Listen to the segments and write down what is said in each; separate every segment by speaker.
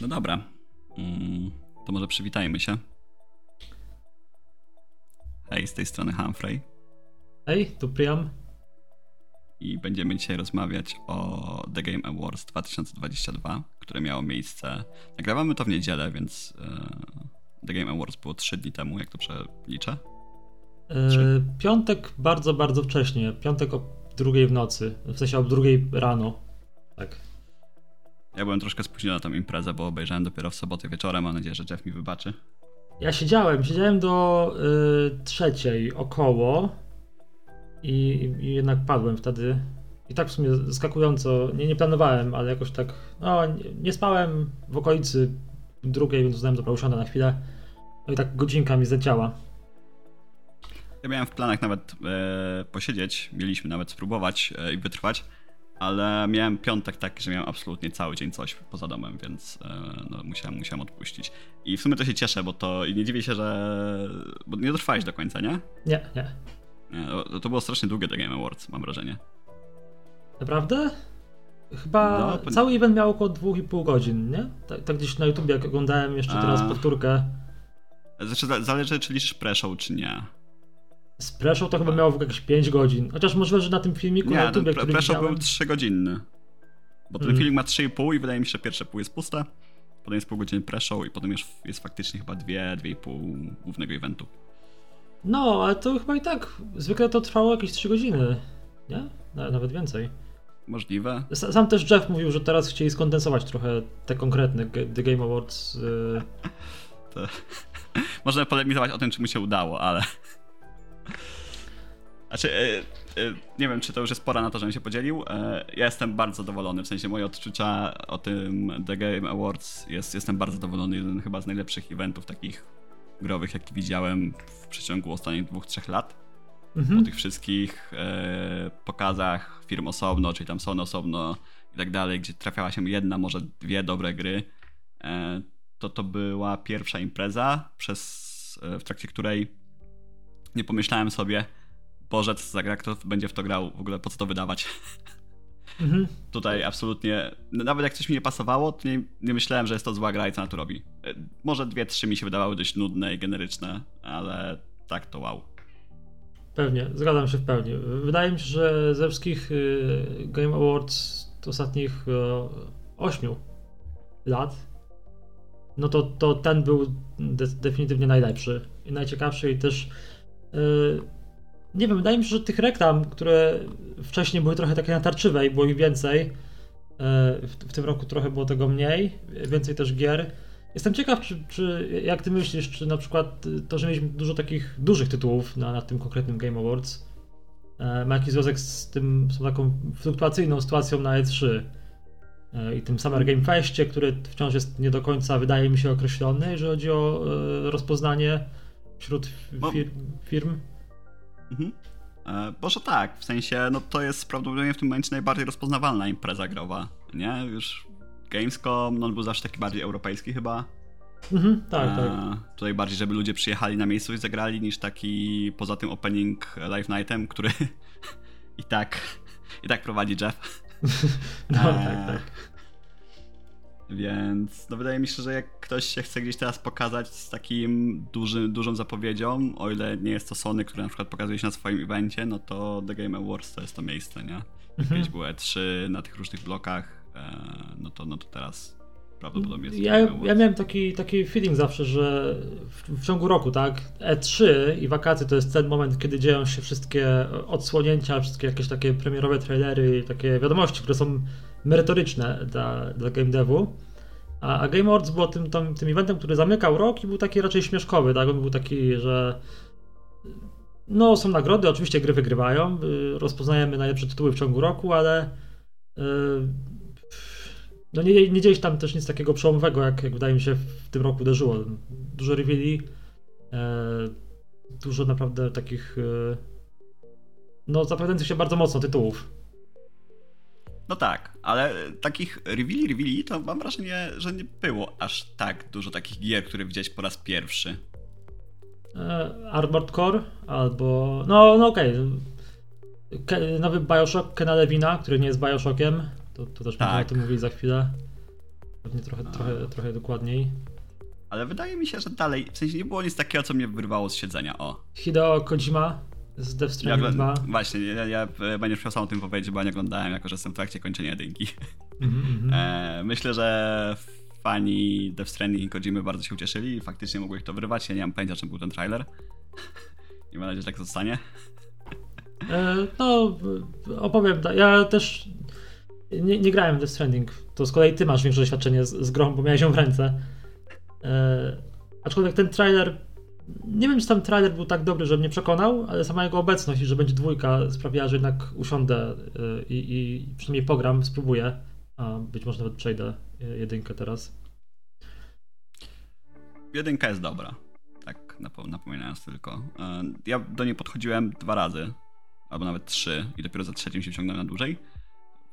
Speaker 1: No dobra. Mm, to może przywitajmy się. Hej, z tej strony Humphrey.
Speaker 2: Hej, tu Priam.
Speaker 1: I będziemy dzisiaj rozmawiać o The Game Awards 2022, które miało miejsce. Nagrywamy to w niedzielę, więc e, The Game Awards było 3 dni temu, jak to przeliczę.
Speaker 2: Yy, piątek bardzo, bardzo wcześnie. Piątek o drugiej w nocy. W sensie o drugiej rano. Tak.
Speaker 1: Ja byłem troszkę spóźniony na tą imprezę, bo obejrzałem dopiero w sobotę wieczorem. Mam nadzieję, że Jeff mi wybaczy.
Speaker 2: Ja siedziałem, siedziałem do y, trzeciej około i, i, jednak padłem wtedy. I tak w sumie zaskakująco, nie, nie planowałem, ale jakoś tak, no nie, nie spałem w okolicy drugiej, więc uznałem, dobra, usiądę na chwilę. No i tak godzinka mi zleciała.
Speaker 1: Ja miałem w planach nawet e, posiedzieć, mieliśmy nawet spróbować e, i wytrwać, ale miałem piątek taki, że miałem absolutnie cały dzień coś poza domem, więc e, no, musiałem, musiałem odpuścić. I w sumie to się cieszę, bo to i nie dziwię się, że. Bo nie dotrwałeś do końca, nie?
Speaker 2: Nie, nie.
Speaker 1: nie to, to było strasznie długie The Game Awards, mam wrażenie.
Speaker 2: Naprawdę? Chyba no, cały event miał około 2,5 godzin, nie? Tak, tak, gdzieś na YouTube, jak oglądałem jeszcze teraz A... powtórkę.
Speaker 1: Znaczy, zależy, czy liczysz pre-show, czy nie.
Speaker 2: Z Preshow to chyba miało w jakieś 5 godzin. Chociaż możliwe, że na tym filmiku
Speaker 1: nie,
Speaker 2: na YouTube,
Speaker 1: który Preshow był 3 godzinny. Bo ten mm. filmik ma 3,5 i wydaje mi się, że pierwsze pół jest puste. Potem jest pół godziny pre-show i potem już jest faktycznie chyba 2-2,5 głównego eventu.
Speaker 2: No, ale to chyba i tak. Zwykle to trwało jakieś 3 godziny. Nie? Nawet więcej.
Speaker 1: Możliwe.
Speaker 2: Sam też Jeff mówił, że teraz chcieli skondensować trochę te konkretne The Game Awards. Y...
Speaker 1: To... Można polemizować o tym, czy mu się udało, ale. Znaczy, e, e, nie wiem, czy to już jest pora na to, żebym się podzielił. E, ja jestem bardzo zadowolony, w sensie moje odczucia o tym The Game Awards jest, jestem bardzo zadowolony. Jeden chyba z najlepszych eventów takich growych, jaki widziałem w przeciągu ostatnich dwóch, trzech lat. Mhm. Po tych wszystkich e, pokazach firm osobno, czyli tam Sony osobno i tak dalej, gdzie trafiała się jedna, może dwie dobre gry, e, to to była pierwsza impreza, przez, e, w trakcie której nie pomyślałem sobie, Bożec zagra, kto będzie w to grał, w ogóle po co to wydawać. Mhm. Tutaj absolutnie, nawet jak coś mi nie pasowało, to nie, nie, myślałem, że jest to zła gra i co na to robi. E, może dwie, trzy mi się wydawały dość nudne i generyczne, ale tak to wow.
Speaker 2: Pewnie, zgadzam się w pełni. Wydaje mi się, że ze wszystkich y, Game Awards ostatnich ośmiu lat, no to, to ten był de definitywnie najlepszy i najciekawszy i też y, nie wiem, wydaje mi się, że tych reklam, które wcześniej były trochę takie natarczywe i było ich więcej, e, w, w tym roku trochę było tego mniej, więcej też gier. Jestem ciekaw, czy, czy, jak ty myślisz, czy na przykład to, że mieliśmy dużo takich dużych tytułów na, na tym konkretnym Game Awards, e, ma jakiś związek z tym, z taką fluktuacyjną sytuacją na E3 e, i tym Summer Game Festie, który wciąż jest nie do końca, wydaje mi się, określony, jeżeli chodzi o rozpoznanie wśród fir firm.
Speaker 1: Mhm. E, może tak, w sensie, no to jest prawdopodobnie w tym momencie najbardziej rozpoznawalna impreza growa, nie? Już Gamescom, no on był zawsze taki bardziej europejski chyba.
Speaker 2: Mhm, tak, e, tak.
Speaker 1: Tutaj bardziej, żeby ludzie przyjechali na miejscu i zagrali, niż taki poza tym opening Live Nightem, który i tak i tak prowadzi Jeff.
Speaker 2: no, e, tak, tak.
Speaker 1: Więc no wydaje mi się, że jak ktoś się chce gdzieś teraz pokazać z takim duży, dużą zapowiedzią, o ile nie jest to Sony, które na przykład pokazuje się na swoim evencie, no to The Game Awards to jest to miejsce, nie? Mhm. Kiedyś było E3 na tych różnych blokach, e, no, to, no to teraz prawdopodobnie jest
Speaker 2: ja, ja miałem taki, taki feeling zawsze, że w, w, ciągu roku, tak, E3 i wakacje to jest ten moment, kiedy dzieją się wszystkie odsłonięcia, wszystkie jakieś takie premierowe trailery, takie wiadomości, które są merytoryczne dla, dla game devu. A, a Game Awards był tym, tym, tym eventem, który zamykał rok i był taki raczej śmieszkowy, tak? On był taki, że no są nagrody, oczywiście gry wygrywają, y, rozpoznajemy najlepsze tytuły w ciągu roku, ale yy, no nie, nie dzieje się tam też nic takiego przełomowego, jak, jak wydaje mi się w tym roku uderzyło. Dużo reveali, yy, dużo naprawdę takich no zapowiadających się bardzo mocno tytułów.
Speaker 1: No tak, ale takich reveali, reveali to mam wrażenie, że nie było aż tak dużo takich gier, które widziałeś po raz pierwszy.
Speaker 2: E, Armored Core albo... No, no okej. Okay. Nowy Bioshock Kena Levina, który nie jest Bioshockiem. To, to też tak. będziemy o tym mówili za chwilę. pewnie trochę, trochę, trochę dokładniej.
Speaker 1: Ale wydaje mi się, że dalej, w sensie nie było nic takiego, co mnie wyrwało z siedzenia, o.
Speaker 2: Hideo Kojima z Death Stranding
Speaker 1: Ja,
Speaker 2: 2.
Speaker 1: właśnie, ja, ja będziesz chciał sam o tym powiedzieć, bo ja nie oglądałem, jako że jestem w trakcie kończenia jedynki.
Speaker 2: Mhm, mhm.
Speaker 1: E, myślę, że fani Death Stranding i Kojimy bardzo się ucieszyli i faktycznie mogło ich to wyrwać. Ja nie mam pojęcia, czym był ten trailer. I mam nadzieję, że tak zostanie.
Speaker 2: E, no, opowiem. tak. Ja też nie, nie grałem w Death Stranding. To z kolei ty masz większe doświadczenie z, z grą, bo miałeś ją w ręce. E, aczkolwiek ten trailer. Nie wiem, czy tam trailer był tak dobry, że mnie przekonał, ale sama jego obecność i że będzie dwójka sprawiała, że jednak usiądę e, i, i przynajmniej pogram, spróbuję. A być może nawet przejdę e, jedynkę teraz.
Speaker 1: Jedynka jest dobra. Tak napo- napominając tylko. E, ja do niej podchodziłem dwa razy, albo nawet trzy i dopiero za trzecim się wciągnąłem na dłużej.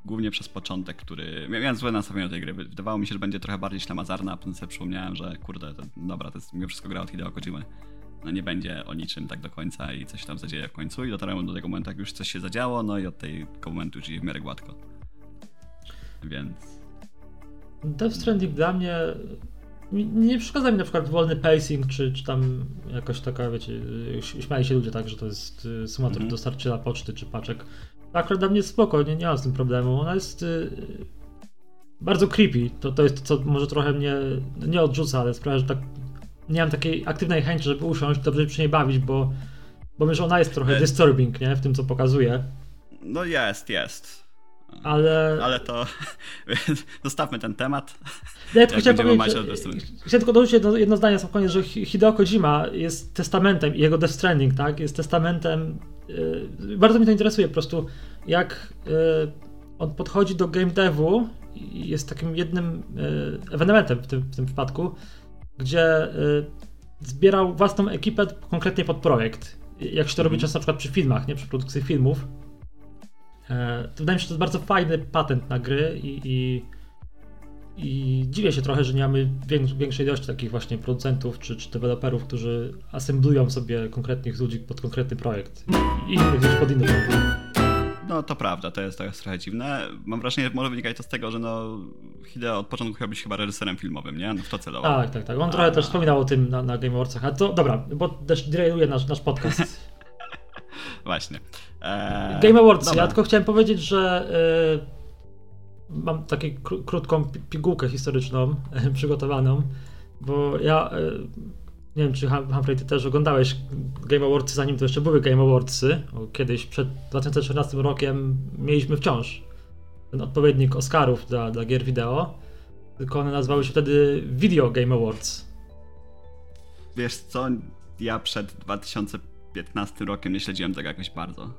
Speaker 1: Głównie przez początek, który... Miałem złe nastawienie do tej gry. Wydawało mi się, że będzie trochę bardziej ślamazarna, a potem sobie przypomniałem, że kurde, to, dobra, to jest mimo wszystko gra od Hideo Kojimy. No nie będzie o niczym tak do końca i coś tam zadzieje w końcu i dotarłem do tego momentu, jak już coś się zadziało, no i od tego momentu już w miarę gładko. Więc...
Speaker 2: Death Stranding dla mnie nie przeszkadza mi na przykład wolny pacing, czy, czy tam jakoś taka, wiecie, śmiali się ludzie tak, że to jest y, symulator
Speaker 1: Mhm.
Speaker 2: dostarczyciela poczty czy paczek. Akurat dla mnie jest spoko, nie, mam z tym problemu. Ona jest y, bardzo creepy. To, to jest to, co może trochę mnie nie odrzuca, ale sprawia, że tak nie mam takiej aktywnej chęci, żeby usiąść, dobrze przy niej bawić, bo, bo myślę, że ona jest trochę
Speaker 1: E-
Speaker 2: disturbing, nie, w tym co pokazuje.
Speaker 1: No jest, jest.
Speaker 2: Ale,
Speaker 1: Ale to... Zostawmy ten temat.
Speaker 2: Ja tylko chciałem powiedzieć, chciałem tylko dorzucić jedno, jedno zdanie na sam koniec, że Hi- Hideo Kojima jest testamentem i jego Death Stranding, tak, jest testamentem, bardzo mnie to interesuje po prostu, jak yy, on podchodzi do game devu i jest takim jednym yy, ewenementem w tym, w tym przypadku, gdzie zbierał własną ekipę konkretnie pod projekt, jak się to robi
Speaker 1: Mhm.
Speaker 2: często na przykład przy filmach, nie, przy produkcji filmów. To wydaje mi się, że to jest bardzo fajny patent na gry i, i, i dziwię się trochę, że nie mamy wię- większej ilości takich właśnie producentów czy, czy deweloperów, którzy assemblują sobie konkretnych ludzi pod konkretny projekt i innych pod inny projekt.
Speaker 1: No to prawda, to jest, to jest trochę dziwne. Mam wrażenie, że może wynikać to z tego, że no Hideo od początku chciał być chyba reżyserem filmowym, nie? No w to celował.
Speaker 2: Tak, tak, tak. On trochę
Speaker 1: A.
Speaker 2: też wspominał o tym na, na Game Awardsach, a to dobra, bo też derailuje nasz, nasz podcast.
Speaker 1: Właśnie. Eee,
Speaker 2: Game Awards,
Speaker 1: dobra.
Speaker 2: ja tylko chciałem powiedzieć, że y, mam taką kró- krótką pi- pigułkę historyczną przygotowaną, bo ja y, nie wiem, czy Hum- Humphrey, ty też oglądałeś Game Awardsy, zanim to jeszcze były Game Awardsy, bo kiedyś przed 2014 rokiem mieliśmy wciąż ten odpowiednik Oscarów dla, dla gier wideo, tylko one nazywały się wtedy Video Game Awards.
Speaker 1: Wiesz co, ja przed 2015 rokiem nie śledziłem tego jakoś bardzo.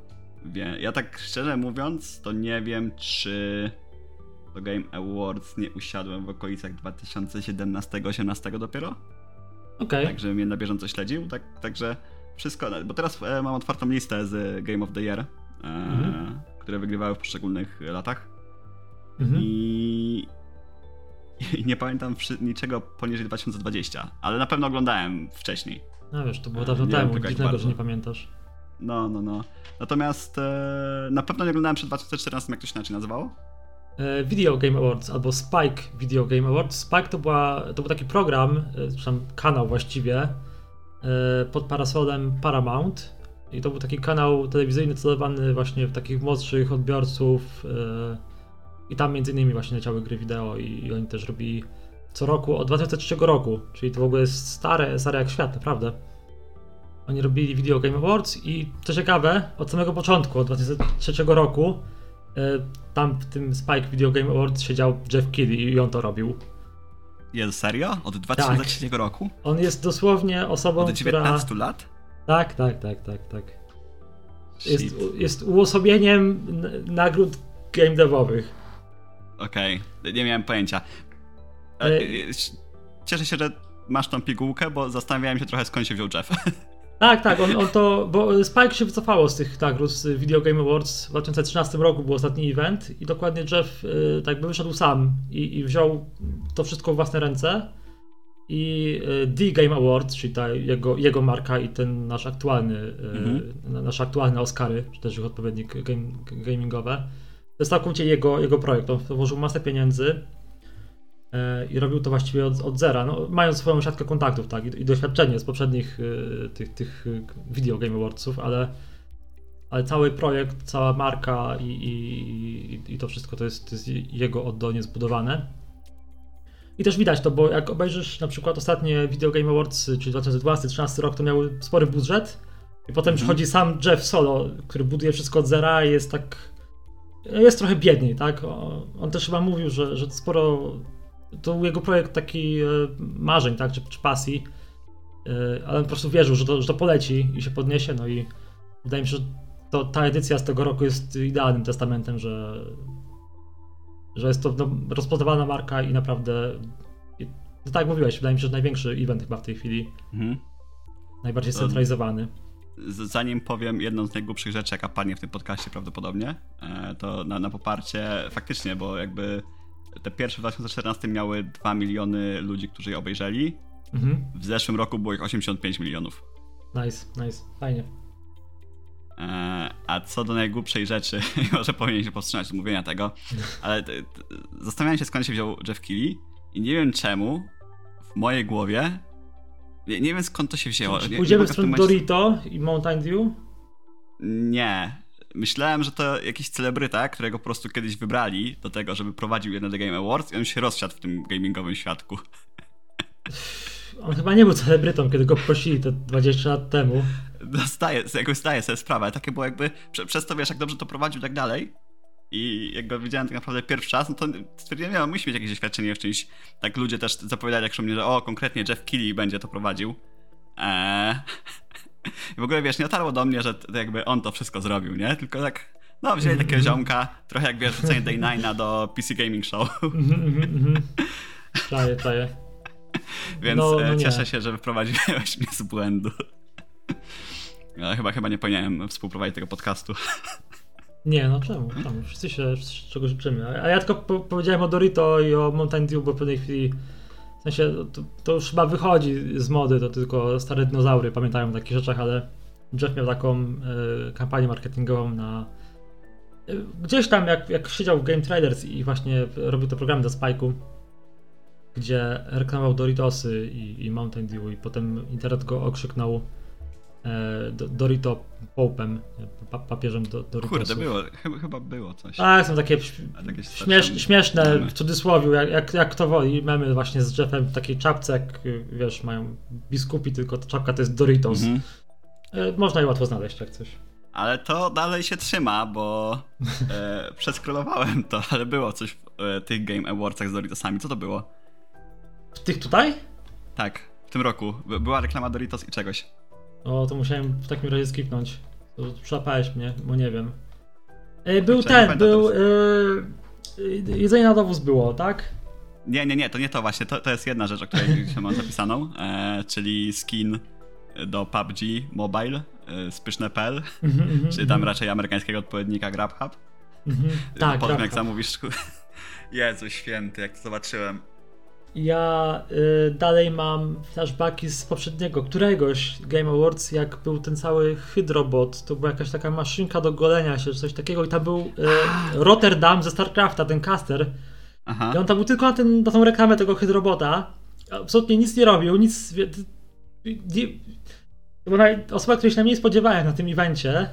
Speaker 1: Ja tak szczerze mówiąc, to nie wiem, czy do Game Awards nie usiadłem w okolicach 2017-18 dopiero.
Speaker 2: Okej,
Speaker 1: Tak, żebym je na bieżąco śledził. Tak, także wszystko. Bo teraz e, mam otwartą listę z Game of the Year, e,
Speaker 2: Mhm.
Speaker 1: które wygrywały w poszczególnych latach.
Speaker 2: mhm.
Speaker 1: I, I nie pamiętam niczego poniżej 2020, ale na pewno oglądałem wcześniej.
Speaker 2: no wiesz, to było
Speaker 1: nie
Speaker 2: dawno temu, dziwnego, że nie pamiętasz.
Speaker 1: No, no, no. Natomiast e, na pewno nie oglądałem przed 2014, jak to się inaczej nazywało.
Speaker 2: E, Video Game Awards albo Spike Video Game Awards. Spike to, była, to był taki program, e, czy tam kanał właściwie, e, pod parasolem Paramount. I to był taki kanał telewizyjny celowany właśnie w takich młodszych odbiorców. e, I tam między innymi właśnie leciały gry wideo i, i oni też robili co roku od 2003 roku. Czyli to w ogóle jest stare, stare jak świat, naprawdę. Oni robili Video Game Awards i co ciekawe, od samego początku, od 2003 roku, e, tam w tym Spike Video Game Awards siedział Jeff Keighley i on to robił.
Speaker 1: Jest serio? Od 2003 roku?
Speaker 2: On jest dosłownie osobą,
Speaker 1: Od
Speaker 2: która...
Speaker 1: 19 lat?
Speaker 2: Tak, tak, tak, tak, tak. Jest,
Speaker 1: Shit.
Speaker 2: jest uosobieniem nagród game devowych.
Speaker 1: Okej, nie miałem pojęcia. E, e, Cieszę się, że masz tą pigułkę, bo zastanawiałem się trochę skąd się wziął Jeff.
Speaker 2: Tak, tak, on, on to, bo Spike się wycofało z tych nagród z Video Game Awards w 2013 roku był ostatni event i dokładnie Jeff y, tak by wyszedł sam i, i wziął to wszystko w własne ręce i y, The Game Awards, czyli ta jego, jego marka i ten nasz aktualny, y,
Speaker 1: Mhm.
Speaker 2: nasze aktualne Oscary, czy też ich odpowiednik game, gamingowe, to jest całkowicie jego, jego projekt, on włożył masę pieniędzy i robił to właściwie od, od zera, no, mając swoją siatkę kontaktów tak, i, i doświadczenie z poprzednich y, tych, tych Video Game Awardsów, ale, ale cały projekt, cała marka i, i, i to wszystko to jest, to jest jego oddolnie zbudowane. I też widać to, bo jak obejrzysz na przykład ostatnie Video Game Awards, czyli 2012-2013 rok, to miały spory budżet, i potem mhm. przychodzi sam Jeff Solo, który buduje wszystko od zera i jest tak. Jest trochę biedniej, tak? On też chyba mówił, że, że sporo. To jego projekt taki e, marzeń, tak? Czy, czy pasji. E, ale on po prostu wierzył, że to, że to poleci i się podniesie. No i wydaje mi się, że to, ta edycja z tego roku jest idealnym testamentem, że, że jest to no, rozpoznawana marka i naprawdę. No tak jak mówiłeś, wydaje mi się, że największy event chyba w tej chwili. Mhm. Najbardziej scentralizowany
Speaker 1: zanim powiem jedną z najgłupszych rzeczy, jaka padnie w tym podcaście prawdopodobnie, e, to na, na poparcie faktycznie, bo jakby te pierwsze w 2014 miały 2 miliony ludzi, którzy je obejrzeli. Mhm. W zeszłym roku było ich 85 milionów.
Speaker 2: Nice, nice, fajnie.
Speaker 1: E, a co do najgłupszej rzeczy, może powinien się powstrzymać od mówienia tego, ale zastanawiałem się skąd się wziął Jeff Keighley i nie wiem czemu w mojej głowie nie, nie wiem skąd to się wzięło.
Speaker 2: Czy, pójdziemy w stronę Dorito i Mountain Dew?
Speaker 1: Nie. Myślałem, że to jakiś celebryta, którego po prostu kiedyś wybrali do tego, żeby prowadził jedne The Game Awards i on się rozsiadł w tym gamingowym świadku.
Speaker 2: On chyba nie był celebrytą, kiedy go prosili te 20 lat temu.
Speaker 1: No, zdaję, jakoś zdaję sobie sprawę, takie było jakby, przez to wiesz, jak dobrze to prowadził i tak dalej, i jak go widziałem tak naprawdę pierwszy raz, no to stwierdziłem, ja musi mieć jakieś doświadczenie w czymś. Tak ludzie też zapowiadali jak mnie, że o, konkretnie Jeff Keighley będzie to prowadził. Eee. I w ogóle wiesz, nie dotarło do mnie, że jakby on to wszystko zrobił, nie? Tylko tak, no wzięli takiego mhm. ziomka, trochę jak wiesz, rzucenie Day Nine'a do PC Gaming Show.
Speaker 2: Czaję, czaję.
Speaker 1: Więc no, no cieszę się, że wyprowadziłeś mnie z błędu. Ale chyba, chyba nie powinienem współprowadzić tego podcastu.
Speaker 2: Nie, no czemu? czemu? Wszyscy się czegoś życzymy. A ja tylko po powiedziałem o Dorito i o Mountain Dew, bo w pewnej chwili sensie to, to, już chyba wychodzi z mody, to tylko stare dinozaury pamiętają o takich rzeczach, ale Jeff miał taką y, kampanię marketingową na y, gdzieś tam jak, jak siedział w Game Trailers i właśnie robił te programy do Spike'u, gdzie reklamował Doritosy i, i Mountain Dew i potem internet go okrzyknął Dorito Popem, papieżem do, Doritosów.
Speaker 1: Kurde, było, chyba, chyba było coś.
Speaker 2: Tak, są takie, śmiesz, śmieszne, memy. w cudzysłowie, jak, jak, jak to woli. Mamy właśnie z Jeffem w takiej czapce, jak wiesz, mają biskupi, tylko ta czapka to jest Doritos. Mhm. E, można je łatwo znaleźć, jak coś.
Speaker 1: Ale to dalej się trzyma, bo e, przeskrolowałem to, ale było coś w e, tych Game Awardsach z Doritosami. Co to było?
Speaker 2: W tych tutaj?
Speaker 1: Tak, w tym roku. Była reklama Doritos i czegoś.
Speaker 2: O, to musiałem w takim razie skipnąć. Przłapałeś mnie, bo nie wiem. E, był ten, był... E, jedzenie na dowóz było, tak?
Speaker 1: Nie, nie, nie, to nie to właśnie. To, to jest jedna rzecz, o której się mam zapisaną, e, czyli skin do PUBG Mobile e, z pyszne.pl, mm -hmm, czyli tam mm -hmm. raczej amerykańskiego odpowiednika GrabHub. Mm -hmm. Tak, Potem jak zamówisz... Jezu święty, jak to zobaczyłem.
Speaker 2: Ja y, dalej mam flashbacki z poprzedniego, któregoś Game Awards, jak był ten cały Hydrobot. To była jakaś taka maszynka do golenia się, czy coś takiego. I tam był y, Rotterdam ze StarCrafta, ten caster. Aha. I on tam był tylko na, ten, na tą reklamę tego Hydrobota. Absolutnie nic nie robił, nic. Nie, to była osoba, której się najmniej spodziewałem na tym evencie,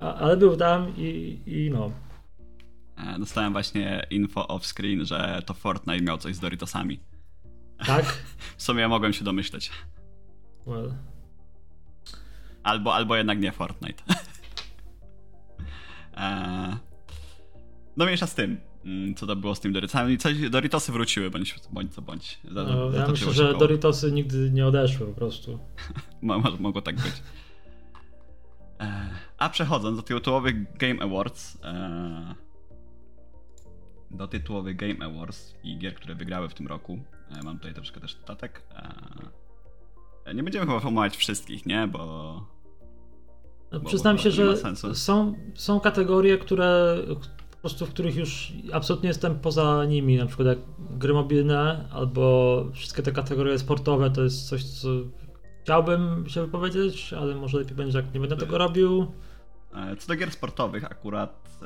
Speaker 2: ale był tam i, i no.
Speaker 1: E, dostałem właśnie info off screen, że to Fortnite miał coś z Doritosami.
Speaker 2: Tak?
Speaker 1: w sumie ja mogłem się domyśleć. Well. Albo, albo jednak nie Fortnite. eee, no mniejsza z tym. Mm, co to było z tym Doritosami? Coś, Doritosy wróciły, bądź, bądź co bądź.
Speaker 2: Za, no, ja myślę, że koło. Doritosy nigdy nie odeszły po prostu.
Speaker 1: Może mogło tak być. Eee, a przechodząc do tytułowych Game Awards, eee, do tytułowych Game Awards i gier, które wygrały w tym roku. E, mam tutaj troszkę też statek. E, nie będziemy chyba omawiać wszystkich, nie? Bo.
Speaker 2: No, bo przyznam bo się, że są, są kategorie, które po prostu, w których już absolutnie jestem poza nimi, na przykład jak gry mobilne albo wszystkie te kategorie sportowe, to jest coś, co chciałbym się wypowiedzieć, ale może lepiej będzie, jak nie będę tego robił.
Speaker 1: E, co do gier sportowych akurat,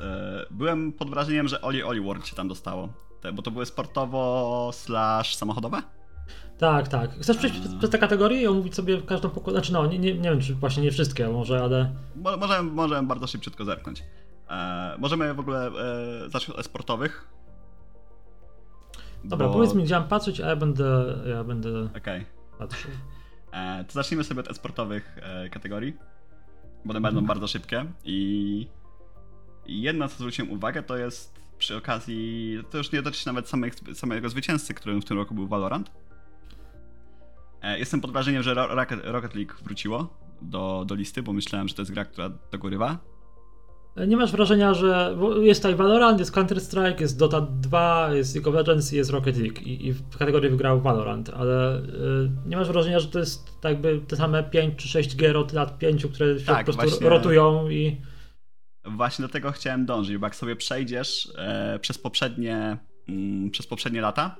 Speaker 1: byłem pod wrażeniem, że Oli Oli World się tam dostało. Te, bo to były sportowo slash samochodowe?
Speaker 2: Tak, tak. Chcesz przejść przez, przez te kategorie i omówić sobie każdą pokładę? Znaczy no, nie, nie, nie wiem, czy właśnie nie wszystkie może, ale...
Speaker 1: Mo, możemy, możemy bardzo szybciutko zerknąć. E, możemy w ogóle e, zacząć od sportowych.
Speaker 2: Dobra, bo... powiedz mi, gdzie mam patrzeć, a ja będę, ja będę
Speaker 1: okay.
Speaker 2: patrzył.
Speaker 1: E, to zacznijmy sobie od sportowych e, kategorii, bo one będą mhm. bardzo szybkie i jedna, co zwróciłem uwagę, to jest przy okazji, to już nie dotyczy nawet samych, samego zwycięzcy, którym w tym roku był Valorant. E, jestem pod wrażeniem, że Rocket, League wróciło do, do listy, bo myślałem, że to jest gra, która dogorywa.
Speaker 2: Nie masz wrażenia, że jest tutaj Valorant, jest Counter-Strike, jest Dota 2, jest League of Legends i jest Rocket League i, i w kategorii wygrał Valorant, ale y, nie masz wrażenia, że to jest tak jakby te same 5 czy 6 gier od lat 5, które się tak, po prostu właśnie, rotują i...
Speaker 1: Właśnie do tego chciałem dążyć, bo jak sobie przejdziesz e, przez poprzednie mm, przez poprzednie lata,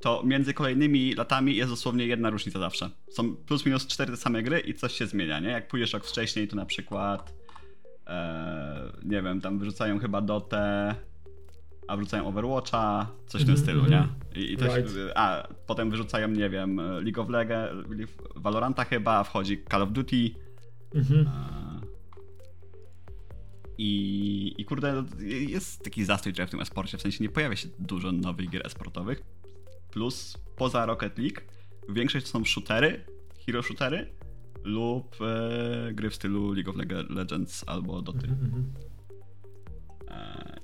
Speaker 1: to między kolejnymi latami jest dosłownie jedna różnica zawsze. Są plus minus cztery te same gry i coś się zmienia, nie? Jak pójdziesz rok wcześniej, to na przykład e, nie wiem, tam wyrzucają chyba Dotę, a wrzucają Overwatcha, coś w tym -hmm, stylu, nie? Mhm. I, i to right. się, a potem wyrzucają, nie wiem, League of Legends, Valoranta chyba, wchodzi Call of Duty. Mm -hmm. I, I kurde, jest taki zastój trochę w tym esporcie, w sensie nie pojawia się dużo nowych gier esportowych. Plus poza Rocket League większość to są shootery, hero shootery lub e, gry w stylu League of Legends albo Doty. Mm -hmm. e,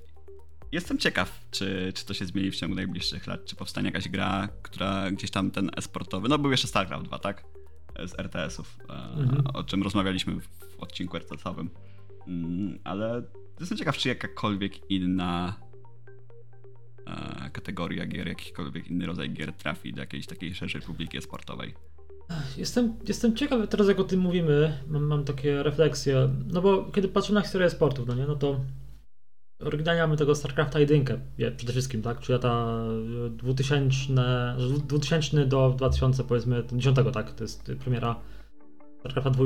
Speaker 1: jestem ciekaw, czy, czy to się zmieni w ciągu najbliższych lat, czy powstanie jakaś gra, która gdzieś tam ten esportowy, no był jeszcze StarCraft 2, tak? Z RTS-ów, e, mm -hmm. o czym rozmawialiśmy w odcinku RTS-owym. Mm, ale jestem ciekaw, czy jakakolwiek inna e, kategoria gier, jakikolwiek inny rodzaj gier trafi do jakiejś takiej szerszej publiki sportowej.
Speaker 2: Jestem, jestem ciekaw, teraz jak o tym mówimy, mam, mam takie refleksje, no bo kiedy patrzę na historię sportów, no nie, no to oryginalnie mamy tego StarCrafta 1 przede wszystkim, tak, czyli lata 2000, 2000 do 2000 powiedzmy, 10 tak, to jest premiera StarCrafta 2.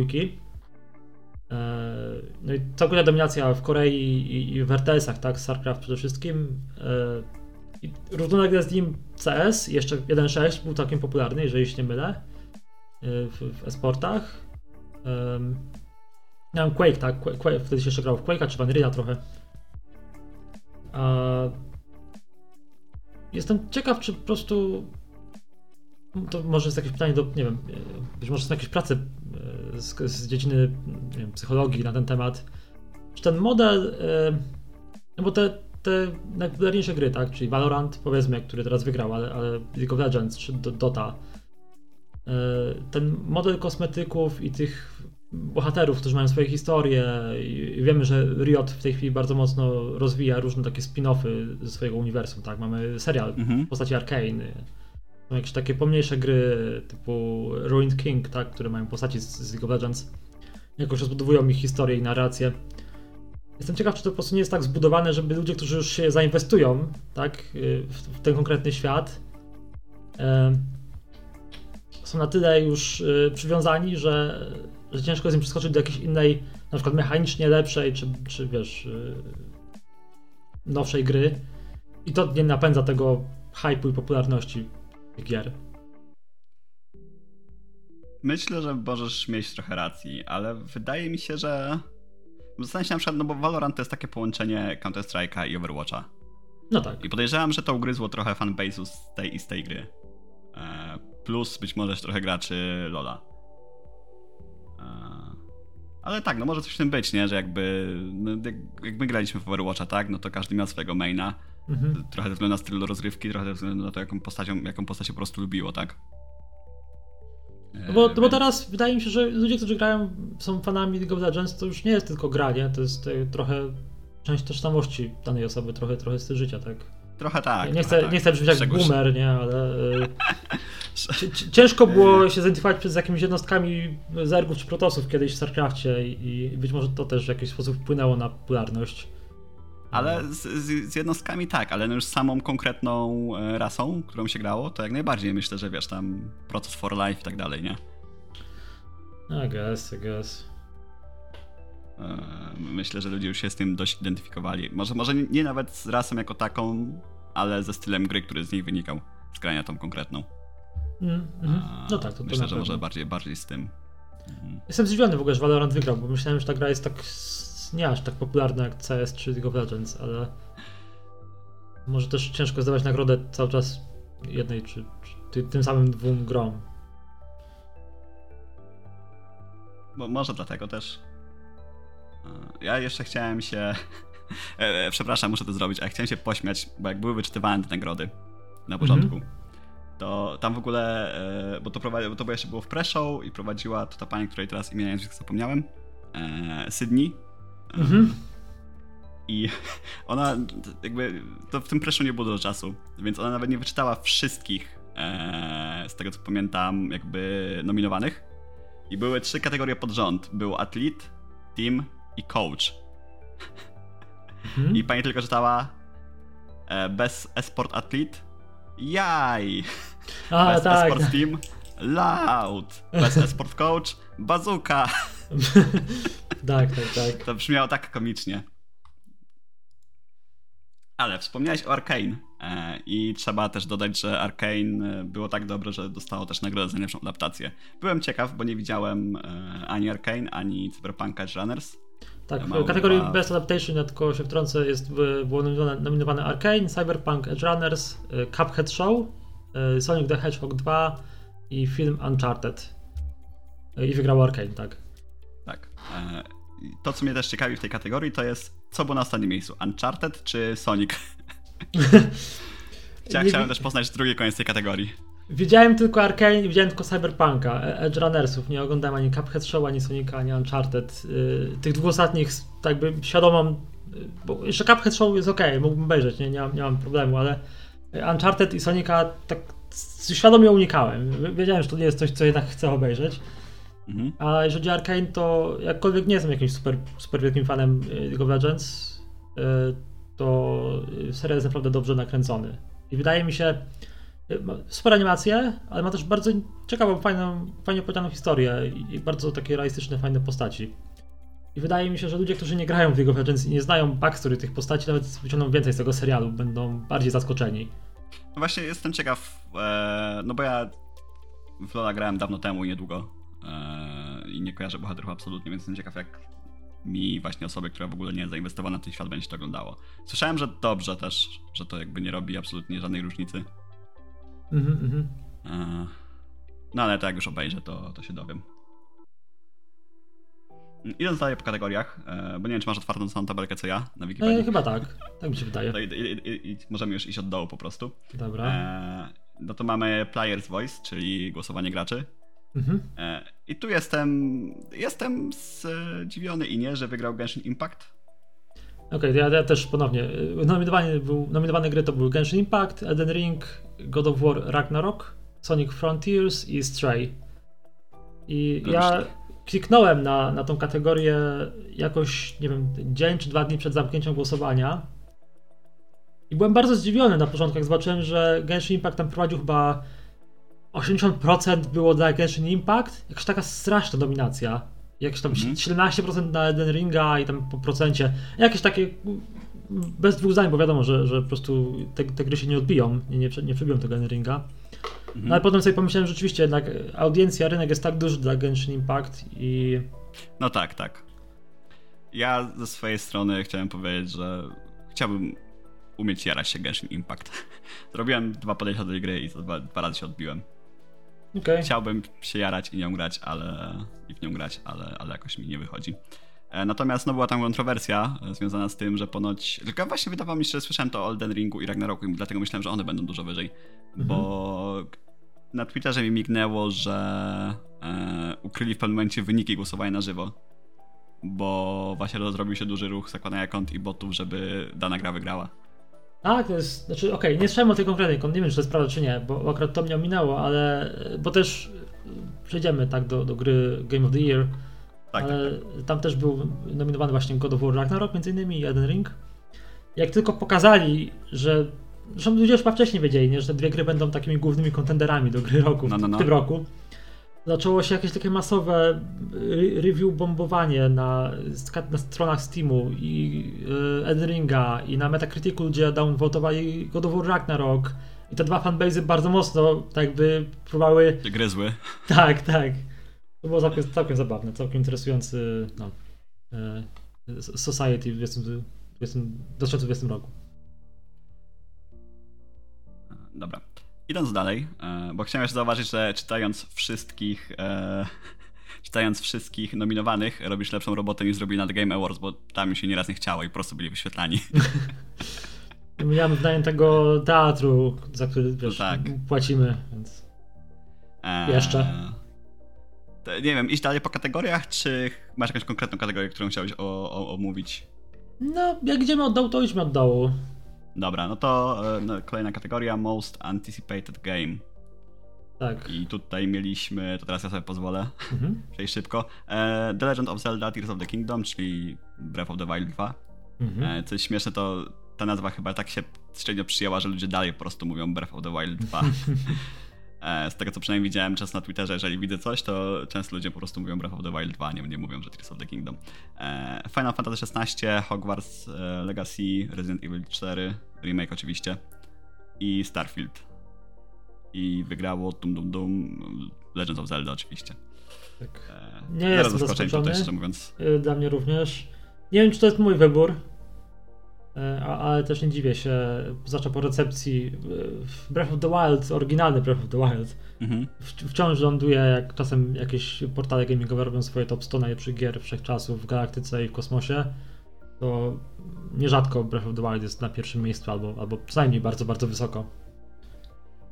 Speaker 2: E, no i całkowita dominacja w Korei i, w RTS-ach, tak? StarCraft przede wszystkim. E, równolegle z nim CS, jeszcze 1.6 był całkiem popularny, jeżeli się nie mylę, e, w, w esportach. Miałem Quake, tak? Quake, wtedy się jeszcze grał w Quake'a czy Vanilla trochę. Jestem ciekaw, czy po prostu to może jest jakieś pytanie do, nie wiem, być może są jakieś prace z, z dziedziny wiem, psychologii na ten temat. Czy ten model, no bo te, te najpopularniejsze gry, tak, czyli Valorant, powiedzmy, który teraz wygrał, ale, ale League of Legends czy Dota, e, ten model kosmetyków i tych bohaterów, którzy mają swoje historie i wiemy, że Riot w tej chwili bardzo mocno rozwija różne takie spin-offy ze swojego uniwersum, tak, mamy serial mhm. w postaci Arkane, są jakieś takie pomniejsze gry typu Ruined King, tak, które mają postaci z, z League of Legends. Jakoś rozbudowują ich historię i narrację. Jestem ciekaw, czy to po prostu nie jest tak zbudowane, żeby ludzie, którzy już się zainwestują tak, w, w ten konkretny świat, e, są na tyle już e, przywiązani, że, że ciężko jest im przeskoczyć do jakiejś innej, na przykład mechanicznie lepszej, czy, czy wiesz, nowszej gry. I to nie napędza tego hype'u i popularności gier.
Speaker 1: Myślę, że możesz mieć trochę racji, ale wydaje mi się, że. Zastanawiam się na przykład, no bo Valorant to jest takie połączenie Counter-Strike'a i Overwatcha.
Speaker 2: No tak.
Speaker 1: I podejrzewam, że to ugryzło trochę fanbase'u z tej i z tej gry. E, plus być może trochę graczy Lola. E, ale tak, no może coś w tym być, nie? Że jakby. No, jak, jak my graliśmy w Overwatcha, tak? No to każdy miał swojego maina Mhm. Trochę ze względu na styl rozrywki, trochę ze względu na to, jaką postacią, jaką postać po prostu lubiło, tak?
Speaker 2: No bo, bo teraz wydaje mi się, że ludzie, którzy grają, są fanami League of Legends, to już nie jest tylko granie, to jest e, trochę część tożsamości danej osoby, trochę, trochę styl życia, tak?
Speaker 1: Trochę tak.
Speaker 2: Nie, chcę, tak. nie chcę brzmieć jak Czegoś... boomer, nie, ale e, ciężko było się zidentyfikować z jakimiś jednostkami zergów czy protosów kiedyś w StarCraftie i, i być może to też w jakiś sposób wpłynęło na popularność.
Speaker 1: Ale z, z, z, jednostkami tak, ale no już z samą konkretną e, rasą, którą się grało, to jak najbardziej myślę, że wiesz, tam proces for life i tak dalej, nie?
Speaker 2: I guess, I guess.
Speaker 1: E, myślę, że ludzie już się z tym dość identyfikowali. Może, może nie nawet z rasą jako taką, ale ze stylem gry, który z niej wynikał, z grania tą konkretną.
Speaker 2: Mm, mm. No tak, to, to
Speaker 1: Myślę, że może bardziej, bardziej z tym. Mhm.
Speaker 2: Jestem zdziwiony w ogóle, że Valorant wygrał, bo myślałem, że ta gra jest tak nie aż tak popularna jak CS czy League of Legends, ale może też ciężko zdawać nagrodę cały czas jednej czy, czy tym samym dwóm grom.
Speaker 1: Bo może dlatego też. E, ja jeszcze chciałem się. E, e, przepraszam, muszę to zrobić, ale chciałem się pośmiać, bo jak były wyczytywane te nagrody na początku, mhm. to tam w ogóle, bo to, prowadzi, bo to jeszcze było w pre-show i prowadziła to ta pani, której teraz imienia nazwiska zapomniałem, Sydney. Mhm. I ona jakby, to w tym preszu nie było dużo czasu, więc ona nawet nie wyczytała wszystkich, z tego co pamiętam, jakby nominowanych. I były trzy kategorie pod rząd. Był atlet, team i coach. Mhm. I pani tylko czytała e, bez esport atlet, jaj. A, bez tak. esport team, loud. Bez esport coach, bazooka.
Speaker 2: tak, tak, tak.
Speaker 1: To brzmiało tak komicznie. Ale wspomniałeś o Arkane e, i trzeba też dodać, że Arkane e, było tak dobre, że dostało też nagrodę za najlepszą adaptację. Byłem ciekaw, bo nie widziałem e, ani Arkane, ani Cyberpunk Edge Runners.
Speaker 2: Tak, w kategorii. Best Adaptation, ja tylko się wtrącę, jest, było nominowane, nominowane Arkane, Cyberpunk Edge Runners, Cuphead Show, Sonic the Hedgehog 2 i film Uncharted. I wygrał Arkane, tak.
Speaker 1: Tak. To, co mnie też ciekawi w tej kategorii, to jest co było na ostatnim miejscu? Uncharted czy Sonic? Chcia, chciałem też poznać drugi koniec tej kategorii.
Speaker 2: Widziałem tylko Arkane, widziałem tylko Cyberpunka, e, Edge Runnersów, nie oglądałem ani Cuphead Show, ani Sonica, ani Uncharted. Tych dwóch ostatnich tak by świadomą, bo jeszcze Cuphead Show jest ok, mógłbym obejrzeć, nie, nie, mam, nie mam problemu, ale Uncharted i Sonica tak świadomie unikałem. Wiedziałem, że to nie jest coś, co jednak chcę obejrzeć. Mhm. A jeżeli Arkane, to jakkolwiek nie jestem jakimś super, super wielkim fanem y, League of Legends, y, to serial jest naprawdę dobrze nakręcony. I wydaje mi się, y, super animacje, ale ma też bardzo ciekawą, fajną, fajnie opowiedzianą historię i bardzo takie realistyczne, fajne postaci. I wydaje mi się, że ludzie, którzy nie grają w League of Legends i nie znają backstory tych postaci, nawet wyciągną więcej z tego serialu, będą bardziej zaskoczeni.
Speaker 1: No właśnie jestem ciekaw, e, no bo ja w Lola grałem dawno temu i niedługo i nie kojarzę bohaterów absolutnie, więc jestem ciekaw, jak mi właśnie osoby, która w ogóle nie zainwestowana w ten świat, będzie to oglądało. Słyszałem, że dobrze też, że to jakby nie robi absolutnie żadnej różnicy. Mhm, mhm. Eee, no ale to jak już obejrzę, to, to się dowiem. Idąc dalej po kategoriach, eee, bo nie wiem, czy masz otwartą samą tabelkę co ja na Wikipedii.
Speaker 2: E, chyba tak, tak mi się wydaje. I,
Speaker 1: i, i, możemy już iść od dołu po prostu.
Speaker 2: Dobra.
Speaker 1: no to mamy Player's Voice, czyli głosowanie graczy. Mhm. E, I tu jestem, jestem zdziwiony i nie, że wygrał Genshin Impact.
Speaker 2: Okej, okay, ja, ja, też ponownie. E, nominowany, był, nominowane gry to były Genshin Impact, Elden Ring, God of War Ragnarok, Sonic Frontiers i Stray. I ja kliknąłem na, na tą kategorię jakoś, nie wiem, dzień czy dwa dni przed zamknięciem głosowania. I byłem bardzo zdziwiony na początku, jak zobaczyłem, że Genshin Impact tam prowadził chyba 80% było dla Genshin Impact, jakaś taka straszna dominacja. Jakieś tam mm. 17% na Elden Ringa i tam po procencie. Jakieś takie bez dwóch zdań, bo wiadomo, że, że po prostu te, te gry się nie odbiją, nie, nie, nie przebiją tego Elden Ringa. Mm. No ale potem sobie pomyślałem, że rzeczywiście jednak audiencja, rynek jest tak duży dla Genshin Impact i...
Speaker 1: No tak, tak. Ja ze swojej strony chciałem powiedzieć, że chciałbym umieć jarać się Genshin Impact. Zrobiłem dwa podejścia do tej gry i dwa, dwa razy się odbiłem. Okay. Chciałbym się jarać i nią grać, ale i w nią grać, ale, ale jakoś mi nie wychodzi. E, natomiast no, była tam kontrowersja e, związana z tym, że ponoć. Tylko właśnie wydawało mi się, że słyszałem to o Elden Ringu i Ragnaroku, i dlatego myślałem, że one będą dużo wyżej. Mhm. Bo na Twitterze mi mignęło, że e, ukryli w pewnym momencie wyniki głosowania na żywo. Bo właśnie zrobił się duży ruch zakładania kont i botów, żeby dana gra wygrała.
Speaker 2: Tak, to jest, znaczy okej, okay, nie słyszałem o tej konkretnej, nie wiem czy to jest prawda czy nie, bo akurat to mnie ominęło, ale, bo też przejdziemy tak do, do gry Game of the Year, tak, ale tak, tak. tam też był nominowany właśnie God of War Ragnarok między innymi i Eden Ring. Jak tylko pokazali, że Zresztą ludzie już chyba wcześniej wiedzieli, nie, że te dwie gry będą takimi głównymi kontenderami do gry roku no, no, no. w tym roku. Zaczęło się jakieś takie masowe review bombowanie na, na stronach Steamu i yy, Edringa i na Metacriticu ludzie downvotowali God of War Ragnarok i te dwa fanbase bardzo mocno tak jakby próbowały...
Speaker 1: Gryzły.
Speaker 2: Tak, tak. To było całkiem, całkiem zabawne, całkiem interesujący no, yy, society w 2020 roku.
Speaker 1: Dobra. Idąc dalej, e, bo chciałem jeszcze zauważyć, że czytając wszystkich e, czytając wszystkich nominowanych, robisz lepszą robotę niż zrobili na The Game Awards, bo tam mi się nieraz nie chciało i po prostu byli wyświetlani.
Speaker 2: Miałem zdanie tego teatru, za który wiesz, no tak. płacimy, więc eee, jeszcze.
Speaker 1: Nie wiem, iść dalej po kategoriach, czy masz jakąś konkretną kategorię, którą chciałeś o, o, omówić?
Speaker 2: No, jak idziemy od dołu, to idźmy od dołu.
Speaker 1: Dobra, no to e, no, kolejna kategoria Most Anticipated Game.
Speaker 2: Tak.
Speaker 1: I tutaj mieliśmy, to teraz ja sobie pozwolę mhm. przejść szybko. E, the Legend of Zelda Tears of the Kingdom, czyli Breath of the Wild 2. Mhm. E, co jest śmieszne, to ta nazwa chyba tak się średnio przyjęła, że ludzie dalej po prostu mówią Breath of the Wild 2. E, z tego co przynajmniej widziałem często na Twitterze, jeżeli widzę coś, to często ludzie po prostu mówią Breath of the Wild 2, nie, nie mówią, że Tears of the Kingdom. E, Final Fantasy XVI, Hogwarts e, Legacy, Resident Evil 4, remake oczywiście i Starfield. I wygrało Dum Dum Dum, Legends of Zelda oczywiście.
Speaker 2: Tak. Nie jestem zaskoczony, szczerze mówiąc. Dla mnie również. Nie wiem, czy to jest mój wybór, ale też nie dziwię się, zwłaszcza po recepcji Breath of the Wild, oryginalny Breath of the Wild, mhm. wciąż ląduje, jak czasem jakieś portale gamingowe robią swoje top 100 najlepszych gier wszechczasów w galaktyce i w kosmosie, to nierzadko Breath of the Wild jest na pierwszym miejscu, albo, albo przynajmniej bardzo, bardzo wysoko.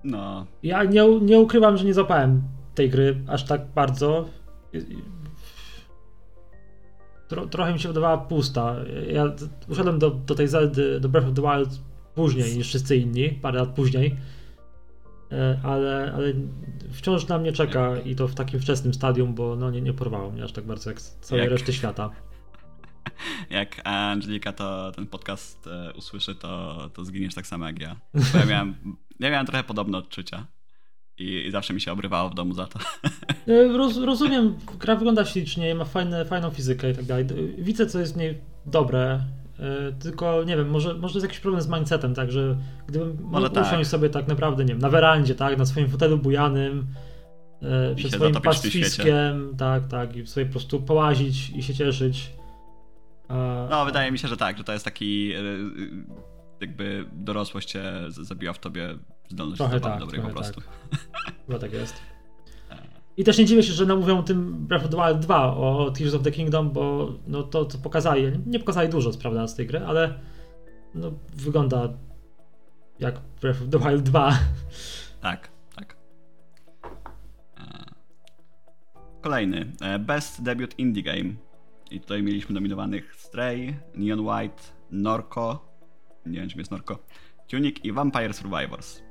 Speaker 1: No.
Speaker 2: Ja nie, nie ukrywam, że nie zapałem tej gry aż tak bardzo tro, trochę mi się wydawała pusta. Ja uszedłem do, do tej Zeldy, do Breath of the Wild później niż wszyscy inni, parę lat później. E, ale, ale wciąż na mnie czeka i to w takim wczesnym stadium, bo no nie, nie porwało mnie aż tak bardzo jak całej jak, reszty świata.
Speaker 1: Jak Angelika to ten podcast e, usłyszy, to, to zginiesz tak samo jak ja. Bo ja miałem, ja miałem trochę podobne odczucia i, i zawsze mi się obrywało w domu za to.
Speaker 2: E, roz, rozumiem, gra wygląda ślicznie, ma fajne, fajną fizykę i tak dalej. Widzę, co jest w niej dobre, e, tylko nie wiem, może, może jest jakiś problem z mindsetem, tak, że gdybym mógł tak. usiąść sobie tak naprawdę, nie wiem, na werandzie, tak, na swoim fotelu bujanym, e, przed swoim pastwiskiem, tak, tak, i sobie po prostu połazić i się cieszyć.
Speaker 1: No, wydaje mi się, że tak, że to jest taki jakby dorosłość cię zabiła w tobie zdolność trochę tak, dobrej po prostu.
Speaker 2: Tak. Chyba tak jest. I też nie dziwię się, że namówią tym Breath of the Wild 2 o Tears of the Kingdom, bo no to, co pokazali, nie pokazali dużo, prawda, z tej gry, ale no, wygląda jak Breath of the Wild 2.
Speaker 1: Tak, tak. E, kolejny. E, Best Debut Indie Game. I tutaj mieliśmy nominowanych Stray, Neon White, Norco, nie wiem czym jest Norco, Tunic i Vampire Survivors.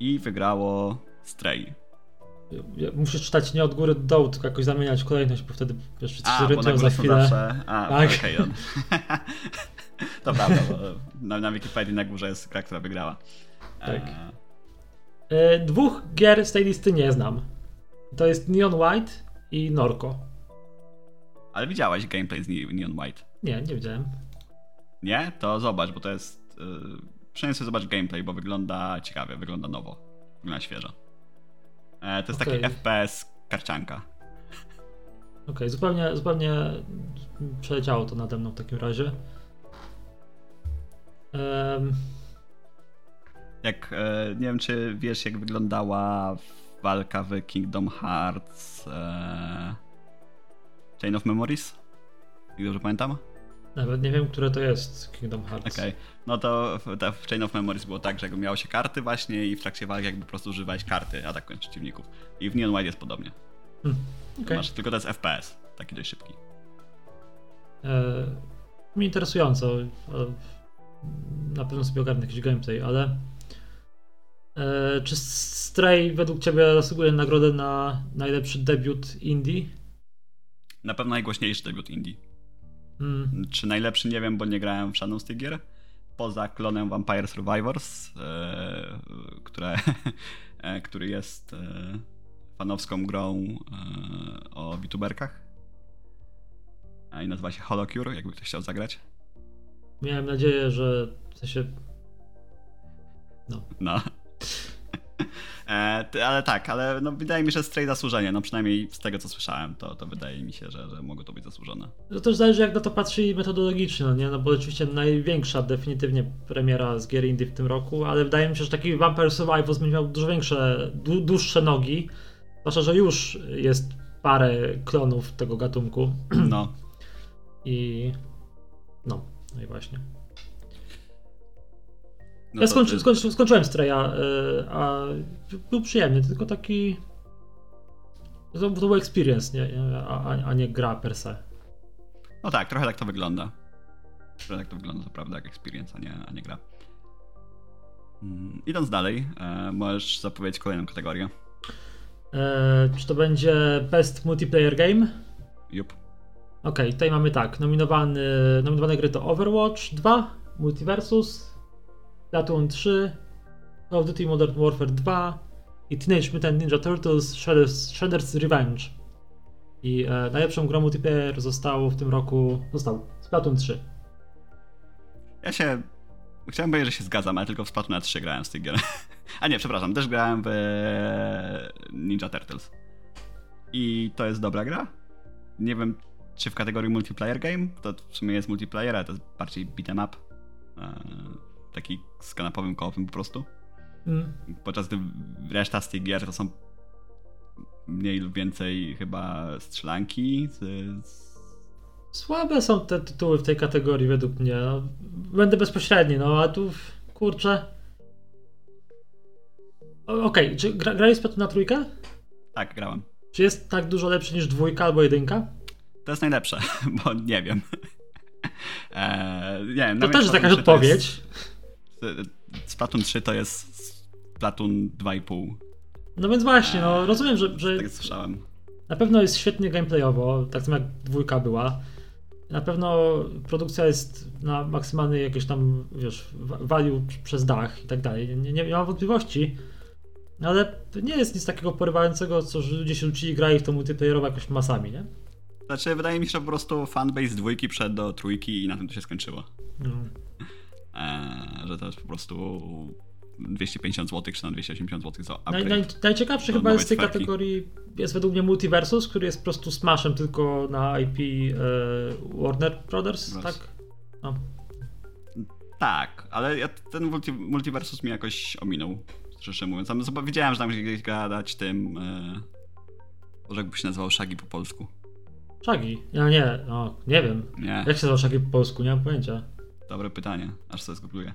Speaker 1: I wygrało Stray.
Speaker 2: Ja muszę czytać nie od góry do dołu, tylko jakoś zamieniać kolejność, bo wtedy wiesz, wszyscy się zorientują za chwilę. Zawsze...
Speaker 1: A, tak. okej. Okay, to prawda, bo na, na Wikipedii na górze jest gra, która wygrała.
Speaker 2: Tak. E... Dwóch gier z tej listy nie znam. To jest Neon White i Norco.
Speaker 1: Ale widziałeś gameplay z Neon White?
Speaker 2: Nie, nie widziałem.
Speaker 1: Nie? To zobacz, bo to jest... Przynajmniej sobie zobacz gameplay, bo wygląda ciekawie, wygląda nowo. Wygląda świeżo. E, to jest okay. taki FPS karcianka.
Speaker 2: Okej, okay, zupełnie, zupełnie przeleciało to nade mną w takim razie. Um.
Speaker 1: Jak, e, nie wiem czy wiesz jak wyglądała walka w Kingdom Hearts e, Chain of Memories? Jak dobrze pamiętam?
Speaker 2: Nawet nie wiem, które to jest Kingdom Hearts.
Speaker 1: Okej, okay. no to w, w, Chain of Memories było tak, że jakby miało się karty właśnie i w trakcie walki jakby po prostu używałeś karty atakując przeciwników. I w Neon White jest podobnie. Hmm. Okay. Masz, tylko to jest FPS, taki dość szybki.
Speaker 2: E, mi interesująco. Na pewno sobie ogarnę jakiś gameplay, ale e, czy Stray według ciebie zasługuje nagrodę na najlepszy debiut indie?
Speaker 1: Na pewno najgłośniejszy debiut indie. Hmm. Czy najlepszy nie wiem, bo nie grałem w żadną z tych gier. Poza klonem Vampire Survivors, e, które, e, który jest e, fanowską grą o VTuberkach. A i nazywa się Holocure, jakby ktoś chciał zagrać.
Speaker 2: Miałem nadzieję, że w sensie.
Speaker 1: No. no. E, ale tak, ale no, wydaje mi się, że straight zasłużenie, no przynajmniej z tego co słyszałem, to, to wydaje mi się, że, że mogło to być zasłużone.
Speaker 2: No to też zależy jak na to patrzy metodologicznie, no nie? No bo oczywiście największa definitywnie premiera z gier indie w tym roku, ale wydaje mi się, że taki Vampire Survivors będzie miał dużo większe, dłuższe nogi, zwłaszcza, że już jest parę klonów tego gatunku.
Speaker 1: No.
Speaker 2: I no, no i właśnie. No ja skończy, skończy, skończyłem Streja, e, a był przyjemny, tylko taki. To, był experience, nie? A, a, nie gra per se.
Speaker 1: No tak, trochę tak to wygląda. Trochę tak to wygląda, to prawda, jak experience, a nie, a nie gra. Hmm, idąc dalej, e, możesz zapowiedzieć kolejną kategorię.
Speaker 2: E, czy to będzie Best Multiplayer Game?
Speaker 1: Jup.
Speaker 2: Okej, okay, tutaj mamy tak, nominowany, nominowane gry to Overwatch 2, Multiversus, Platoon 3, Call of Duty Modern Warfare 2 i Teenage Mutant Ninja Turtles Shredder's, Shredder's Revenge. I e, najlepszą grą multiplayer zostało w tym roku, został Splatoon 3.
Speaker 1: Ja się, chciałem powiedzieć, że się zgadzam, ale tylko w Splatoon 3 grałem z tych gier. A nie, przepraszam, też grałem w Ninja Turtles. I to jest dobra gra. Nie wiem, czy w kategorii multiplayer game, to w sumie jest multiplayer, ale to jest bardziej beat'em up. E, taki z kanapowym kołowym po prostu. Mm. Podczas gdy reszta z tych gier to są mniej lub więcej chyba strzelanki z, z...
Speaker 2: Słabe są te tytuły w tej kategorii według mnie. No, będę bezpośredni, no a tu kurczę. Okej, okay. czy gra, grałeś na trójkę?
Speaker 1: Tak, grałem.
Speaker 2: Czy jest tak dużo lepszy niż dwójka albo jedynka?
Speaker 1: To jest najlepsze, bo nie wiem.
Speaker 2: eee, nie wiem to też jest jakaś odpowiedź. Jest...
Speaker 1: Splatoon 3 to jest Splatoon 2,5.
Speaker 2: No więc właśnie, no rozumiem, że, że.
Speaker 1: Tak słyszałem.
Speaker 2: Na pewno jest świetnie gameplayowo, tak samo jak dwójka była. Na pewno produkcja jest na maksymalnej jakieś tam, wiesz, value przez dach i tak dalej. Nie, nie, nie mam wątpliwości. Ale nie jest nic takiego porywającego, co że ludzie się uczyli grali w to multiplayerowo jakoś masami, nie?
Speaker 1: Znaczy, wydaje mi się, że po prostu fanbase dwójki przed do trójki i na tym to się skończyło. No. E, że to jest po prostu 250 zł czy na 280 zł za upgrade.
Speaker 2: Naj, naj, najciekawszy chyba jest z tej kategorii jest według mnie Multiversus, który jest po prostu smashem tylko na IP e, Warner Brothers, tak? No.
Speaker 1: Tak, ale ja, ten multi, Multiversus mi jakoś ominął, szczerze mówiąc. Tam, widziałem, że tam gdzieś gadać tym, e, może jakby się nazywał Shaggy po polsku.
Speaker 2: Shaggy? Ja nie, no, nie wiem. Nie. Jak się nazywał Shaggy po polsku? Nie mam pojęcia.
Speaker 1: Dobre pytanie, aż sobie zgoogluję.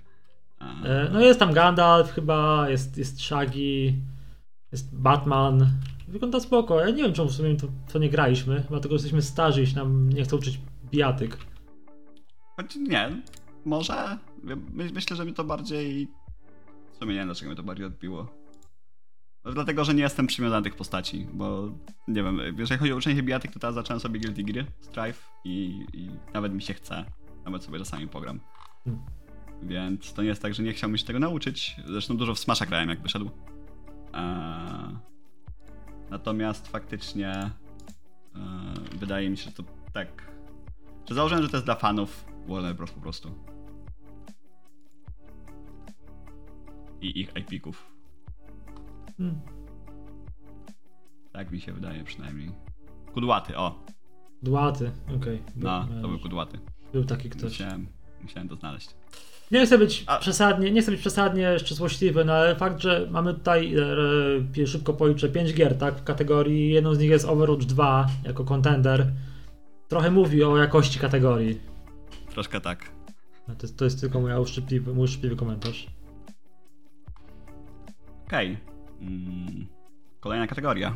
Speaker 2: E, no jest tam Gandalf chyba, jest, jest Shaggy, jest Batman. Wygląda spoko. Ja nie wiem czemu w sumie to, to nie graliśmy, dlatego jesteśmy starzy i nam nie chcą uczyć bijatyk.
Speaker 1: Znaczy, nie, może. My, myślę, że mi to bardziej... W sumie nie wiem dlaczego mi to bardziej odbiło. No, dlatego, że nie jestem przywiązany tych postaci, bo nie wiem, jeżeli chodzi o uczenie się bijatyk, to teraz zacząłem sobie Guilty Gear Strife i, i nawet mi się chce. Nawet sobie czasami pogram. Hmm. Więc to nie jest tak, że nie chciałbym się tego nauczyć. Zresztą dużo w Smasha grałem, jak wyszedł. Eee, natomiast faktycznie eee, wydaje mi się, że to tak. Że założyłem, że to jest dla fanów Warner Bros. po prostu. I ich IP-ków. Hmm. Tak mi się wydaje przynajmniej. Kudłaty, o.
Speaker 2: Kudłaty, okej. Okay.
Speaker 1: No, to był kudłaty.
Speaker 2: Był taki ktoś.
Speaker 1: Musiałem, musiałem to znaleźć.
Speaker 2: Nie chcę być A... przesadnie, nie chcę być przesadnie jeszcze złośliwy, no ale fakt, że mamy tutaj e, szybko policzę 5 gier, tak, w kategorii, jedną z nich jest Overwatch 2 jako contender, trochę mówi o jakości kategorii.
Speaker 1: Troszkę tak.
Speaker 2: No to, to jest tylko mój uszczypliwy, mój uszczypliwy komentarz.
Speaker 1: Okej. Okay. Mm, kolejna kategoria.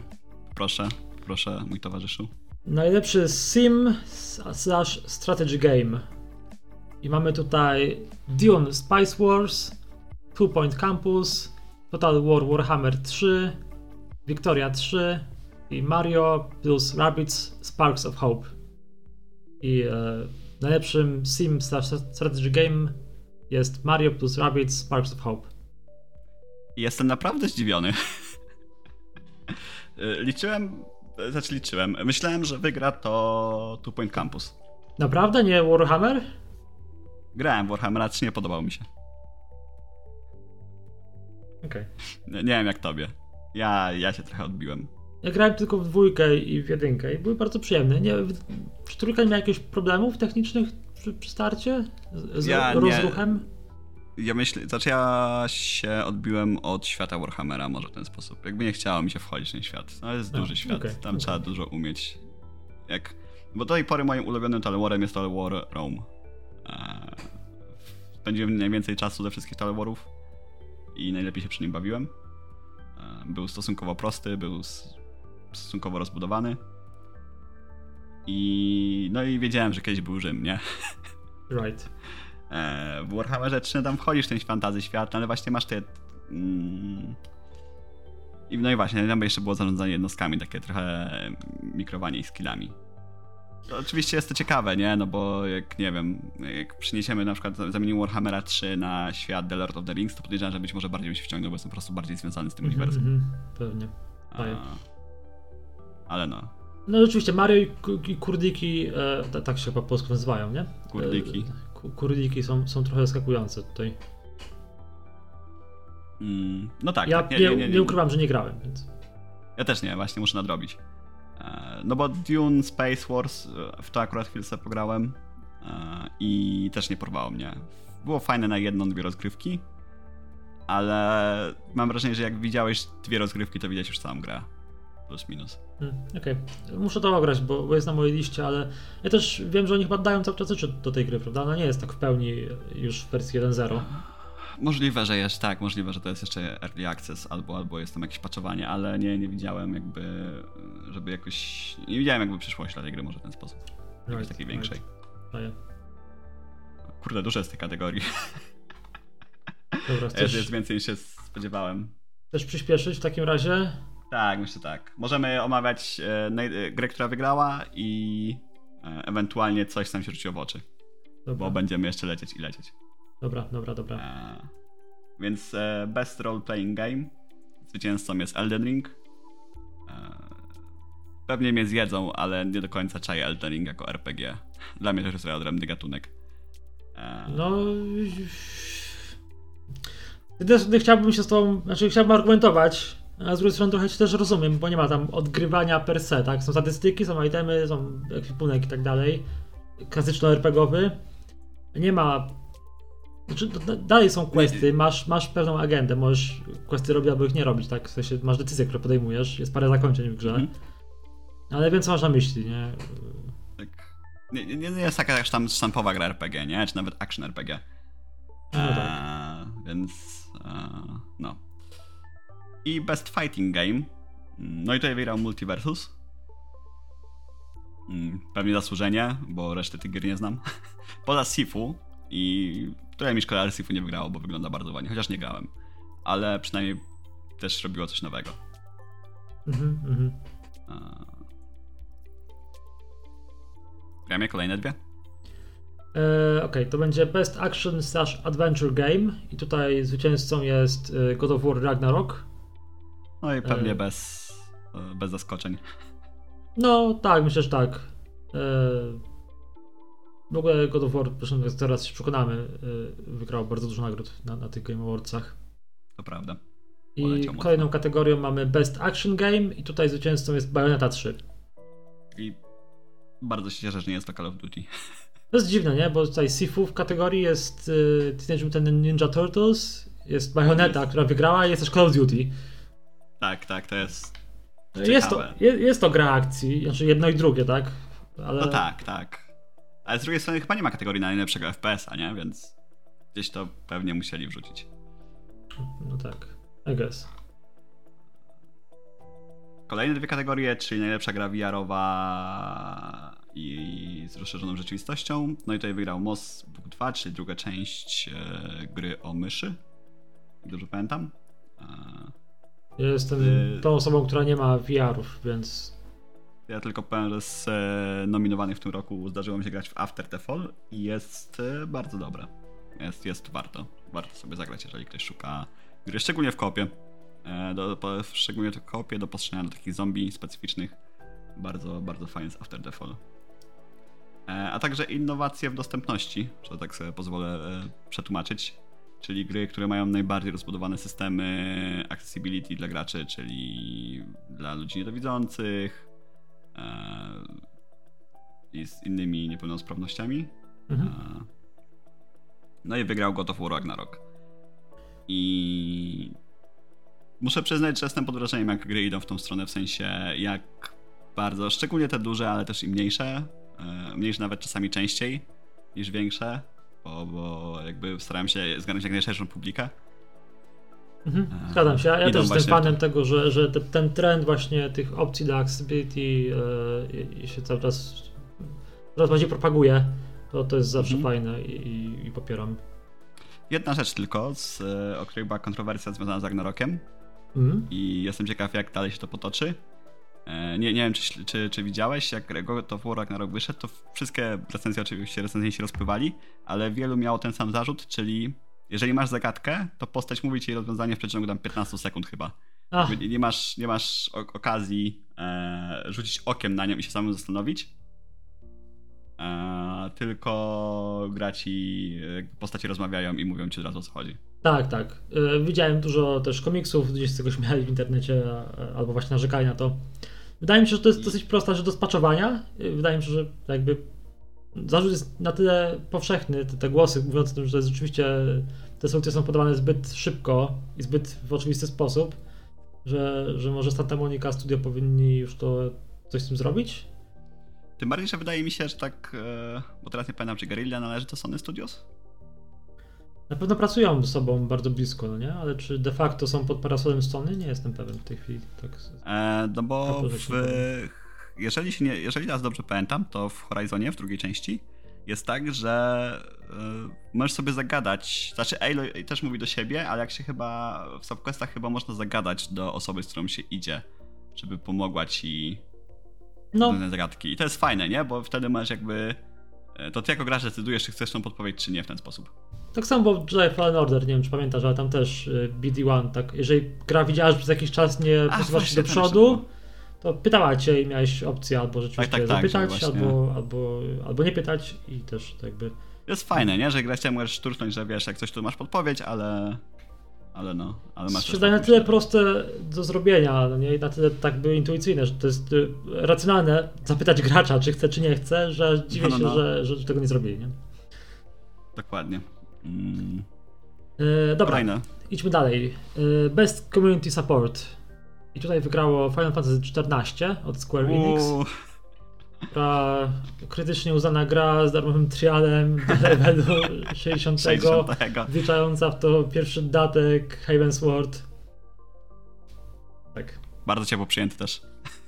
Speaker 1: Proszę, proszę, mój towarzyszu.
Speaker 2: Najlepszy sim slash strategy game. I mamy tutaj Dune Spice Wars, Two Point Campus, Total War Warhammer 3, Victoria 3 i Mario plus Rabbids Sparks of Hope. I e, najlepszym sim slash strategy game jest Mario plus Rabbids Sparks of Hope.
Speaker 1: Jestem naprawdę zdziwiony. Y, liczyłem, znaczy liczyłem, myślałem, że wygra to Two Point Campus.
Speaker 2: Naprawdę? Nie Warhammer?
Speaker 1: Grałem w Warhammera 3, nie podobał mi się.
Speaker 2: Okej. Okay.
Speaker 1: Nie, wiem jak tobie. Ja, ja się trochę odbiłem.
Speaker 2: Ja grałem tylko w dwójkę i w jedynkę i były bardzo przyjemne. Nie, czy trójka nie miała jakichś problemów technicznych przy, przy starcie? Z ja rozruchem?
Speaker 1: Nie. Ja myślę, znaczy ja się odbiłem od świata Warhammera może w ten sposób. Jakby nie chciało mi się wchodzić w ten świat. No jest duży świat, okay, tam okay. trzeba dużo umieć. Jak, bo do tej pory moim ulubionym Talwarem jest Talwar Rome. Eee, spędziłem najwięcej czasu ze wszystkich Talwarów i najlepiej się przy nim bawiłem. Eee, był stosunkowo prosty, był stosunkowo rozbudowany. I no i wiedziałem, że kiedyś był Rzym, nie?
Speaker 2: Right.
Speaker 1: E, w Warhammerze 3 tam wchodzisz w ten fantazy świat, ale właśnie masz te... Mm, i no i właśnie, tam jeszcze było zarządzanie jednostkami, takie trochę mikrowanie ich skillami. To oczywiście jest to ciekawe, nie? No bo jak, nie wiem, jak przyniesiemy na przykład, zamienimy Warhammera 3 na świat The Lord of the Rings, to podejrzewam, że być może bardziej bym się wciągnął, bo jestem po prostu bardziej związany z tym mm -hmm, uniwersum. Mm
Speaker 2: -hmm, pewnie. A,
Speaker 1: ale no.
Speaker 2: No oczywiście, Mario i, i Kurdiki, e, tak się chyba po polsku nazywają, nie?
Speaker 1: Kurdiki.
Speaker 2: E, kurdiki są, są trochę zaskakujące tutaj.
Speaker 1: Mm, no tak.
Speaker 2: Ja
Speaker 1: tak,
Speaker 2: nie, nie, nie, nie, ukrywam, że nie grałem, więc...
Speaker 1: Ja też nie, właśnie muszę nadrobić. E, no bo Dune Space Wars, e, w to akurat chwilę sobie pograłem e, i też nie porwało mnie. Było fajne na jedną, dwie rozgrywki, ale mam wrażenie, że jak widziałeś dwie rozgrywki, to widać już całą grę plus minus.
Speaker 2: Hmm, Okej, okay. muszę to ograć, bo, bo jest na mojej liście, ale ja też wiem, że oni chyba dają cały czas rzeczy do tej gry, prawda? Ona nie jest tak w pełni już w wersji 1.0.
Speaker 1: Możliwe, że jest, tak, możliwe, że to jest jeszcze early access albo, albo jest tam jakieś patchowanie, ale nie, nie widziałem jakby, żeby jakoś, nie widziałem jakby przyszłości dla tej gry może w ten sposób. Jakiejś right, takiej większej. Right. Kurde, dużo jest tej kategorii. Dobra, chcesz... jest, jest więcej niż się spodziewałem.
Speaker 2: Chcesz przyspieszyć w takim razie?
Speaker 1: Tak, myślę tak. Możemy omawiać e, e, grę, która wygrała i e, ewentualnie coś tam się rzuciło w oczy. Dobra. Bo będziemy jeszcze lecieć i lecieć.
Speaker 2: Dobra, dobra, dobra. E,
Speaker 1: więc e, Best Role Playing Game. Zwycięzcą jest Elden Ring. E, pewnie mnie zjedzą, ale nie do końca czaję Elden Ring jako RPG. Dla mnie to jest odrębny gatunek.
Speaker 2: No... Też chciałbym się z tobą, znaczy chciałbym argumentować, a z drugiej strony trochę się też rozumiem, bo nie ma tam odgrywania per se, tak? Są statystyki, są itemy, są ekwipunek i tak dalej. Klasyczno-RPGowy. Nie ma... Znaczy, dalej są questy, masz, masz pewną agendę, możesz questy robić albo ich nie robić, tak? W sensie masz decyzje, które podejmujesz, jest parę zakończeń w grze. Mhm. Ale wiem, co masz na myśli, nie?
Speaker 1: Tak. Nie, nie, nie jest taka tam sztampowa gra RPG, nie? Czy nawet action RPG. No tak. Eee, więc... Eee, no i Best Fighting Game. No i tutaj wygrał Multiversus. Mm, pewnie zasłużenie, bo reszty tych gier nie znam. Poza Sifu i trochę mi szkoda, że Sifu nie wygrało, bo wygląda bardzo ładnie, chociaż nie grałem. Ale przynajmniej też robiło coś nowego. Mhm, mhm. Gramy kolejne dwie?
Speaker 2: E, Okej, okay, to będzie Best Action slash Adventure Game i tutaj zwycięzcą jest e, God of War Ragnarok.
Speaker 1: No i pewnie e... bez, e, bez zaskoczeń.
Speaker 2: No tak, myślę, że tak. E... W ogóle God of War, zresztą teraz się przekonamy, e... wygrał bardzo dużo nagród na, na tych Game Awardsach.
Speaker 1: To prawda.
Speaker 2: I kolejną kategorią mamy Best Action Game i tutaj zwycięzcą jest Bayonetta 3.
Speaker 1: I bardzo się cieszę, że nie jest to Call of Duty.
Speaker 2: To jest dziwne, nie? Bo tutaj Sifu w kategorii jest y, Teenage Mutant Ninja Turtles, jest Bayonetta, która wygrała i jest też Call of Duty.
Speaker 1: Tak, tak, to jest.
Speaker 2: Jest to, jest to gra akcji, znaczy jedno i drugie, tak?
Speaker 1: Ale... No tak, tak. Ale z drugiej strony chyba nie ma kategorii najlepszego FPS-a, nie? Więc gdzieś to pewnie musieli wrzucić.
Speaker 2: No tak, I guess.
Speaker 1: Kolejne dwie kategorie, czyli najlepsza gra VR-owa i z rozszerzoną rzeczywistością. No i tutaj wygrał Moss Book 2, czyli druga część e, gry o myszy. Dobrze pamiętam.
Speaker 2: Ja jestem y... tą osobą, która nie ma VR-ów, więc.
Speaker 1: Ja tylko powiem, że z e, nominowanych w tym roku zdarzyło mi się grać w After the Fall i jest e, bardzo dobre. Jest, jest warto. Warto sobie zagrać, jeżeli ktoś szuka gry, szczególnie w kopie. E, do, szczególnie to kopie do postrzelania do takich zombie specyficznych. Bardzo, bardzo fajnie z After the Fall. A także innowacje w dostępności, że tak sobie pozwolę przetłumaczyć. Czyli gry, które mają najbardziej rozbudowane systemy accessibility dla graczy, czyli dla ludzi niedowidzących e, i z innymi niepełnosprawnościami.
Speaker 2: Mhm.
Speaker 1: E, no i wygrał God of War Ragnarok. I muszę przyznać, że jestem pod wrażeniem, jak gry idą w tą stronę, w sensie jak bardzo, szczególnie te duże, ale też i mniejsze, e, mniejsze nawet czasami częściej niż większe, bo, bo jakby starałem się zgarnąć jak najszerszą publikę.
Speaker 2: Mhm. Zgadzam się. Ja, też jestem
Speaker 1: właśnie
Speaker 2: fanem tego, że, że te, ten trend właśnie tych opcji dla accessibility e, i- się cały czas coraz bardziej propaguje. To, to jest zawsze
Speaker 1: Mhm.
Speaker 2: fajne i, i, i popieram.
Speaker 1: Jedna rzecz tylko, z, e, o której była kontrowersja związana z Ragnarokiem
Speaker 2: Mhm.
Speaker 1: i jestem ciekaw, jak dalej się to potoczy. E, Nie, nie wiem, czy, czy, czy widziałeś, jak God of War Ragnarok wyszedł, to wszystkie recenzje oczywiście recenzenci się rozpływali, ale wielu miało ten sam zarzut, czyli jeżeli masz zagadkę, to postać mówi ci jej rozwiązanie w przeciągu tam 15 sekund chyba.
Speaker 2: Ach,
Speaker 1: Nie masz, nie masz okazji e, rzucić okiem na nią i się samym zastanowić. E, tylko gra ci, e, postacie rozmawiają i mówią ci od razu o co chodzi.
Speaker 2: tak, tak. E, widziałem dużo też komiksów, się z tego śmiali w internecie albo właśnie narzekali na to. Wydaje mi się, że to jest dosyć prosta rzecz do spaczowania. Wydaje mi się, że jakby zarzut jest na tyle powszechny, te, te głosy mówiące o tym, że rzeczywiście te solucje są podawane zbyt szybko i zbyt w oczywisty sposób, że, że może Santa Monica Studio powinni już to coś z tym zrobić.
Speaker 1: Tym bardziej, że wydaje mi się, że tak, e, bo teraz nie pamiętam, czy Guerrilla należy do Sony Studios?
Speaker 2: Na pewno pracują ze sobą bardzo blisko, no nie? Ale czy de facto są pod parasolem Sony? Nie jestem pewien w tej chwili. Tak.
Speaker 1: E, no bo w, jeżeli, się nie, jeżeli teraz dobrze pamiętam, to w Horizonie, w drugiej części, jest tak, że e, możesz sobie zagadać, znaczy Aloy też mówi do siebie, ale jak się chyba, w subquestach chyba można zagadać do osoby, z którą się idzie, żeby pomogła ci
Speaker 2: No,
Speaker 1: zagadki. I to jest fajne, nie? Bo wtedy masz jakby, to ty jako gracz decydujesz, czy chcesz tą podpowiedź, czy nie w ten sposób.
Speaker 2: tak samo było w Jedi Fallen Order, nie wiem czy pamiętasz, ale tam też y, BD-1, tak, jeżeli gra widziała, że przez jakiś czas nie
Speaker 1: A,
Speaker 2: posuwasz się do przodu, to pytała cię i miałeś opcję albo rzeczywiście
Speaker 1: Tak, tak, tak,
Speaker 2: zapytać, albo, albo, albo nie pytać i też tak jakby...
Speaker 1: Jest fajne, nie? Że grać możesz szturchnąć, że wiesz, jak coś tu masz podpowiedź, ale... Ale no, ale masz
Speaker 2: się na tyle proste do zrobienia, no nie? I na tyle tak by intuicyjne, że to jest y, racjonalne zapytać gracza, czy chce, czy nie chce, że dziwię
Speaker 1: No, no,
Speaker 2: się,
Speaker 1: no.
Speaker 2: Że, że tego nie zrobili, nie?
Speaker 1: Dokładnie. Mm.
Speaker 2: E, dobra,
Speaker 1: Kolejne.
Speaker 2: idźmy dalej. E, Best Community Support. I tutaj wygrało Final Fantasy XIV od Square Enix.
Speaker 1: Uuu,
Speaker 2: Która krytycznie uznana gra z darmowym trialem do levelu 60,
Speaker 1: 60.
Speaker 2: wliczająca w to pierwszy datek Heavensward. Tak,
Speaker 1: Bardzo ciepło przyjęty też.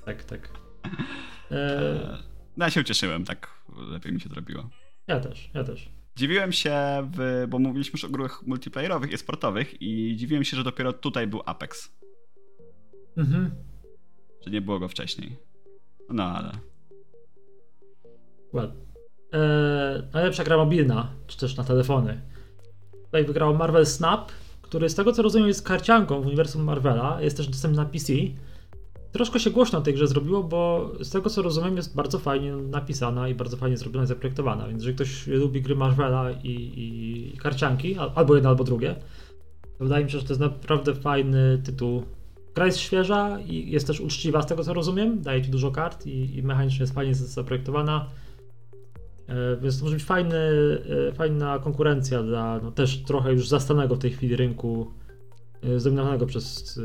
Speaker 2: tak, tak. E,
Speaker 1: E, No ja się ucieszyłem, tak lepiej mi się zrobiło.
Speaker 2: ja też, ja też.
Speaker 1: Dziwiłem się, w, bo mówiliśmy już o grach multiplayerowych i sportowych i dziwiłem się, że dopiero tutaj był Apex.
Speaker 2: Mhm.
Speaker 1: Że nie było go wcześniej. No ale...
Speaker 2: Well. E, najlepsza gra mobilna, czy też na telefony. Tutaj wygrał Marvel Snap, który z tego co rozumiem jest karcianką w uniwersum Marvela, jest też dostępny na PC. Troszkę się głośno tej grze zrobiło, bo z tego co rozumiem jest bardzo fajnie napisana i bardzo fajnie zrobiona i zaprojektowana, więc jeżeli ktoś lubi gry Marvela i, i, i karcianki, al- albo jedno, albo drugie, to wydaje mi się, że to jest naprawdę fajny tytuł. Gra jest świeża i jest też uczciwa z tego co rozumiem, daje ci dużo kart i, i mechanicznie jest fajnie zaprojektowana. E, Więc to może być fajny, e, fajna konkurencja dla no, też trochę już zastanego w tej chwili rynku, e, zdominowanego przez,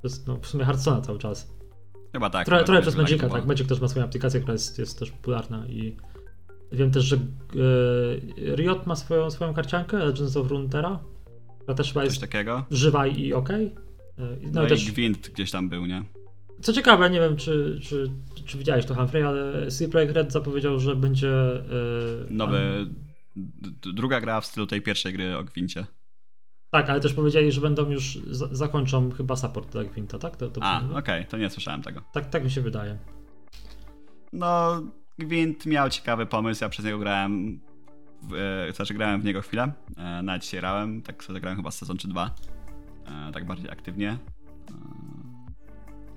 Speaker 2: przez no, w sumie Hearthstone'a cały czas.
Speaker 1: Chyba tak.
Speaker 2: Trochę,
Speaker 1: chyba
Speaker 2: trochę
Speaker 1: tak
Speaker 2: przez. Magica, tak. Magic też ma swoją aplikację, która jest, jest też popularna i wiem też, że e, Riot ma swoją, swoją karciankę, Legends of Runeterra, która też chyba
Speaker 1: Coś
Speaker 2: jest
Speaker 1: takiego.
Speaker 2: żywa i. E,
Speaker 1: No,
Speaker 2: No, i
Speaker 1: i
Speaker 2: też,
Speaker 1: Gwint gdzieś tam był, nie?
Speaker 2: Co ciekawe, nie wiem czy, czy, czy widziałeś to Humphrey, ale CD Projekt Red zapowiedział, że będzie e,
Speaker 1: Nowy... d- Druga gra w stylu tej pierwszej gry o Gwincie.
Speaker 2: Tak, ale też powiedzieli, że będą już za- zakończą chyba support dla Gwinta, tak? To, to
Speaker 1: A, okej, to nie słyszałem tego.
Speaker 2: tak, tak mi się wydaje.
Speaker 1: No, Gwint miał ciekawy pomysł, ja przez niego grałem, w, e, znaczy grałem w niego chwilę, e, nawet się grałem, tak sobie zagrałem chyba sezon czy dwa, e, tak bardziej aktywnie.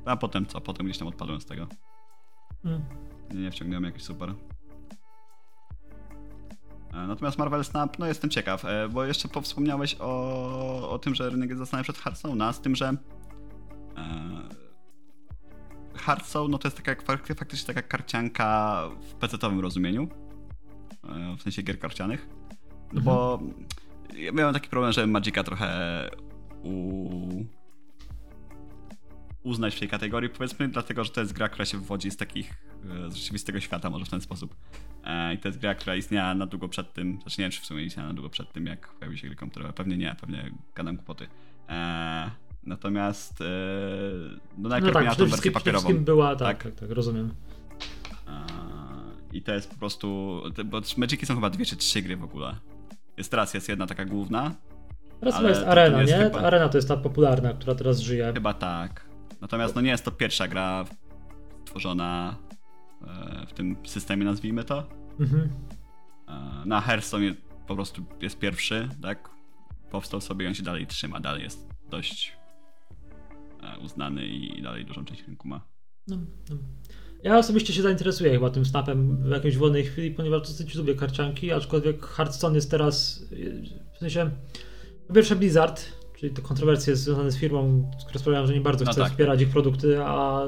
Speaker 1: A potem co? Potem gdzieś tam odpadłem z tego.
Speaker 2: Mm.
Speaker 1: Nie, nie wciągnąłem jakiś super. E, Natomiast Marvel Snap, no jestem ciekaw, e, bo jeszcze wspomniałeś o, o tym, że rynek jest zastanawia przed Hearthstone'a, z tym, że e, Hearthstone, no to jest taka fak- faktycznie taka karcianka w PC-owym rozumieniu, e, w sensie gier karcianych, no bo ja miałem taki problem, że Magica trochę u... uznać w tej kategorii, powiedzmy, dlatego, że to jest gra, która się wywodzi z takich, e, z rzeczywistego świata, może w ten sposób. E, I to jest gra, która istniała na długo przed tym, znaczy nie wiem, czy w sumie istniała na długo przed tym, jak pojawił się gry komputerowe, pewnie nie, pewnie gadam kłopoty. E, natomiast no najpierw
Speaker 2: No tak,
Speaker 1: miała tą wersję papierową.
Speaker 2: była, tak,
Speaker 1: Tak.
Speaker 2: tak, tak, rozumiem.
Speaker 1: I to jest po prostu, bo Magiki są chyba dwie czy trzy gry w ogóle. Jest teraz jest jedna taka główna,
Speaker 2: Teraz chyba jest Arena,
Speaker 1: nie? chyba-
Speaker 2: Arena to jest ta popularna, która teraz żyje.
Speaker 1: Chyba tak. Natomiast no nie jest to pierwsza gra tworzona e, w tym systemie, nazwijmy to.
Speaker 2: Mhm.
Speaker 1: E, Na Hearthstone po prostu jest pierwszy, tak? Powstał sobie i on się dalej trzyma, dalej jest dość e, uznany i dalej dużą część rynku ma.
Speaker 2: No, no. Ja osobiście się zainteresuję chyba tym snapem w jakiejś wolnej chwili, ponieważ dosyć lubię karcianki, aczkolwiek Hearthstone jest teraz, w sensie, po pierwsze Blizzard, czyli te kontrowersje związane z firmą, które sprawiają, że nie bardzo
Speaker 1: No
Speaker 2: chcę
Speaker 1: tak.
Speaker 2: wspierać ich produkty, a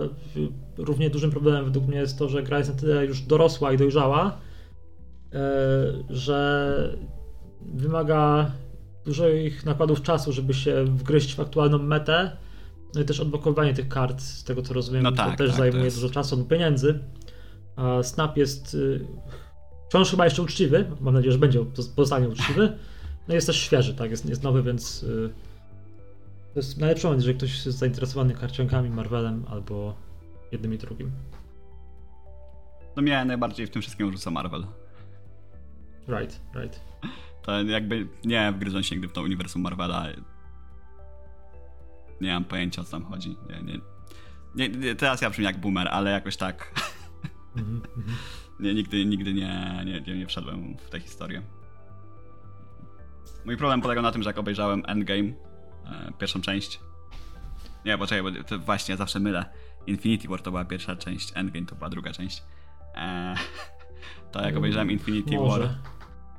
Speaker 2: równie dużym problemem według mnie jest to, że gra jest na tyle już dorosła i dojrzała, yy, że wymaga dużych nakładów czasu, żeby się wgryźć w aktualną metę. No i też odblokowanie tych kart, z tego co rozumiem,
Speaker 1: No
Speaker 2: to
Speaker 1: tak,
Speaker 2: też
Speaker 1: tak,
Speaker 2: zajmuje
Speaker 1: to jest-
Speaker 2: dużo czasu albo pieniędzy. A Snap jest y, wciąż chyba jeszcze uczciwy. Mam nadzieję, że będzie pozostanie uczciwy. No jest też świeży, tak, jest, jest nowy, więc y, to jest najlepszy moment, jeżeli ktoś jest zainteresowany karciankami, Marvelem albo jednym i drugim.
Speaker 1: No mnie najbardziej w tym wszystkim rzuca Marvel.
Speaker 2: Right, right.
Speaker 1: To jakby nie wgryzłem się nigdy w to uniwersum Marvela. Nie mam pojęcia o co tam chodzi. Nie, nie, nie, teraz ja brzmię jak boomer, ale jakoś tak.
Speaker 2: Mhm, mhm.
Speaker 1: Nie, nigdy, nigdy nie, nie, nie, wszedłem w tę historię. Mój problem polegał na tym, że jak obejrzałem Endgame, pierwszą część. Nie, poczekaj, bo to właśnie ja zawsze mylę. Infinity War to była pierwsza część, Endgame to była druga część. E, to jak obejrzałem Infinity
Speaker 2: Może.
Speaker 1: War,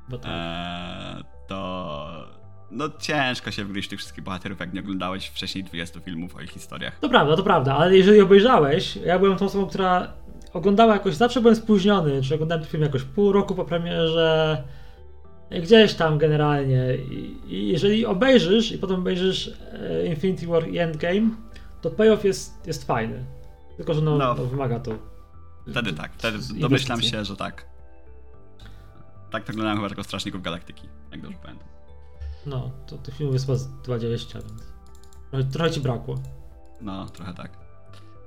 Speaker 2: Bo tak.
Speaker 1: e, to no ciężko się wgryźć tych wszystkich bohaterów, jak nie oglądałeś wcześniej 20 filmów o ich historiach.
Speaker 2: To prawda, to prawda, ale jeżeli obejrzałeś, ja byłem tą osobą, która oglądała jakoś, zawsze byłem spóźniony, czy oglądałem ten film jakoś pół roku po premierze, gdzieś tam generalnie. I, jeżeli obejrzysz i potem obejrzysz e, Infinity War i Endgame, to payoff jest, jest fajny. Tylko, że no,
Speaker 1: No.
Speaker 2: no. wymaga to.
Speaker 1: Wtedy tak, wtedy domyślam się, że tak. Tak oglądałem chyba tylko Strażników Galaktyki, jak dobrze pamiętam.
Speaker 2: No, to tych filmów jest chyba z 20, więc trochę, trochę ci brakło.
Speaker 1: No, trochę tak.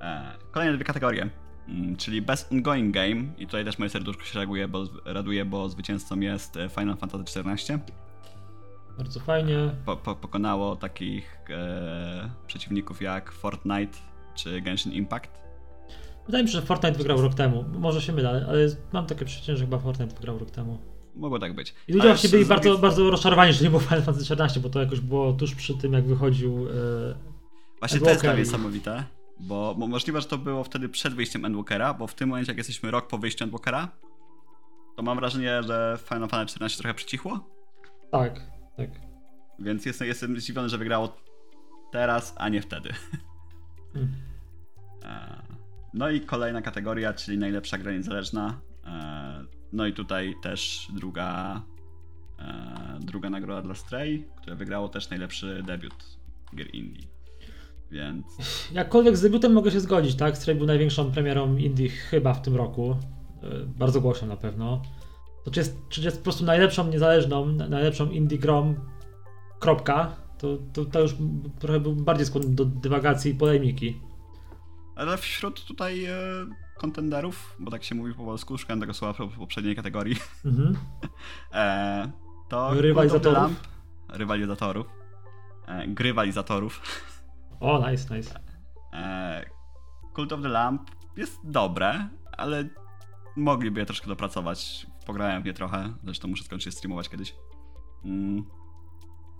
Speaker 1: E, kolejne dwie kategorie, czyli Best Ongoing Game i tutaj też moje serduszko się reaguje, bo, raduje, bo zwycięzcą jest e, Final Fantasy XIV.
Speaker 2: Bardzo fajnie.
Speaker 1: Po, po, pokonało takich e, przeciwników jak Fortnite czy Genshin Impact.
Speaker 2: Wydaje mi się, że Fortnite wygrał rok temu. Może się mylę, ale mam takie przeczucie, że chyba Fortnite wygrał rok temu.
Speaker 1: Mogło tak być.
Speaker 2: I ludzie właśnie byli
Speaker 1: z
Speaker 2: bardzo, bardzo rozczarowani, że nie było Final Fantasy XIV, bo to jakoś było tuż przy tym, jak wychodził. E,
Speaker 1: Właśnie to jest niesamowite, bo mo- możliwe, że to było wtedy przed wyjściem Endwalkera, bo w tym momencie, jak jesteśmy rok po wyjściu Endwalkera, to mam wrażenie, że Final Fantasy XIV trochę przycichło,
Speaker 2: tak, tak.
Speaker 1: więc jestem, jestem zdziwiony, że wygrało teraz, a nie wtedy.
Speaker 2: Mm.
Speaker 1: E, No i kolejna kategoria, czyli najlepsza gra niezależna. E, No i tutaj też druga, e, druga nagroda dla Stray, które wygrało też najlepszy debiut gier indie. Więc
Speaker 2: Jakkolwiek z debiutem mogę się zgodzić, tak? Stray był największą premierą indie chyba w tym roku. E, bardzo głośną na pewno. To czy jest, czy jest po prostu najlepszą niezależną, na- najlepszą indie grą, kropka, to, to, to już trochę był bardziej skłonny do dywagacji i polemiki.
Speaker 1: Ale wśród tutaj e, kontenderów, bo tak się mówi po polsku, szukałem tego słowa w poprzedniej kategorii,
Speaker 2: Mhm.
Speaker 1: e, to
Speaker 2: Rywalizatorów?
Speaker 1: Lamp, rywalizatorów, e, grywalizatorów,
Speaker 2: O, nice, nice.
Speaker 1: e, Cult of the Lamp jest dobre, ale mogliby je troszkę dopracować. Pograłem w nie trochę, zresztą muszę skończyć streamować kiedyś. Mm.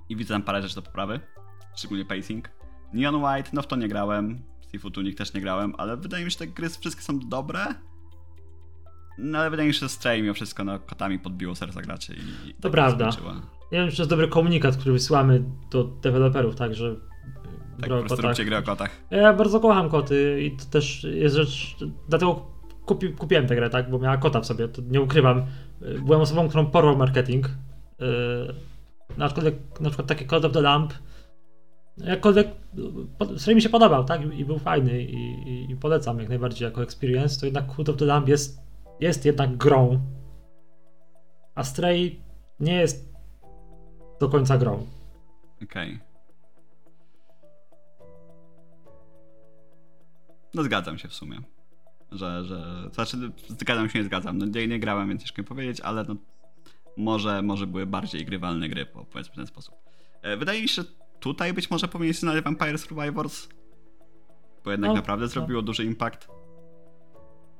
Speaker 1: I widzę tam parę rzeczy do poprawy, szczególnie pacing. Neon White, no w to nie grałem. Sifu Tunic też nie grałem, ale wydaje mi się, że te gry wszystkie są dobre. No ale wydaje mi się, że Stray mimo wszystko no, kotami podbiło serca graczy i...
Speaker 2: To tak prawda. Nie wiem, czy to jest dobry komunikat, który wysyłamy do deweloperów, tak, że
Speaker 1: tak, po prostu róbcie gry o kotach.
Speaker 2: Ja bardzo kocham koty i to też jest rzecz, dlatego kupi, kupiłem tę grę, tak, bo miała kota w sobie, to nie ukrywam. Byłem osobą, którą porwał marketing. Yy, na przykład, na przykład takie Call of the Lamp, jakkolwiek serii mi się podobał, tak, i był fajny i, i, i, polecam jak najbardziej jako experience, to jednak Call of the Lamp jest, jest jednak grą, a Stray nie jest do końca grą.
Speaker 1: Okej. Okay. No zgadzam się w sumie. Że, że. Znaczy, zgadzam się, nie zgadzam. No, nie, nie grałem, więc ciężko mi powiedzieć, ale no, może, może były bardziej grywalne gry, powiedzmy w ten sposób. E, wydaje mi się, że tutaj być może powinien nazywać Vampire Survivors. Bo jednak no, naprawdę no. zrobiło duży impact.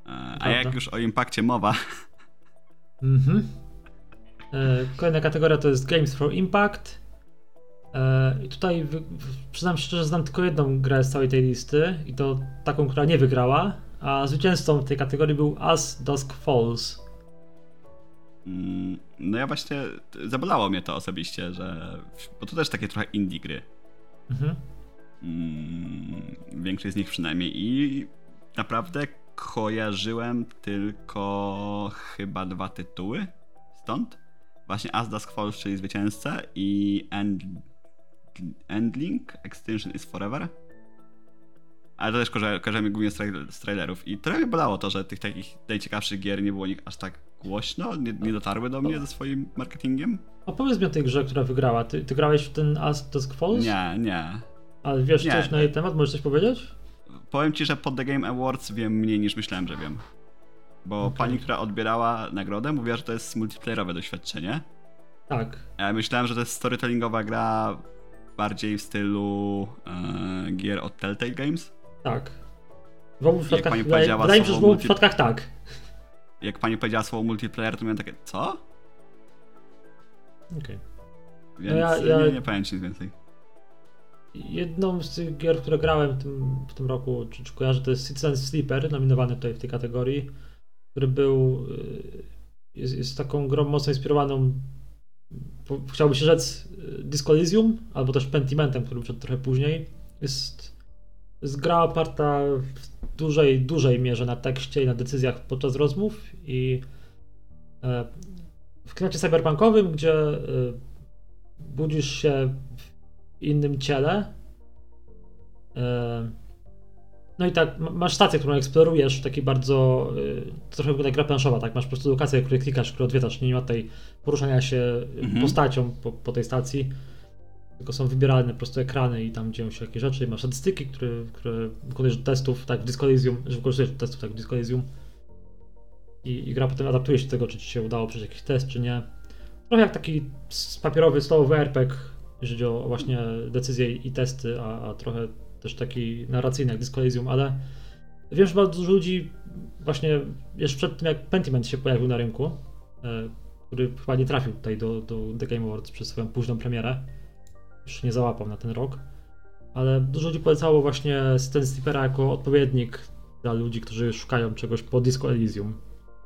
Speaker 1: E, a jak już o impakcie mowa.
Speaker 2: Mhm. E, kolejna kategoria to jest Games for Impact. E, I tutaj przyznam się szczerze, znam tylko jedną grę z całej tej listy i to taką, która nie wygrała, a zwycięzcą w tej kategorii był As Dusk Falls.
Speaker 1: Mm, no ja właśnie, zabolało mnie to osobiście, że, bo to też takie trochę indie gry. Mhm. Mm, większość z nich przynajmniej i naprawdę kojarzyłem tylko chyba dwa tytuły stąd. Właśnie As Dusk Falls, czyli Zwycięzca i End Endling, Extinction is Forever. Ale to też kojarzymy głównie z, trailerów. I trochę bolało to, że tych takich najciekawszych gier nie było nich aż tak głośno, nie, nie dotarły do mnie ze swoim marketingiem.
Speaker 2: Opowiedz mi o tej grze, która wygrała. Ty, ty grałeś w ten As Dusk Falls?
Speaker 1: Nie, nie.
Speaker 2: Ale wiesz nie, coś na jej temat? Możesz coś powiedzieć?
Speaker 1: Powiem ci, że pod The Game Awards wiem mniej niż myślałem, że wiem. Bo okay. pani, która odbierała nagrodę, mówiła, że to jest multiplayerowe doświadczenie.
Speaker 2: Tak.
Speaker 1: Ja myślałem, że to jest storytellingowa gra bardziej w stylu e, gier od Telltale Games.
Speaker 2: Tak. W obu przypadkach, wydaje, wydaje mi się, że w obu przypadkach tak.
Speaker 1: Jak pani powiedziała słowo multiplayer, to miałem takie, co?
Speaker 2: Okej. Okay.
Speaker 1: Więc no ja, ja... Nie, nie powiem nic więcej.
Speaker 2: Jedną z tych gier, które grałem w tym, w tym roku, czy, czy kojarzę, to jest Citizen Sleeper, nominowany tutaj w tej kategorii, który był, y, jest, jest taką grą mocno inspirowaną chciałby się rzec y, Disco Elysium, albo też Pentimentem, który wszedł trochę później. Jest, jest gra oparta w dużej, dużej mierze na tekście i na decyzjach podczas rozmów i e, w klimacie cyberpunkowym, gdzie e, budzisz się w innym ciele, e, no i tak, masz stację, którą eksplorujesz, taki bardzo, y, trochę jak gra planszowa, tak? Masz po prostu lokację, której klikasz, którą odwiedzasz, nie ma tej poruszania się mhm. postacią po, po, tej stacji, tylko są wybieralne po prostu ekrany i tam dzieją się jakieś rzeczy, masz statystyki, które, które wykonujesz do testów, tak w Disco Elysium, że wykorzystujesz do testów, tak w Disco Elysium. I, I gra potem adaptuje się do tego, czy ci się udało przejść jakiś test, czy nie. Trochę jak taki papierowy, stołowy RPG, jeżeli chodzi o właśnie decyzje i testy, a, a trochę też taki narracyjny jak Disco Elysium, ale wiem, że bardzo dużo ludzi właśnie jeszcze przed tym jak Pentiment się pojawił na rynku, e, który chyba nie trafił tutaj do, do The Game Awards przez swoją późną premierę, już nie załapał na ten rok, ale dużo ludzi polecało właśnie ten Sleepera jako odpowiednik dla ludzi, którzy szukają czegoś po Disco Elysium.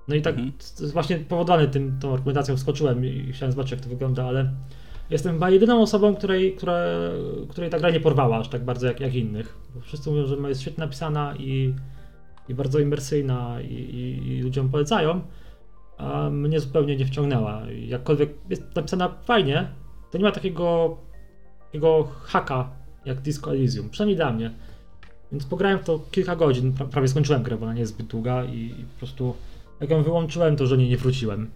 Speaker 2: No i tak mhm. właśnie powodowany tym, tą argumentacją wskoczyłem i chciałem zobaczyć jak to wygląda, ale Jestem chyba jedyną osobą, której, która, której ta gra nie porwała aż tak bardzo jak, jak innych. Bo wszyscy mówią, że jest świetnie napisana i, i bardzo imersyjna i, i, i, ludziom polecają, a mnie zupełnie nie wciągnęła. Jakkolwiek jest napisana fajnie, to nie ma takiego, takiego haka jak Disco Elysium, przynajmniej dla mnie. Więc pograłem to kilka godzin, prawie skończyłem grę, bo ona nie jest zbyt długa i, i po prostu jak ją wyłączyłem, to że nie, nie wróciłem.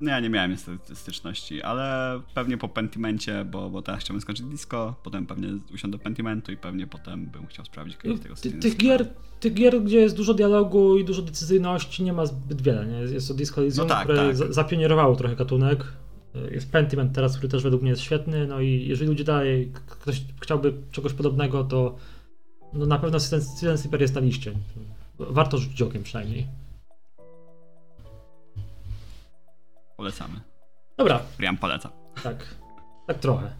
Speaker 1: No ja nie miałem niestety styczności, ale pewnie po Pentimencie, bo, bo teraz chciałbym skończyć disco, potem pewnie usiądę do Pentimentu i pewnie potem bym chciał sprawdzić kiedyś tego
Speaker 2: Ty, tych gier, tych gier, gdzie jest dużo dialogu i dużo decyzyjności nie ma zbyt wiele, nie? Jest to Disco Elysium, no tak, które tak. zapionierowało trochę gatunek. Jest Pentiment teraz, który też według mnie jest świetny, no i jeżeli ludzie dalej, ktoś chciałby czegoś podobnego, to no na pewno Citizen Sleeper jest na liście. Warto rzucić okiem przynajmniej.
Speaker 1: Polecamy.
Speaker 2: Dobra.
Speaker 1: Rian poleca.
Speaker 2: Tak. Tak trochę.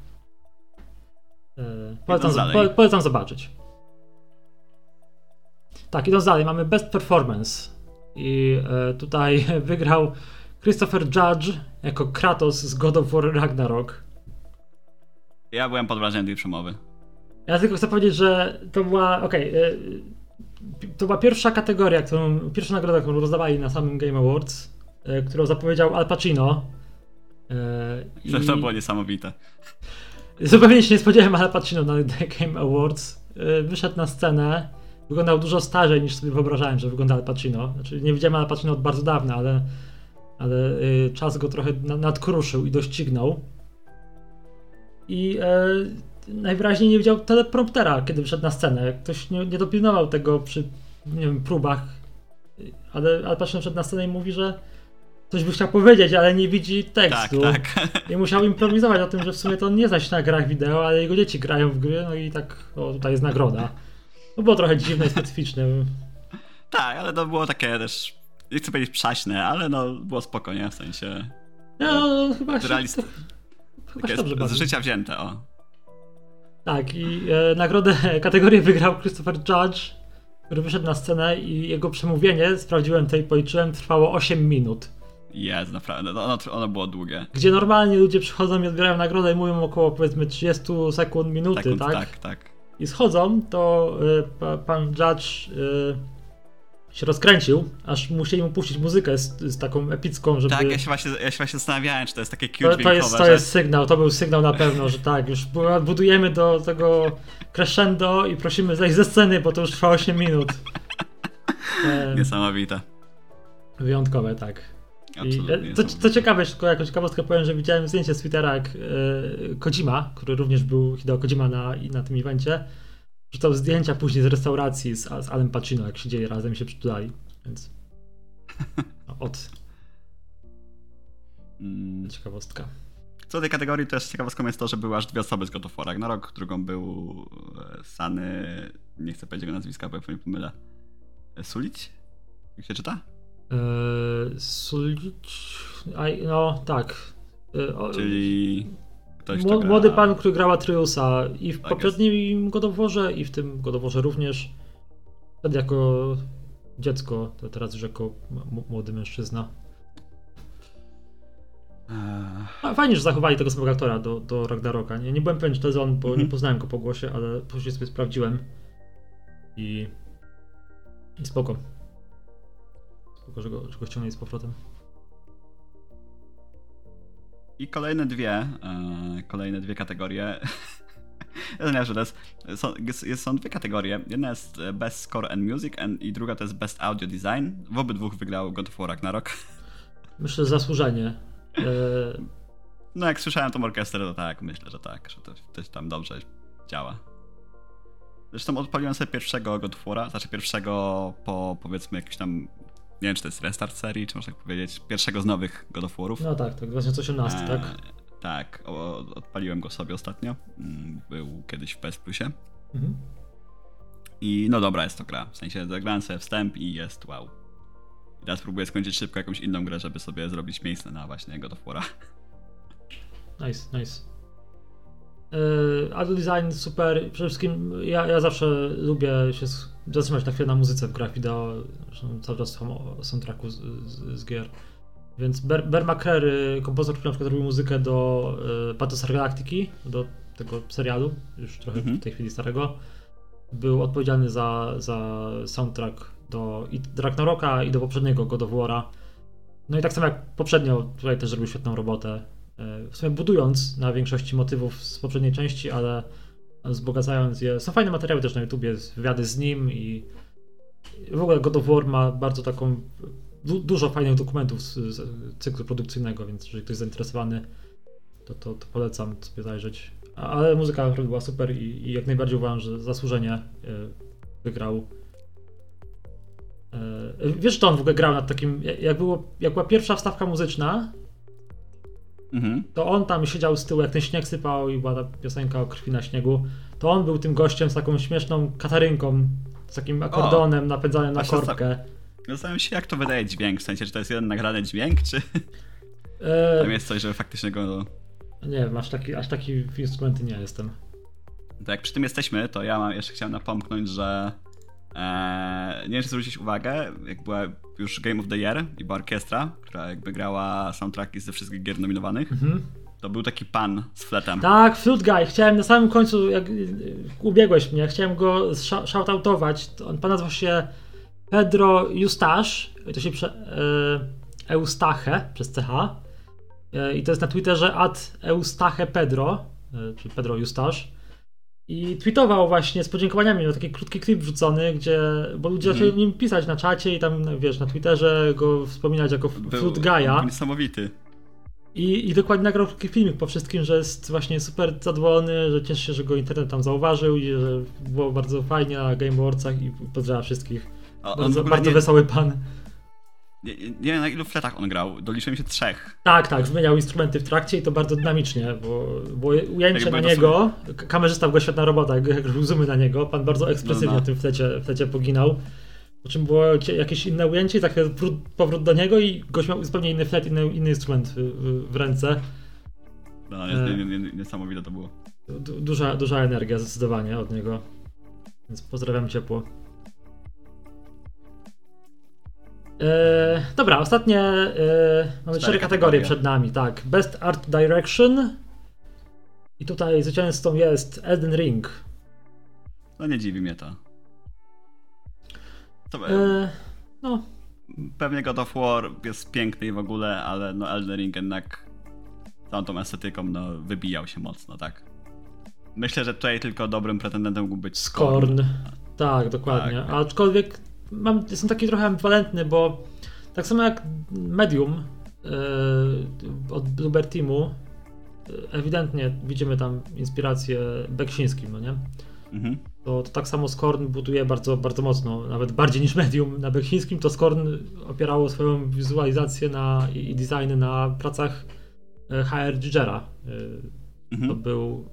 Speaker 2: Yy, polecam, po, polecam zobaczyć. Tak, idąc dalej, mamy Best Performance. I e, tutaj wygrał Christopher Judge jako Kratos z God of War Ragnarok.
Speaker 1: Ja byłem pod wrażeniem tej przemowy.
Speaker 2: Ja tylko chcę powiedzieć, że to była. Okej. Okay, to była pierwsza kategoria, którą, pierwsza nagroda, którą rozdawali na samym Game Awards, e, którą zapowiedział Al Pacino.
Speaker 1: I... To, to było niesamowite.
Speaker 2: Zupełnie się nie spodziewałem Al Pacino na The Game Awards. E, wyszedł na scenę. Wyglądał dużo starzej niż sobie wyobrażałem, że wygląda Al Pacino. Znaczy, nie widziałem Al Pacino od bardzo dawna, ale, ale czas go trochę nadkruszył i doścignął. I e, najwyraźniej nie widział telepromptera, kiedy wszedł na scenę. Ktoś nie, nie dopilnował tego przy nie wiem, próbach, ale Al Pacino wszedł na scenę i mówi, że coś by chciał powiedzieć, ale nie widzi tekstu.
Speaker 1: Tak, tak.
Speaker 2: I musiał improwizować o tym, że w sumie to nie zaś na grach wideo, ale jego dzieci grają w gry, no i tak, o tutaj jest nagroda. To było trochę dziwne i specyficzne.
Speaker 1: tak, ale to było takie też, nie chcę powiedzieć przaśne, ale no było spokojnie, w sensie...
Speaker 2: No, no chyba się... Realist...
Speaker 1: Chyba się z życia wzięte, o.
Speaker 2: Tak, i e, nagrodę, kategorię wygrał Christopher Judge, który wyszedł na scenę i jego przemówienie, sprawdziłem to i policzyłem, trwało 8 minut.
Speaker 1: Jest, naprawdę, no, ono, ono było długie.
Speaker 2: Gdzie normalnie ludzie przychodzą i odbierają nagrodę i mówią około powiedzmy 30 sekund, minuty, sekund, tak?
Speaker 1: Tak, tak.
Speaker 2: I schodzą, to y, pan Judge y, się rozkręcił, aż musieli mu puścić muzykę z, z, taką epicką, żeby...
Speaker 1: Tak, ja się, właśnie, ja się właśnie zastanawiałem, czy to jest takie cute
Speaker 2: to, to jest, to
Speaker 1: że...
Speaker 2: jest sygnał, to był sygnał na pewno, że tak, już budujemy do tego crescendo i prosimy zejść ze sceny, bo to już trwa 8 minut.
Speaker 1: Niesamowite.
Speaker 2: Wyjątkowe, tak. I, co, co ciekawe, tylko jako ciekawostkę powiem, że widziałem zdjęcie z Twittera, jak e, Kojima, który również był Hideo Kojima na, na tym evencie, rzucał zdjęcia później z restauracji z, z Alem Pacino, jak siedzieli razem i się przytulali, więc od mm. ciekawostka.
Speaker 1: Co do tej kategorii, to jest ciekawostką jest to, że były aż dwie osoby z God of War Ragnarok, drugą był e, Sany, nie chcę powiedzieć jego nazwiska, bo jak mnie pomylę, e, Sulić? Jak się czyta?
Speaker 2: Eee, no tak.
Speaker 1: Eee, Czyli
Speaker 2: gra... Młody pan, który grał Atreus'a i w tak poprzednim Godoworze i w tym Godoworze również. Wtedy jako dziecko, to teraz już jako młody mężczyzna. Eee. Fajnie, że zachowali tego samego aktora do, do Ragnaroka. Nie, nie byłem pewien, czy to jest on, bo mhm. nie poznałem go po głosie, ale później sobie sprawdziłem. I, i spoko. Spoko, że go, że go ściągnęli z powrotem.
Speaker 1: I kolejne dwie, e, kolejne dwie kategorie. Ja że to jest, są, jest, są dwie kategorie. Jedna jest Best Score and Music and, i druga to jest Best Audio Design. W obydwu wygrał God of War Ragnarok.
Speaker 2: Myślę, że zasłużenie. E...
Speaker 1: No jak słyszałem tą orkiestrę, to tak, myślę, że tak, że to coś tam dobrze działa. Zresztą odpaliłem sobie pierwszego God of War'a, znaczy pierwszego po powiedzmy jakimś tam nie wiem, czy to jest restart serii, czy można tak powiedzieć, pierwszego z nowych God of War'ów.
Speaker 2: No tak, tak, 2018, e, tak?
Speaker 1: Tak, o, odpaliłem go sobie ostatnio. Mm, był kiedyś w PS Plusie. Mhm. I no dobra jest to gra. W sensie zagrałem sobie wstęp i jest wow. I teraz próbuję skończyć szybko jakąś inną grę, żeby sobie zrobić miejsce na właśnie God of War'a.
Speaker 2: Nice, nice. Yy, audio design super. Przede wszystkim ja, ja zawsze lubię się zatrzymać na chwilę na muzyce w grach wideo. Zresztą cały czas słucham soundtracku z, z, z gier. Więc Ber, Ber McCreary, kompozytor, który na przykład robił muzykę do y, Battlestar Galactiki, do tego serialu, już trochę mhm. w tej chwili starego, był odpowiedzialny za, za soundtrack do i Ragnaroka i do poprzedniego God of War'a. No i tak samo jak poprzednio, tutaj też zrobił świetną robotę. W sumie budując na większości motywów z poprzedniej części, ale wzbogacając je. Są fajne materiały też na YouTubie, wywiady z nim i w ogóle God of War ma bardzo taką du dużo fajnych dokumentów z, z, cyklu produkcyjnego, więc jeżeli ktoś jest zainteresowany, to, to, to polecam sobie zajrzeć. Ale muzyka naprawdę była super i, i, jak najbardziej uważam, że zasłużenie y, wygrał. Y, wiesz, że on w ogóle grał nad takim, jak, było, jak była pierwsza wstawka muzyczna, mhm. to on tam siedział z tyłu, jak ten śnieg sypał i była ta piosenka o krwi na śniegu, to on był tym gościem z taką śmieszną katarynką, z takim akordonem o, napędzanym na korbkę.
Speaker 1: Zastanawiam się, jak to wydaje dźwięk, w sensie, czy to jest jeden nagrany dźwięk, czy e... tam jest coś, żeby faktycznie go
Speaker 2: Nie wiem, aż taki, aż taki w instrumenty nie jestem.
Speaker 1: To jak przy tym jesteśmy, to ja mam, jeszcze chciałem napomknąć, że e, nie wiem, czy zwrócić uwagę, jak była już Game of the Year i była orkiestra, która jakby grała soundtracki ze wszystkich gier nominowanych,
Speaker 2: Mhm.
Speaker 1: to był taki pan z fletem.
Speaker 2: Tak, Flute Guy. Chciałem na samym końcu, jak ubiegłeś mnie, chciałem go shoutoutować. On pan nazywa się Pedro Eustache. To się prze, e, Eustache przez CH. E, I to jest na Twitterze at Eustache Pedro, e, czyli Pedro Eustache. I tweetował właśnie z podziękowaniami, miał taki krótki klip wrzucony, gdzie, bo ludzie zaczęli nim pisać na czacie i tam, wiesz, na Twitterze go wspominać jako Flute Guy'a.
Speaker 1: niesamowity.
Speaker 2: I, I dokładnie nagrał taki filmik po wszystkim, że jest właśnie super zadowolony, że cieszy się, że go internet tam zauważył i że było bardzo fajnie na Game Awardsach i pozdrawiam wszystkich.
Speaker 1: W
Speaker 2: Bardzo, bardzo
Speaker 1: nie,
Speaker 2: wesoły pan.
Speaker 1: Nie, nie wiem na ilu fletach on grał, doliczyłem się trzech.
Speaker 2: Tak, tak, zmieniał instrumenty w trakcie i to bardzo dynamicznie, bo, bo ujęcie
Speaker 1: Jakby
Speaker 2: na niego, k- kamerzysta w ogóle świetna robota, jak, zoomy na niego, pan bardzo ekspresywnie
Speaker 1: No, no.
Speaker 2: w tym flecie, flecie poginał. Po czym było jakieś inne ujęcie, taki powrót, powrót do niego i gość miał zupełnie inny flet, inny, inny instrument w, w, ręce.
Speaker 1: No,
Speaker 2: E.
Speaker 1: nie, nie, niesamowite to było.
Speaker 2: Du- Duża, duża energia zdecydowanie od niego. Więc pozdrawiam ciepło. Eee, dobra, ostatnie. E, mamy cztery kategorie przed nami, tak. Best Art Direction. I tutaj zwycięzcą jest Elden Ring.
Speaker 1: No nie dziwi mnie to. to
Speaker 2: Eee, no,
Speaker 1: Pewnie God of War jest piękny i w ogóle, ale no Elden Ring jednak całą tą estetyką no, wybijał się mocno, tak? Myślę, że tutaj tylko dobrym pretendentem mógł być Skorn.
Speaker 2: Skorn. Tak, dokładnie.
Speaker 1: Tak.
Speaker 2: Aczkolwiek mam, jestem taki trochę ambiwalentny, bo tak samo jak Medium e, od Bluebird Teamu, e, ewidentnie widzimy tam inspirację Beksińskim, no nie?
Speaker 1: Mhm.
Speaker 2: To, to tak samo Skorn buduje bardzo, bardzo mocno, nawet bardziej niż Medium na Beksińskim, to Skorn opierało swoją wizualizację na, i i designy na pracach e, HR Gigera. E, to
Speaker 1: Mhm.
Speaker 2: był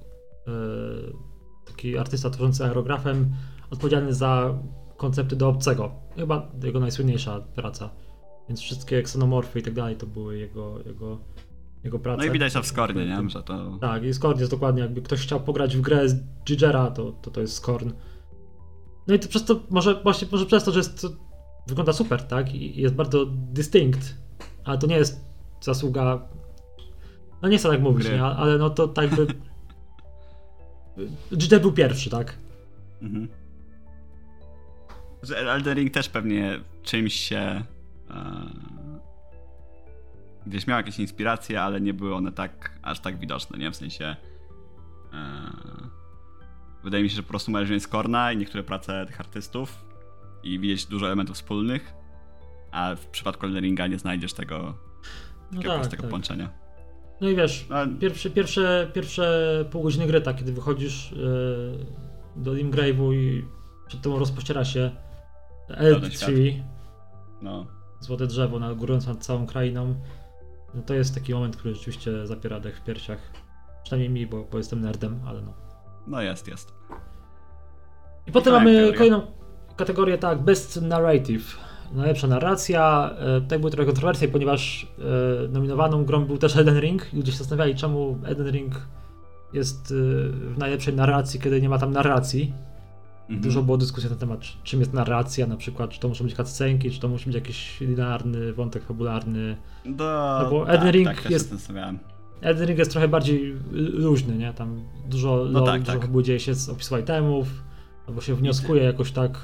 Speaker 2: e, taki artysta tworzący aerografem, odpowiedzialny za koncepty do obcego. Chyba jego najsłynniejsza praca. Więc wszystkie ksenomorfy i tak dalej to były jego, jego, jego prace.
Speaker 1: No i widać to w Skornie, nie? Że to...
Speaker 2: Tak, i Skorn jest dokładnie, jakby ktoś chciał pograć w grę z Gigera, to, to to jest Skorn. No i to przez to, może właśnie może przez to, że jest, wygląda super, tak? I jest bardzo distinct, ale to nie jest zasługa. No nie chcę tak mówić, nie? ale no to tak by. Giger był pierwszy, tak?
Speaker 1: Mhm. Że Elden Ring też pewnie czymś się e, gdzieś miał jakieś inspiracje, ale nie były one tak aż tak widoczne, nie? W sensie e, wydaje mi się, że po prostu wziąć z Korna i niektóre prace tych artystów i widzieć dużo elementów wspólnych, a w przypadku Elden Ringa nie znajdziesz tego
Speaker 2: No
Speaker 1: takiego
Speaker 2: tak,
Speaker 1: prostego
Speaker 2: tak.
Speaker 1: połączenia.
Speaker 2: No i wiesz, pierwsze, pierwsze, pierwsze pół godziny gry, tak, kiedy wychodzisz yy, do Limgrave'u i przed tobą rozpościera się Elf
Speaker 1: Pełen świat.
Speaker 2: Tree,
Speaker 1: no.
Speaker 2: złote drzewo na górując nad całą krainą. No to jest taki moment, który rzeczywiście zapiera dech w piersiach. Przynajmniej mi, bo, bo jestem nerdem, ale no.
Speaker 1: no jest, jest.
Speaker 2: I potem
Speaker 1: Fajna
Speaker 2: mamy
Speaker 1: kategoria.
Speaker 2: kolejną kategorię, tak, Best Narrative. Najlepsza narracja. Tutaj były trochę kontrowersje, ponieważ e, nominowaną grą był też Elden Ring. I ludzie się zastanawiali, czemu Elden Ring jest e, w najlepszej narracji, kiedy nie ma tam narracji.
Speaker 1: Mhm.
Speaker 2: Dużo było dyskusji na temat, czy- czym jest narracja, na przykład, czy to muszą być cutscenki, czy to musi być jakiś linearny wątek fabularny.
Speaker 1: Do,
Speaker 2: No bo
Speaker 1: tak,
Speaker 2: Elden Ring
Speaker 1: tak,
Speaker 2: jest-. Elden Ring jest trochę bardziej luźny, nie? Tam dużo
Speaker 1: No
Speaker 2: lore,
Speaker 1: tak,
Speaker 2: dużo
Speaker 1: tak.
Speaker 2: fabuły dzieje się z opisu itemów, albo się wnioskuje jakoś tak.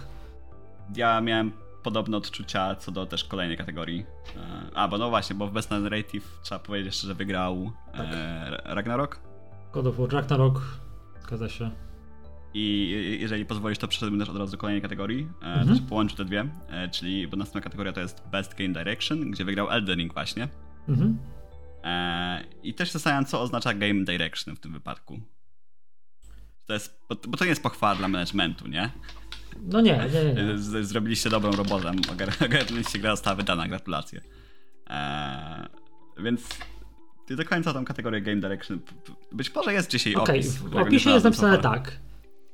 Speaker 1: Ja miałem podobne odczucia co do też kolejnej kategorii. E, A, bo no właśnie, bo w Best Narrative trzeba powiedzieć jeszcze, że wygrał
Speaker 2: Tak.
Speaker 1: e, Ragnarok.
Speaker 2: God of War Ragnarok, zgadza się.
Speaker 1: I jeżeli pozwolisz, to przeszedłbym też od razu do kolejnej kategorii. E,
Speaker 2: Mhm.
Speaker 1: Też połączę te dwie, e, czyli bo następna kategoria to jest Best Game Direction, gdzie wygrał Elden Ring właśnie.
Speaker 2: Mhm.
Speaker 1: E, I też zastanawiam, co oznacza Game Direction w tym wypadku. To jest, bo, to nie jest pochwała dla managementu, nie?
Speaker 2: No nie, nie, nie.
Speaker 1: zrobiliście dobrą robotę. Ogar- Ogarnęliście gra została wydana, gratulacje. Eee, więc nie do końca tą kategorię Game Direction. Być może jest dzisiaj
Speaker 2: Okej,
Speaker 1: opis.
Speaker 2: w opisie jest napisane tak.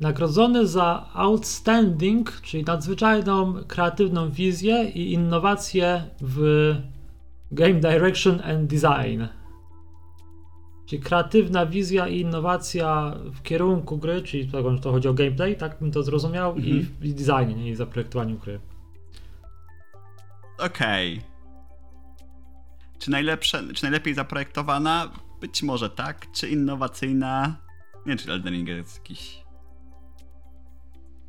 Speaker 2: Nagrodzony za outstanding, czyli nadzwyczajną kreatywną wizję i innowacje w game direction and design. Czyli kreatywna wizja i innowacja w kierunku gry, czyli to chodzi o gameplay, tak bym to zrozumiał, i,
Speaker 1: Mhm.
Speaker 2: i designie, nie? i zaprojektowaniu gry.
Speaker 1: Okej. Czy, najlepsze, czy najlepiej zaprojektowana? Być może tak. Czy innowacyjna? Nie czy Elden Ring jest jakiś...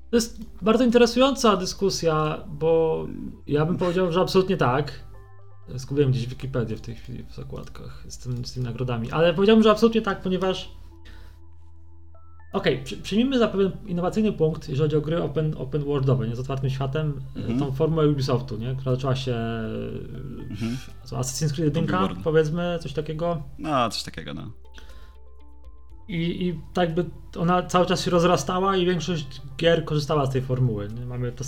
Speaker 2: To jest bardzo interesująca dyskusja, bo ja bym powiedział, że absolutnie tak. Zgubiłem gdzieś Wikipedię w tej chwili w zakładkach z, tym, z tymi nagrodami, ale powiedziałbym, że absolutnie tak, ponieważ Okej, przy, przyjmijmy za pewien innowacyjny punkt, jeżeli chodzi o gry open, open worldowe, nie z otwartym światem,
Speaker 1: Mhm.
Speaker 2: tą formę Ubisoftu, nie? która zaczęła się
Speaker 1: Mhm.
Speaker 2: Assassin's Creed 1,
Speaker 1: Open world.
Speaker 2: powiedzmy, coś takiego.
Speaker 1: No, coś takiego, no.
Speaker 2: I, I tak by ona cały czas się rozrastała i większość gier korzystała z tej formuły. Nie? Mamy to,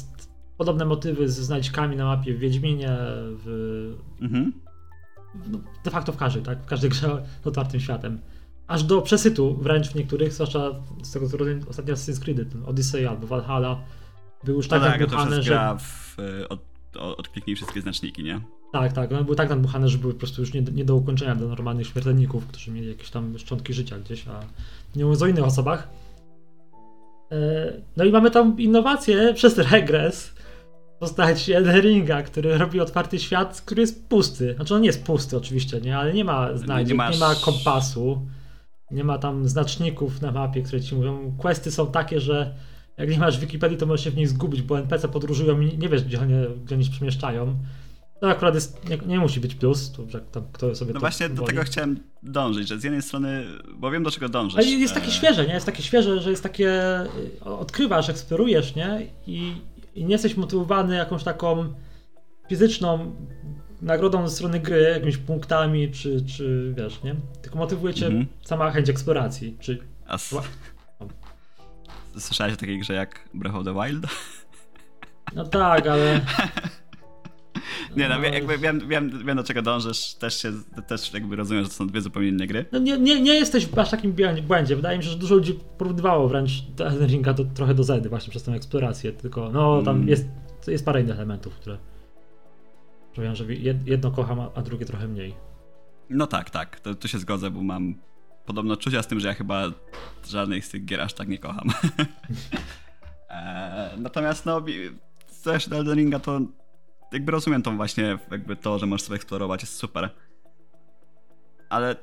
Speaker 2: podobne motywy z znajdźkami na mapie w Wiedźminie, w,
Speaker 1: Mhm.
Speaker 2: no, de facto w każdej, tak? W każdej grze z otwartym światem. Aż do przesytu wręcz w niektórych, zwłaszcza z tego co rozumiem, ostatnio Assassin's Creed, ten Odyssey albo Valhalla, był już
Speaker 1: No
Speaker 2: tak
Speaker 1: tak,
Speaker 2: nadmuchane, że...
Speaker 1: w... y, Od, od, odkliknij wszystkie znaczniki, nie?
Speaker 2: Tak, tak, one były tak nadmuchane, że były po prostu już nie, nie do ukończenia dla normalnych śmiertelników, którzy mieli jakieś tam szczątki życia gdzieś, a nie mówiąc o innych osobach. E, No i mamy tam innowację przez regres w postaci Elderinga, który robi otwarty świat, który jest pusty. Znaczy on nie jest pusty oczywiście, nie, ale nie ma znajdziek, nie,
Speaker 1: masz-
Speaker 2: ma kompasu, nie ma tam znaczników na mapie, które ci mówią. Questy są takie, że jak nie masz Wikipedii, to możesz się w niej zgubić, bo NPC podróżują i nie wiesz, gdzie oni, gdzie oni się przemieszczają. To akurat jest, nie, nie musi być plus, to że tam kto sobie
Speaker 1: No właśnie do
Speaker 2: woli.
Speaker 1: tego chciałem dążyć, że z jednej strony, bo wiem do czego dążysz.
Speaker 2: Ale jest takie
Speaker 1: e,
Speaker 2: świeże, nie? Jest takie świeże, że jest takie. Odkrywasz, eksplorujesz, nie? I, i nie jesteś motywowany jakąś taką fizyczną nagrodą ze strony gry, jakimiś punktami, czy, czy wiesz, nie? Tylko motywuje cię
Speaker 1: Mhm.
Speaker 2: sama chęć eksploracji. Czy.
Speaker 1: A s-
Speaker 2: Ła-
Speaker 1: Słyszałeś o takiej grze jak Breath of the Wild?
Speaker 2: No tak, ale.
Speaker 1: Nie no,
Speaker 2: No,
Speaker 1: jakby wiem, wiem, wiem do czego dążysz, też się, też jakby rozumiem, że to są dwie zupełnie inne gry.
Speaker 2: No nie, nie, nie jesteś w aż takim błędzie-. Wydaje mi się, że dużo ludzi porównywało wręcz Elden Ringa do, trochę do Zedy właśnie przez tę eksplorację, tylko no tam
Speaker 1: Mm.
Speaker 2: jest, jest parę innych elementów, które sprawiają, że jed- jedno kocham, a- drugie trochę mniej.
Speaker 1: No tak, tak, to, to się zgodzę, bo mam podobno czucia z tym, że ja chyba żadnej z tych gier aż tak nie kocham. e, natomiast no, też do Elden Ringa to jakby rozumiem tą właśnie, jakby to, że możesz sobie eksplorować, jest super. Ale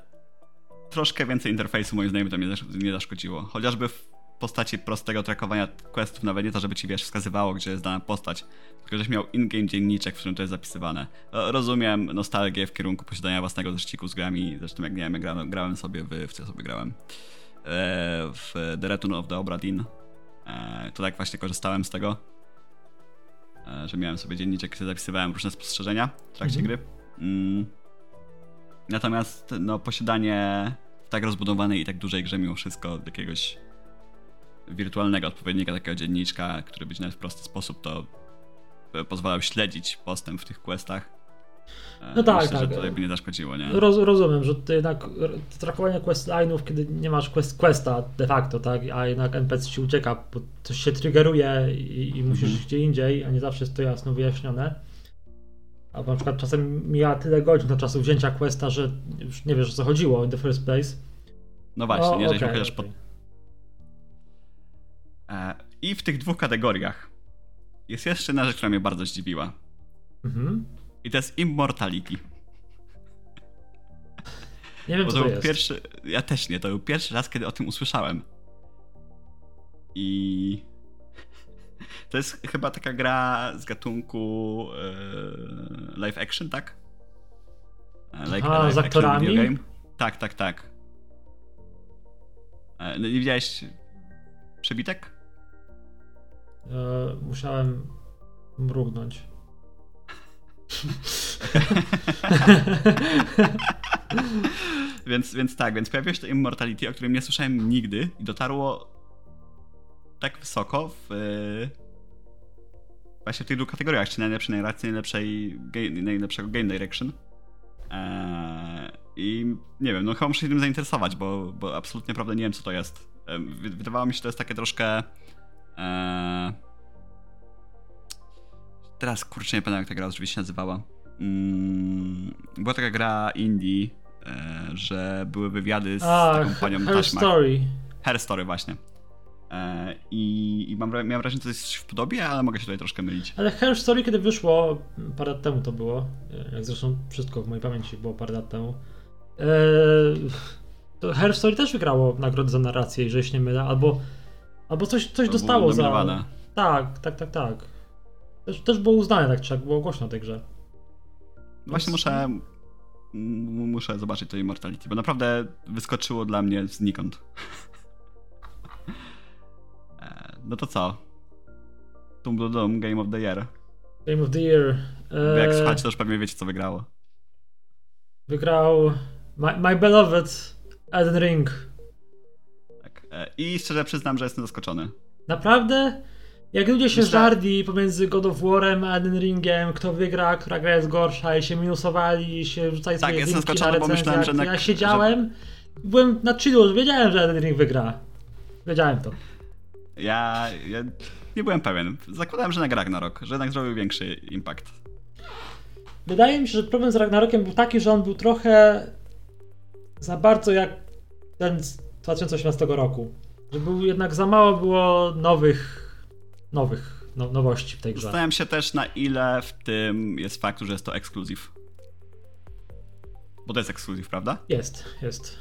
Speaker 1: troszkę więcej interfejsu moim zdaniem to zasz- nie zaszkodziło. Chociażby w postaci prostego trackowania questów, nawet nie to, żeby ci wiesz, wskazywało, gdzie jest dana postać, tylko żeś miał in-game dzienniczek, w którym to jest zapisywane. E, Rozumiem nostalgię w kierunku posiadania własnego zeszciku z grami, zresztą jak nie wiem, jak grałem, grałem sobie w, w co ja sobie grałem, e, w The Return of the Obra Dinn, e, to tak właśnie korzystałem z tego, że miałem sobie dzienniczek, gdzie zapisywałem różne spostrzeżenia w trakcie
Speaker 2: Mhm.
Speaker 1: gry. Mm. Natomiast no, posiadanie w tak rozbudowanej i tak dużej grze mimo wszystko jakiegoś wirtualnego odpowiednika takiego dzienniczka, który być nawet w prosty sposób to e, pozwalał śledzić postęp w tych questach. E,
Speaker 2: No tak,
Speaker 1: Myślę,
Speaker 2: tak.
Speaker 1: że tutaj by nie zaszkodziło, nie?
Speaker 2: Roz, rozumiem, że to jednak r- trakowanie questline'ów, kiedy nie masz quest, questa de facto, tak, a jednak NPC ci ucieka, bo coś się triggeruje i, i musisz
Speaker 1: Mhm.
Speaker 2: gdzie indziej, a nie zawsze jest to jasno wyjaśnione. Albo na przykład czasem mija tyle godzin do czasu wzięcia questa, że już nie wiesz o co chodziło in the first place.
Speaker 1: No właśnie, nie, żeś
Speaker 2: okej,
Speaker 1: chociaż pod...
Speaker 2: okej.
Speaker 1: e, I w tych dwóch kategoriach jest jeszcze jedna rzecz, która mnie bardzo zdziwiła.
Speaker 2: Mhm.
Speaker 1: I to jest Immortality.
Speaker 2: Nie wiem
Speaker 1: Bo
Speaker 2: co
Speaker 1: to
Speaker 2: to
Speaker 1: był
Speaker 2: jest.
Speaker 1: pierwszy. Ja też nie, to był pierwszy raz, kiedy o tym usłyszałem. I. To jest chyba taka gra z gatunku e, live action, tak? E, Like
Speaker 2: Aha, z aktorami?
Speaker 1: Tak, tak, tak. E, no, nie widziałeś przebitek?
Speaker 2: E, musiałem mrugnąć.
Speaker 1: więc, więc tak, więc pojawiło się to Immortality, o którym nie słyszałem nigdy i dotarło tak wysoko w e, właśnie w tych dwóch kategoriach, czy najlepszej narracji, najlepszej, ga- najlepszego game direction. Eee, I nie wiem, no chyba muszę się tym zainteresować, bo, bo absolutnie naprawdę nie wiem, co to jest. E, wy- Wydawało mi się, że to jest takie troszkę... E, teraz kurczę nie pamiętam, jak ta gra rzeczywiście się nazywała. Mm, była taka gra indie, e, że były wywiady z
Speaker 2: A,
Speaker 1: taką panią
Speaker 2: Her
Speaker 1: taśmach.
Speaker 2: Story.
Speaker 1: Her Story właśnie. E, I, i mam, miałem wrażenie, że to jest coś w podobie, ale mogę się tutaj troszkę mylić.
Speaker 2: Ale Her Story, kiedy wyszło, parę lat temu to było, jak zresztą wszystko w mojej pamięci było parę lat temu, eee, to Her Story też wygrało nagrodę za narrację, jeżeli się nie mylę, albo, albo coś, coś
Speaker 1: To
Speaker 2: dostało za... Tak, tak, tak, tak. Też, też było uznane tak czy jak było głośno o tej grze.
Speaker 1: Właśnie muszę, muszę zobaczyć to Immortality, bo naprawdę wyskoczyło dla mnie znikąd. E, no to co? Dum Dum, Game of the Year.
Speaker 2: Game of the Year.
Speaker 1: Wy jak
Speaker 2: eee,
Speaker 1: słuchacie, to już pewnie wiecie, co wygrało.
Speaker 2: Wygrał My, My Beloved Elden Ring.
Speaker 1: Tak. E, I szczerze przyznam, że jestem zaskoczony.
Speaker 2: Naprawdę? Jak ludzie się żarli pomiędzy God of War'em a Elden Ringiem, kto wygra, która gra jest gorsza i się minusowali i się rzucali
Speaker 1: Tak,
Speaker 2: swoje
Speaker 1: jestem zaskoczony, bo myślałem, że
Speaker 2: Ja siedziałem, byłem na chillu, że wiedziałem, że Elden Ring wygra. Wiedziałem to.
Speaker 1: Ja, ja nie byłem pewien. Zakładałem, że na Ragnarok, że jednak zrobił większy impact.
Speaker 2: Wydaje mi się, że problem z Ragnarokiem był taki, że on był trochę za bardzo jak ten z 2018 roku. Że był jednak za mało było nowych, nowych, no, nowości w tej grze.
Speaker 1: Zastanawiam się też, na ile w tym jest fakt, że jest to ekskluzyw. Bo to jest ekskluzyw, prawda?
Speaker 2: Jest, jest.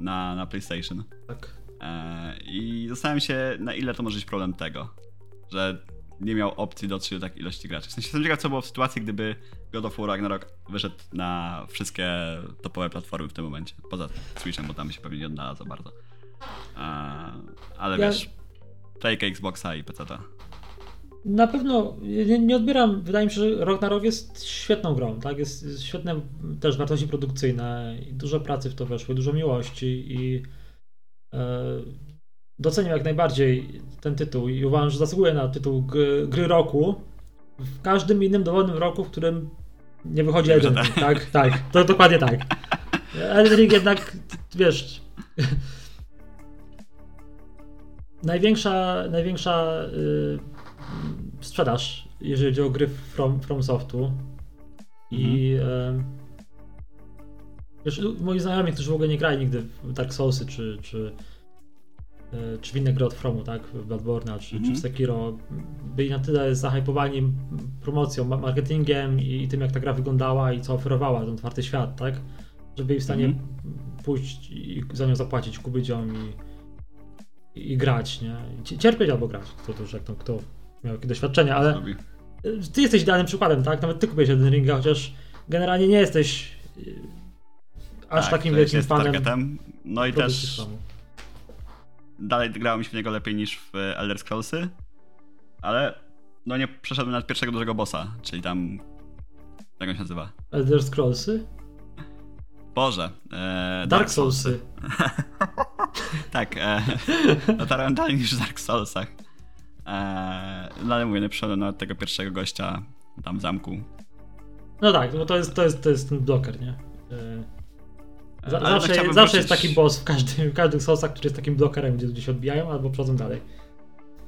Speaker 1: Na, na PlayStation.
Speaker 2: Tak.
Speaker 1: E, I zastanawiam się, na ile to może być problem tego, że nie miał opcji dotrzeć do takiej ilości graczy. W sensie jestem ciekaw, co było w sytuacji, gdyby God of War Ragnarok wyszedł na wszystkie topowe platformy w tym momencie. Poza Switchem, bo tam się pewnie nie odnalazł za bardzo. E, ale
Speaker 2: Ja-
Speaker 1: wiesz, Playka, Xboxa i PC.
Speaker 2: Na pewno nie, nie odbieram, wydaje mi się, że Rok na Rok jest świetną grą, tak? Jest, jest świetne też wartości produkcyjne i dużo pracy w to weszło, i dużo miłości i e, doceniam jak najbardziej ten tytuł i uważam, że zasługuje na tytuł gry roku w każdym innym dowolnym roku, w którym nie wychodzi Elden Ring, tak? Tak, to dokładnie tak. Elden Ring jednak, wiesz... Największa, największa y, sprzedaż, jeżeli chodzi o gry From, from Softu. I e, wiesz, lu- moi znajomi, którzy w ogóle nie grali nigdy w Dark Soulsy czy, czy, e, czy w inne gry od Fromu, tak? W Bloodborne'a czy, czy
Speaker 1: Mhm.
Speaker 2: w Sekiro, byli na tyle zahypowani promocją, ma- marketingiem i, i tym, jak ta gra wyglądała i co oferowała, ten otwarty świat, tak? Że byli w stanie
Speaker 1: Mhm.
Speaker 2: pójść i za nią zapłacić, kupić ją i, i grać, nie? Cierpieć albo grać, kto to już jak to, kto miał jakie doświadczenie, ale ty jesteś idealnym przykładem, tak? Nawet ty kupiłeś Elden Ringa, chociaż generalnie nie jesteś y, aż
Speaker 1: Tak,
Speaker 2: takim wielkim
Speaker 1: jest
Speaker 2: fanem
Speaker 1: targetem. No i też dalej grało mi się w niego lepiej niż w Elder Scrollsy, ale no nie przeszedłem nawet pierwszego dużego bossa, czyli tam jak on się nazywa?
Speaker 2: Elder Scrollsy?
Speaker 1: Boże. E,
Speaker 2: Dark Soulsy.
Speaker 1: Tak, e, dotarłem dalej niż w Dark Soulsach. E, no ale mówię, nie przyszedłem nawet tego pierwszego gościa tam w zamku.
Speaker 2: No tak, bo to jest, to jest, to jest ten bloker, nie? Y,
Speaker 1: E,
Speaker 2: Za,
Speaker 1: no
Speaker 2: zawsze zawsze jest
Speaker 1: wrócić-
Speaker 2: taki boss w każdym, w każdych Soulsach, który jest takim blokerem, gdzie ludzie się odbijają albo przechodzą dalej.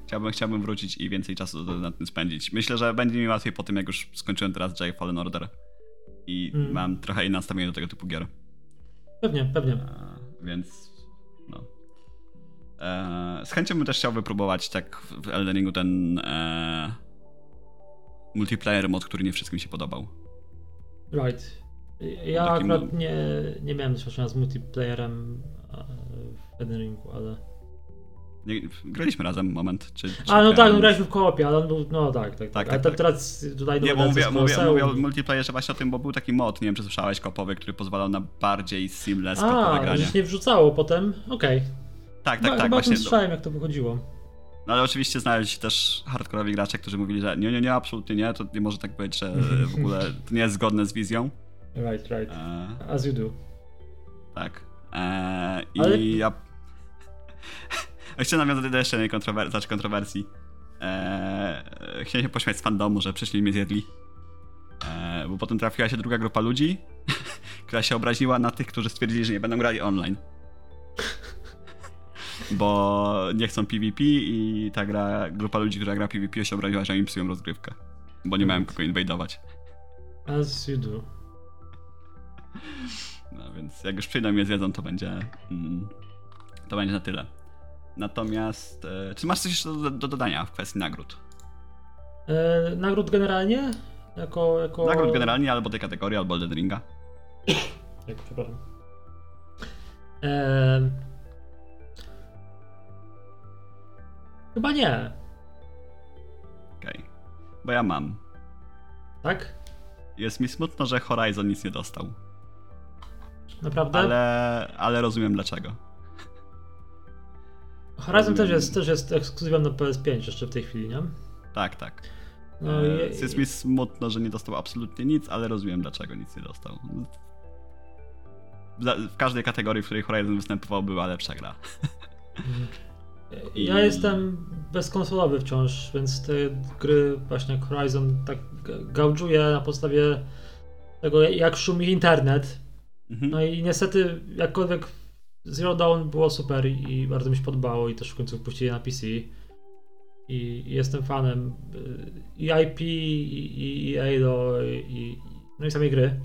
Speaker 1: Chciałbym, chciałbym wrócić i więcej czasu nad tym spędzić. Myślę, że będzie mi łatwiej po tym, jak już skończyłem teraz Jedi Fallen Order. I
Speaker 2: Mm.
Speaker 1: mam trochę inne nastawienie do tego typu gier.
Speaker 2: Pewnie, pewnie.
Speaker 1: E, więc no. Z chęcią bym też chciał wypróbować tak w Elden Ringu ten e, multiplayer mod, który nie wszystkim się podobał.
Speaker 2: Right. Ja
Speaker 1: Takim-
Speaker 2: akurat nie, nie miałem doświadczenia z multiplayerem e, w Elden Ringu, ale...
Speaker 1: Nie, graliśmy razem moment. Czy, czy
Speaker 2: A, no tak, no graliśmy w koopie, ale on był, no tak, tak, tak.
Speaker 1: Tak, tak, tak.
Speaker 2: teraz tutaj
Speaker 1: Nie, bo mówię, mówię, mówię o multiplayerze właśnie o tym, bo był taki mod, nie wiem czy słyszałeś, kopowy, który pozwalał na bardziej seamless kopowe
Speaker 2: A,
Speaker 1: granie.
Speaker 2: że się nie wrzucało potem, okej.
Speaker 1: Tak, tak,
Speaker 2: Chyba-
Speaker 1: tak, właśnie.
Speaker 2: słyszałem, jak to wychodziło.
Speaker 1: No ale oczywiście znaleźli się też hardkorowi gracze, którzy mówili, że nie, nie, nie, absolutnie nie, to nie może tak być, że w ogóle to nie jest zgodne z wizją.
Speaker 2: Right, right.
Speaker 1: E,
Speaker 2: As you do.
Speaker 1: tak. E, I
Speaker 2: Ale-
Speaker 1: ja... Chciałem nawiązać do jeszcze jednej kontrower- znaczy kontrowersji. E, chciałem się pośmiać z fandomu, że przyszli i mnie zjedli. E, bo potem trafiła się druga grupa ludzi, która się obraziła na tych, którzy stwierdzili, że nie będą grali online. Bo nie chcą PvP i ta gra, grupa ludzi, która gra PvP się obraziła, że im psują rozgrywkę. Bo nie mają kogo inwadować.
Speaker 2: As you do.
Speaker 1: No, więc jak już przyjdą mnie zjedzą, to będzie, mm, to będzie na tyle. Natomiast, e, czy masz coś jeszcze do, do dodania w kwestii nagród?
Speaker 2: E, nagród generalnie? Jako, jako...
Speaker 1: Nagród generalnie, albo tej kategorii, albo Elden Ringa.
Speaker 2: Jak, przepraszam. E... Chyba nie.
Speaker 1: Okej. Okay. Bo ja mam.
Speaker 2: Tak?
Speaker 1: Jest mi smutno, że Horizon nic nie dostał.
Speaker 2: Naprawdę?
Speaker 1: Ale, ale rozumiem dlaczego.
Speaker 2: Horizon też jest, też jest ekskluzywem na PS5 jeszcze w tej chwili, nie?
Speaker 1: Tak, tak. No, e, jest mi smutno, że nie dostał absolutnie nic, ale rozumiem dlaczego nic nie dostał. W każdej kategorii, w której Horizon występował, była lepsza gra.
Speaker 2: Ja I... jestem bezkonsolowy wciąż, więc te gry właśnie jak Horizon tak gałdżuję na podstawie tego, jak szumi internet. Mhm. No i niestety, jakkolwiek Zero Dawn było super i bardzo mi się podobało i też w końcu wpuścili na PC. I, jestem fanem i IP, i, EA do, i, no i samej gry.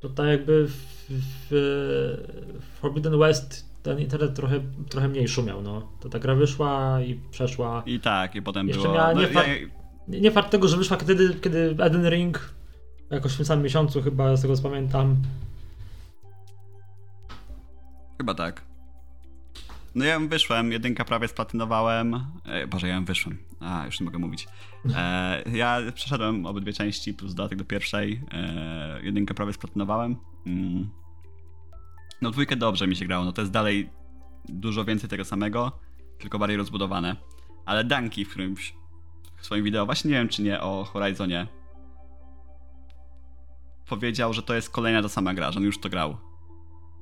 Speaker 2: To tak jakby w, w Forbidden West ten internet trochę, trochę mniej szumiał, no. To ta gra wyszła i przeszła.
Speaker 1: I tak, i potem
Speaker 2: Jeszcze
Speaker 1: było...
Speaker 2: Miała nie, no, fakt, ja... nie fakt tego, że wyszła kiedy, kiedy Eden Ring jakoś w tym samym miesiącu chyba, z tego co pamiętam,
Speaker 1: Chyba tak. No ja wyszłem, jedynka prawie splatynowałem. E, Boże, ja wyszłem. A, już nie mogę mówić. E, ja przeszedłem obydwie części plus dodatek do pierwszej. E, jedynkę prawie splatynowałem. Mm. No dwójkę dobrze mi się grało. No to jest dalej dużo więcej tego samego, tylko bardziej rozbudowane. Ale Danki w którymś w swoim wideo, właśnie nie wiem czy nie o Horizonie, powiedział, że to jest kolejna ta sama gra, że on już to grał. Mm.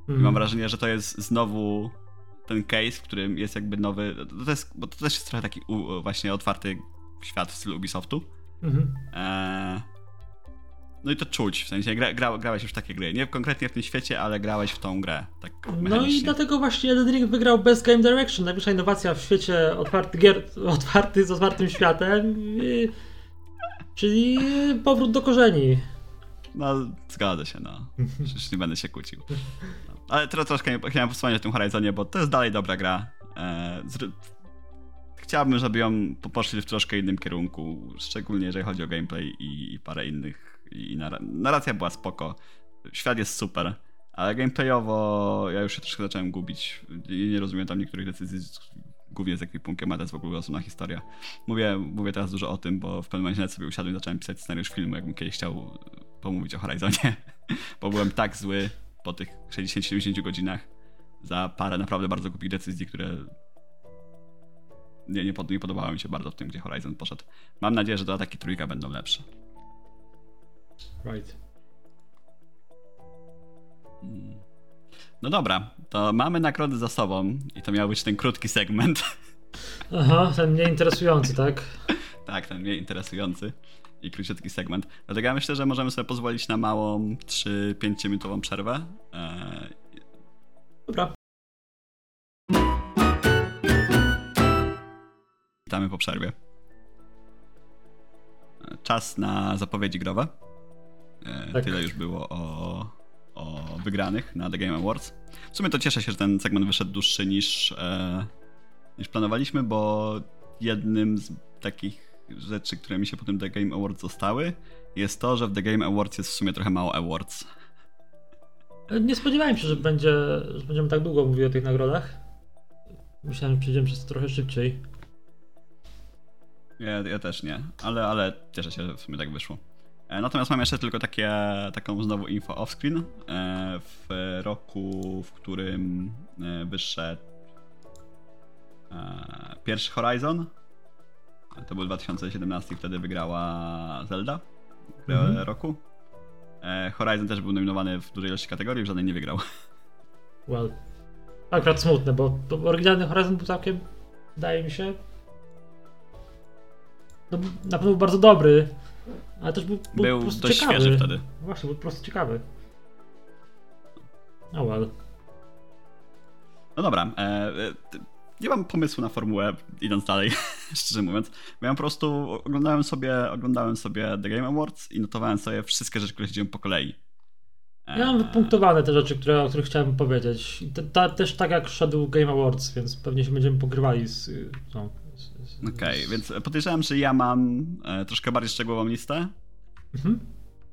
Speaker 1: I mam mhm. wrażenie, że to jest znowu ten case, w którym jest jakby nowy. To jest, bo to też jest trochę taki u, właśnie otwarty świat w stylu Ubisoftu. Mm-hmm. E, no i to czuć, w sensie gra, gra, grałeś już w takie gry. Nie konkretnie w tym świecie, ale grałeś w tą grę. Tak
Speaker 2: no i dlatego właśnie Elden Ring wygrał Best Game Direction. Najwyższa innowacja w świecie otwarty, gier, otwarty z otwartym światem. Czyli powrót do korzeni.
Speaker 1: No, zgadza się, no. Już nie będę się kłócił. No. Ale teraz troszkę chciałem wspomnieć o tym Horizonie, bo to jest dalej dobra gra. E, chciałbym, żeby ją poszli w troszkę innym kierunku, szczególnie jeżeli chodzi o gameplay i, i parę innych. I narracja była spoko. Świat jest super, ale gameplayowo ja już się troszkę zacząłem gubić. I nie rozumiem tam niektórych decyzji, głównie z ekwipunkiem, a to jest w ogóle osobna historia. Mówię, mówię teraz dużo o tym, bo w pewnym momencie sobie usiadłem i zacząłem pisać scenariusz filmu, jakbym kiedyś chciał pomówić o Horizonie, bo byłem tak zły po tych 60-70 godzinach za parę naprawdę bardzo głupich decyzji, które nie, nie, pod, nie podobały mi się bardzo w tym, gdzie Horizon poszedł. Mam nadzieję, że te ataki trójka będą lepsze.
Speaker 2: Right.
Speaker 1: Hmm. No dobra, to mamy nagrody za sobą i to miał być ten krótki segment.
Speaker 2: Aha, ten mniej interesujący, tak?
Speaker 1: tak, ten mniej interesujący i króciutki segment. Dlatego ja myślę, że możemy sobie pozwolić na małą 3-5 minutową przerwę. Eee...
Speaker 2: Dobra.
Speaker 1: Witamy po przerwie. Czas na zapowiedzi growe. Eee, tak. Tyle już było o, o wygranych na The Game Awards. W sumie to cieszę się, że ten segment wyszedł dłuższy niż, e, niż planowaliśmy, bo jednym z takich rzeczy, które mi się po tym The Game Awards zostały, jest to, że w The Game Awards jest w sumie trochę mało awards.
Speaker 2: Nie spodziewałem się, że, będzie, że będziemy tak długo mówili o tych nagrodach. Myślałem, że przejdziemy przez to trochę szybciej.
Speaker 1: Ja, ja też nie, ale, ale cieszę się, że w sumie tak wyszło. E, natomiast mam jeszcze tylko takie, taką znowu info off-screen. E, w roku, w którym e, wyszedł pierwszy Horizon, to był 2017, wtedy wygrała Zelda -hmm. roku. Horizon też był nominowany w dużej ilości kategorii, w żadnej nie wygrał.
Speaker 2: Well, akurat smutne, bo oryginalny Horizon był całkiem, wydaje mi się, no, na pewno był bardzo dobry, ale też był, był, był po prostu dość ciekawy.
Speaker 1: świeży wtedy.
Speaker 2: Właśnie, był po prostu ciekawy. Oh well.
Speaker 1: No dobra. E, e, nie mam pomysłu na formułę, idąc dalej, szczerze mówiąc. Ja po prostu oglądałem sobie, oglądałem sobie The Game Awards i notowałem sobie wszystkie rzeczy, które się po kolei.
Speaker 2: Ja mam wypunktowane te rzeczy, które, o których chciałem powiedzieć. Te, ta, też tak jak szedł Game Awards, więc pewnie się będziemy pogrywali z. No,
Speaker 1: Okej, okay, więc podejrzewam, że ja mam e, troszkę bardziej szczegółową listę. Mhm.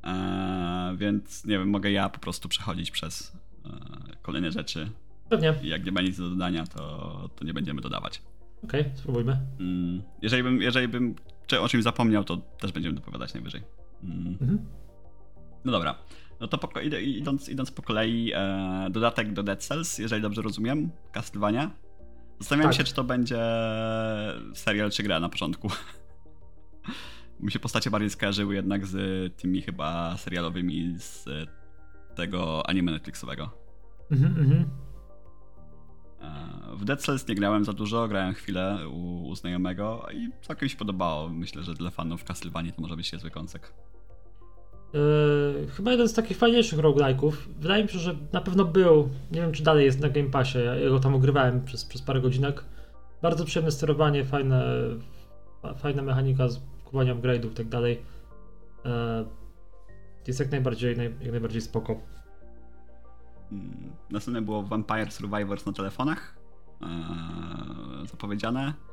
Speaker 1: E, więc nie wiem, mogę ja po prostu przechodzić przez e, kolejne rzeczy.
Speaker 2: Pewnie.
Speaker 1: I jak nie ma nic do dodania, to, to nie będziemy dodawać.
Speaker 2: Okej, okay, spróbujmy.
Speaker 1: Mm, jeżeli bym, jeżeli bym czy o czymś zapomniał, to też będziemy dopowiadać najwyżej. Mm. Mhm. No dobra. No to po, idąc, idąc po kolei, e, dodatek do Dead Cells, jeżeli dobrze rozumiem, Castlevania. Zastanawiam tak. się, czy to będzie serial czy gra na początku. Mi się postacie bardziej skojarzyły jednak z tymi chyba serialowymi z tego anime Netflixowego. Mhm, mhm. E, w Dead Cells nie grałem za dużo, grałem chwilę u, u znajomego i całkiem się podobało. Myślę, że dla fanów Castlevania to może być niezły kąsek.
Speaker 2: Yy, chyba jeden z takich fajniejszych roguelike'ów. Wydaje mi się, że na pewno był. Nie wiem, czy dalej jest na Game Passie. Ja go tam ogrywałem przez, przez parę godzinek. Bardzo przyjemne sterowanie, fajne, fajna mechanika z kupowania upgrade'ów i tak dalej. Yy, jest jak najbardziej, naj, jak najbardziej spoko.
Speaker 1: Mm, następne było Vampire Survivors na telefonach. Yy, zapowiedziane.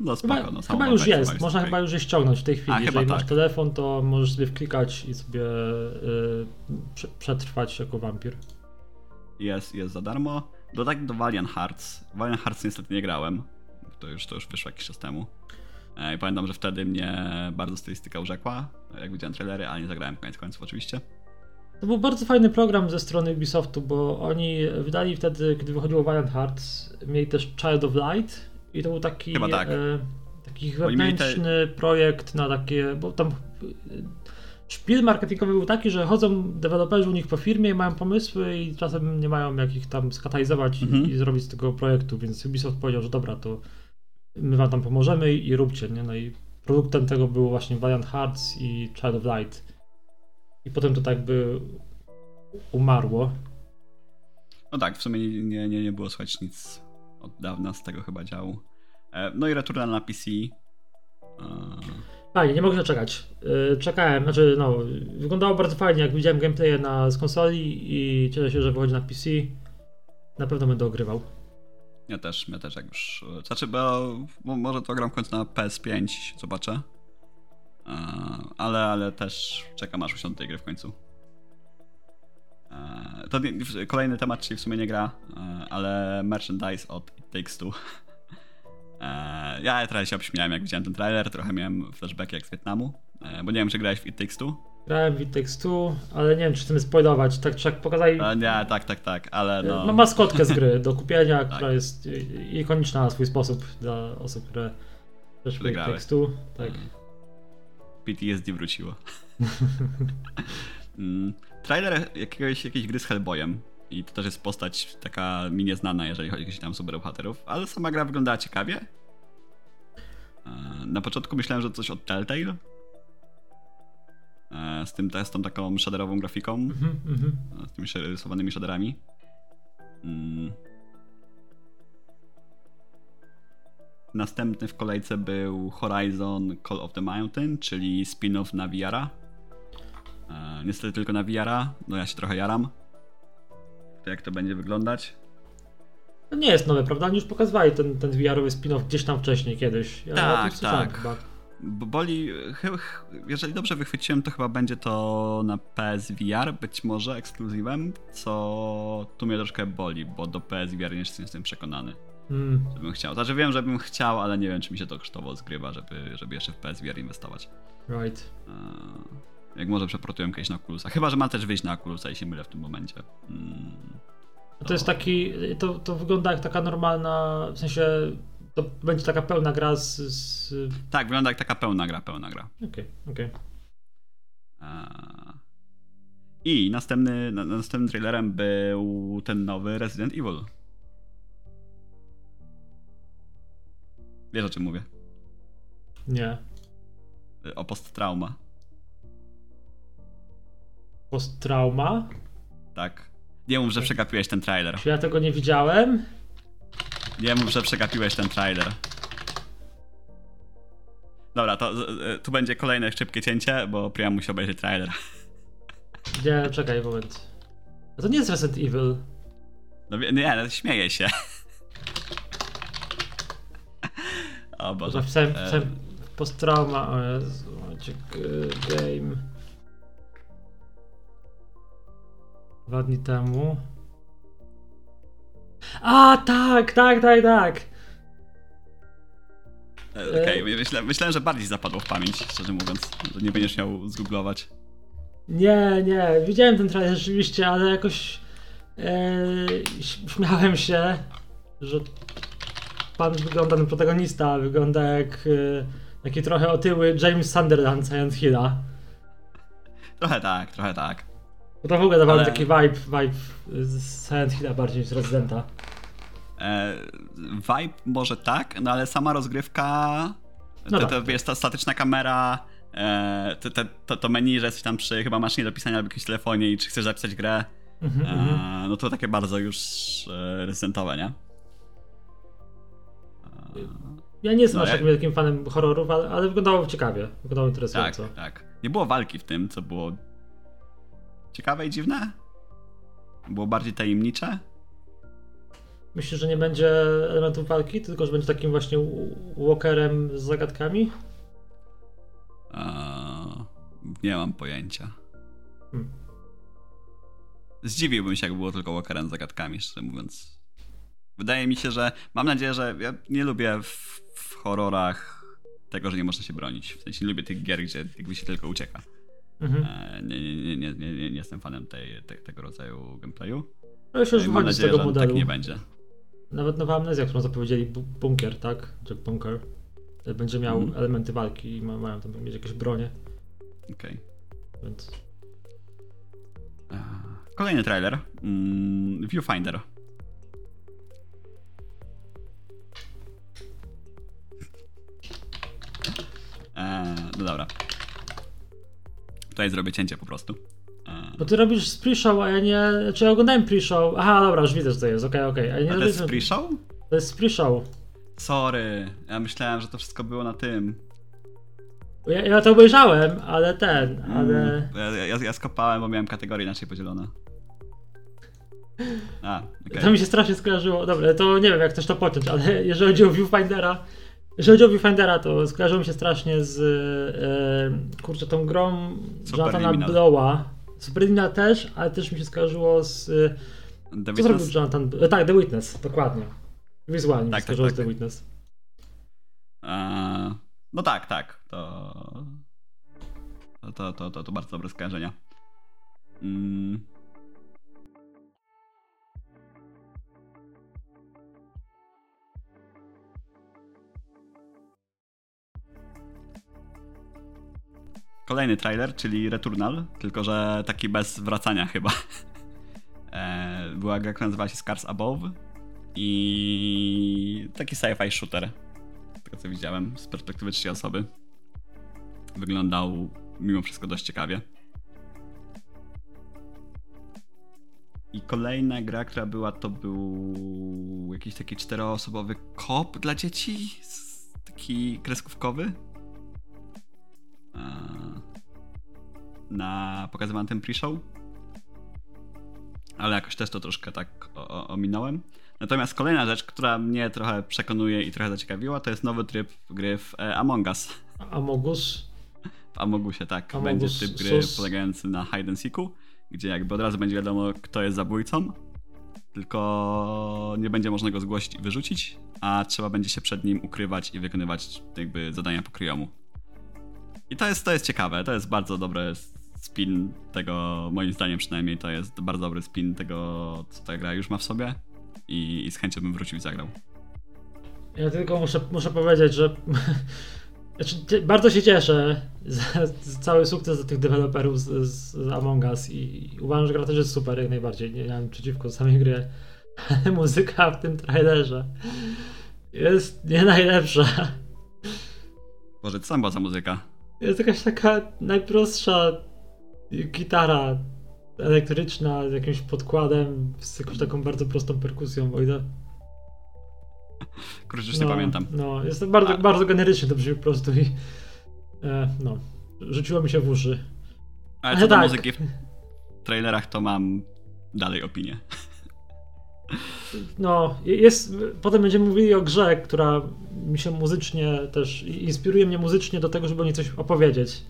Speaker 1: No spoko,
Speaker 2: chyba,
Speaker 1: no,
Speaker 2: chyba już jest, można chyba już je ściągnąć w tej chwili. A, Jeżeli masz tak. telefon, to możesz sobie wklikać i sobie yy, przetrwać jako wampir.
Speaker 1: Jest, jest za darmo. Dodatek do Valiant Hearts. Valiant Hearts niestety nie grałem. To już, to już wyszło jakiś czas temu. E, I pamiętam, że wtedy mnie bardzo stylistyka urzekła, jak widziałem trailery, ale nie zagrałem koniec końców oczywiście.
Speaker 2: To był bardzo fajny program ze strony Ubisoftu, bo oni wydali wtedy, gdy wychodziło Valiant Hearts, mieli też Child of Light i to był taki, Chyba tak. e, taki wewnętrzny te... projekt na takie, bo tam e, szpil marketingowy był taki, że chodzą deweloperzy u nich po firmie, mają pomysły i czasem nie mają jak ich tam skatalizować mhm. i zrobić z tego projektu, więc Ubisoft powiedział, że dobra, to my wam tam pomożemy i, i róbcie, nie? No i produktem tego był właśnie Valiant Hearts i Child of Light. I potem to tak by umarło.
Speaker 1: No tak, w sumie nie, nie, nie było słychać nic od dawna z tego chyba działu. E, no i Returnal na PC. E,
Speaker 2: fajnie, nie mogę się czekać. E, czekałem, znaczy no, wyglądało bardzo fajnie, jak widziałem gameplay na, z konsoli i cieszę się, że wychodzi na PC. Na pewno będę ogrywał.
Speaker 1: Ja też, ja też jak już. Znaczy, bo, bo może to gram w końcu na PS5, zobaczę. Ale, ale też czekam aż usiądę tej gry w końcu. To kolejny temat, czyli w sumie nie gra, ale merchandise od It Takes Two. Ja trochę się obśmiałem, jak widziałem ten trailer, trochę miałem flashback jak z Wietnamu, bo nie wiem, czy grałeś w It Takes Two.
Speaker 2: Grałem w It Takes Two, ale nie wiem, czy chcemy spoilować, tak czy jak pokazali...
Speaker 1: Nie, tak, tak, tak, ale no...
Speaker 2: Ma maskotkę z gry do kupienia, tak. która jest ikoniczna na swój sposób dla osób, które też w It Takes Two. Tak. Mm.
Speaker 1: PTSD wróciło. Trailer jakiegoś, jakiejś gry z Hellboyem. I to też jest postać taka mi nieznana, jeżeli chodzi o superbohaterów, ale sama gra wyglądała ciekawie. E, na początku myślałem, że coś od Telltale. E, z tym testem taką shaderową grafiką. Mm -hmm. Z tymi rysowanymi shaderami. Mm. Następny w kolejce był Horizon Call of the Mountain, czyli spin-off na VR-a. E, niestety tylko na VR-a, no ja się trochę jaram. To jak to będzie wyglądać?
Speaker 2: To nie jest nowe, prawda? Oni już pokazywali ten, ten VR-owy spin-off gdzieś tam wcześniej kiedyś.
Speaker 1: Ja tak, tak. Chyba. Boli, jeżeli dobrze wychwyciłem, to chyba będzie to na PSVR, być może ekskluzywem, co tu mnie troszkę boli, bo do PSVR nie jestem przekonany. Hmm. Żebym chciał. Znaczy wiem, żebym chciał, ale nie wiem, czy mi się to kosztowo zgrywa, żeby, żeby jeszcze w PSVR inwestować.
Speaker 2: Right.
Speaker 1: Jak może przeportuję kiedyś na Oculusa. Chyba, że ma też wyjść na Oculusa i się mylę w tym momencie.
Speaker 2: Hmm. To... to jest taki, to, to wygląda jak taka normalna, w sensie to będzie taka pełna gra z, z...
Speaker 1: Tak, wygląda jak taka pełna gra, pełna gra.
Speaker 2: Okej, okay, okej. Okay.
Speaker 1: E, I następny, następnym trailerem był ten nowy Resident Evil. Wiesz o czym mówię?
Speaker 2: Nie.
Speaker 1: O posttrauma.
Speaker 2: Posttrauma?
Speaker 1: Tak. Nie mów, że przegapiłeś ten trailer.
Speaker 2: Ja tego nie widziałem?
Speaker 1: Nie mów, że przegapiłeś ten trailer. Dobra, to tu będzie kolejne szybkie cięcie, bo Priam musi obejrzeć trailer.
Speaker 2: Gdzie? Czekaj moment. A to nie jest Resident Evil.
Speaker 1: No nie, no, śmieję się. O
Speaker 2: Bo
Speaker 1: Boże.
Speaker 2: wpisałem,
Speaker 1: E,
Speaker 2: wpisałem posttrauma, o Jezu, g- game. Dwa dni temu. A, tak, tak, tak, tak.
Speaker 1: e, Okej, myślę, myślałem, że bardziej zapadło w pamięć, szczerze mówiąc. Że nie będziesz miał zgooglować.
Speaker 2: Nie, nie, widziałem ten trailer rzeczywiście, ale jakoś e, śmiałem się, że pan wygląda, ten protagonista wygląda jak e, taki trochę otyły James Sunderland Silent Hilla.
Speaker 1: Trochę tak, trochę tak.
Speaker 2: Bo to w ogóle dawało
Speaker 1: Ale-
Speaker 2: taki vibe, vibe z Silent Hilla bardziej niż z Residenta.
Speaker 1: E, vibe może tak, no ale sama rozgrywka,
Speaker 2: No
Speaker 1: to,
Speaker 2: tak.
Speaker 1: to wiesz, ta statyczna kamera, e, to, to, to, menu, że jesteś tam przy chyba maszynie do pisania albo jakimś telefonie i czy chcesz zapisać grę,
Speaker 2: Mhm, mhm.
Speaker 1: e, no to takie bardzo już e, rezydentowe, nie? E,
Speaker 2: Ja nie jestem
Speaker 1: no
Speaker 2: aż
Speaker 1: ja-
Speaker 2: takim wielkim fanem horrorów, ale, ale wyglądało ciekawie, wyglądało
Speaker 1: tak,
Speaker 2: interesująco.
Speaker 1: tak. Nie było walki w tym, co było ciekawe i dziwne. Było bardziej tajemnicze.
Speaker 2: Myślisz, że nie będzie elementów walki, tylko że będzie takim właśnie walkerem z zagadkami?
Speaker 1: E, nie mam pojęcia.
Speaker 2: Hmm.
Speaker 1: Zdziwiłbym się, jakby było tylko Walkerem z zagadkami, szczerze mówiąc. Wydaje mi się, że. Mam nadzieję, że. Ja nie lubię w, w horrorach tego, że nie można się bronić. W sensie nie lubię tych gier, gdzie jakby się tylko ucieka.
Speaker 2: Mhm.
Speaker 1: E, nie, nie, nie, nie, nie, jestem fanem tej, te, tego rodzaju gameplayu.
Speaker 2: Ale się już
Speaker 1: Mam nadzieję,
Speaker 2: tego
Speaker 1: że
Speaker 2: modelu.
Speaker 1: tak nie będzie.
Speaker 2: Nawet nowa amnezja, którą zapowiedzieli, bu- bunkier, tak? Czy bunker. e, Będzie miał
Speaker 1: Mhm.
Speaker 2: elementy walki i ma, mają tam mieć jakieś bronie,
Speaker 1: Okej.
Speaker 2: więc...
Speaker 1: E, Kolejny trailer. Mm, Viewfinder. E, no dobra. Tutaj zrobię cięcie po prostu. E,
Speaker 2: Bo ty robisz z pre-show, a ja nie... Czy ja oglądałem pre-show? Aha, dobra, już widzę, że to jest, okej, okej. Ja nie
Speaker 1: a to
Speaker 2: robię...
Speaker 1: jest pre-show?
Speaker 2: To jest pre-show.
Speaker 1: Sorry. Ja myślałem, że to wszystko było na tym.
Speaker 2: Ja, ja to obejrzałem, ale ten, ale...
Speaker 1: Mm, Ja, ja, ja skopałem, bo miałem kategorie inaczej podzielone. A, okej.
Speaker 2: To mi się strasznie skojarzyło. Dobra, to nie wiem jak też to pociąć, ale jeżeli chodzi o Viewfindera, jeżeli chodzi o Viewfindera, to skojarzyło mi się strasznie z e, kurczę tą grą Jonathana. Blowa. Superliminal też, ale też mi się skojarzyło z... e,
Speaker 1: The
Speaker 2: Co zrobił? Jonathan? E, tak, The Witness, dokładnie. Wizualnie mi
Speaker 1: Tak,
Speaker 2: się skojarzyło
Speaker 1: tak,
Speaker 2: z The
Speaker 1: tak.
Speaker 2: Witness.
Speaker 1: Eee, no tak, tak. To, to, to, to, to bardzo dobre skojarzenia. Mm. Kolejny trailer, czyli Returnal, tylko że taki bez wracania chyba. Eee, była gra, która nazywała się Scars Above i taki sci-fi shooter tego co widziałem z perspektywy trzeciej osoby. Wyglądał mimo wszystko dość ciekawie. I kolejna gra, która była, to był jakiś taki czteroosobowy kop dla dzieci. Taki kreskówkowy. Eee, Na pokazywanym tym pre-show. Ale jakoś też to troszkę tak ominąłem. Natomiast kolejna rzecz, która mnie trochę przekonuje i trochę zaciekawiła, to jest nowy tryb gry w e, Among Us.
Speaker 2: Amogus.
Speaker 1: W Amogusie, tak.
Speaker 2: Amogus
Speaker 1: będzie tryb gry
Speaker 2: sus.
Speaker 1: polegający na hide and seeku, gdzie jakby od razu będzie wiadomo, kto jest zabójcą, tylko nie będzie można go zgłosić i wyrzucić, a trzeba będzie się przed nim ukrywać i wykonywać jakby zadania pokryjomu. I to jest, to jest ciekawe, to jest bardzo dobry spin tego, moim zdaniem przynajmniej, to jest bardzo dobry spin tego, co ta gra już ma w sobie i, i z chęcią bym wrócił i zagrał.
Speaker 2: Ja tylko muszę, muszę powiedzieć, że znaczy, bardzo się cieszę za, za cały sukces tych deweloperów z, z Among Us i, i uważam, że gra też jest super jak najbardziej. Nie mam przeciwko samej gry, ale muzyka w tym trailerze jest nie najlepsza.
Speaker 1: Boże, co tam była za muzyka?
Speaker 2: Jest jakaś taka najprostsza gitara elektryczna z jakimś podkładem, z jakąś taką bardzo prostą perkusją, o ile
Speaker 1: Kurczę, już nie pamiętam.
Speaker 2: No, jest to bardzo,
Speaker 1: A-
Speaker 2: bardzo generycznie to brzmi po prostu i e, no, rzuciło mi się w uszy.
Speaker 1: Ale
Speaker 2: Ale
Speaker 1: co do
Speaker 2: tak.
Speaker 1: muzyki w trailerach, to mam dalej opinię.
Speaker 2: No, jest. Potem będziemy mówili o grze, która mi się muzycznie też inspiruje mnie muzycznie do tego, żeby o niej coś opowiedzieć.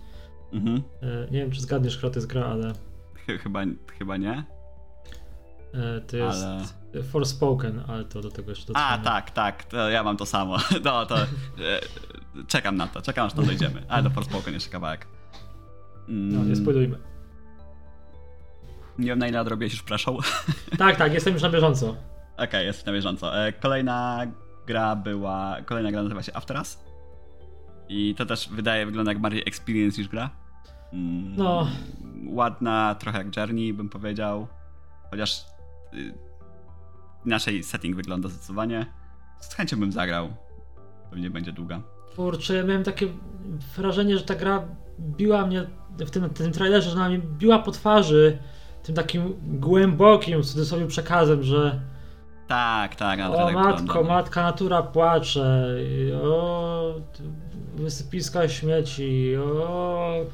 Speaker 2: Mhm. E, nie wiem, czy zgadniesz, która to jest gra, ale.
Speaker 1: Chyba, chyba nie.
Speaker 2: E, to jest ale... Forspoken, ale to do tego jeszcze
Speaker 1: dotrzemy. A, tak, tak, to ja mam to samo. No, to e, czekam na to, czekam aż to dojdziemy. Ale do Forspoken jeszcze kawałek.
Speaker 2: Mm. No, nie spoilujmy.
Speaker 1: Nie wiem na ile odrobiłeś już preszą.
Speaker 2: Tak, tak, jestem już na bieżąco.
Speaker 1: Okej, okay, jesteś na bieżąco. E, kolejna gra była, kolejna gra nazywa się After Us. I to też wydaje, wygląda jak bardziej experience niż gra.
Speaker 2: Mm, no.
Speaker 1: Ładna, trochę jak Journey bym powiedział. Chociaż y, naszej setting wygląda zdecydowanie. Z chęcią bym zagrał. Pewnie będzie długa.
Speaker 2: Kurczę, ja miałem takie wrażenie, że ta gra biła mnie w tym, tym trailerze, że ona mnie biła po twarzy tym takim głębokim w cudzysłowie przekazem, że
Speaker 1: tak, tak.
Speaker 2: O tak matko, wygląda. matka natura płacze, o wysypiska śmieci, o...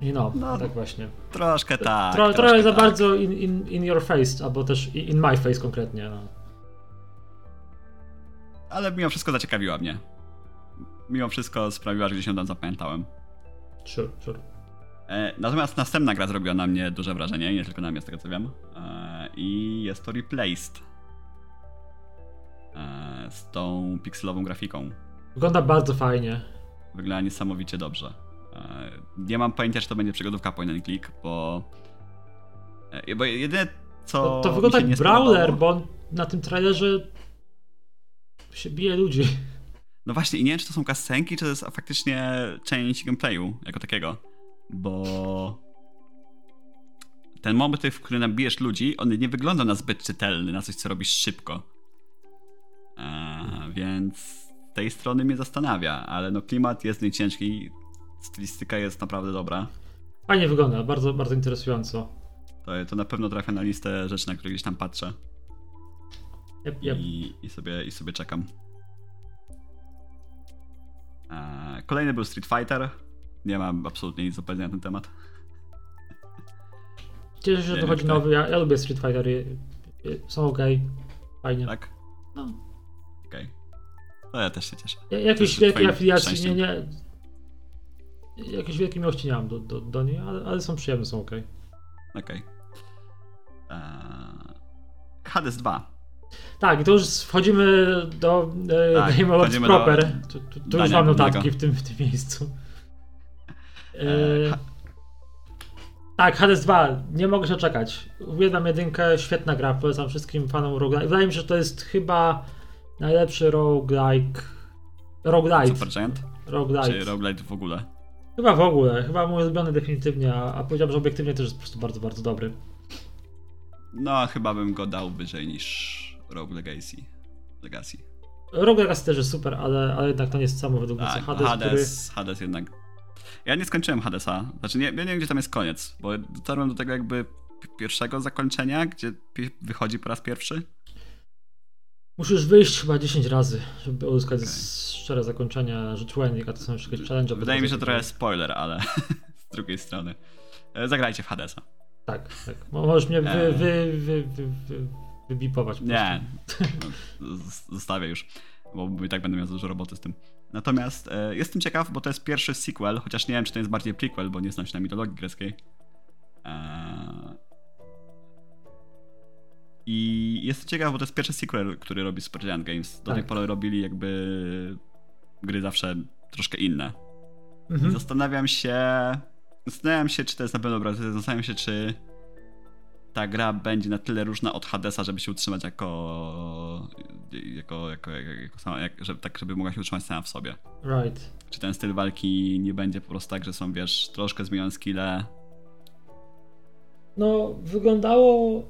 Speaker 2: I no, no, tak właśnie.
Speaker 1: Troszkę tak.
Speaker 2: Tro,
Speaker 1: troszkę
Speaker 2: trochę
Speaker 1: za
Speaker 2: tak. bardzo in, in, in your face, albo też in my face konkretnie. No.
Speaker 1: Ale mimo wszystko zaciekawiła mnie. Mimo wszystko sprawiła, że gdzieś ją tam zapamiętałem.
Speaker 2: Sure, sure.
Speaker 1: E, natomiast następna gra zrobiła na mnie duże wrażenie, nie tylko na mnie, z tego co wiem. E, I jest to Replaced. E, z tą pikselową grafiką.
Speaker 2: Wygląda bardzo fajnie.
Speaker 1: Wygląda niesamowicie dobrze. Nie mam pojęcia, czy to będzie przygodówka point and click, bo. Bo jedyne co.
Speaker 2: To, to wygląda jak brawler, bo on na tym trailerze się bije ludzi.
Speaker 1: No właśnie, i nie wiem, czy to są kasenki, czy to jest faktycznie część gameplayu jako takiego bo ten motyw, w którym nabijesz ludzi, on nie wygląda na zbyt czytelny, na coś, co robisz szybko. Eee, więc z tej strony mnie zastanawia, ale no klimat jest nieciężki, stylistyka jest naprawdę dobra.
Speaker 2: Fajnie wygląda, bardzo, bardzo interesująco.
Speaker 1: To, to na pewno trafia na listę rzeczy, na które gdzieś tam patrzę.
Speaker 2: Yep, yep.
Speaker 1: I, i, sobie, I sobie czekam. Eee, kolejny był Street Fighter. Nie mam absolutnie nic do powiedzenia na ten temat.
Speaker 2: Cieszę się, że to chodzi nowy. Ja, ja lubię Street Fightery. Są ok. Fajnie.
Speaker 1: Tak? No. Okej. Okay. No ja też się cieszę.
Speaker 2: Ja, jakieś wielkiej afiliacji nie, nie. Jakieś wielkie miłości nie mam do, do, do niej, ale, ale są przyjemne, są ok.
Speaker 1: Okej. Okay. Eee... Hades 2.
Speaker 2: Tak, i to już wchodzimy do e, tak, Game Awards proper. Do, tu, tu, tu już mam notatki w tym, w tym miejscu. Yy, tak, Hades 2, nie mogę się czekać. Uwielbiam jedynkę, świetna gra, polecam wszystkim fanom roguelike. Wydaje mi się, że to jest chyba najlepszy roguelike. Roguelite.
Speaker 1: Supergiant?
Speaker 2: Roguelite.
Speaker 1: Czy roguelite w ogóle?
Speaker 2: Chyba w ogóle, chyba mój ulubiony definitywnie, a, a powiedziałbym, że obiektywnie też jest po prostu bardzo, bardzo dobry.
Speaker 1: No, chyba bym go dał wyżej niż Rogue Legacy. Legacy.
Speaker 2: Rogue Legacy też jest super, ale, ale jednak to nie jest samo według mnie
Speaker 1: tak, Hades, Hades, który... Hades jednak ja nie skończyłem Hadesa. Znaczy, nie, ja nie wiem, gdzie tam jest koniec, bo dotarłem do tego jakby pierwszego zakończenia, gdzie wychodzi po raz pierwszy.
Speaker 2: Musisz wyjść chyba 10 razy, żeby uzyskać okay. szczere zakończenia, że a to są jeszcze challenge.
Speaker 1: Wydaje mi się, że trochę spoiler, ale z drugiej strony. E, zagrajcie w Hadesa.
Speaker 2: Tak, tak. Możesz mnie wy, e. wy, wy, wy, wy, wybipować.
Speaker 1: Nie, no, zostawię już, bo i tak będę miał dużo roboty z tym. Natomiast e, jestem ciekaw, bo to jest pierwszy sequel, chociaż nie wiem, czy to jest bardziej prequel, bo nie znam się na mitologii greckiej. E, I jestem ciekaw, bo to jest pierwszy sequel, który robi Supergiant Games. Do tak. tej pory robili jakby gry zawsze troszkę inne. Mhm. Zastanawiam się. Zastanawiam się, czy to jest na pewno dobra. Zastanawiam się, czy ta gra będzie na tyle różna od Hadesa, żeby się utrzymać jako jako, jako, jako, sama, jak, żeby, tak, żeby mogła się utrzymać sama w sobie.
Speaker 2: Right.
Speaker 1: Czy ten styl walki nie będzie po prostu tak, że są, wiesz, troszkę zmienione skille?
Speaker 2: No, wyglądało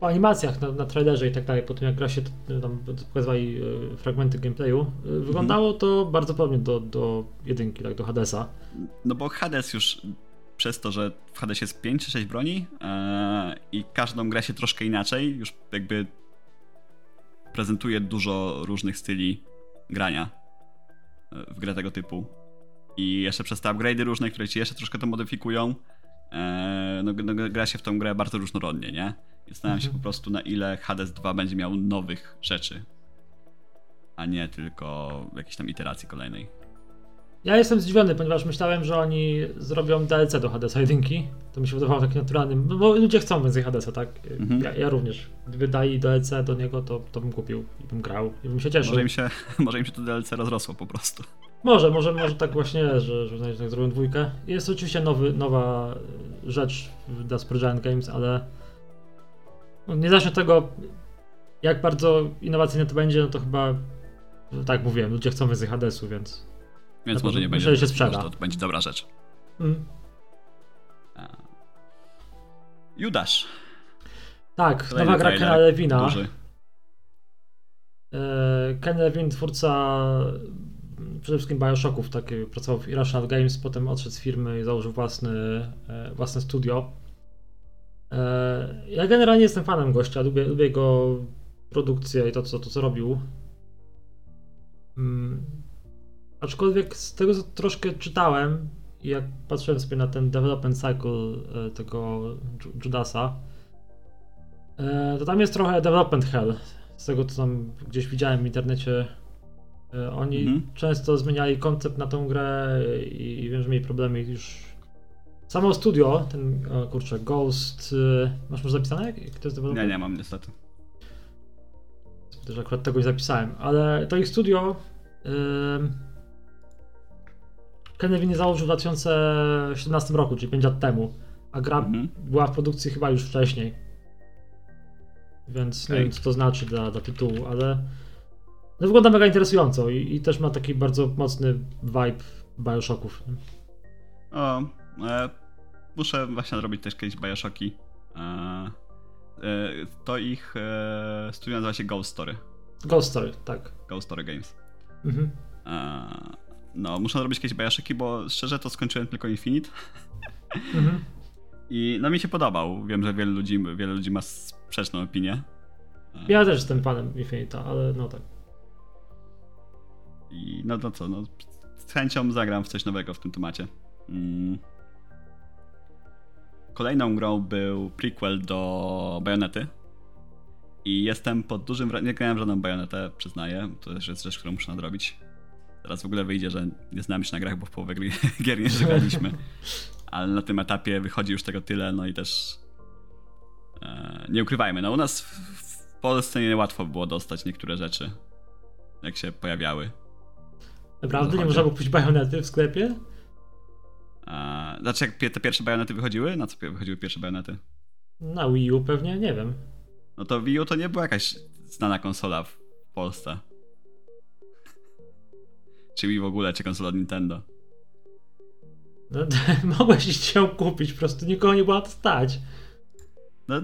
Speaker 2: po animacjach na, na trailerze i tak dalej, po tym jak gra się tam pokazywali e, fragmenty gameplayu, e, wyglądało -hmm. to bardzo podobnie do, do jedynki, tak do Hadesa.
Speaker 1: No bo Hades już przez to, że w Hadesie jest 5 czy 6 broni e, i każdą gra się troszkę inaczej, już jakby prezentuje dużo różnych styli grania e, w grę tego typu. I jeszcze przez te upgrade'y różne, które ci jeszcze troszkę to modyfikują, e, no, no, gra się w tą grę bardzo różnorodnie, nie? I zastanawiam się
Speaker 2: Mhm.
Speaker 1: po prostu na ile Hades 2 będzie miał nowych rzeczy, a nie tylko jakiejś tam iteracji kolejnej.
Speaker 2: Ja jestem zdziwiony, ponieważ myślałem, że oni zrobią DLC do Hadesa 1. To mi się wydawało takim naturalnym, no bo ludzie chcą więcej Hadesa, tak?
Speaker 1: Mhm.
Speaker 2: Ja, ja również. Gdyby dali DLC do niego, to, to bym kupił i bym grał i bym się cieszył.
Speaker 1: Może im się, może im się to DLC rozrosło po prostu.
Speaker 2: Może, może, może tak właśnie że, że tak zrobią dwójkę. Jest oczywiście nowy, nowa rzecz dla Spurgeon Games, ale no, niezależnie od tego, jak bardzo innowacyjne to będzie, no to chyba, tak mówiłem, ludzie chcą więcej Hadesu, więc...
Speaker 1: Więc
Speaker 2: Na
Speaker 1: może nie będzie.
Speaker 2: że się sprzeda.
Speaker 1: To będzie dobra rzecz.
Speaker 2: Mm.
Speaker 1: Judasz.
Speaker 2: Tak,
Speaker 1: Kolejny
Speaker 2: nowa gra Kena Lewina.
Speaker 1: Duży.
Speaker 2: E, Ken Levin, twórca mm, przede wszystkim Bioshocków, tak, pracował w Irrational Games, potem odszedł z firmy i założył własny, e, własne studio. E, Ja generalnie jestem fanem gościa, lubię, lubię jego produkcję i to co, to, co robił. Aczkolwiek z tego, co troszkę czytałem i jak patrzyłem sobie na ten development cycle e, tego Ju- Judasa, e, to tam jest trochę development hell. Z tego, co tam gdzieś widziałem w internecie, e, oni
Speaker 1: Mhm.
Speaker 2: często zmieniali koncept na tą grę i, i wiem, że mieli problemy już. Samo studio, ten kurczę, Ghost. Masz może zapisane? Jest?
Speaker 1: Nie, nie mam niestety.
Speaker 2: Też akurat tego nie zapisałem, ale to ich studio. Yy... Ken Levine założył w 2017 roku, czyli 5 lat temu, a gra
Speaker 1: Mhm.
Speaker 2: była w produkcji chyba już wcześniej. Więc nie wiem, co to znaczy dla, dla tytułu, ale no wygląda mega interesująco i, i też ma taki bardzo mocny vibe Bioshocków.
Speaker 1: O, e, muszę właśnie zrobić też kiedyś Bioshocki. E, e, to ich e, studio nazywa się Ghost Story.
Speaker 2: Ghost Story, tak.
Speaker 1: Ghost Story Games.
Speaker 2: Mhm.
Speaker 1: E, no, muszę zrobić kiedyś Bioshocki, bo szczerze to skończyłem tylko Infinite.
Speaker 2: Mhm.
Speaker 1: I no mi się podobał. Wiem, że wielu ludzi, wiele ludzi ma sprzeczną opinię.
Speaker 2: Ja też jestem fanem Infinita, ale no tak.
Speaker 1: I no to co, no, z chęcią zagram w coś nowego w tym temacie. Mm. Kolejną grą był prequel do Bajonety. I jestem pod dużym wrażeniem. Nie grałem żadną bajonetę, przyznaję. To też jest rzecz, którą muszę nadrobić. Teraz w ogóle wyjdzie, że nie znamy się na grach, bo w połowę gry, gier nie graliśmy. Ale na tym etapie wychodzi już tego tyle, no i też. E, nie ukrywajmy, no u nas w, w Polsce niełatwo było dostać niektóre rzeczy, jak się pojawiały.
Speaker 2: Naprawdę nie można było kupić bajonety w sklepie?
Speaker 1: A, znaczy, jak te pierwsze bajonety wychodziły? Na co wychodziły pierwsze bajonety?
Speaker 2: Na Wii U pewnie, nie wiem.
Speaker 1: No to Wii U to nie była jakaś znana konsola w Polsce. Czy Wii w ogóle, czy konsola Nintendo.
Speaker 2: No, mogłeś iść ją kupić, po prostu nikogo nie było na to stać.
Speaker 1: No.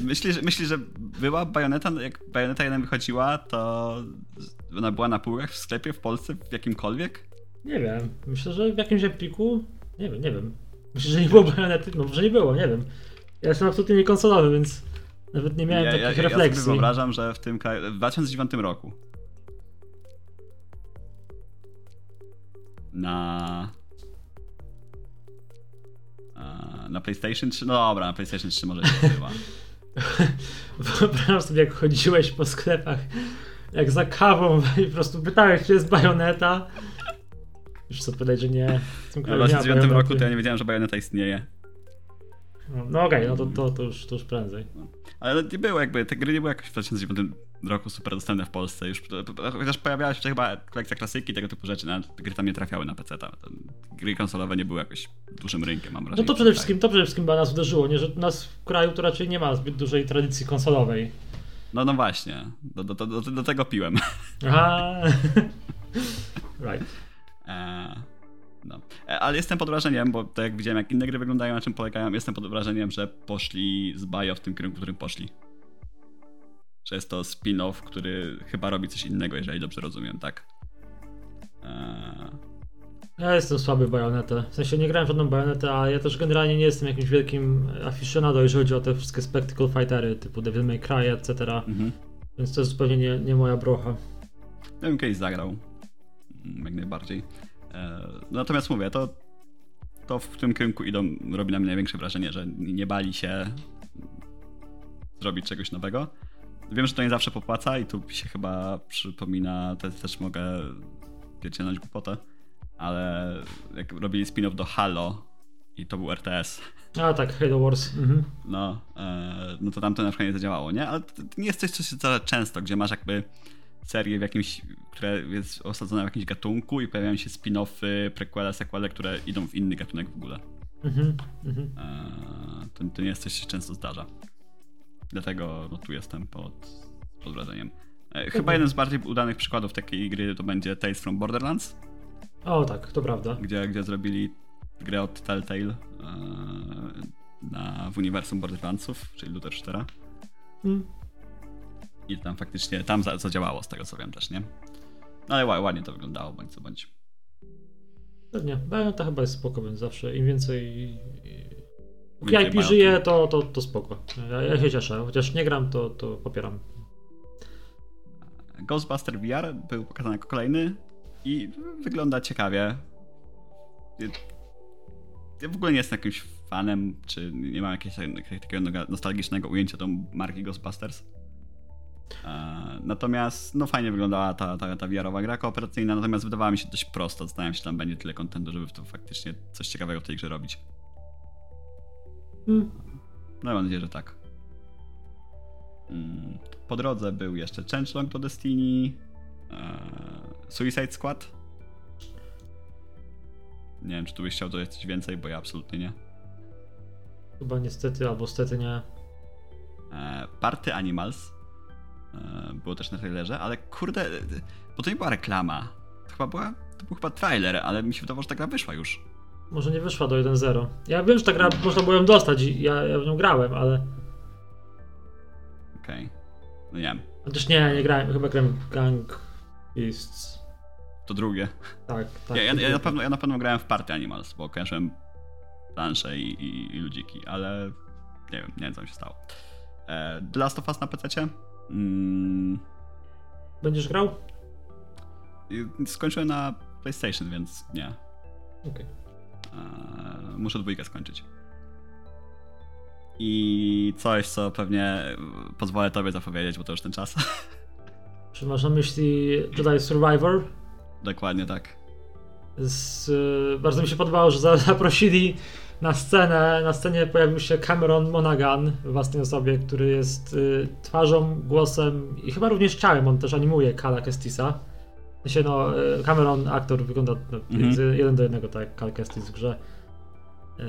Speaker 1: Myślisz, że- myślisz, że była bajoneta, jak bajoneta 1 wychodziła, to ona była na półkach w sklepie w Polsce, w jakimkolwiek?
Speaker 2: Nie wiem, myślę, że w jakimś Epiku, nie wiem, nie wiem. Myślę, że nie było bajonety, no może nie było, nie wiem. Ja jestem absolutnie niekonsolowy, więc nawet nie miałem
Speaker 1: ja,
Speaker 2: takich
Speaker 1: ja, ja sobie
Speaker 2: refleksji.
Speaker 1: wyobrażam, że w tym kraju, w 2009 roku na a, na PlayStation 3, no dobra, na PlayStation 3 może nie była.
Speaker 2: Wyobrażam sobie, jak chodziłeś po sklepach, jak za kawą i po prostu pytałeś, czy jest bajoneta. Już co powiedzieć, że nie. W tym
Speaker 1: W
Speaker 2: kraju nie ma
Speaker 1: 2009 roku
Speaker 2: bajonety.
Speaker 1: to ja nie wiedziałem, że bajoneta istnieje.
Speaker 2: No, no okej, no to, to, to, już, to już prędzej.
Speaker 1: Ale nie było jakby, te gry nie były jakoś w 2009 roku super dostępne w Polsce. Już, chociaż pojawiała się chyba kolekcja klasyki, tego typu rzeczy, nawet gry tam nie trafiały na PC. -ta. Gry konsolowe nie były jakoś dużym rynkiem, mam
Speaker 2: No
Speaker 1: wrażenie.
Speaker 2: to przede wszystkim, to przede wszystkim nas uderzyło, nie? że nas w kraju to raczej nie ma zbyt dużej tradycji konsolowej.
Speaker 1: No, no właśnie, do, do, do, do tego piłem.
Speaker 2: Aha. right.
Speaker 1: E, no. E, ale jestem pod wrażeniem, bo to jak widziałem, jak inne gry wyglądają, na czym polegają, jestem pod wrażeniem, że poszli z Bio w tym kierunku, w którym poszli. Że jest to spin-off, który chyba robi coś innego, jeżeli dobrze rozumiem, tak? E,
Speaker 2: Ja jestem słaby w bajonetę. W sensie nie grałem w żadną bajonetę, a ja też generalnie nie jestem jakimś wielkim aficionado, jeżeli chodzi o te wszystkie spectacle fightery typu Devil May Cry, etc.
Speaker 1: mhm.
Speaker 2: Więc to jest zupełnie nie, nie moja brocha.
Speaker 1: Ja bym kiedyś zagrał. Mm, Jak najbardziej. E, natomiast mówię, to, to w którym kierunku idą robi na mnie największe wrażenie, że nie bali się zrobić czegoś nowego. Wiem, że to nie zawsze popłaca i tu się chyba przypomina, też, też mogę wyciągnąć głupotę, ale jak robili spin-off do Halo i to był RTS.
Speaker 2: A tak, Halo Wars. Mhm.
Speaker 1: No, e, no to tam to na przykład nie zadziałało, nie? Ale to nie jest coś, co się zdarza często, gdzie masz jakby serię w jakimś, które jest osadzone w jakimś gatunku i pojawiają się spin-offy, prequele, sequele, które idą w inny gatunek w ogóle.
Speaker 2: Mhm. Mhm.
Speaker 1: E, to, to nie jest coś, co się często zdarza. Dlatego no, tu jestem pod, pod wrażeniem. E, Chyba jeden z bardziej udanych przykładów takiej gry to będzie Tales from Borderlands,
Speaker 2: O tak, to prawda.
Speaker 1: gdzie, gdzie zrobili grę od Telltale e, na, w uniwersum Borderlandsów, czyli Luther 4.
Speaker 2: Mm.
Speaker 1: I tam faktycznie tam za- zadziałało z tego co wiem też, nie? No ale ła- ładnie to wyglądało, bądź co bądź.
Speaker 2: Pewnie. No, to chyba jest spoko, więc zawsze im więcej...
Speaker 1: Więcej
Speaker 2: IP żyje, to, to, to spoko. Ja, ja się cieszę. Chociaż nie gram, to, to popieram.
Speaker 1: Ghostbuster VR był pokazany jako kolejny i wygląda ciekawie. Ja w ogóle nie jestem jakimś fanem, czy nie mam jakiegoś takiego nostalgicznego ujęcia do marki Ghostbusters. E, Natomiast no fajnie wyglądała ta, ta, ta VR-owa gra kooperacyjna, natomiast wydawała mi się dość prosto. Zastanawiam się, czy tam będzie tyle kontentu, żeby to faktycznie coś ciekawego w tej grze robić.
Speaker 2: Mm.
Speaker 1: No mam nadzieję, że tak. Mm, Po drodze był jeszcze Changelong to Destiny, e, Suicide Squad. Nie wiem, czy tu byś chciał dodać coś więcej, bo ja absolutnie nie.
Speaker 2: Chyba niestety, albo stety nie.
Speaker 1: E, Party Animals e, było też na trailerze, ale kurde, bo to nie była reklama. To chyba była, to był chyba trailer, ale mi się wydawało, że ta gra wyszła już.
Speaker 2: Może nie wyszła do 1.0. Ja wiem, że ta gra można było ją dostać i ja, ja w nią grałem, ale...
Speaker 1: Okej. No nie wiem,
Speaker 2: Chociaż nie, nie grałem. Chyba grałem w Gang Beasts.
Speaker 1: to drugie.
Speaker 2: Tak, tak.
Speaker 1: Ja, ja, ja, na pewno, ja na pewno grałem w Party Animals, bo kojarzyłem plansze i, i, i ludziki, ale nie wiem, nie wiem co tam się stało. E, The Last of Us na PC? Mm,
Speaker 2: Będziesz grał?
Speaker 1: skończyłem na PlayStation, więc nie.
Speaker 2: Okej.
Speaker 1: E, muszę dwójkę skończyć. I coś, co pewnie e, pozwolę tobie zapowiedzieć, bo to już ten czas.
Speaker 2: Czy masz na myśli Jedi Survivor?
Speaker 1: Dokładnie tak.
Speaker 2: Z, y, bardzo mi się podobało, że za, zaprosili na scenę. Na scenie pojawił się Cameron Monaghan w własnej osobie, który jest twarzą, głosem i chyba również ciałem. On też animuje Kala Kestisa. Sensie, no, y, Cameron, aktor, wygląda
Speaker 1: Mhm.
Speaker 2: z- jeden do jednego, tak jak Kal Kestis w grze. Y,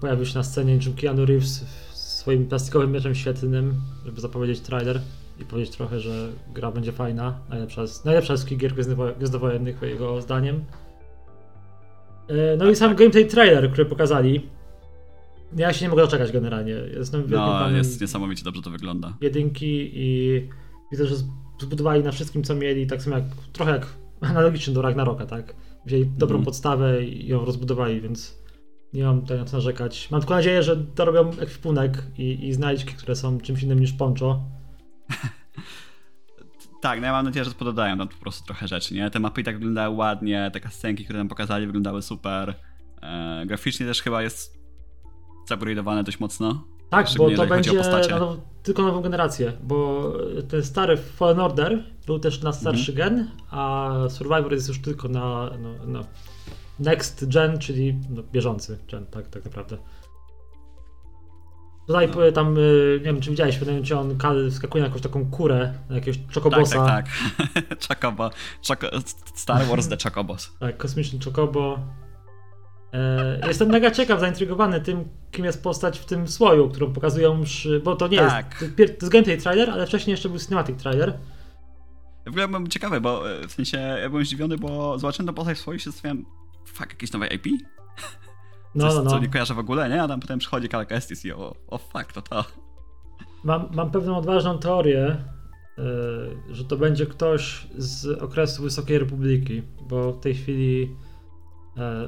Speaker 2: pojawił się na scenie niczym Keanu Reeves w swoim plastikowym mieczem świetlnym, żeby zapowiedzieć trailer i powiedzieć trochę, że gra będzie fajna. Najlepsza z, najlepsza z gier gwiezdnowo- gwiezdnowojennych, jego zdaniem. E, No i sam gameplay trailer, który pokazali. Ja się nie mogę doczekać generalnie. Jestem
Speaker 1: No, jest niesamowicie dobrze to wygląda.
Speaker 2: jedynki i widzę, że zbudowali na wszystkim, co mieli, tak samo jak, trochę jak analogicznie do Ragnaroka, tak? Wzięli dobrą
Speaker 1: Mhm.
Speaker 2: podstawę i ją rozbudowali, więc nie mam tutaj na co narzekać. Mam tylko nadzieję, że dorobią ekwipunek i, i znajdźki, które są czymś innym niż poncho.
Speaker 1: Tak, no ja mam nadzieję, że pododają tam po prostu trochę rzeczy, nie? Te mapy i tak wyglądały ładnie, te scenki, które nam pokazali, wyglądały super. E, graficznie też chyba jest zupgrade'owane dość mocno.
Speaker 2: Tak, bo to będzie
Speaker 1: postacie.
Speaker 2: Tylko nową generację, bo ten stary Fallen Order był też na starszy
Speaker 1: Mhm.
Speaker 2: gen, a Survivor jest już tylko na, no, no, next gen, czyli no, bieżący gen, tak, tak naprawdę. Tutaj
Speaker 1: No.
Speaker 2: tam, y, nie wiem czy widziałeś, mi się, on Kal wskakuje na jakąś taką kurę, na jakiegoś
Speaker 1: Tak,
Speaker 2: czokobosa.
Speaker 1: tak, tak. Chocobo. Choco, Star Wars The Chocobos.
Speaker 2: Tak, kosmiczny czokobo. E, jestem mega ciekaw, zaintrygowany tym, kim jest postać w tym słoju, którą pokazują już, bo to nie
Speaker 1: Tak.
Speaker 2: jest, to jest, gameplay trailer, ale wcześniej jeszcze był cinematic trailer.
Speaker 1: W ogóle byłem ciekawy, bo e, w sensie ja byłem zdziwiony, bo zobaczyłem tą postać w swoim i się zastanawiałem, fuck, jakieś nowe IP?
Speaker 2: No,
Speaker 1: Coś,
Speaker 2: no, no.
Speaker 1: co nie kojarzę w ogóle, nie? A tam potem przychodzi Cal Kestis i o, o fuck, to to.
Speaker 2: Mam, mam pewną odważną teorię, e, że to będzie ktoś z okresu Wysokiej Republiki, bo w tej chwili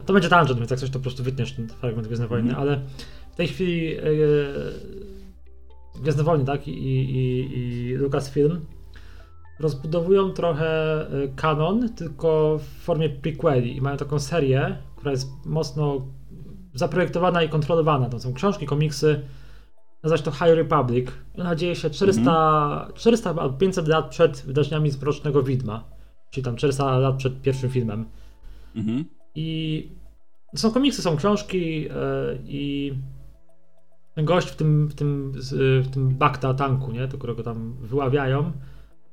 Speaker 2: to będzie tangent, więc jak coś to po prostu wytniesz ten fragment Gwiezdne Wojny,
Speaker 1: Mhm.
Speaker 2: ale w tej chwili e, Gwiezdne Wojny, tak, i, i, i Lucasfilm rozbudowują trochę e, kanon, tylko w formie prequeli i mają taką serię, która jest mocno zaprojektowana i kontrolowana. To są książki, komiksy. Nazywa to High Republic. Ona dzieje się 400, mm. 400 albo 500 lat przed wydarzeniami z Mrocznego Widma. Czyli tam 400 lat przed pierwszym filmem. Mhm. I są komiksy, są książki yy, i ten gość w tym, w tym, w tym bakta tanku, nie? Do którego tam wyławiają.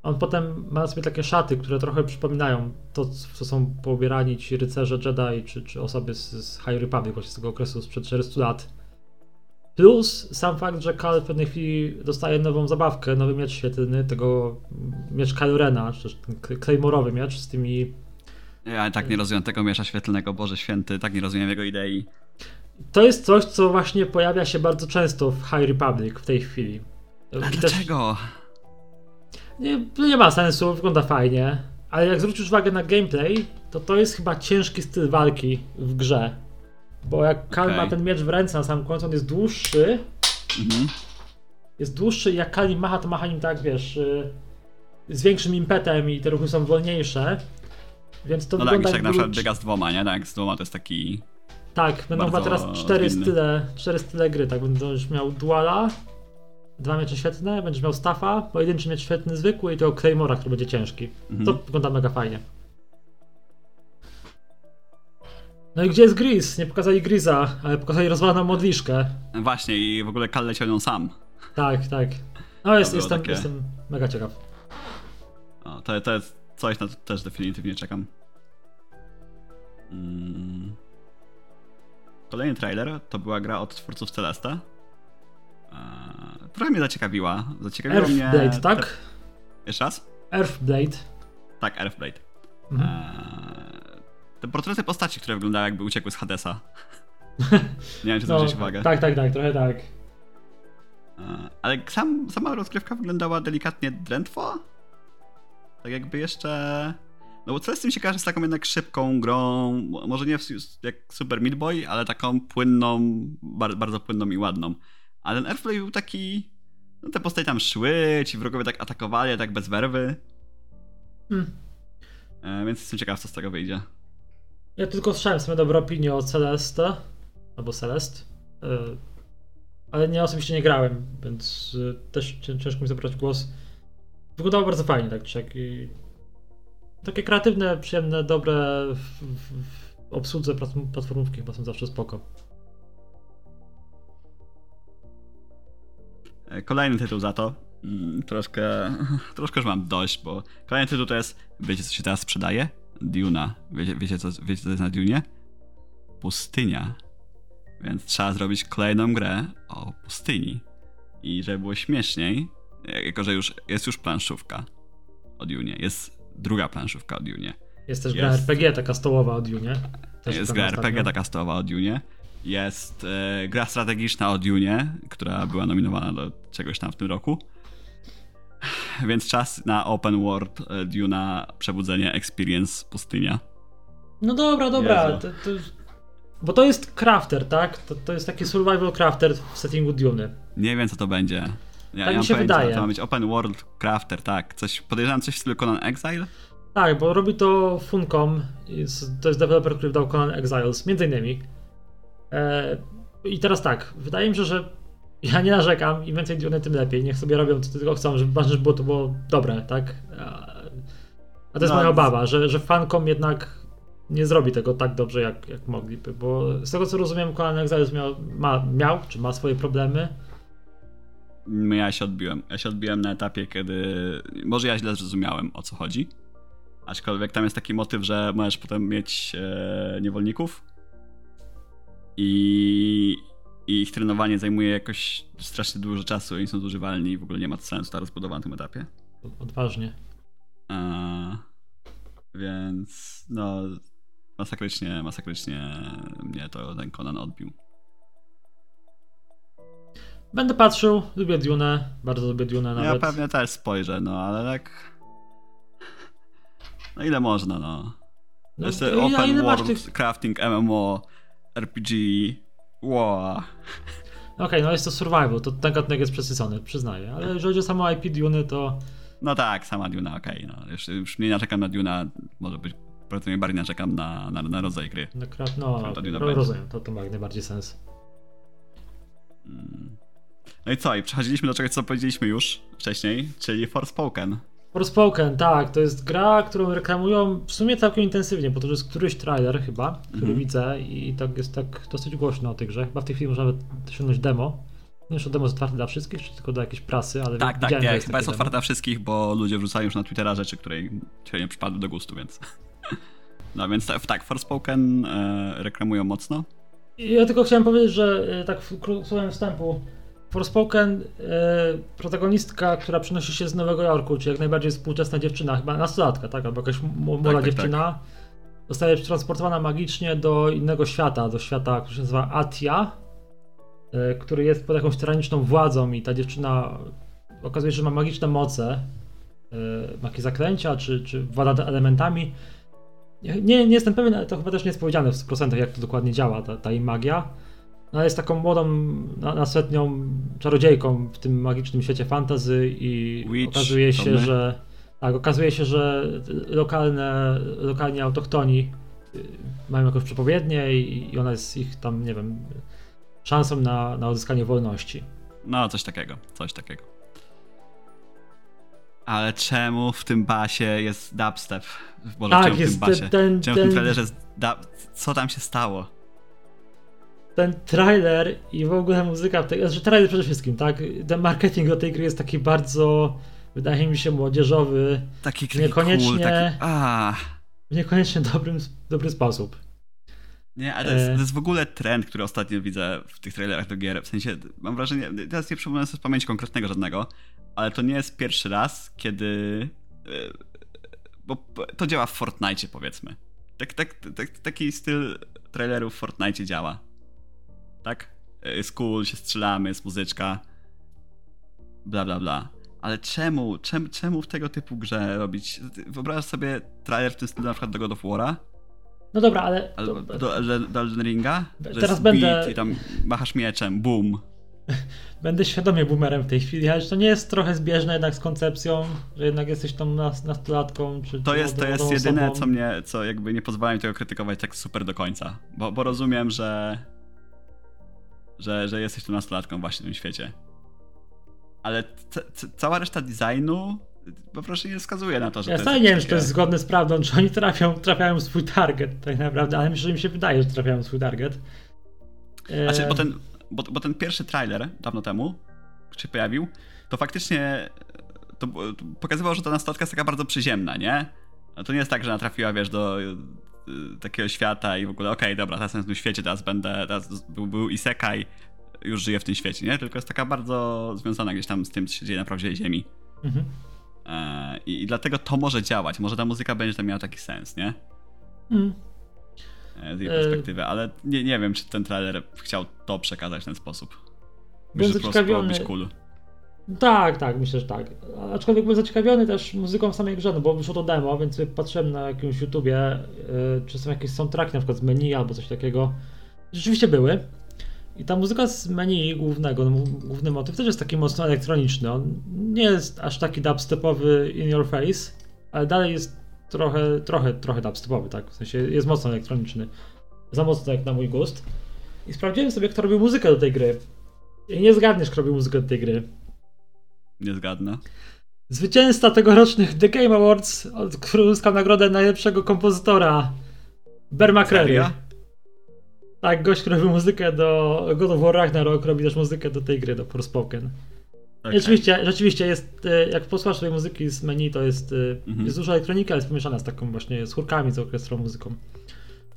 Speaker 2: On potem ma na sobie takie szaty, które trochę przypominają to, co są poubierani ci rycerze Jedi, czy, czy osoby z, z High Republic, właśnie z tego okresu sprzed 400 lat. Plus sam fakt, że Kal w pewnej chwili dostaje nową zabawkę, nowy miecz świetlny, tego miecz Kylo Rena, czy ten Claymore'owy miecz z tymi...
Speaker 1: Ja tak nie rozumiem tego miecza świetlnego, Boże Święty, tak nie rozumiem jego idei.
Speaker 2: To jest coś, co właśnie pojawia się bardzo często w High Republic w tej chwili.
Speaker 1: A dlaczego?
Speaker 2: Nie, nie ma sensu, wygląda fajnie, ale jak zwrócisz uwagę na gameplay, to to jest chyba ciężki styl walki w grze. Bo jak Kal okay. ma ten miecz w ręce na samym końcu, on jest dłuższy. Mhm. Jest dłuższy i jak Kali macha, to macha nim tak, wiesz, y, z większym impetem i te ruchy są wolniejsze. Więc to
Speaker 1: no tak, jak na przykład biega z dwoma, nie? Tak, z dwoma to jest taki...
Speaker 2: Tak, będą chyba teraz cztery style, cztery style gry, tak? Będziesz miał duala, dwa miecze świetne, będziesz miał staffa, pojedynczy miecz świetny zwykły i tego Claymora, który będzie ciężki. Mhm. To wygląda mega fajnie. No i gdzie jest Gris? Nie pokazali Grisa, ale pokazali rozwaloną modliszkę.
Speaker 1: Właśnie i w ogóle Kal leciał ją sam.
Speaker 2: Tak, tak. No jest, jestem, takie... jestem mega ciekaw.
Speaker 1: O, to, to jest coś, na to też definitywnie czekam. Mm. Kolejny trailer to była gra od twórców Celeste. Eee, trochę mnie zaciekawiła. Zaciekawiło
Speaker 2: Earthblade,
Speaker 1: mnie...
Speaker 2: tak?
Speaker 1: Jeszcze raz?
Speaker 2: Earthblade.
Speaker 1: Tak, Earthblade. Mhm. Eee, te portrety postaci, które wyglądały jakby uciekły z Hadesa. Nie wiem, czy zwróciłeś no, uwagę.
Speaker 2: Tak, tak, tak, trochę tak.
Speaker 1: E, ale sam, sama rozgrywka wyglądała delikatnie drętwo. Tak jakby jeszcze... No bo Celeste mi się kojarzy z taką jednak szybką grą, może nie jak Super Meat Boy, ale taką płynną, bardzo płynną i ładną. A ten Airplay był taki... No te postacie tam szły, ci wrogowie tak atakowali, tak bez werwy. Hmm. E, więc jestem ciekaw, co z tego wyjdzie.
Speaker 2: Ja tylko słyszałem sobie dobre opinie o Celeste, albo Celest, e, ale nie osobiście nie grałem, więc e, też ciężko mi zabrać głos. Wyglądało bardzo fajnie, tak czy takie kreatywne, przyjemne, dobre w, w, w obsłudze platformówki chyba są zawsze spoko.
Speaker 1: E, kolejny tytuł za to. Mm, troszkę, troszkę już mam dość, bo kolejny tytuł to jest, wiecie co się teraz sprzedaje? Duna. Wiecie, wiecie, co, wiecie, co jest na Dunie? Pustynia. Więc trzeba zrobić kolejną grę o pustyni. I żeby było śmieszniej, jako że już jest już planszówka o Dune, jest druga planszówka o Dune.
Speaker 2: Jest też jest, gra RPG taka stołowa o Dune.
Speaker 1: Też jest gra RPG taka stołowa o Dune. Jest e, gra strategiczna o Dune, która była nominowana do czegoś tam w tym roku. Więc czas na open world e, Duna Przebudzenie Experience Pustynia.
Speaker 2: No dobra, dobra. To, to, bo to jest crafter, tak? To, to jest taki survival crafter w settingu Duny.
Speaker 1: Nie wiem co to będzie.
Speaker 2: Ja, tak mi się wydaje.
Speaker 1: To ma być open world crafter, tak. Coś, podejrzewam coś w stylu Conan Exile?
Speaker 2: Tak, bo robi to Funcom. To jest deweloper, który wydał Conan Exiles, między innymi. E, I teraz tak, wydaje mi się, że ja nie narzekam, im więcej Dune, tym lepiej. Niech sobie robią co tylko chcą, żeby ważne, żeby było to było dobre, tak? A to jest no, moja obawa, że, że fankom jednak nie zrobi tego tak dobrze, jak, jak mogliby, bo z tego co rozumiem, Conan Exiles miał, ma, miał, czy ma swoje problemy.
Speaker 1: Ja się odbiłem. Ja się odbiłem na etapie, kiedy. Może ja źle zrozumiałem o co chodzi. Aczkolwiek tam jest taki motyw, że możesz potem mieć e, niewolników. I, i ich trenowanie zajmuje jakoś strasznie dużo czasu, oni są zużywalni i w ogóle nie ma sensu ta rozbudowa na tym etapie.
Speaker 2: Odważnie.
Speaker 1: Więc no masakrycznie, masakrycznie mnie to ten Conan odbił.
Speaker 2: Będę patrzył, lubię Dune, bardzo lubię Dune nawet.
Speaker 1: Ja pewnie też spojrzę, no ale tak... No ile można, no. no Jeszcze open world, tych... crafting, MMO, RPG, Wow. Okej,
Speaker 2: okay, no jest to survival, to ten gatunek jest przesycony, przyznaję. Ale jeżeli chodzi o samo IP Dune, to...
Speaker 1: No tak, sama Duna, okej. Okay, no. Już, już nie naczekam na Duna, może być bardzo bardziej naczekam na, na, na rodzaj gry.
Speaker 2: Na krat, no, ro, rozumiem, to, to ma jak najbardziej sens.
Speaker 1: Mm. No i co? I przechodziliśmy do czegoś, co powiedzieliśmy już wcześniej, czyli Forspoken.
Speaker 2: Forspoken, tak, to jest gra, którą reklamują w sumie całkiem intensywnie, bo to jest któryś trailer chyba, który mm -hmm. widzę i tak jest tak dosyć głośno o tej grze. Chyba w tej chwili można nawet osiągnąć demo. Nie wiem, czy demo jest otwarte dla wszystkich, czy tylko dla jakiejś prasy, ale
Speaker 1: Tak, tak, nie, jest chyba jest otwarte dla wszystkich, bo ludzie wrzucają już na Twittera rzeczy, które nie przypadły do gustu, więc... No więc tak, tak Forspoken e, reklamują mocno.
Speaker 2: Ja tylko chciałem powiedzieć, że e, tak w słowem wstępu, Forspoken, e, protagonistka, która przenosi się z Nowego Jorku, czyli jak najbardziej współczesna dziewczyna, chyba nastolatka, tak, albo jakaś młoda tak, tak, dziewczyna, tak. zostaje przetransportowana magicznie do innego świata, do świata, który się nazywa Atia, e, który jest pod jakąś tyraniczną władzą i ta dziewczyna okazuje się, że ma magiczne moce, e, ma jakieś zaklęcia, czy, czy włada elementami. Nie, nie jestem pewien, ale to chyba też nie jest powiedziane w 100% jak to dokładnie działa, ta, ta jej magia no jest taką młodą, nasetnią czarodziejką w tym magicznym świecie fantazy i Witch, okazuje się, że tak, okazuje się, że lokalne, lokalni autochtoni y, mają jakąś przepowiednię i, i ona jest ich tam, nie wiem, szansą na, na odzyskanie wolności.
Speaker 1: No, coś takiego, coś takiego. Ale czemu w tym basie jest dubstep?
Speaker 2: Tak, czemu jest w tym basie? Ten,
Speaker 1: czemu ten... w tym trailerze jest Co tam się stało?
Speaker 2: Ten trailer i w ogóle muzyka, tej, znaczy trailer przede wszystkim, tak? Ten marketing do tej gry jest taki bardzo, wydaje mi się, młodzieżowy.
Speaker 1: Taki niekoniecznie, cool, taki, a.
Speaker 2: w niekoniecznie dobrym, dobry sposób.
Speaker 1: Nie, ale to jest, e. to jest, w ogóle trend, który ostatnio widzę w tych trailerach do gier. W sensie, mam wrażenie, teraz nie przypomnę sobie z pamięci konkretnego żadnego, ale to nie jest pierwszy raz, kiedy. E, bo to działa w Fortnite, powiedzmy. Tak, tak, tak, taki styl trailerów w Fortnite działa tak? Jest cool, się strzelamy, jest muzyczka, bla bla bla. Ale czemu, czemu, czemu w tego typu grze robić? Wyobrażasz sobie trailer w tym stylu na przykład do God of War'a?
Speaker 2: No dobra, ale...
Speaker 1: Albo do, do, do Elden Ringa?
Speaker 2: Teraz będę...
Speaker 1: I tam machasz mieczem, boom.
Speaker 2: Będę świadomie boomerem w tej chwili, ale to nie jest trochę zbieżne jednak z koncepcją, że jednak jesteś tą nastolatką, czy
Speaker 1: To jest, to jest jedyne, co mnie, co jakby nie pozwala mi tego krytykować tak super do końca. Bo, bo rozumiem, że że, że jesteś tu nastolatką właśnie w tym świecie. Ale cała reszta designu po prostu nie wskazuje na to, że
Speaker 2: ja. Ja nie wiem, czy to jest zgodne z prawdą, czy oni trafią, trafiają w swój target tak naprawdę, ale myślę, że mi się wydaje, że trafiają w swój target.
Speaker 1: Znaczy, bo ten, bo, bo ten pierwszy trailer dawno temu, się pojawił, to faktycznie to, to pokazywał, że ta nastolatka jest taka bardzo przyziemna, nie? To nie jest tak, że ona trafiła, wiesz, do takiego świata i w ogóle, okej, okay, dobra, teraz jestem w tym świecie, teraz będę, teraz był, był Isekaj, już żyję w tym świecie, nie? Tylko jest taka bardzo związana gdzieś tam z tym, co się dzieje na prawdziwej ziemi. Mhm. E, i, i, dlatego to może działać. Może ta muzyka będzie tam miała taki sens, nie? Mhm. E, z jej perspektywy, ale nie, nie wiem, czy ten trailer chciał to przekazać w ten sposób.
Speaker 2: Byłem zaciekawiony. Cool. Tak, tak, myślę, że tak. Aczkolwiek byłem zaciekawiony też muzyką samej grze, no bo wyszło to demo, więc patrzyłem na jakimś YouTubie, yy, czy są jakieś soundtracki na przykład z menu albo coś takiego. Rzeczywiście były. I ta muzyka z menu głównego, no, główny motyw też jest taki mocno elektroniczny. On nie jest aż taki dubstepowy in your face, ale dalej jest trochę, trochę, trochę dubstepowy, tak? W sensie jest mocno elektroniczny. Za mocno jak na mój gust. I sprawdziłem sobie, kto robił muzykę do tej gry. I nie zgadniesz, kto robił muzykę do tej gry.
Speaker 1: Nie zgadnę.
Speaker 2: Zwycięzca tegorocznych The Game Awards, który uzyskał nagrodę najlepszego kompozytora, Bear McCreary. Tak, gość, który robił muzykę do God of War Ragnarok, robi też muzykę do tej gry, do Forspoken. Okay. Rzeczywiście, rzeczywiście jest, e, jak posłuchasz tej muzyki z menu, to jest, mhm. jest dużo elektronika, jest pomieszana z taką właśnie, z chórkami, z orkiestrą muzyką.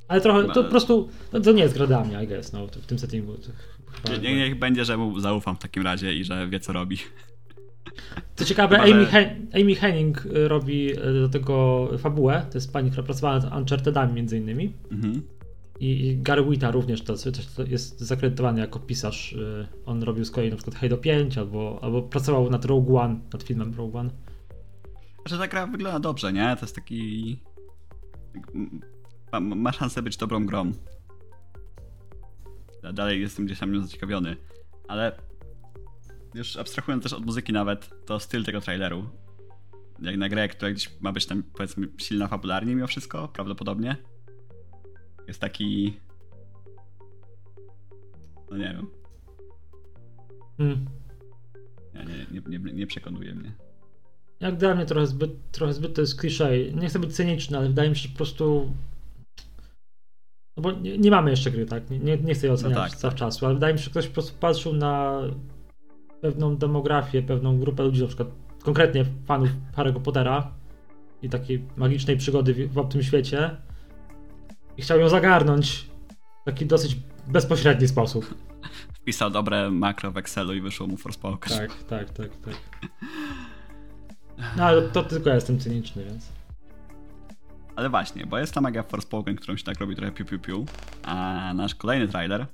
Speaker 2: Ale trochę, to po prostu, to, nie jest gradami, I guess, no, w tym settingu.
Speaker 1: Nie, niech będzie, że mu zaufam w takim razie i że wie, co robi.
Speaker 2: Co ciekawe, Chyba, Amy, że... Amy Henning y, robi y, do tego fabułę. To jest pani, która pracowała nad Unchartedami między innymi. Mhm. I, I Gary Wita również to, to jest zakredytowany jako pisarz. Y, on robił z kolei na przykład Halo 5 albo, albo pracował nad Rogue One, nad filmem Rogue One.
Speaker 1: Że ta gra wygląda dobrze, nie? To jest taki... Ma, ma szansę być dobrą grą. Dalej jestem gdzieś tam nią zaciekawiony. Ale już abstrahując też od muzyki nawet, to styl tego traileru jak na grę, która gdzieś ma być tam powiedzmy silna fabularnie mimo wszystko, prawdopodobnie. Jest taki... No nie wiem.
Speaker 2: Hmm.
Speaker 1: Nie, nie, nie, nie, przekonuje mnie.
Speaker 2: Jak dla mnie trochę zbyt, trochę zbyt to jest kliszej. Nie chcę być cyniczny, ale wydaje mi się, że po prostu. No bo nie, nie mamy jeszcze gry, tak? Nie, nie chcę jej oceniać
Speaker 1: No tak,
Speaker 2: zawczasu, ale wydaje mi się, że ktoś po prostu patrzył na pewną demografię, pewną grupę ludzi, na przykład konkretnie fanów Harry'ego Pottera i takiej magicznej przygody w, w obcym świecie i chciał ją zagarnąć w taki dosyć bezpośredni sposób.
Speaker 1: Wpisał dobre makro w Excelu i wyszło mu Forspoken.
Speaker 2: Tak, tak, tak, tak. No ale to tylko ja jestem cyniczny, więc.
Speaker 1: Ale właśnie, bo jest ta magia Forspoken, którą się tak robi trochę piu piu piu, a nasz kolejny trailer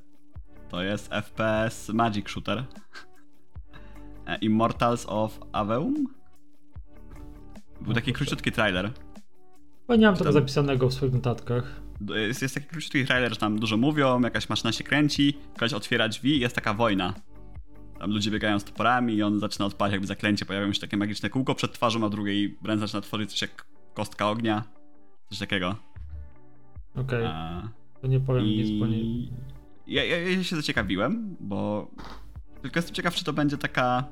Speaker 1: to jest FPS Magic Shooter Immortals of Aveum? Był taki króciutki trailer.
Speaker 2: Bo nie mam tego
Speaker 1: tam-
Speaker 2: zapisanego w swoich notatkach.
Speaker 1: Jest, jest taki króciutki trailer, że tam dużo mówią, jakaś maszyna się kręci, ktoś otwiera drzwi i jest taka wojna. Tam ludzie biegają z toporami i on zaczyna odpalać jakby zaklęcie, pojawiają się takie magiczne kółko przed twarzą, a drugiej ręce zaczyna tworzyć coś jak kostka ognia. Coś takiego.
Speaker 2: Okej,
Speaker 1: A,
Speaker 2: to nie powiem nic, bo nie...
Speaker 1: I ja, ja, ja się zaciekawiłem, bo tylko jestem ciekaw, czy to będzie taka.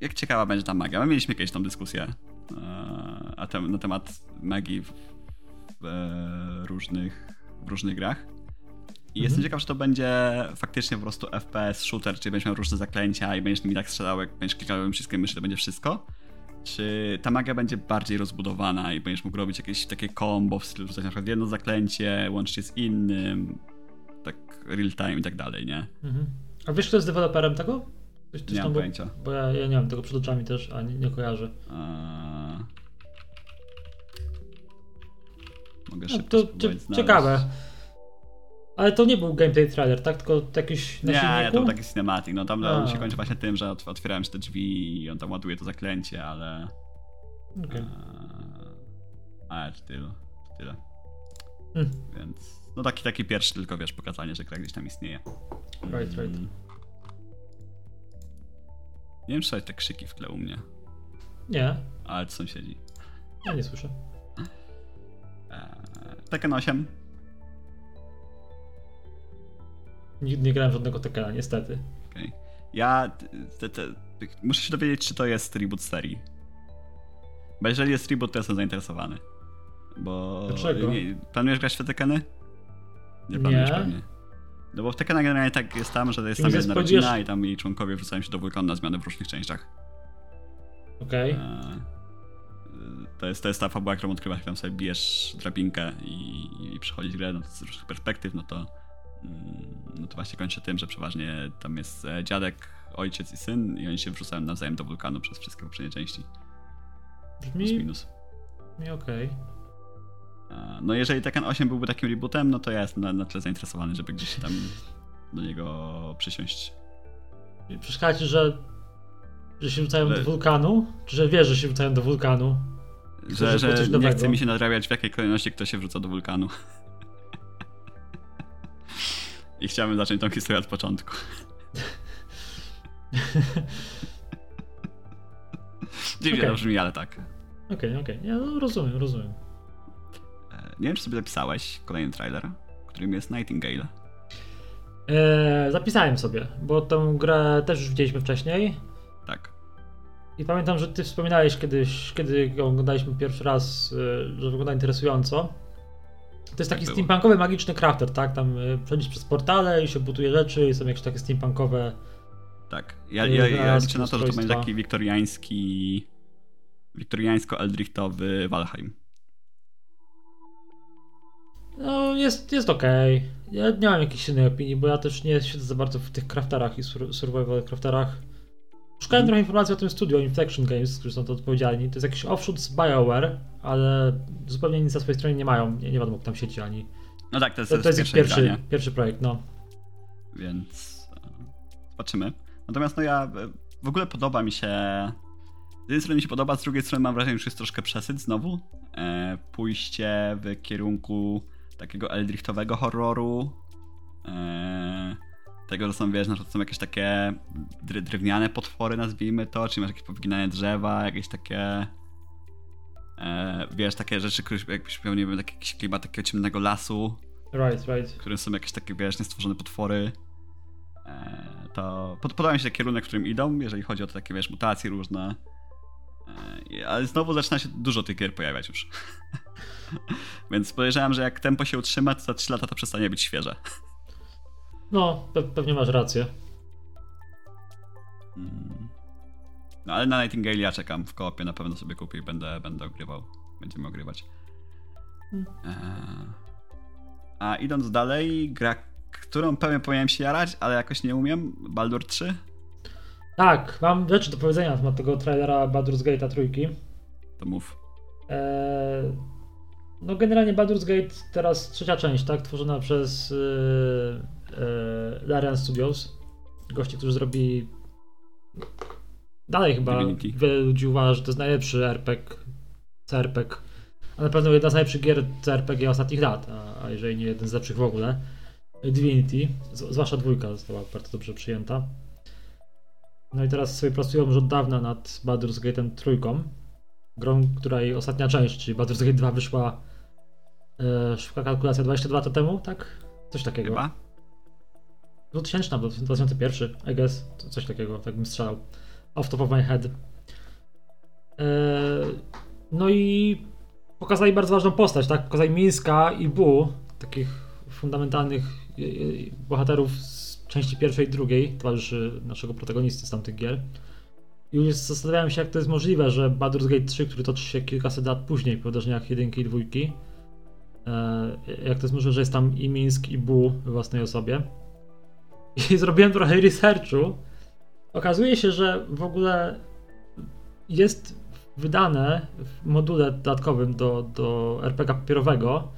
Speaker 1: Jak ciekawa będzie ta magia? My mieliśmy kiedyś tą dyskusję e, a tem, na temat magii w, w e, różnych, w różnych grach. I jestem
Speaker 2: Mhm.
Speaker 1: ciekaw, czy to będzie faktycznie po prostu FPS shooter, czyli będziesz miał różne zaklęcia i będziesz nimi tak strzelał, jak będziesz klikał przyciskiem myszy, to będzie wszystko. Czy ta magia będzie bardziej rozbudowana i będziesz mógł robić jakieś takie combo w stylu rzucać na przykład jedno zaklęcie, łączyć je z innym, tak real time i tak dalej, nie?
Speaker 2: Mhm. A wiesz, kto jest deweloperem tego? Ktoś, ktoś
Speaker 1: Nie mam pojęcia.
Speaker 2: Bo ja, ja nie mam tego przed oczami też, a nie, nie kojarzę.
Speaker 1: Eee... Mogę
Speaker 2: No,
Speaker 1: szybko
Speaker 2: to cie- ciekawe. Ale to nie był gameplay trailer, tak? Tylko jakiś na
Speaker 1: Nie,
Speaker 2: silniku?
Speaker 1: to był taki cinematic. No tam
Speaker 2: A.
Speaker 1: się kończy właśnie tym, że otw- otwierają się te drzwi i on tam ładuje to zaklęcie, ale...
Speaker 2: Okej.
Speaker 1: Eee... Ale to tyle. To tyle.
Speaker 2: Hmm.
Speaker 1: Więc... No taki, taki pierwszy tylko, wiesz, pokazanie, że gra gdzieś tam istnieje.
Speaker 2: Right, right.
Speaker 1: Mm. Nie wiem, czy te krzyki w tle u mnie,
Speaker 2: Nie,
Speaker 1: ale to sąsiedzi.
Speaker 2: ja nie słyszę.
Speaker 1: Eee, Tekken 8.
Speaker 2: Nigdy nie grałem żadnego Tekena, niestety.
Speaker 1: Okej. Ja te, te, muszę się dowiedzieć, czy to jest reboot serii. Bo jeżeli jest reboot, to jestem zainteresowany. Bo.
Speaker 2: Dlaczego?
Speaker 1: Nie, planujesz grać w te Tekeny? Nie planujesz
Speaker 2: Nie.
Speaker 1: pewnie. No bo w Tekena generalnie tak jest tam, że jest tam jedna
Speaker 2: zaspodziesz-
Speaker 1: rodzina i tam jej członkowie wrzucają się do wulkanu na zmiany w różnych częściach.
Speaker 2: Okej.
Speaker 1: Eee, to, jest, to jest ta fabuła, którą odkrywasz, jak tam sobie bijesz drabinkę i, i przechodzisz grę no, to z różnych perspektyw, no to, mm, no to właśnie kończy tym, że przeważnie tam jest e, dziadek, ojciec i syn i oni się wrzucają nawzajem do wulkanu przez wszystkie poprzednie części. Plus
Speaker 2: Brzmi,
Speaker 1: minus.
Speaker 2: brzmi okej.
Speaker 1: E, No jeżeli Tekken 8 byłby takim rebootem, no to ja jestem na, na tyle zainteresowany, żeby gdzieś tam do niego przysiąść.
Speaker 2: Przeszkadza ci, że, że się rzucają
Speaker 1: Ale-
Speaker 2: do wulkanu? Czy że wiesz, że się rzucają do wulkanu?
Speaker 1: Że, że nie
Speaker 2: nowego?
Speaker 1: chce mi się nadrabiać w jakiej kolejności kto się wrzuca do wulkanu. I chciałbym zacząć tą historię od początku. Dziwnie
Speaker 2: Okej.
Speaker 1: to brzmi, ale tak.
Speaker 2: Okej, okej. Ja no, rozumiem, rozumiem.
Speaker 1: E, Nie wiem, czy sobie zapisałeś kolejny trailer, którym jest Nightingale.
Speaker 2: Eee, zapisałem sobie, bo tę grę też już widzieliśmy wcześniej.
Speaker 1: Tak.
Speaker 2: I pamiętam, że ty wspominałeś kiedyś, kiedy ją oglądaliśmy pierwszy raz, e, że wygląda interesująco. To jest taki
Speaker 1: Tak
Speaker 2: steampunkowy, magiczny crafter, tak? Tam e, przechodzisz przez portale i się buduje rzeczy i są jakieś takie steampunkowe...
Speaker 1: Tak. Ja,
Speaker 2: Nie
Speaker 1: ja, ja liczę na to, że to będzie taki wiktoriański. Wiktoriańsko-eldrichtowy Valheim.
Speaker 2: No, jest, jest okej. Ja nie mam jakiejś innej opinii, bo ja też nie siedzę za bardzo w tych crafterach i sur- survival crafterach. Szukałem
Speaker 1: Mhm.
Speaker 2: trochę informacji o tym studio Inflection Games, którzy są to odpowiedzialni. To jest jakiś offshoot z BioWare, ale zupełnie nic na swojej stronie nie mają. Nie, nie wiadomo, kto tam siedzi ani.
Speaker 1: No tak, to jest,
Speaker 2: To, to jest ich pierwszy, pierwszy projekt, no.
Speaker 1: więc e, zobaczymy. Natomiast no ja e, w ogóle podoba mi się. Z jednej strony mi się podoba, z drugiej strony mam wrażenie, że jest troszkę przesyt znowu. E, pójście w kierunku takiego eldrichtowego horroru. E, tego, że są, wiesz, na przykład są jakieś takie dry, drewniane potwory, nazwijmy to, czy masz jakieś powyginane drzewa, jakieś takie e, wiesz, takie rzeczy, które jakbyś miał, nie wiem, taki jakiś klimat takiego ciemnego lasu,
Speaker 2: Right, right.
Speaker 1: w którym są jakieś takie, wiesz, niestworzone potwory. E, to pod, podoba mi się kierunek, w którym idą, jeżeli chodzi o te takie, wiesz, mutacje różne. E, ale znowu zaczyna się dużo tych gier pojawiać już. Więc podejrzewam, że jak tempo się utrzyma, to za 3 lata to przestanie być świeże.
Speaker 2: No, pe pewnie masz rację.
Speaker 1: Mm. No ale na Nightingale ja czekam w koopie, na pewno sobie kupię i będę, będę ogrywał. Będziemy ogrywać.
Speaker 2: Hmm.
Speaker 1: A idąc dalej, gra, którą pewnie powinienem się jarać, ale jakoś nie umiem, Baldur 3?
Speaker 2: Tak, mam rzeczy do powiedzenia na temat tego trailera Baldur's Gate'a trójki.
Speaker 1: To mów.
Speaker 2: Eee, no generalnie Baldur's Gate teraz trzecia część, tak? Tworzona przez yy, yy, Larian Studios. Gości, którzy zrobili dalej chyba
Speaker 1: Divinity.
Speaker 2: wiele ludzi uważa, że to jest najlepszy RPG, CRPG, a na pewno jedna z najlepszych gier CRPG ostatnich lat, a, a jeżeli nie jeden z lepszych w ogóle. Divinity, zwłaszcza dwójka została bardzo dobrze przyjęta. No i teraz sobie pracują już od dawna nad Baldur's Gate'em trójką. Grą, której ostatnia część, czyli Baldur's Gate 2 wyszła e, szybka kalkulacja 22 lata temu, tak? Coś takiego.
Speaker 1: Chyba?
Speaker 2: 2000, 2001, I guess, to coś takiego, tak bym strzelał. Off top of my head. E, no i pokazali bardzo ważną postać, tak? Pokazali Mińska i Bu, takich fundamentalnych e, e, bohaterów z części pierwszej i drugiej, towarzyszy naszego protagonisty z tamtych gier. I już zastanawiałem się, jak to jest możliwe, że Baldur's Gate 3, który toczy się kilkaset lat później po wydarzeniach jedynki i dwójki, e, jak to jest możliwe, że jest tam i Mińsk i Bu w własnej osobie. I zrobiłem trochę researchu. Okazuje się, że w ogóle jest wydane w module dodatkowym do, do RPG papierowego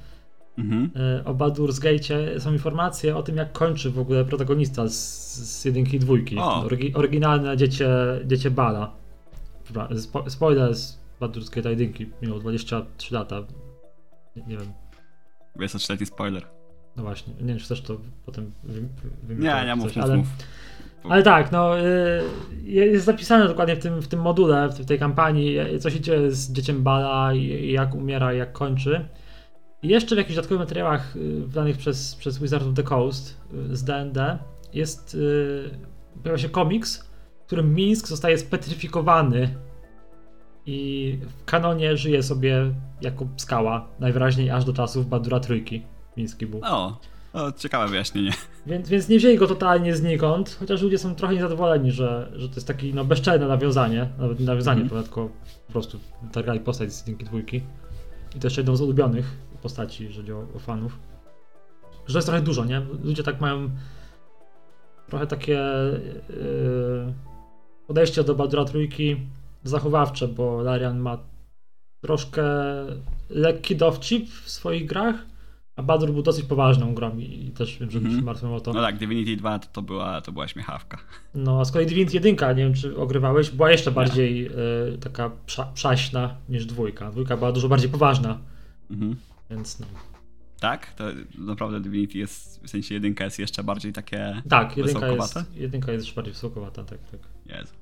Speaker 1: Mhm.
Speaker 2: e, o Baldur's Gate są informacje o tym, jak kończy w ogóle protagonista z, z jedynki i dwójki.
Speaker 1: O.
Speaker 2: Orygi, oryginalne dziecię, dziecię Bala. Spo, spoiler z Baldur's Gate jedynki, minęło 23 lata. Nie, nie wiem,
Speaker 1: 23-letni spoiler.
Speaker 2: no właśnie, nie wiem, czy chcesz to potem wy, wy,
Speaker 1: Nie, nie mów,
Speaker 2: coś, ale,
Speaker 1: mów.
Speaker 2: ale tak, no, y, jest zapisane dokładnie w tym, w tym module, w tej kampanii, y, co się dzieje z dzieciem Bala, jak umiera, jak kończy. I jeszcze w jakichś dodatkowych materiałach y, wydanych przez, przez Wizards of the Coast y, z D&D jest, y, pojawia się komiks, w którym Mińsk zostaje spetryfikowany i w kanonie żyje sobie jako skała, najwyraźniej aż do czasów Badura Trójki. Miński był.
Speaker 1: O, o, ciekawe wyjaśnienie.
Speaker 2: Więc, więc nie wzięli go totalnie znikąd, chociaż ludzie są trochę niezadowoleni, że, że to jest takie no, bezczelne nawiązanie, nawet nie nawiązanie, mm. tylko po prostu targali postać z jedynki dwójki. I to jeszcze jedną z ulubionych postaci, jeżeli o, o fanów. Że jest trochę dużo, nie? Ludzie tak mają trochę takie yy, podejście do Baldura Trójki zachowawcze, bo Larian ma troszkę lekki dowcip w swoich grach, a Baldur był dosyć poważną grą i, też wiem, że
Speaker 1: Mhm.
Speaker 2: się martwią o to.
Speaker 1: No tak, Divinity 2 to, to, była, to była śmiechawka.
Speaker 2: No, a z kolei Divinity 1, nie wiem czy ogrywałeś, była jeszcze bardziej y, taka prza, przaśna niż dwójka. Dwójka była dużo bardziej poważna,
Speaker 1: Mhm.
Speaker 2: Więc no.
Speaker 1: Tak? To naprawdę Divinity jest, w sensie jedynka jest jeszcze bardziej takie
Speaker 2: Tak, jedynka jest, jedynka jest już bardziej wysokowata, tak, tak.
Speaker 1: Jezu.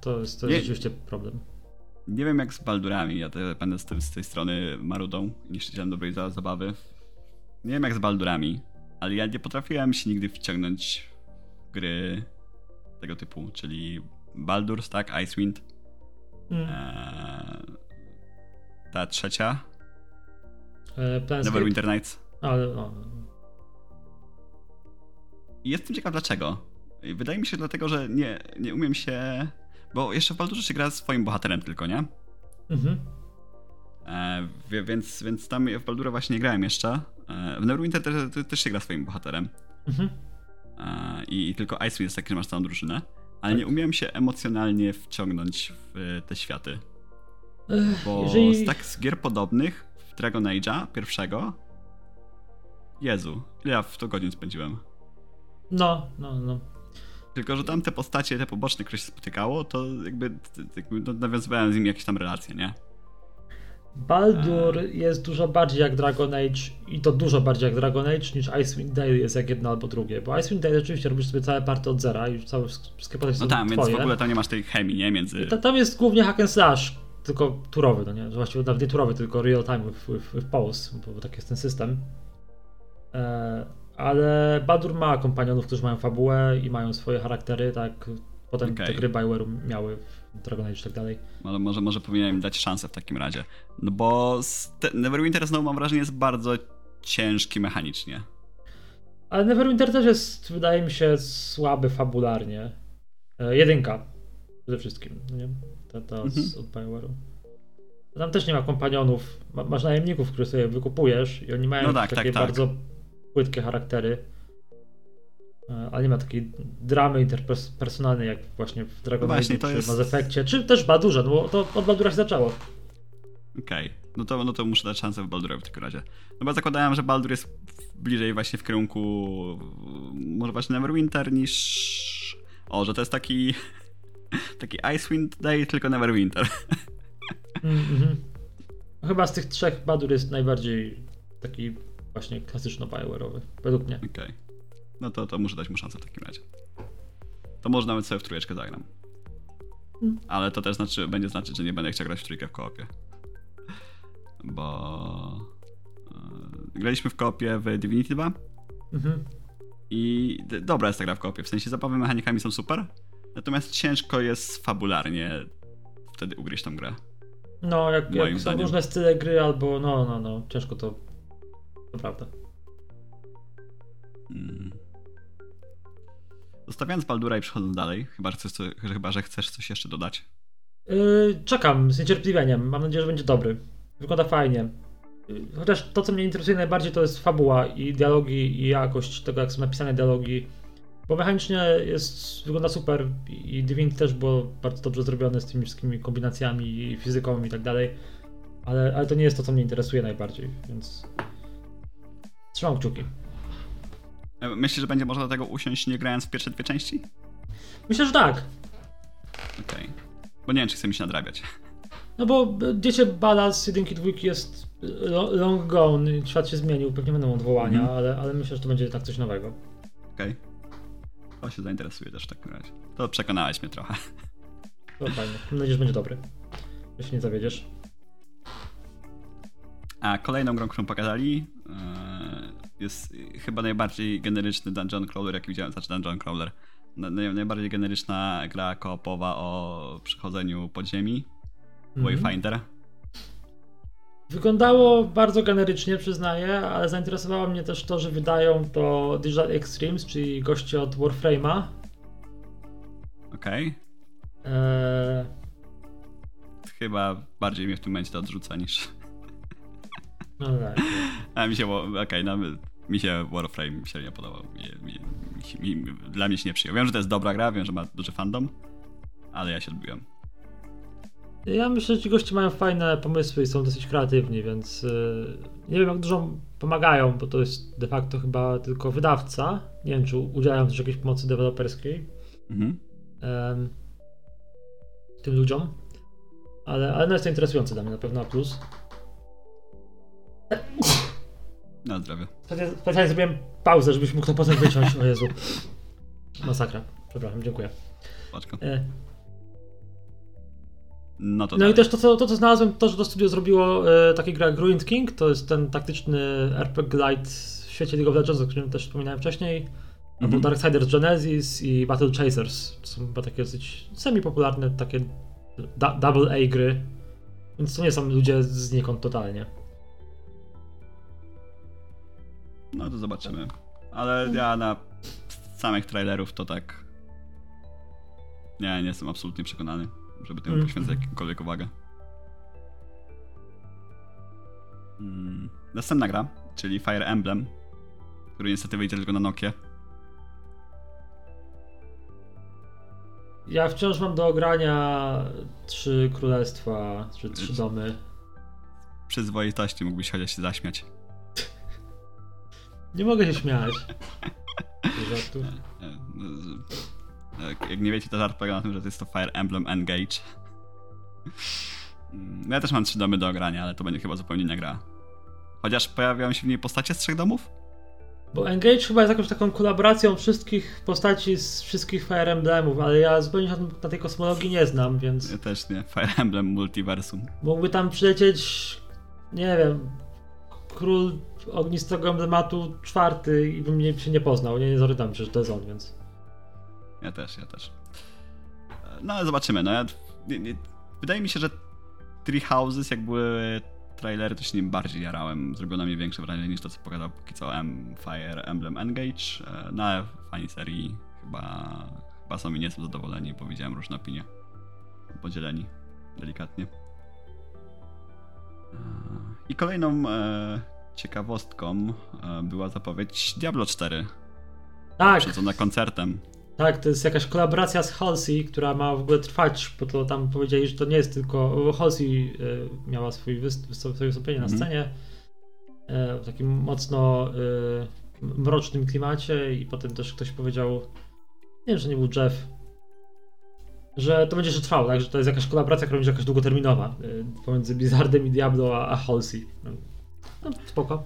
Speaker 2: To jest, to
Speaker 1: Nie-
Speaker 2: jest rzeczywiście problem.
Speaker 1: Nie wiem jak z Baldurami, ja będę z, tej- z tej strony marudą, niszczycielem dobrej za- zabawy. Nie wiem jak z Baldurami, ale ja nie potrafiłem się nigdy wciągnąć w gry tego typu, czyli Baldur's, tak? Icewind.
Speaker 2: Mm.
Speaker 1: Eee, ta trzecia,
Speaker 2: E?
Speaker 1: Neverwinter Nights.
Speaker 2: Ale, no,
Speaker 1: jestem ciekaw dlaczego. Wydaje mi się dlatego, że nie, nie umiem się... Bo jeszcze w Baldurze się gra swoim bohaterem tylko, nie?
Speaker 2: mhm.
Speaker 1: E, więc, więc tam w Baldura właśnie nie grałem jeszcze. E, w Neverwinter też, też, się gra swoim bohaterem.
Speaker 2: Mhm.
Speaker 1: E, i, I tylko Icewind jest taki, że masz całą drużynę. Ale
Speaker 2: Tak.
Speaker 1: nie umiałem się emocjonalnie wciągnąć w te światy.
Speaker 2: Ech,
Speaker 1: Bo
Speaker 2: jeżeli...
Speaker 1: z tak z gier podobnych w Dragon Age'a pierwszego Jezu, ja w to godzin spędziłem.
Speaker 2: No, no, no.
Speaker 1: Tylko, że tam te postacie, te poboczne, które się spotykało, to jakby, jakby no, nawiązywałem z nimi jakieś tam relacje, nie?
Speaker 2: Baldur jest dużo bardziej jak Dragon Age i to dużo bardziej jak Dragon Age niż Icewind Dale jest jak jedno albo drugie, bo Icewind Dale rzeczywiście robisz sobie całe party od zera i już całe wszystkie postacie
Speaker 1: No tam, więc w ogóle tam nie masz tej chemii, nie? Między...
Speaker 2: Ta, tam jest głównie hack and slash, tylko turowy, no nie? Właściwie nawet nie turowy, tylko real time with, with, with pause, bo, bo tak jest ten system. E, ale Baldur ma kompanionów, którzy mają fabułę i mają swoje charaktery, tak potem
Speaker 1: Okej.
Speaker 2: te gry Bioware'u miały w Dragon Age i tak dalej.
Speaker 1: Może, może, może powinienem dać szansę w takim razie. No bo Neverwinter znowu mam wrażenie jest bardzo ciężki mechanicznie.
Speaker 2: Ale Neverwinter też jest, wydaje mi się, słaby fabularnie. E, jedynka przede wszystkim, no nie? Ta, ta z,
Speaker 1: Mhm.
Speaker 2: od BioWare'u. Tam też nie ma kompanionów. Ma, masz najemników, których sobie wykupujesz i oni mają
Speaker 1: No tak,
Speaker 2: takie
Speaker 1: tak, tak.
Speaker 2: bardzo płytkie charaktery. Ale nie ma takiej dramy interpersonalnej jak właśnie w Dragon
Speaker 1: No
Speaker 2: Age
Speaker 1: to
Speaker 2: czy
Speaker 1: jest-
Speaker 2: Mass Effectie, czy też Baldurze, no bo to od Baldura się zaczęło.
Speaker 1: Okej, no, to, no to muszę dać szansę w Baldurowi w takim razie. No bo zakładałem, że Baldur jest bliżej właśnie w kierunku może właśnie Neverwinter niż... O, że to jest taki... Taki Icewind Dale, tylko Neverwinter.
Speaker 2: Mm, mhm. Chyba z tych trzech Baldur jest najbardziej taki właśnie klasyczno-Bioware'owy, według mnie.
Speaker 1: Okej. No to, to muszę dać mu szansę w takim razie. To może nawet sobie w trójeczkę zagram.
Speaker 2: Mm.
Speaker 1: Ale to też znaczy, będzie znaczyć, że nie będę chciał grać w trójkę w koopie. Bo... e, graliśmy w koopie w Divinity 2
Speaker 2: Mhm.
Speaker 1: i dobra jest ta gra w koopie. W sensie zabawy mechanikami są super, natomiast ciężko jest fabularnie wtedy ugryźć tą grę.
Speaker 2: No, jak, jak są różne style gry, albo no, no, no, ciężko to. To prawda.
Speaker 1: Mm. Zostawiając Baldura i przechodząc dalej, chyba że, chyba, że chcesz coś jeszcze dodać.
Speaker 2: Yy, czekam z niecierpliwieniem. Mam nadzieję, że będzie dobry. Wygląda fajnie. Yy, Chociaż to, co mnie interesuje najbardziej, to jest fabuła i dialogi i jakość tego, jak są napisane dialogi. Bo mechanicznie jest, wygląda super i Divinity też było bardzo dobrze zrobione z tymi wszystkimi kombinacjami i fizyką i tak dalej. Ale, ale to nie jest to, co mnie interesuje najbardziej, więc trzymam kciuki.
Speaker 1: E, Myślisz, że będzie można do tego usiąść nie grając w pierwsze dwie części?
Speaker 2: Myślę, że tak.
Speaker 1: Okej. Bo nie wiem, czy chce mi się nadrabiać.
Speaker 2: No bo y, Dziecię Bala z jedynki dwójki jest lo- long gone, świat się zmienił, pewnie będą odwołania,
Speaker 1: Mhm.
Speaker 2: ale, ale myślę, że to będzie jednak coś nowego.
Speaker 1: Okej. To się zainteresuje też w takim razie. To przekonałeś mnie trochę.
Speaker 2: To fajnie. Mam nadzieję, że będzie dobry. Się nie zawiedziesz.
Speaker 1: A kolejną grą, którą pokazali, e, jest chyba najbardziej generyczny dungeon crawler, jaki widziałem. Znaczy dungeon crawler. Na- naj- Najbardziej generyczna gra koopowa o przechodzeniu podziemi.
Speaker 2: Mhm.
Speaker 1: Wayfinder.
Speaker 2: Wyglądało bardzo generycznie, przyznaję, ale zainteresowało mnie też to, że wydają to Digital Extremes, czyli goście od Warframe'a.
Speaker 1: Okej.
Speaker 2: Eee,
Speaker 1: Chyba bardziej mnie w tym momencie to odrzuca niż...
Speaker 2: no tak.
Speaker 1: A mi się, okej, no, mi się Warframe się nie podobał. Mi, mi, mi, dla mnie się nie przyjął. Wiem, że to jest dobra gra, wiem, że ma duży fandom, ale ja się odbiłem.
Speaker 2: Ja myślę, że ci goście mają fajne pomysły i są dosyć kreatywni, więc yy, nie wiem jak dużo pomagają, bo to jest de facto chyba tylko wydawca. Nie wiem, czy udzielają też jakiejś pomocy deweloperskiej
Speaker 1: Mhm.
Speaker 2: tym ludziom, ale, ale no jest to interesujące dla mnie na pewno na plus.
Speaker 1: Na zdrowie.
Speaker 2: Specjalnie zrobiłem pauzę, żebyś mógł to potem wyciąć. O Jezu. Masakra. Przepraszam, dziękuję.
Speaker 1: Paczko. No to
Speaker 2: No i też to co, to, co znalazłem, to, że to studio zrobiło e, takie gra jak Ruined King, to jest ten taktyczny RPG Light w świecie League of Legends, o którym też wspominałem wcześniej. Albo
Speaker 1: Mhm.
Speaker 2: Darksiders Genesis i Battle Chasers. To są chyba takie dosyć semi-popularne, takie double A gry. Więc to nie są ludzie znikąd totalnie.
Speaker 1: No to zobaczymy. Ale ja na samych trailerów to tak. Nie, nie jestem absolutnie przekonany, żeby temu
Speaker 2: Mhm.
Speaker 1: poświęcać jakąkolwiek uwagę. Mm. Następna gra, czyli Fire Emblem, który niestety wyjdzie tylko na Nokia.
Speaker 2: Ja wciąż mam do ogrania trzy królestwa, czy trzy domy.
Speaker 1: Przyzwoitości mógłbyś chociaż się zaśmiać.
Speaker 2: Nie mogę się śmiać.
Speaker 1: E, Jak nie wiecie, to żart polega na tym, że to jest to Fire Emblem Engage. Mm, Ja też mam trzy domy do ogrania, ale to będzie chyba zupełnie inna gra. Chociaż pojawiają się w niej postacie z trzech domów?
Speaker 2: Bo Engage chyba jest jakąś taką kolaboracją wszystkich postaci z wszystkich Fire Emblemów, ale ja zupełnie się na, tej kosmologii nie znam, więc
Speaker 1: Ja też nie. Fire Emblem Multiversum.
Speaker 2: mógłby tam przylecieć, nie wiem, król ognistego emblematu czwarty i bym nie, się nie poznał, nie, nie zorientowałem się, że to jest on, więc...
Speaker 1: Ja też, ja też. No ale zobaczymy. No, ja, nie, nie, wydaje mi się, że Three Houses, jak były trailery, to się nim bardziej jarałem. Zrobiło na mnie większe wrażenie niż to, co pokazał póki co M Fire Emblem Engage. E, No ale fani serii chyba, chyba są i nie są zadowoleni, bo widziałem różne opinie. Podzieleni delikatnie. E, I kolejną e, ciekawostką e, była zapowiedź Diablo 4,
Speaker 2: Tak,
Speaker 1: przedzona koncertem.
Speaker 2: Tak, to jest jakaś kolaboracja z Halsey, która ma w ogóle trwać, bo to tam powiedzieli, że to nie jest tylko... Halsey y, miała swój swoje wystąpienie na
Speaker 1: Mhm.
Speaker 2: scenie y, w takim mocno y, mrocznym klimacie i potem też ktoś powiedział, nie wiem, że nie był Jeff, że to będzie jeszcze trwało, tak, że to jest jakaś kolaboracja, która będzie jakaś długoterminowa pomiędzy Blizzardem i Diablo a, a Halsey. No, no, spoko.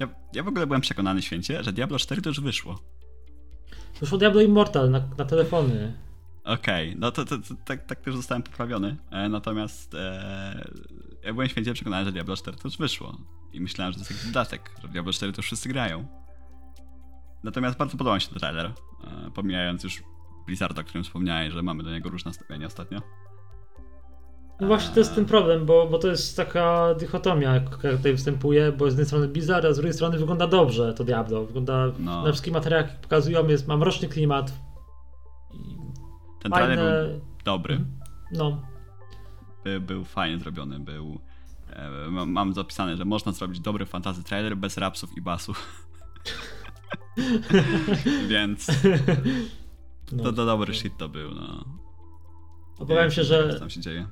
Speaker 1: Ja, ja w ogóle byłem przekonany święcie, że Diablo 4 to już wyszło.
Speaker 2: Wyszło Diablo Immortal na, na telefony.
Speaker 1: Okej, no to, to, to tak, tak też zostałem poprawiony. E, natomiast e, ja byłem święcie przekonany, że Diablo 4 to już wyszło. I myślałem, że to jest jakiś dodatek, że Diablo 4 to już wszyscy grają. Natomiast bardzo podobał mi się ten trailer. E, pomijając już Blizzarda, o którym wspomniałeś, że mamy do niego różne nastawienia ostatnio.
Speaker 2: No właśnie to jest ten problem, bo, bo to jest taka dychotomia, jaka tutaj występuje, bo z jednej strony Blizzard, a z drugiej strony wygląda dobrze to Diablo. Wygląda
Speaker 1: No.
Speaker 2: na wszystkich materiałach, jak pokazują, jest, ma mroczny klimat.
Speaker 1: Ten trailer
Speaker 2: fajne...
Speaker 1: był dobry.
Speaker 2: No,
Speaker 1: By, był fajnie zrobiony, był... E, mam, mam zapisane, że można zrobić dobry fantasy trailer bez rapsów i basów. Więc
Speaker 2: no.
Speaker 1: to, to dobry shit to był, no.
Speaker 2: Obawiam się,
Speaker 1: Co
Speaker 2: że,
Speaker 1: tam się dzieje?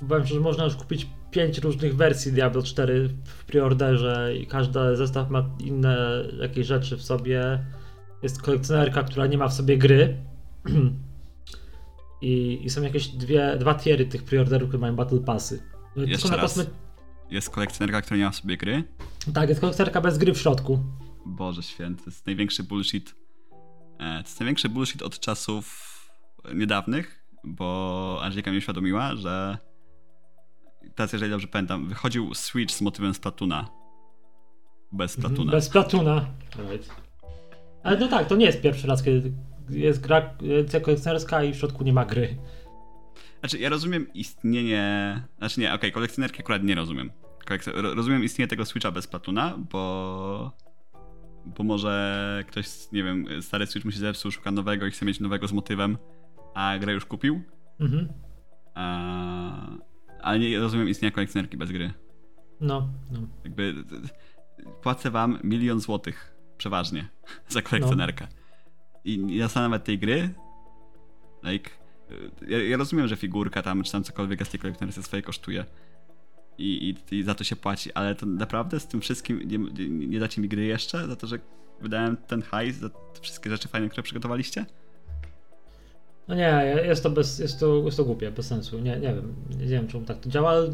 Speaker 2: Się, że można już kupić pięć różnych wersji Diablo 4 w preorderze i każdy zestaw ma inne jakieś rzeczy w sobie. Jest kolekcjonerka, która nie ma w sobie gry. I, I są jakieś dwie, dwa tiery tych preorderów, które mają Battle Passy. Są
Speaker 1: Jeszcze raz.
Speaker 2: kosme-
Speaker 1: Jest kolekcjonerka, która nie ma w sobie gry.
Speaker 2: Tak, jest kolekcjonerka bez gry w środku.
Speaker 1: Boże święty, to jest największy bullshit. E, To jest największy bullshit od czasów niedawnych, bo Angelika mnie uświadomiła, że teraz, jeżeli dobrze pamiętam, wychodził Switch z motywem Splatuna. Bez
Speaker 2: Mhm,
Speaker 1: Splatuna.
Speaker 2: Bez Platuna. Right. Ale no tak, to nie jest pierwszy raz, kiedy jest gra edycja kolekcjonerska i w środku nie ma gry.
Speaker 1: Znaczy, ja rozumiem istnienie... Znaczy nie, okej, kolekcjonerki akurat nie rozumiem. Kolekcjo... ro- Rozumiem istnienie tego Switcha bez Platuna, bo... Bo może ktoś, nie wiem, stary Switch mu się zepsuł, szuka nowego i chce mieć nowego z motywem, a grę już kupił.
Speaker 2: Mhm.
Speaker 1: A... Ale nie rozumiem istnienia kolekcjonerki bez gry.
Speaker 2: No, no.
Speaker 1: Jakby płacę wam milion złotych przeważnie za kolekcjonerkę. I nie dostanę nawet tej gry. Like, ja, ja rozumiem, że figurka tam, czy tam cokolwiek z tej kolekcjonerki swoje kosztuje. I, i, I za to się płaci, ale to naprawdę z tym wszystkim nie, nie, nie dacie mi gry jeszcze? Za to, że wydałem ten hajs za te wszystkie rzeczy fajne, które przygotowaliście?
Speaker 2: No nie, jest to, bez, jest to, jest to głupie, bez sensu. Nie, nie wiem, nie wiem czemu tak to działa, ale...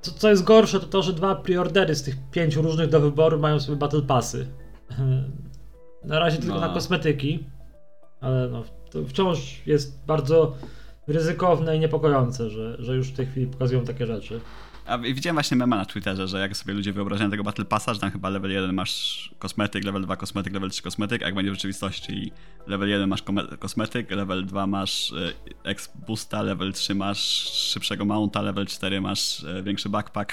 Speaker 2: Co, co jest gorsze, to to, że dwa preordery z tych pięciu różnych do wyboru mają sobie Battle Passy. Na razie tylko
Speaker 1: No.
Speaker 2: na kosmetyki, ale no, to wciąż jest bardzo ryzykowne i niepokojące, że, że już w tej chwili pokazują takie rzeczy.
Speaker 1: A widziałem właśnie mema na Twitterze, że jak sobie ludzie wyobrażają tego Battle Passa, że tam chyba level 1 masz kosmetyk, level 2 kosmetyk, level 3 kosmetyk, a jak będzie w rzeczywistości, level 1 masz kosmetyk, level 2 masz ex boosta, level 3 masz szybszego mounta, level 4 masz e, większy backpack.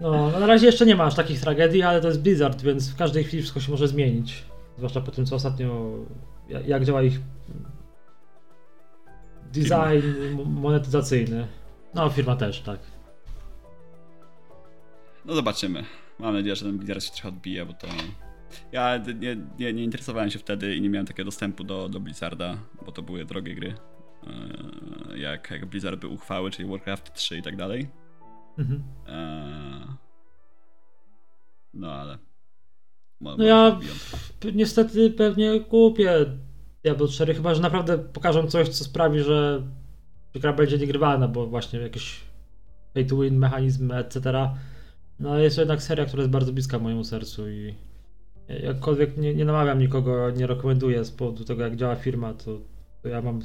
Speaker 2: No, no na razie jeszcze nie ma aż takich tragedii, ale to jest Blizzard, więc w każdej chwili wszystko się może zmienić. Zwłaszcza po tym, co ostatnio, ja- jak działa ich design monetyzacyjny. No, firma też, tak.
Speaker 1: No zobaczymy. Mam nadzieję, że ten Blizzard się trochę odbije, bo to... Ja nie, nie, nie interesowałem się wtedy i nie miałem takiego dostępu do, do Blizzarda, bo to były drogie gry. E, Jak, jak Blizzard by uchwały, czyli Warcraft 3 i tak dalej.
Speaker 2: Mhm.
Speaker 1: Eee, No ale. Mo-
Speaker 2: No ja niestety pewnie kupię Diablo 4, chyba że naprawdę pokażą coś, co sprawi, że gra będzie niegrywalna, bo właśnie jakieś pay to win mechanizmy, etc. No jest to jednak seria, która jest bardzo bliska mojemu sercu i jakkolwiek nie, nie namawiam nikogo, nie rekomenduję z powodu tego, jak działa firma, to, to ja mam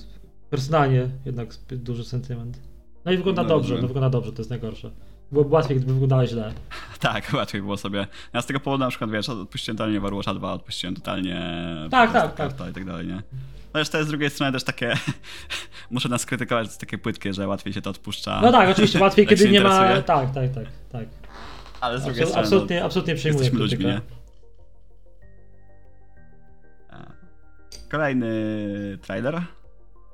Speaker 2: personalnie jednak duży sentyment. No i wygląda
Speaker 1: No,
Speaker 2: dobrze, no wygląda dobrze, to jest najgorsze. Byłoby łatwiej, gdyby wyglądała źle.
Speaker 1: Tak, łatwiej było sobie. Ja z tego powodu na przykład, wiesz, odpuściłem totalnie Overwatcha 2, odpuściłem totalnie...
Speaker 2: Tak, tak, tak.
Speaker 1: I tak dalej, nie? Chociaż to jest z drugiej strony też takie... Muszę nas krytykować, to takie płytkie, że łatwiej się to odpuszcza.
Speaker 2: No tak, oczywiście, łatwiej, kiedy nie ma... Tak, tak, tak, tak.
Speaker 1: Ale z drugiej
Speaker 2: Absol-
Speaker 1: strony...
Speaker 2: absolutnie, absolutnie przyjmuję
Speaker 1: jesteśmy ludźmi, nie? A. Kolejny trailer.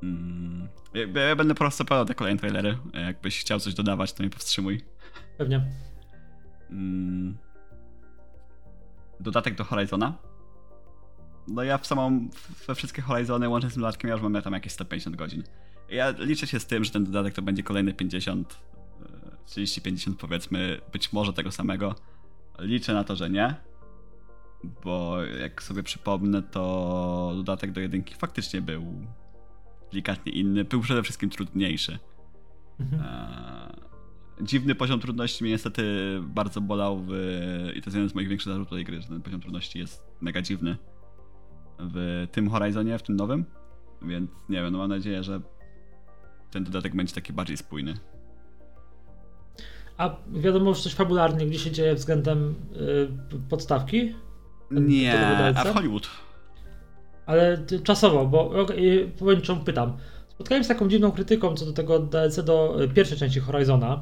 Speaker 1: Mm. Ja, ja będę po prostu podał te kolejne trailery. Jakbyś chciał coś dodawać, to mnie powstrzymuj.
Speaker 2: Pewnie.
Speaker 1: Mm. Dodatek do Horizona. No ja w samą, we wszystkie Horizony łącznie z tym dodatkiem ja już mam tam jakieś 150 godzin. Ja liczę się z tym, że ten dodatek to będzie kolejne 50, e, 30-50 powiedzmy, być może tego samego. Liczę na to, że nie. Bo jak sobie przypomnę, to dodatek do jedynki faktycznie był delikatnie inny. Był przede wszystkim trudniejszy.
Speaker 2: Mhm.
Speaker 1: Eee, Dziwny poziom trudności mnie niestety bardzo bolał w, i to jest jeden z moich większych zarzutów tej gry, że ten poziom trudności jest mega dziwny w tym Horizonie, w tym nowym, więc nie wiem, no mam nadzieję, że ten dodatek będzie taki bardziej spójny.
Speaker 2: A wiadomo już coś fabularnie, gdzie się dzieje względem y, podstawki?
Speaker 1: Nie, a w Hollywood.
Speaker 2: Ale czasowo, bo okay, powiem czemu pytam. Spotkałem się z taką dziwną krytyką co do tego DLC do y, pierwszej części Horizona,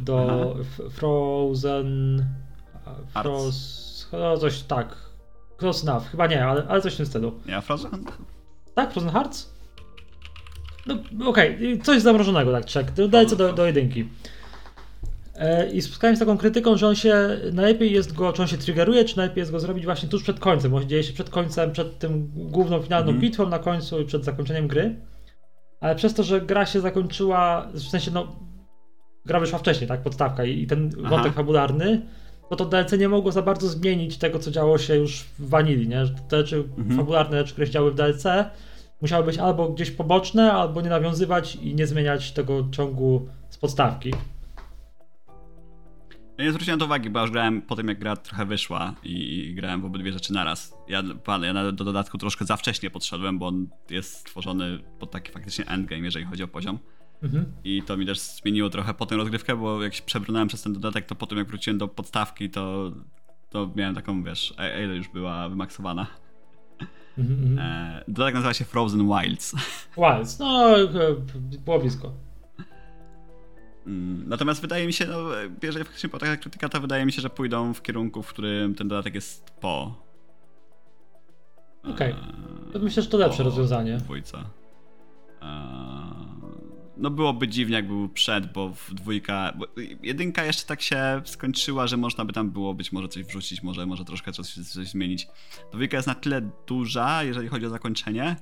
Speaker 2: do Frozen... Froz... No coś tak. Enough, chyba nie, ale, ale coś w tym stylu.
Speaker 1: Nie, a Frozen?
Speaker 2: Tak? Frozen Hearts? No okej, coś zamrożonego tak czek. DLC do, do jedynki. E, I spotkałem się z taką krytyką, że on się najlepiej jest go, czy on się triggeruje, czy najlepiej jest go zrobić właśnie tuż przed końcem, bo dzieje się przed końcem, przed tym główną finalną
Speaker 1: Mhm.
Speaker 2: bitwą na końcu i przed zakończeniem gry. Ale przez to, że gra się zakończyła, w sensie no, gra wyszła wcześniej, tak, podstawka i, i ten
Speaker 1: Aha.
Speaker 2: wątek fabularny, no to DLC nie mogło za bardzo zmienić tego, co działo się już w Vanilli, nie? Że te rzeczy
Speaker 1: Mhm.
Speaker 2: fabularne rzeczy, które się działy w DLC, musiały być albo gdzieś poboczne, albo nie nawiązywać i nie zmieniać tego ciągu z podstawki.
Speaker 1: Ja nie zwróciłem to uwagi, bo ja już grałem po tym, jak gra trochę wyszła i, i grałem w obydwie rzeczy naraz. Ja, pan, ja do dodatku troszkę za wcześnie podszedłem, bo on jest stworzony pod taki faktycznie endgame, jeżeli chodzi o poziom.
Speaker 2: Mhm.
Speaker 1: I to mi też zmieniło trochę potem rozgrywkę, bo jak się przebrnąłem przez ten dodatek, to potem jak wróciłem do podstawki, to, to miałem taką, wiesz, a- ile już była wymaksowana.
Speaker 2: Mhm, mhm.
Speaker 1: E, dodatek nazywa się Frozen Wilds.
Speaker 2: Wilds, no e, było blisko.
Speaker 1: Mm, Natomiast wydaje mi się, no, jeżeli faktycznie była taka krytyka, to wydaje mi się, że pójdą w kierunku, w którym ten dodatek jest po.
Speaker 2: Okej.
Speaker 1: e,
Speaker 2: To myślę, że to lepsze
Speaker 1: po
Speaker 2: rozwiązanie.
Speaker 1: Dwójce. E, No byłoby dziwnie, jak był przed, bo w dwójka. Bo jedynka jeszcze tak się skończyła, że można by tam było być może coś wrzucić, może, może troszkę coś, coś zmienić. Dwójka jest na tyle duża, jeżeli chodzi o zakończenie,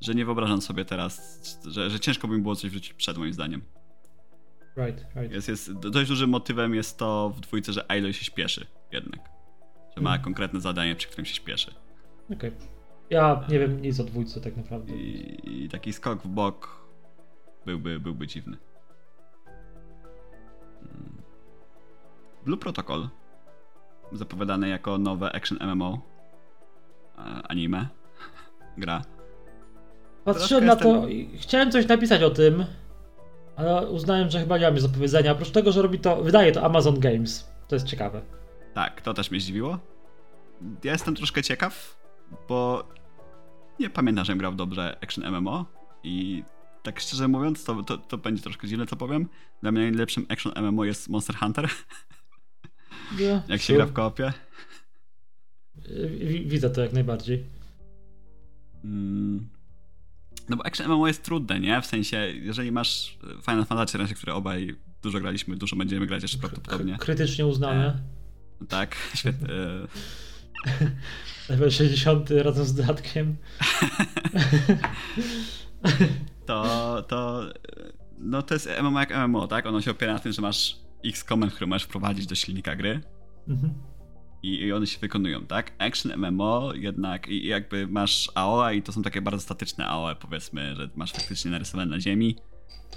Speaker 1: że nie wyobrażam sobie teraz, że, że ciężko by mi było coś wrzucić przed, moim zdaniem.
Speaker 2: Right, right.
Speaker 1: Jest, jest, dość dużym motywem jest to w dwójce, że Aloy się śpieszy jednak. Że ma
Speaker 2: Mhm.
Speaker 1: konkretne zadanie, przy którym się śpieszy.
Speaker 2: Okej. Ja nie wiem nic o dwójce tak naprawdę.
Speaker 1: I, i taki skok w bok byłby, byłby dziwny. Mm. Blue Protocol. Zapowiadane jako nowe action MMO. e, Anime. Gra.
Speaker 2: Patrzyłem na to i chciałem coś napisać o tym, ale uznałem, że chyba nie mam nic do powiedzenia. Oprócz tego, że robi to, wydaje to Amazon Games. To jest ciekawe.
Speaker 1: Tak, to też mnie zdziwiło. Ja jestem troszkę ciekaw, bo nie pamiętam, żebym grał dobrze Action MMO i tak szczerze mówiąc, to, to, to będzie troszkę dziwne, co powiem. Dla mnie najlepszym Action MMO jest Monster Hunter,
Speaker 2: Ja,
Speaker 1: jak się gra w koopie.
Speaker 2: Wi- Widzę to jak najbardziej.
Speaker 1: Mm. No bo Action MMO jest trudne, nie? W sensie, jeżeli masz Final Fantasy, razie, które obaj dużo graliśmy, dużo będziemy grać jeszcze prawdopodobnie.
Speaker 2: Krytycznie uznane.
Speaker 1: Tak, świetnie. e,
Speaker 2: Level 60 razem z dodatkiem.
Speaker 1: to, to, no to jest MMO jak MMO, tak? Ono się opiera na tym, że masz x komend, które możesz wprowadzić do silnika gry
Speaker 2: Mhm.
Speaker 1: I, i one się wykonują, tak? Action MMO jednak i jakby masz AOE i to są takie bardzo statyczne AOE, powiedzmy, że masz faktycznie narysowane na ziemi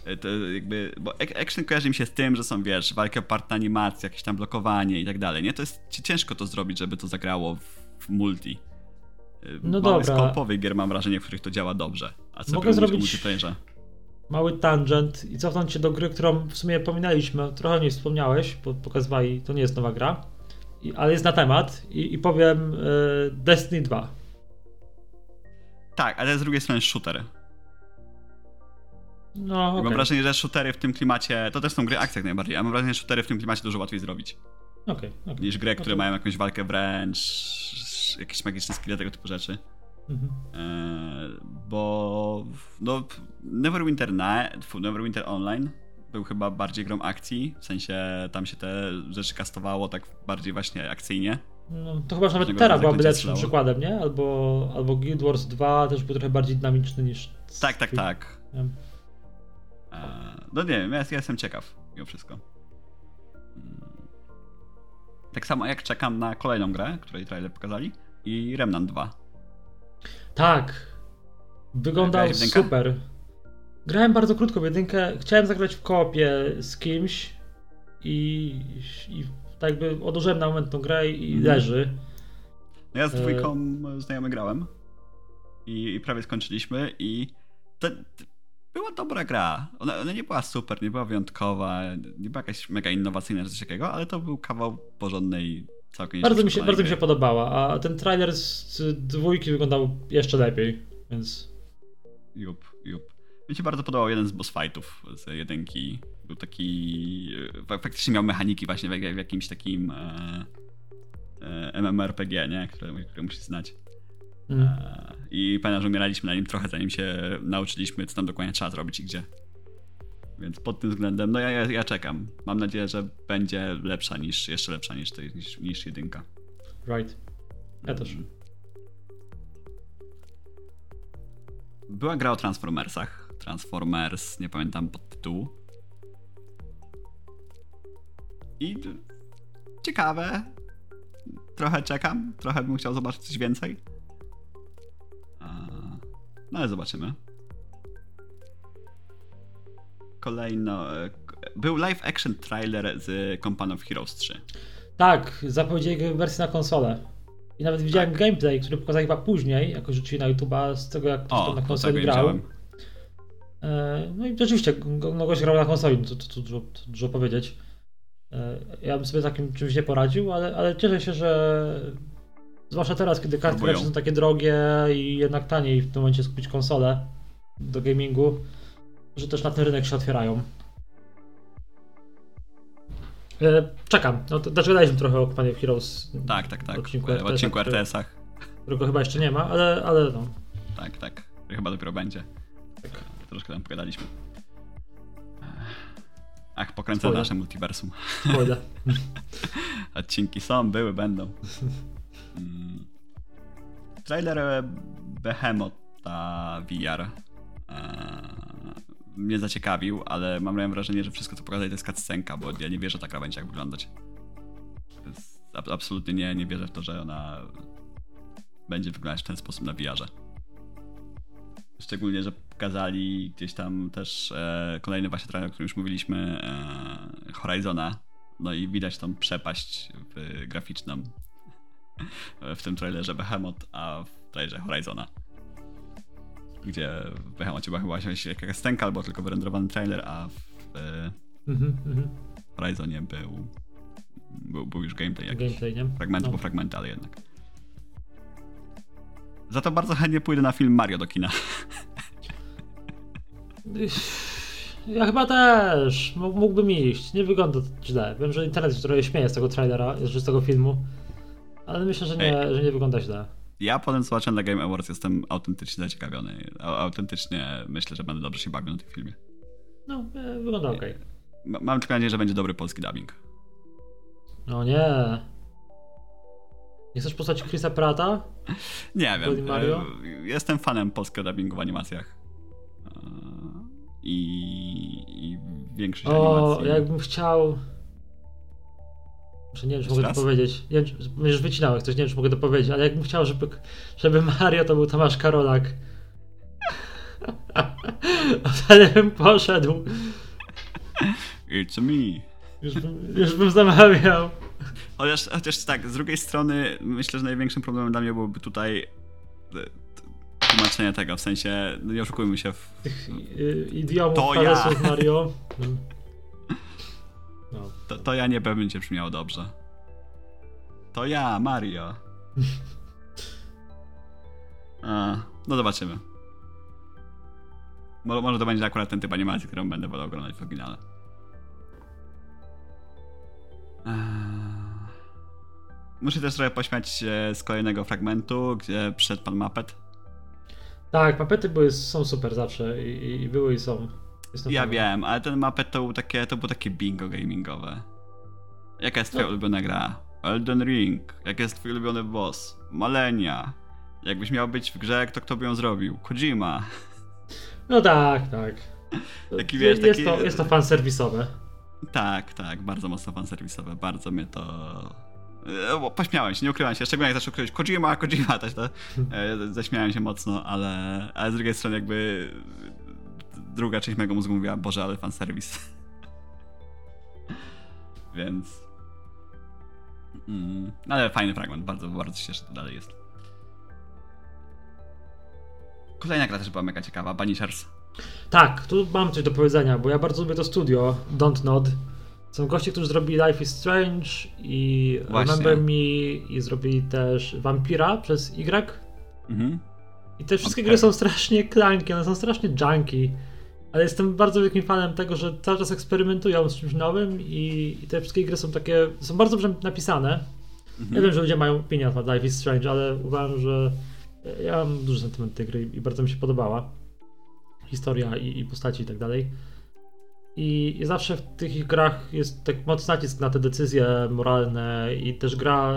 Speaker 1: E, to jakby, bo action kojarzy mi się z tym, że są, wiesz, walki oparte animacje, jakieś tam blokowanie i tak dalej, nie? To jest ciężko to zrobić, żeby to zagrało w, w multi. E,
Speaker 2: no
Speaker 1: Mały
Speaker 2: dobra.
Speaker 1: skopowych gier mam wrażenie, w których to działa dobrze. A co
Speaker 2: Mogę zrobić-
Speaker 1: multiplayerze?
Speaker 2: Mały tangent i cofnąć się do gry, którą w sumie pominęliśmy, trochę nie wspomniałeś, bo pokazywali, to nie jest nowa gra, I, ale jest na temat i, i powiem y, Destiny 2.
Speaker 1: Tak, ale z drugiej strony shooter.
Speaker 2: No,
Speaker 1: I Mam wrażenie, że shootery w tym klimacie, to też są gry akcji jak najbardziej, a mam wrażenie, że shootery w tym klimacie dużo łatwiej zrobić.
Speaker 2: okej, okej.
Speaker 1: Niż gry, które
Speaker 2: to-
Speaker 1: mają jakąś walkę wręcz, jakieś magiczne skille, tego typu rzeczy.
Speaker 2: Mhm.
Speaker 1: Eee, bo no, Neverwinter Neverwinter Online był chyba bardziej grą akcji, w sensie tam się te rzeczy kastowało tak bardziej właśnie akcyjnie.
Speaker 2: No, to chyba że nawet Terra byłaby lepszym
Speaker 1: strzelało.
Speaker 2: przykładem, nie? Albo, albo Guild Wars 2 też był trochę bardziej dynamiczny niż...
Speaker 1: Tak, tak, tak.
Speaker 2: Nie?
Speaker 1: Eee, no nie wiem, ja, ja jestem ciekaw mimo wszystko. Mm. Tak samo jak czekam na kolejną grę, której trailer pokazali i Remnant 2.
Speaker 2: Tak. Wyglądał super. Grałem bardzo krótko w jedynkę. Chciałem zagrać w koopie z kimś i, i tak jakby odłożyłem na moment tą grę i
Speaker 1: Mhm.
Speaker 2: leży.
Speaker 1: No ja z
Speaker 2: E.
Speaker 1: dwójką znajomy grałem i, i prawie skończyliśmy i to, to była dobra gra. Ona, ona nie była super, nie była wyjątkowa, nie była jakaś mega innowacyjna czy coś takiego, ale to był kawał porządnej, całkiem
Speaker 2: Bardzo mi, się, bardzo mi się
Speaker 1: gry.
Speaker 2: podobała, a ten trailer z dwójki wyglądał jeszcze lepiej, więc
Speaker 1: Jup, jup. Mi się bardzo podobał jeden z boss fightów z jedynki. Był taki. e, Faktycznie miał mechaniki właśnie w, w jakimś takim e, e, MMORPG, nie? Które, które musisz znać.
Speaker 2: mm.
Speaker 1: E, I pamiętam, że umieraliśmy na nim trochę, zanim się nauczyliśmy, co tam dokładnie trzeba zrobić i gdzie. Więc pod tym względem, no ja, ja, ja czekam. Mam nadzieję, że będzie lepsza niż, jeszcze lepsza niż, tej- niż, niż jedynka.
Speaker 2: right. Ja też.
Speaker 1: Była gra o Transformersach. Transformers, nie pamiętam podtytułu. I ciekawe. Trochę czekam, trochę bym chciał zobaczyć coś więcej. No ale zobaczymy. Kolejno. e, Był live action trailer z Company of Heroes 3.
Speaker 2: Tak, zapowiedzieli wersję na konsolę. I nawet widziałem
Speaker 1: Tak.
Speaker 2: gameplay, który pokazali chyba później, jako rzucili na YouTube'a z tego jak ktoś
Speaker 1: O,
Speaker 2: tam na konsoli grał.
Speaker 1: widziałem.
Speaker 2: E, No i rzeczywiście, no gość grał na konsoli, to, to, to, dużo, to dużo powiedzieć. E, Ja bym sobie takim czymś nie poradził, ale, ale cieszę się, że zwłaszcza teraz, kiedy karty
Speaker 1: Próbują.
Speaker 2: graficzne są takie drogie i jednak taniej w tym momencie skupić konsolę do gamingu, że też na ten rynek się otwierają. E, Czekam. No to też gadaliśmy trochę o Company of Heroes.
Speaker 1: Tak, tak, tak.
Speaker 2: Odcinku
Speaker 1: W odcinku
Speaker 2: RTS-a, który-
Speaker 1: RTS-ach.
Speaker 2: Którego chyba jeszcze nie ma, ale, ale no.
Speaker 1: Tak, tak. Chyba dopiero będzie.
Speaker 2: Tak.
Speaker 1: Troszkę tam pogadaliśmy. Ach, pokręcę
Speaker 2: Spoiler.
Speaker 1: nasze multiversum.
Speaker 2: Spoiler.
Speaker 1: Odcinki są, były, będą. Mm. Trailer e, Behemota VR e, mnie zaciekawił, ale mam wrażenie, że wszystko co pokazali to jest cutscenka, bo ja nie wierzę, że ta gra będzie jak wyglądać. Absolutnie nie, nie wierzę w to, że ona będzie wyglądać w ten sposób na VR-ze. Szczególnie, że pokazali gdzieś tam też e, kolejny właśnie trailer, o którym już mówiliśmy, e, Horizona. No i widać tą przepaść w, graficzną w tym trailerze Behemoth, a w trailerze Horizona. Gdzie w Behemothie była chyba jakaś jakaś scenka albo tylko wyrenderowany trailer, a w e,
Speaker 2: Mhm, mhm.
Speaker 1: Horizonie był, był, był już gameplay jakiś.
Speaker 2: Gameplay, nie?
Speaker 1: Fragmenty
Speaker 2: No.
Speaker 1: po fragmenty, ale jednak. Za to bardzo chętnie pójdę na film Mario do kina.
Speaker 2: Ja chyba też. Mógł- Mógłbym iść. Nie wygląda to źle. Wiem, że internet się trochę śmieje z tego trailera, z tego filmu. Ale myślę, że nie, że nie wygląda źle.
Speaker 1: Ja potem zobaczyłem na Game Awards, jestem autentycznie zaciekawiony. Au- Autentycznie myślę, że będę dobrze się bawił na tym filmie.
Speaker 2: No, e, wygląda ok.
Speaker 1: Ma- Mam nadzieję, że będzie dobry polski dubbing.
Speaker 2: No nie. Nie chcesz postać Chrisa Prata?
Speaker 1: Nie wiem.
Speaker 2: Mario?
Speaker 1: e, Jestem fanem polskiego dubbingu w animacjach. E, I, i większość
Speaker 2: O,
Speaker 1: animacji.
Speaker 2: jakbym chciał. Muszę nie wiem, czy mogę to powiedzieć. Nie wiem, czy, już wycinałeś coś, nie wiem, czy mogę to powiedzieć, ale jakbym chciał, żeby, żeby Mario to był Tomasz Karolak. Ale bym poszedł.
Speaker 1: It's me.
Speaker 2: Już bym, już bym zamawiał.
Speaker 1: Chociaż, chociaż tak, z drugiej strony myślę, że największym problemem dla mnie byłoby tutaj e, tłumaczenie tego, w sensie, no nie oszukujmy się. W...
Speaker 2: Tych y, idiomów
Speaker 1: To ja.
Speaker 2: Mario. No. No.
Speaker 1: To, to ja nie będzie brzmiało dobrze. To ja, Mario. A, no zobaczymy. Mo- Może to będzie akurat ten typ animacji, którą będę wolał oglądać w oryginale. Eee. Muszę też trochę pośmiać się z kolejnego fragmentu, gdzie przyszedł pan Muppet.
Speaker 2: Tak, papety były, są super zawsze i, i były i są. Jest
Speaker 1: Ja wiem, ale ten Muppet to, był takie, to było takie bingo gamingowe. Jaka jest twoja
Speaker 2: No.
Speaker 1: ulubiona gra? Elden Ring. Jaki jest twój ulubiony boss? Malenia. Jakbyś miał być w grze, to kto by ją zrobił? Kojima.
Speaker 2: No tak, tak.
Speaker 1: Taki, wiesz,
Speaker 2: jest,
Speaker 1: taki-
Speaker 2: to, jest to fan serwisowe.
Speaker 1: Tak, tak, bardzo mocno fanserwisowe, bardzo mnie to... E, Pośmiałem się, nie ukrywam się, szczególnie jak zaczął krzyczeć Kojima, Kojima, też to e, zaśmiałem się mocno, ale, ale z drugiej strony jakby druga część mojego mózgu mówiła, Boże, ale fanserwis. Więc... Mm, ale fajny fragment, bardzo, bardzo się cieszę, że to dalej jest. Kolejna gra też była mega ciekawa, Banishers.
Speaker 2: Tak, tu mam coś do powiedzenia, bo ja bardzo lubię to studio, Don't Nod. Są goście, którzy zrobili Life is Strange i
Speaker 1: Właśnie.
Speaker 2: Remember Me i zrobili też Vampira przez Y.
Speaker 1: Mhm.
Speaker 2: I te wszystkie
Speaker 1: Okej.
Speaker 2: gry są strasznie klanki, one są strasznie junky. Ale jestem bardzo wielkim fanem tego, że cały czas eksperymentują z czymś nowym i, i te wszystkie gry są takie, są bardzo dobrze napisane.
Speaker 1: Mhm.
Speaker 2: Ja wiem, że ludzie mają opinię na temat Life is Strange, ale uważam, że ja mam duży sentyment tej gry i bardzo mi się podobała. Historia i, i postaci i tak dalej. I, I zawsze w tych grach jest tak mocny nacisk na te decyzje moralne i też gra.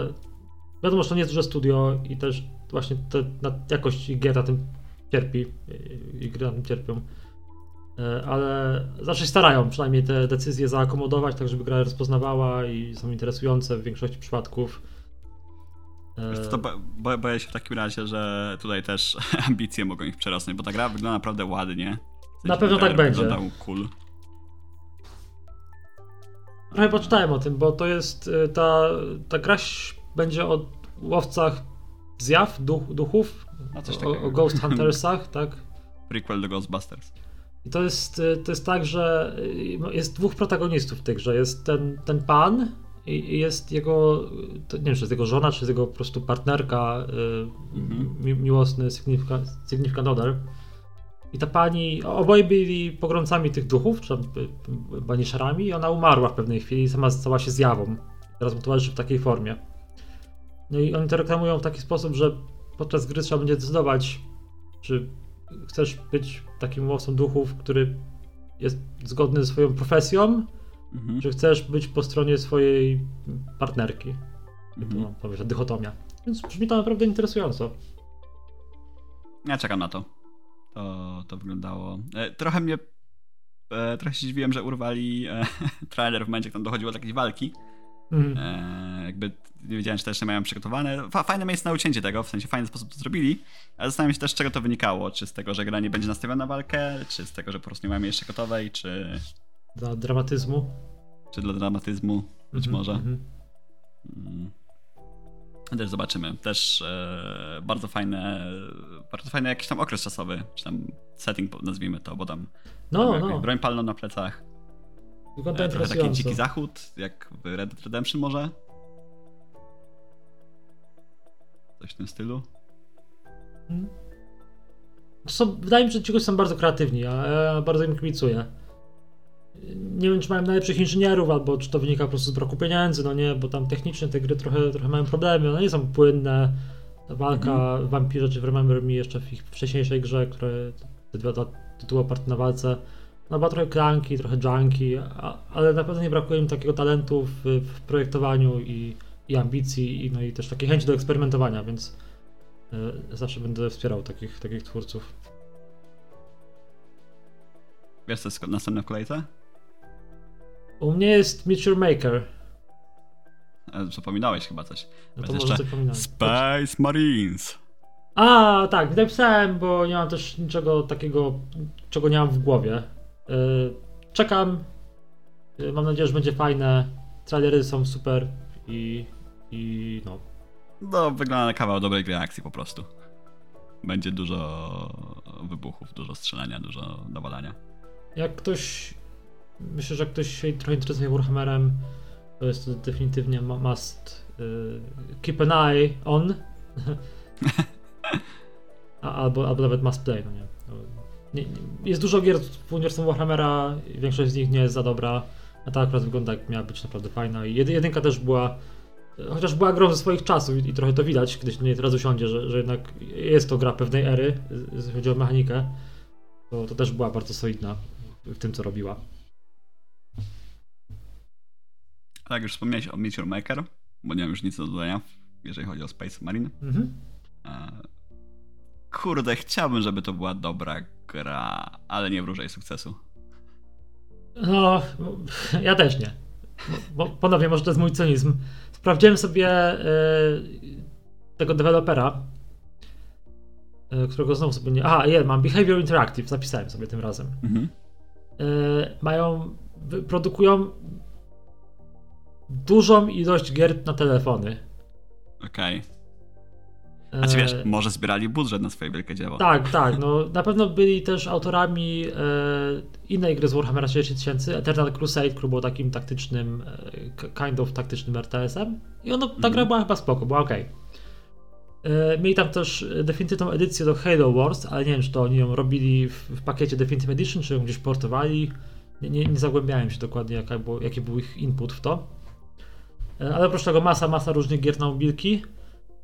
Speaker 2: Wiadomo, że to nie jest duże studio i też właśnie te, na jakość gier na tym cierpi i, i gry na tym cierpią. E, Ale zawsze się starają przynajmniej te decyzje zaakomodować, tak żeby gra rozpoznawała i są interesujące w większości przypadków. E,
Speaker 1: Wiesz to bo, bo, boję się w takim razie, że tutaj też ambicje mogą ich przerosnąć, bo ta gra wygląda naprawdę ładnie. W sensie
Speaker 2: Na pewno tak będzie.
Speaker 1: Cool.
Speaker 2: Trochę poczytałem o tym, bo to jest y, ta, ta gra będzie o łowcach zjaw, duch, duchów,
Speaker 1: No coś
Speaker 2: o, o Ghost Huntersach, tak?
Speaker 1: Prequel do Ghostbusters.
Speaker 2: I to jest, y, to jest tak, że y, jest dwóch protagonistów w tej grze. Jest ten, ten pan i jest jego, nie wiem, czy jest jego żona, czy jest jego po prostu partnerka,
Speaker 1: Mhm.
Speaker 2: mi, miłosny significant, significant other. I ta pani, oboje byli pogromcami tych duchów, czy y, banisherami i ona umarła w pewnej chwili i sama stała się zjawą. Teraz mu towarzyszy w takiej formie. No i oni to reklamują w taki sposób, że podczas gry trzeba będzie decydować, czy chcesz być takim łowcą duchów, który jest zgodny ze swoją profesją,
Speaker 1: Mhm.
Speaker 2: czy chcesz być po stronie swojej partnerki. To,
Speaker 1: Mhm.
Speaker 2: to jest dychotomia. Więc brzmi to naprawdę interesująco.
Speaker 1: Ja czekam na to. To, to wyglądało. E, trochę mnie. E, trochę się dziwiłem, że urwali e, trailer w momencie, jak tam dochodziło do jakiejś walki. E, jakby nie wiedziałem, czy to jeszcze mają przygotowane. Fa fajne miejsce na ucięcie tego, w sensie fajny sposób to zrobili, ale zastanawiam się też, z czego to wynikało. Czy z tego, że gra nie będzie nastawiona na walkę, czy z tego, że po prostu nie mamy jeszcze gotowej, czy,
Speaker 2: Dla dramatyzmu.
Speaker 1: czy dla dramatyzmu, być
Speaker 2: Mhm,
Speaker 1: może.
Speaker 2: mhm.
Speaker 1: Mm. Też zobaczymy. Też e, bardzo fajne, bardzo fajny jakiś tam okres czasowy, czy tam setting nazwijmy to, bo tam
Speaker 2: No,
Speaker 1: tam
Speaker 2: no.
Speaker 1: broń palną na plecach.
Speaker 2: Wygląda
Speaker 1: E, trochę taki dziki zachód, jak w Red Dead Redemption może. Coś w tym stylu.
Speaker 2: To są, wydaje mi się, że ci goście są bardzo kreatywni, a ja bardzo im kibicuję. Nie wiem, czy mają najlepszych inżynierów, albo czy to wynika po prostu z braku pieniędzy, no nie, bo tam technicznie te gry trochę, trochę mają problemy, one nie są płynne. Ta walka w Vampirze czy Remember Me jeszcze w ich wcześniejszej grze, które te dwa tytuły oparte na walce, no była trochę klanki, trochę junki, ale na pewno nie brakuje im takiego talentu w, w projektowaniu i, i ambicji, i, no i też takiej chęci do eksperymentowania, więc e, zawsze będę wspierał takich, takich twórców.
Speaker 1: Wiesz, co jest następne w kolejce?
Speaker 2: U mnie jest Meet Your Maker.
Speaker 1: E, Zapominałeś chyba coś.
Speaker 2: No to może pominąłem.
Speaker 1: Space Marines.
Speaker 2: A, tak, napisałem, bo nie mam też niczego takiego, czego nie mam w głowie. Yy, czekam. Yy, mam nadzieję, że będzie fajne. Trailery są super i, i no.
Speaker 1: No, wygląda na kawał dobrej gry akcji po prostu. Będzie dużo wybuchów, dużo strzelania, dużo nawalania.
Speaker 2: Jak ktoś. Myślę, że ktoś się trochę interesuje Warhammerem, to jest to definitywnie must yy, keep an eye on. Albo, albo nawet must play, no nie. nie, nie jest dużo gier w uniwersum Warhammera, większość z nich nie jest za dobra, a ta akurat wygląda jak miała być naprawdę fajna i jedynka też była chociaż była grą ze swoich czasów i, trochę to widać, kiedy się niej teraz usiądzie, że, że jednak jest to gra pewnej ery, jeśli chodzi o mechanikę, to, to też była bardzo solidna w tym, co robiła.
Speaker 1: Tak, już wspomniałeś o Meteor Maker, bo nie mam już nic do dodania, jeżeli chodzi o Space Marine. Mhm. E, kurde, chciałbym, żeby to była dobra gra, ale nie wróżę jej sukcesu.
Speaker 2: No, ja też nie. Bo, ponownie, może to jest mój cynizm. Sprawdziłem sobie y, tego dewelopera, y, którego znowu sobie nie... Aha, je, mam Behavior Interactive, zapisałem sobie tym razem. Mhm. Y, mają, produkują dużą ilość gier na telefony.
Speaker 1: Okej. Okay. A czy wiesz, może zbierali budżet na swoje wielkie dzieło.
Speaker 2: Tak, tak. No, na pewno byli też autorami e, innej gry z Warhammera 3000, Eternal Crusade, który był takim taktycznym, e, kind of taktycznym RTS-em. I ono, ta mm. gra mhm. była chyba spoko, była ok. E, mieli tam też definitywną edycję do Halo Wars, ale nie wiem, czy to oni ją robili w, w pakiecie Definitive Edition, czy ją gdzieś portowali. Nie, nie, nie zagłębiałem się dokładnie, jaka było, jaki był ich input w to. E, ale oprócz tego masa, masa różnych gier na mobilki.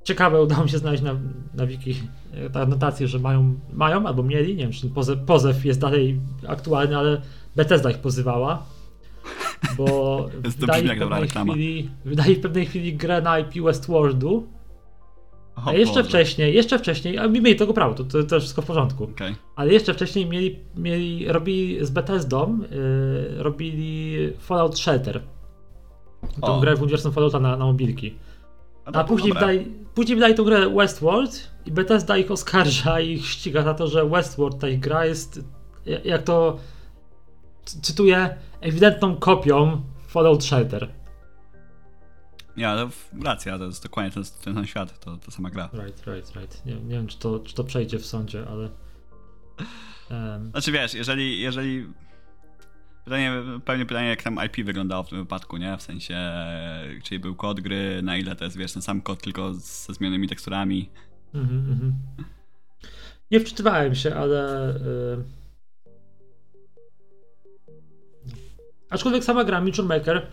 Speaker 2: Ciekawe, udało mi się znaleźć na, na wiki e, ta anotację, że mają, mają albo mieli, nie wiem, czy ten pozew, pozew jest dalej aktualny, ale Bethesda ich pozywała, bo wydali w, pewnej chwili, wydali w pewnej chwili grę na IP Westworldu, a jeszcze Boże. wcześniej, jeszcze wcześniej, a mieli tego prawo, to, to, to wszystko w porządku. Okay. Ale jeszcze wcześniej mieli, mieli robili z Bethesdą, yy, robili Fallout Shelter. Tą o. grę w uniwersum Fallouta na, na mobilki. A, później, wydali, później wydali tą grę Westworld i Bethesda ich oskarża i ich ściga za to, że Westworld, ta ich gra jest, jak to cytuję, ewidentną kopią Fallout Shelter.
Speaker 1: Nie, ale racja, to jest dokładnie ten, ten sam świat, to, to sama gra.
Speaker 2: Right, right, right. Nie, nie wiem, czy to, czy to przejdzie w sądzie, ale...
Speaker 1: Um... Znaczy wiesz, jeżeli, jeżeli Pytanie, pewnie pytanie, jak tam IP wyglądało w tym wypadku, nie? W sensie, czyli był kod gry, na ile to jest, wiesz, ten sam kod, tylko ze zmienionymi teksturami. Mhm, mhm.
Speaker 2: Nie wczytywałem się, ale... Yy... Aczkolwiek sama gra, Maker,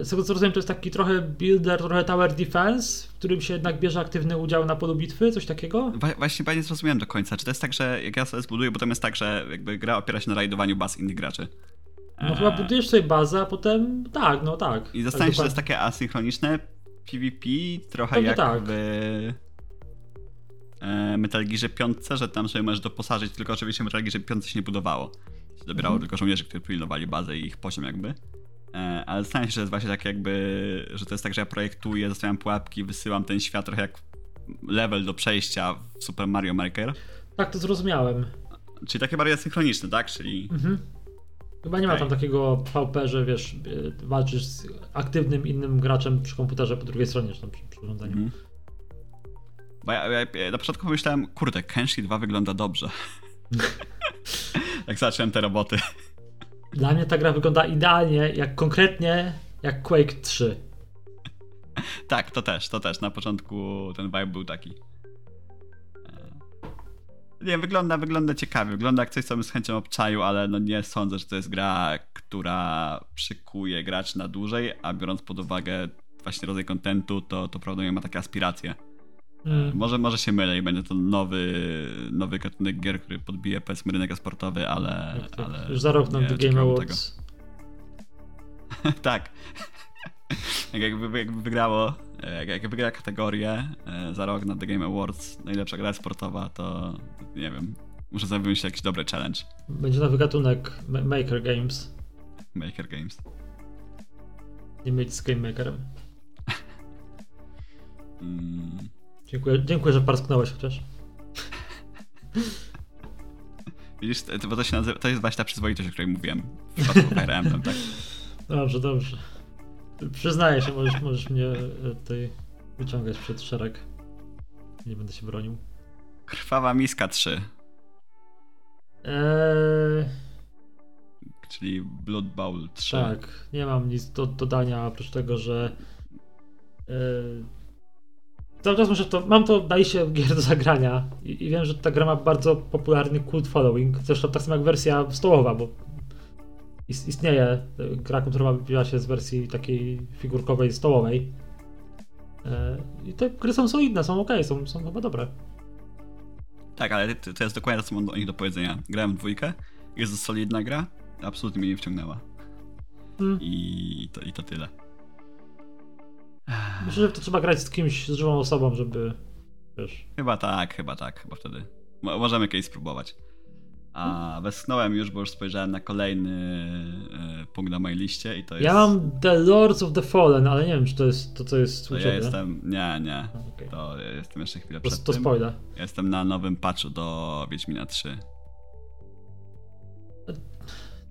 Speaker 2: z tego co rozumiem, to jest taki trochę builder, trochę tower defense, w którym się jednak bierze aktywny udział na polu bitwy, coś takiego?
Speaker 1: Właśnie nie zrozumiałem do końca. Czy to jest tak, że jak ja sobie zbuduję, bo tam jest tak, że jakby gra opiera się na rajdowaniu baz innych graczy?
Speaker 2: No eee... chyba budujesz sobie bazę, a potem tak, no tak.
Speaker 1: I zastanawiam się, że to jest takie asynchroniczne PvP, trochę Pewnie jak tak. w e, Metal Gearze 5, że tam sobie możesz doposażyć, tylko oczywiście Metal Gearze 5 się nie budowało. Się dobierało mhm. tylko żołnierzy, którzy pilnowali bazę i ich poziom jakby. E, ale zastanawiam się, że jest właśnie tak jakby, że to jest tak, że ja projektuję, zostawiam pułapki, wysyłam ten świat trochę jak level do przejścia w Super Mario Maker.
Speaker 2: Tak, to zrozumiałem.
Speaker 1: Czyli takie bardziej synchroniczne, tak? Czyli... Mhm.
Speaker 2: Chyba nie okay. ma tam takiego PvP, że wiesz, e, walczysz z aktywnym innym graczem przy komputerze po drugiej stronie, czy tam przy, urządzeniu. Mhm.
Speaker 1: Bo ja, ja, ja, na początku pomyślałem, kurde, Kenshi 2 wygląda dobrze. Jak zacząłem te roboty.
Speaker 2: Dla mnie ta gra wygląda idealnie, jak konkretnie jak Quake 3.
Speaker 1: Tak, to też, to też. Na początku ten vibe był taki. E, nie, wygląda, wygląda ciekawie. Wygląda jak coś, co bym z chęcią obczaił, ale no nie sądzę, że to jest gra, która przykuje graczy na dłużej, a biorąc pod uwagę właśnie rodzaj kontentu, to, to prawdopodobnie ma takie aspiracje. Mm. Może, może się mylę i będzie to nowy, nowy gatunek gier, który podbije powiedzmy rynek sportowy, ale, tak, tak. ale
Speaker 2: Już za rok na The Game Awards.
Speaker 1: tak. jak, jakby, jakby wygrało, jak, jak wygra kategorię e, za rok na The Game Awards, najlepsza gra sportowa, to nie wiem, muszę wymyślić jakiś dobry challenge.
Speaker 2: Będzie nowy gatunek Maker Games.
Speaker 1: Maker Games.
Speaker 2: Nie mieć z Game Makerem. mm. Dziękuję, dziękuję że parsknąłeś chociaż.
Speaker 1: Widzisz, to, bo to się nazywa, to jest właśnie ta przyzwoitość, o której mówiłem w przypadku Emblem, tak?
Speaker 2: Dobrze, dobrze. Przyznaję się, możesz, możesz mnie e, tutaj wyciągać przed szereg. Nie będę się bronił.
Speaker 1: Krwawa Miska 3,
Speaker 2: Eee,
Speaker 1: czyli Blood Bowl 3.
Speaker 2: tak, nie mam nic do dodania oprócz tego, że eee, cały czas muszę to, mam to na liście gier do zagrania i, i wiem, że ta gra ma bardzo popularny cult following, zresztą tak samo jak wersja stołowa, bo is- istnieje e, gra, która wybiła się z wersji takiej figurkowej stołowej. Eee, I te gry są solidne, są ok, są, są chyba dobre.
Speaker 1: Tak, ale to, to jest dokładnie to, co mam o nich do powiedzenia. Grałem w dwójkę, jest to solidna gra, absolutnie mnie nie wciągnęła.
Speaker 2: Mm.
Speaker 1: I to, i to tyle.
Speaker 2: Myślę, że to trzeba grać z kimś, z żywą osobą, żeby wiesz.
Speaker 1: Chyba tak, chyba tak, chyba wtedy. Mo- możemy kiedyś spróbować. A westchnąłem już, bo już spojrzałem na kolejny e, punkt na mojej liście i to jest...
Speaker 2: Ja mam The Lords of the Fallen, ale nie wiem, czy to jest to, co jest
Speaker 1: To
Speaker 2: u
Speaker 1: ja jestem... Nie, nie.
Speaker 2: Okej.
Speaker 1: To ja jestem jeszcze chwilę
Speaker 2: To,
Speaker 1: przed
Speaker 2: to
Speaker 1: tym.
Speaker 2: spoiler.
Speaker 1: Ja Jestem na nowym patchu do Wiedźmina 3.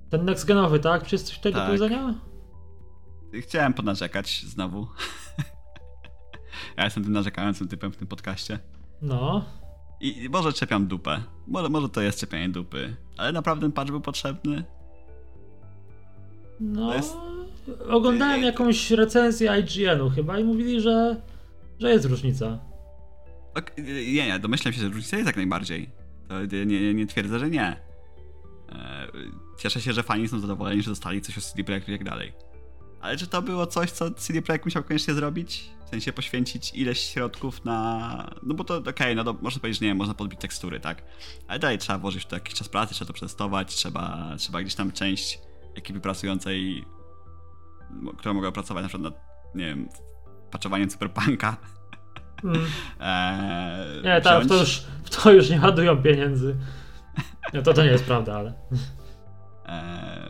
Speaker 2: Ten next genowy, tak? Czy jest coś tutaj do
Speaker 1: Tak.
Speaker 2: powiedzenia?
Speaker 1: Chciałem ponarzekać znowu. ja jestem tym narzekającym typem w tym podcaście.
Speaker 2: No.
Speaker 1: I może czepiam dupę. Może, może to jest czepianie dupy. Ale naprawdę ten patch był potrzebny?
Speaker 2: No.
Speaker 1: Jest-
Speaker 2: Oglądałem jakąś recenzję IGN-u chyba i mówili, że, że jest różnica.
Speaker 1: Nie, nie, domyślam się, że różnica jest jak najbardziej. To nie, nie, nie twierdzę, że nie. E, Cieszę się, że fani są zadowoleni, że dostali coś od CD Projektu i tak dalej. Ale czy to było coś, co CD Projekt musiał koniecznie zrobić? W sensie poświęcić ileś środków na... No bo to okej, no to można powiedzieć, że nie wiem, można podbić tekstury, tak? Ale dalej trzeba włożyć w to jakiś czas pracy, trzeba to przetestować, trzeba, trzeba gdzieś tam część ekipy pracującej, która mogła pracować na przykład nad, nie wiem, patchowaniem Cyberpunka,
Speaker 2: Mm.
Speaker 1: Eee,
Speaker 2: Nie, tak, w to, już, w to już nie ładują pieniędzy. No to to nie jest prawda, ale.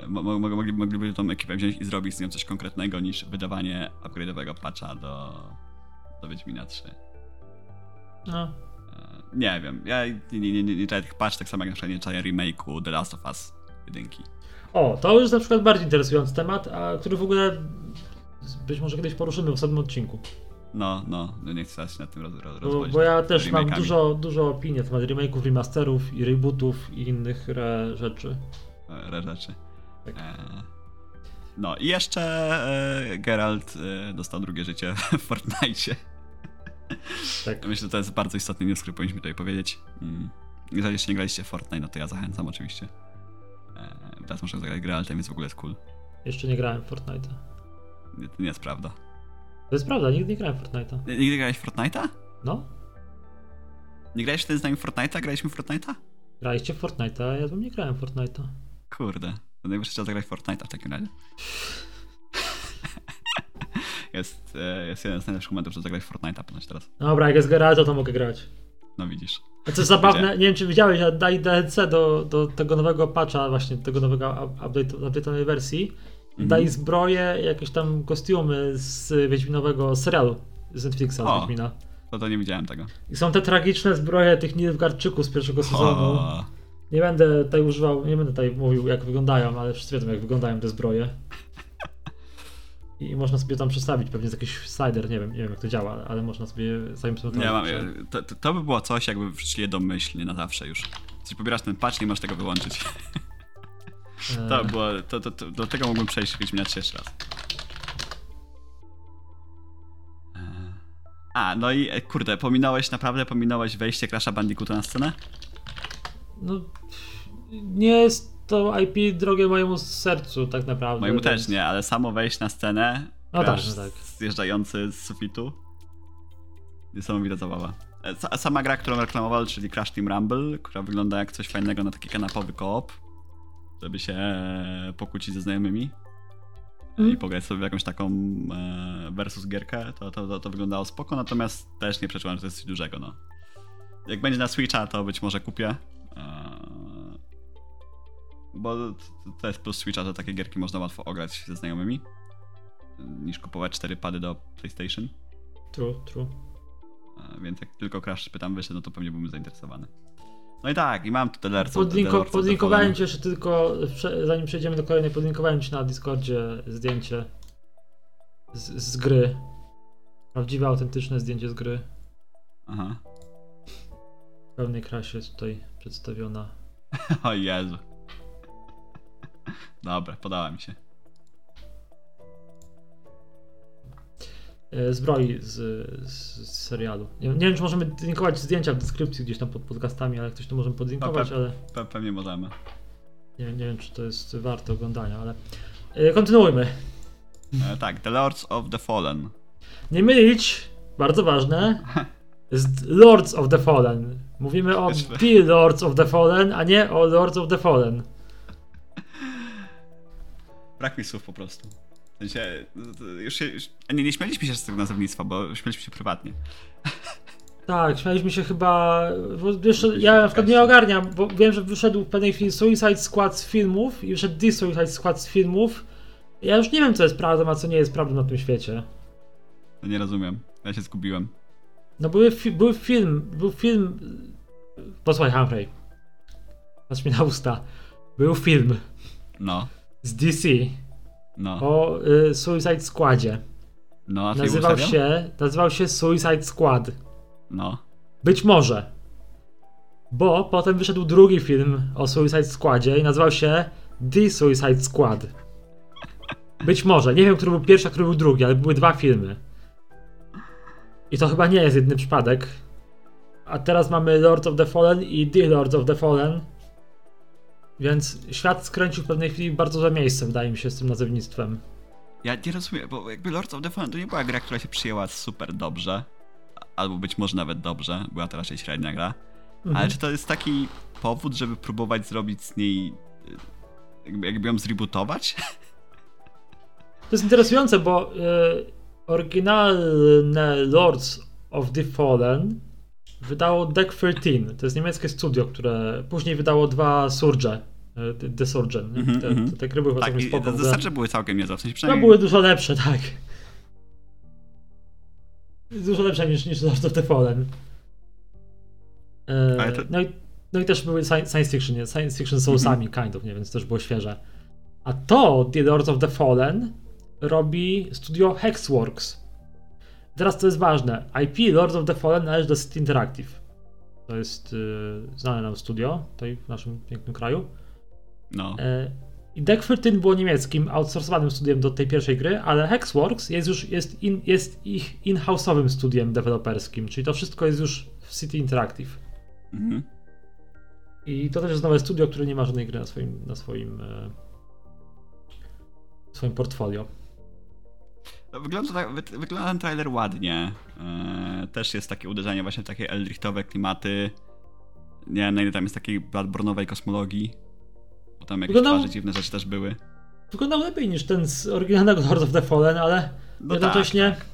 Speaker 1: Mo- mo- mo- mogli, mogliby tą ekipę wziąć i zrobić z nią coś konkretnego niż wydawanie upgrade'owego patcha do, do Wiedźmina 3. Eee,
Speaker 2: No.
Speaker 1: nie wiem, ja nie, nie, nie, nie, czaję tych patch, tak samo jak na przykład nie czaję remake'u The Last of Us 1.
Speaker 2: O, to już jest na przykład bardziej interesujący temat, a który w ogóle być może kiedyś poruszymy w osobnym odcinku.
Speaker 1: No, no, no nie chcę się nad tym roz, roz,
Speaker 2: Bo, bo ja też mam dużo, dużo opinii na temat remake'ów, remasterów i rebootów i innych rzeczy.
Speaker 1: Rzeczy.
Speaker 2: Tak.
Speaker 1: E, no i jeszcze e, Geralt e, dostał drugie życie w Fortnite.
Speaker 2: Tak.
Speaker 1: Myślę, że to jest bardzo istotny news, który powinniśmy tutaj powiedzieć. Mm. Jeżeli jeszcze nie graliście w Fortnite, no to ja zachęcam oczywiście. Teraz muszę zagrać Geraltem, więc w ogóle jest cool.
Speaker 2: Jeszcze nie grałem w Fortnite'a.
Speaker 1: Nie, to nie jest prawda.
Speaker 2: To jest prawda, nigdy nie grałem w Fortnite'a.
Speaker 1: Nigdy grałeś w Fortnite'a?
Speaker 2: No?
Speaker 1: Nie grałeś wtedy z nami w Fortnite'a? Graliśmy w Fortnite'a?
Speaker 2: Graliście w Fortnite'a, a ja bym nie grałem w Fortnite'a.
Speaker 1: Kurde. To najwyższy czas zagrać w Fortnite'a w takim razie. jest, e, jest jeden z najlepszych momentów, żeby zagrać Fortnite'a ponoć teraz.
Speaker 2: Dobra, jak jest Geralto, to mogę grać.
Speaker 1: No widzisz.
Speaker 2: A co jest zabawne, nie wiem czy widziałeś, ale dali DLC do, do tego nowego patcha, właśnie tego nowego update, update'owej wersji. Dali zbroje, jakieś tam kostiumy z Wiedźminowego serialu z Netflixa,
Speaker 1: O.
Speaker 2: z Wiedźmina.
Speaker 1: To to nie widziałem tego.
Speaker 2: I są te tragiczne zbroje tych Nilfgaardczyków z pierwszego sezonu.
Speaker 1: O,
Speaker 2: Nie będę tutaj używał, nie będę tutaj mówił jak wyglądają, ale wszyscy wiedzą jak wyglądają te zbroje. I można sobie tam przestawić, pewnie jest jakiś slider, nie wiem, nie wiem jak to działa, ale można sobie zaimplementować.
Speaker 1: nie mam, to, to, to by było coś, jakby wrzucili je domyślnie na zawsze już. Czyli pobierasz ten patch, nie możesz tego wyłączyć.
Speaker 2: E,
Speaker 1: To było, to, to, to, do tego mógłbym przejść 3 jeszcze raz. E, A, no i e, kurde, pominąłeś, naprawdę pominąłeś wejście Crasha Bandicoota na scenę?
Speaker 2: No, nie jest to IP drogie mojemu sercu tak naprawdę.
Speaker 1: Mojemu
Speaker 2: więc-
Speaker 1: też nie, ale samo wejść na scenę,
Speaker 2: No tak, no tak.
Speaker 1: zjeżdżający z sufitu, niesamowita zabawa. E, Sa- Sama gra, którą reklamował, czyli Crash Team Rumble, która wygląda jak coś fajnego na taki kanapowy koop, żeby się e, pokłócić ze znajomymi i
Speaker 2: Mm.
Speaker 1: pograć sobie w jakąś taką e, versus gierkę, to, to, to, to wyglądało spoko, natomiast też nie przeczułem, że to jest coś dużego, no. Jak będzie na Switcha, to być może kupię. E, Bo to- to jest plus Switcha, że takie gierki można łatwo ograć ze znajomymi niż kupować cztery pady do PlayStation.
Speaker 2: True, true.
Speaker 1: E, więc jak tylko Crash pytam wyszedł, no to pewnie byłbym zainteresowany. No i tak, i mam tu Lords
Speaker 2: Podlinko, podlinkowałem ci jeszcze tylko, zanim przejdziemy do kolejnej, podlinkowałem ci na Discordzie zdjęcie z, z gry. Prawdziwe, autentyczne zdjęcie z gry.
Speaker 1: Aha.
Speaker 2: Pełnej krasie jest tutaj przedstawiona.
Speaker 1: o Jezu. Dobra, podała mi się.
Speaker 2: E, zbroi z, z, z serialu. Nie, nie, wiem, czy możemy linkować zdjęcia w deskrypcji gdzieś tam pod podcastami, ale ktoś to może podlinkować,
Speaker 1: pe
Speaker 2: ale...
Speaker 1: Pe pewnie możemy.
Speaker 2: Nie, nie wiem, czy to jest warte oglądania, ale... E, kontynuujmy.
Speaker 1: E, tak, The Lords of the Fallen.
Speaker 2: Nie mylić, bardzo ważne, Lords of the Fallen. Mówimy o The Lords of the Fallen, a nie o Lords of the Fallen.
Speaker 1: Brak mi słów po prostu. W sensie, już się, już, nie, nie śmialiśmy się z tego nazewnictwa, bo śmialiśmy się prywatnie.
Speaker 2: Tak, śmialiśmy się chyba. Jeszcze, ja na przykład nie ogarniam, bo wiem, że wyszedł w pewnej chwili Suicide Squad z filmów i wyszedł The Suicide Squad z filmów. Ja już nie wiem, co jest prawdą, a co nie jest prawdą na tym świecie.
Speaker 1: No nie rozumiem. Ja się zgubiłem.
Speaker 2: No były, fi był film, był film. Posłuchaj, Humphrey. Patrz mi na usta. Był film.
Speaker 1: No.
Speaker 2: Z DC.
Speaker 1: No.
Speaker 2: O y, Suicide Squadzie.
Speaker 1: No, a
Speaker 2: nazywał się, nazywał się Suicide Squad.
Speaker 1: No.
Speaker 2: Być może. Bo potem wyszedł drugi film o Suicide Squadzie i nazywał się The Suicide Squad. Być może. Nie wiem, który był pierwszy, a który był drugi, ale były dwa filmy. I to chyba nie jest jedyny przypadek. A teraz mamy Lords of the Fallen i The Lords of the Fallen. Więc świat skręcił w pewnej chwili bardzo za miejsce, wydaje mi się, z tym nazewnictwem.
Speaker 1: Ja nie rozumiem, bo jakby Lords of the Fallen to nie była gra, która się przyjęła super dobrze. Albo być może nawet dobrze, była to raczej średnia gra. Mhm. Ale czy to jest taki powód, żeby próbować zrobić z niej. jakby, ją zrebootować?
Speaker 2: To jest interesujące, bo y, oryginalne Lords of the Fallen wydało Deck 13. To jest niemieckie studio, które później wydało dwa Surge. Y, the Surgeon. Mm -hmm, te, te, te gry były
Speaker 1: tak,
Speaker 2: całkiem spoko.
Speaker 1: Te były całkiem niezłe. W sensie
Speaker 2: no, przynajmniej... No były dużo lepsze, tak. Dużo lepsze niż, niż Lords of the Fallen. E, to... no, i, no i też były science fiction, nie? science fiction soulsami, mm -hmm. kind of, nie? więc też było świeże. A to The Lords of the Fallen robi studio Hexworks. Teraz to jest ważne. IP Lords of the Fallen należy do City Interactive. To jest yy, znane nam studio tutaj w naszym pięknym kraju.
Speaker 1: No.
Speaker 2: Yy, I Deck 13 było niemieckim, outsourcowanym studiem do tej pierwszej gry, ale Hexworks jest już jest, in, jest ich in-house'owym studiem deweloperskim, czyli to wszystko jest już w City Interactive. Mhm. I to też jest nowe studio, które nie ma żadnej gry na swoim, na swoim, e, swoim portfolio.
Speaker 1: No, wygląda, tak, wygląda ten trailer ładnie. Eee, też jest takie uderzenie właśnie w takie Eldrichtowe klimaty. Nie wiem na ile tam jest takiej Bloodborne'owej kosmologii. Bo tam jakieś Wyglądał... twarze dziwne rzeczy też były.
Speaker 2: Wyglądał lepiej niż ten z oryginalnego Lord of the Fallen, ale no jednocześnie... Tak, tak.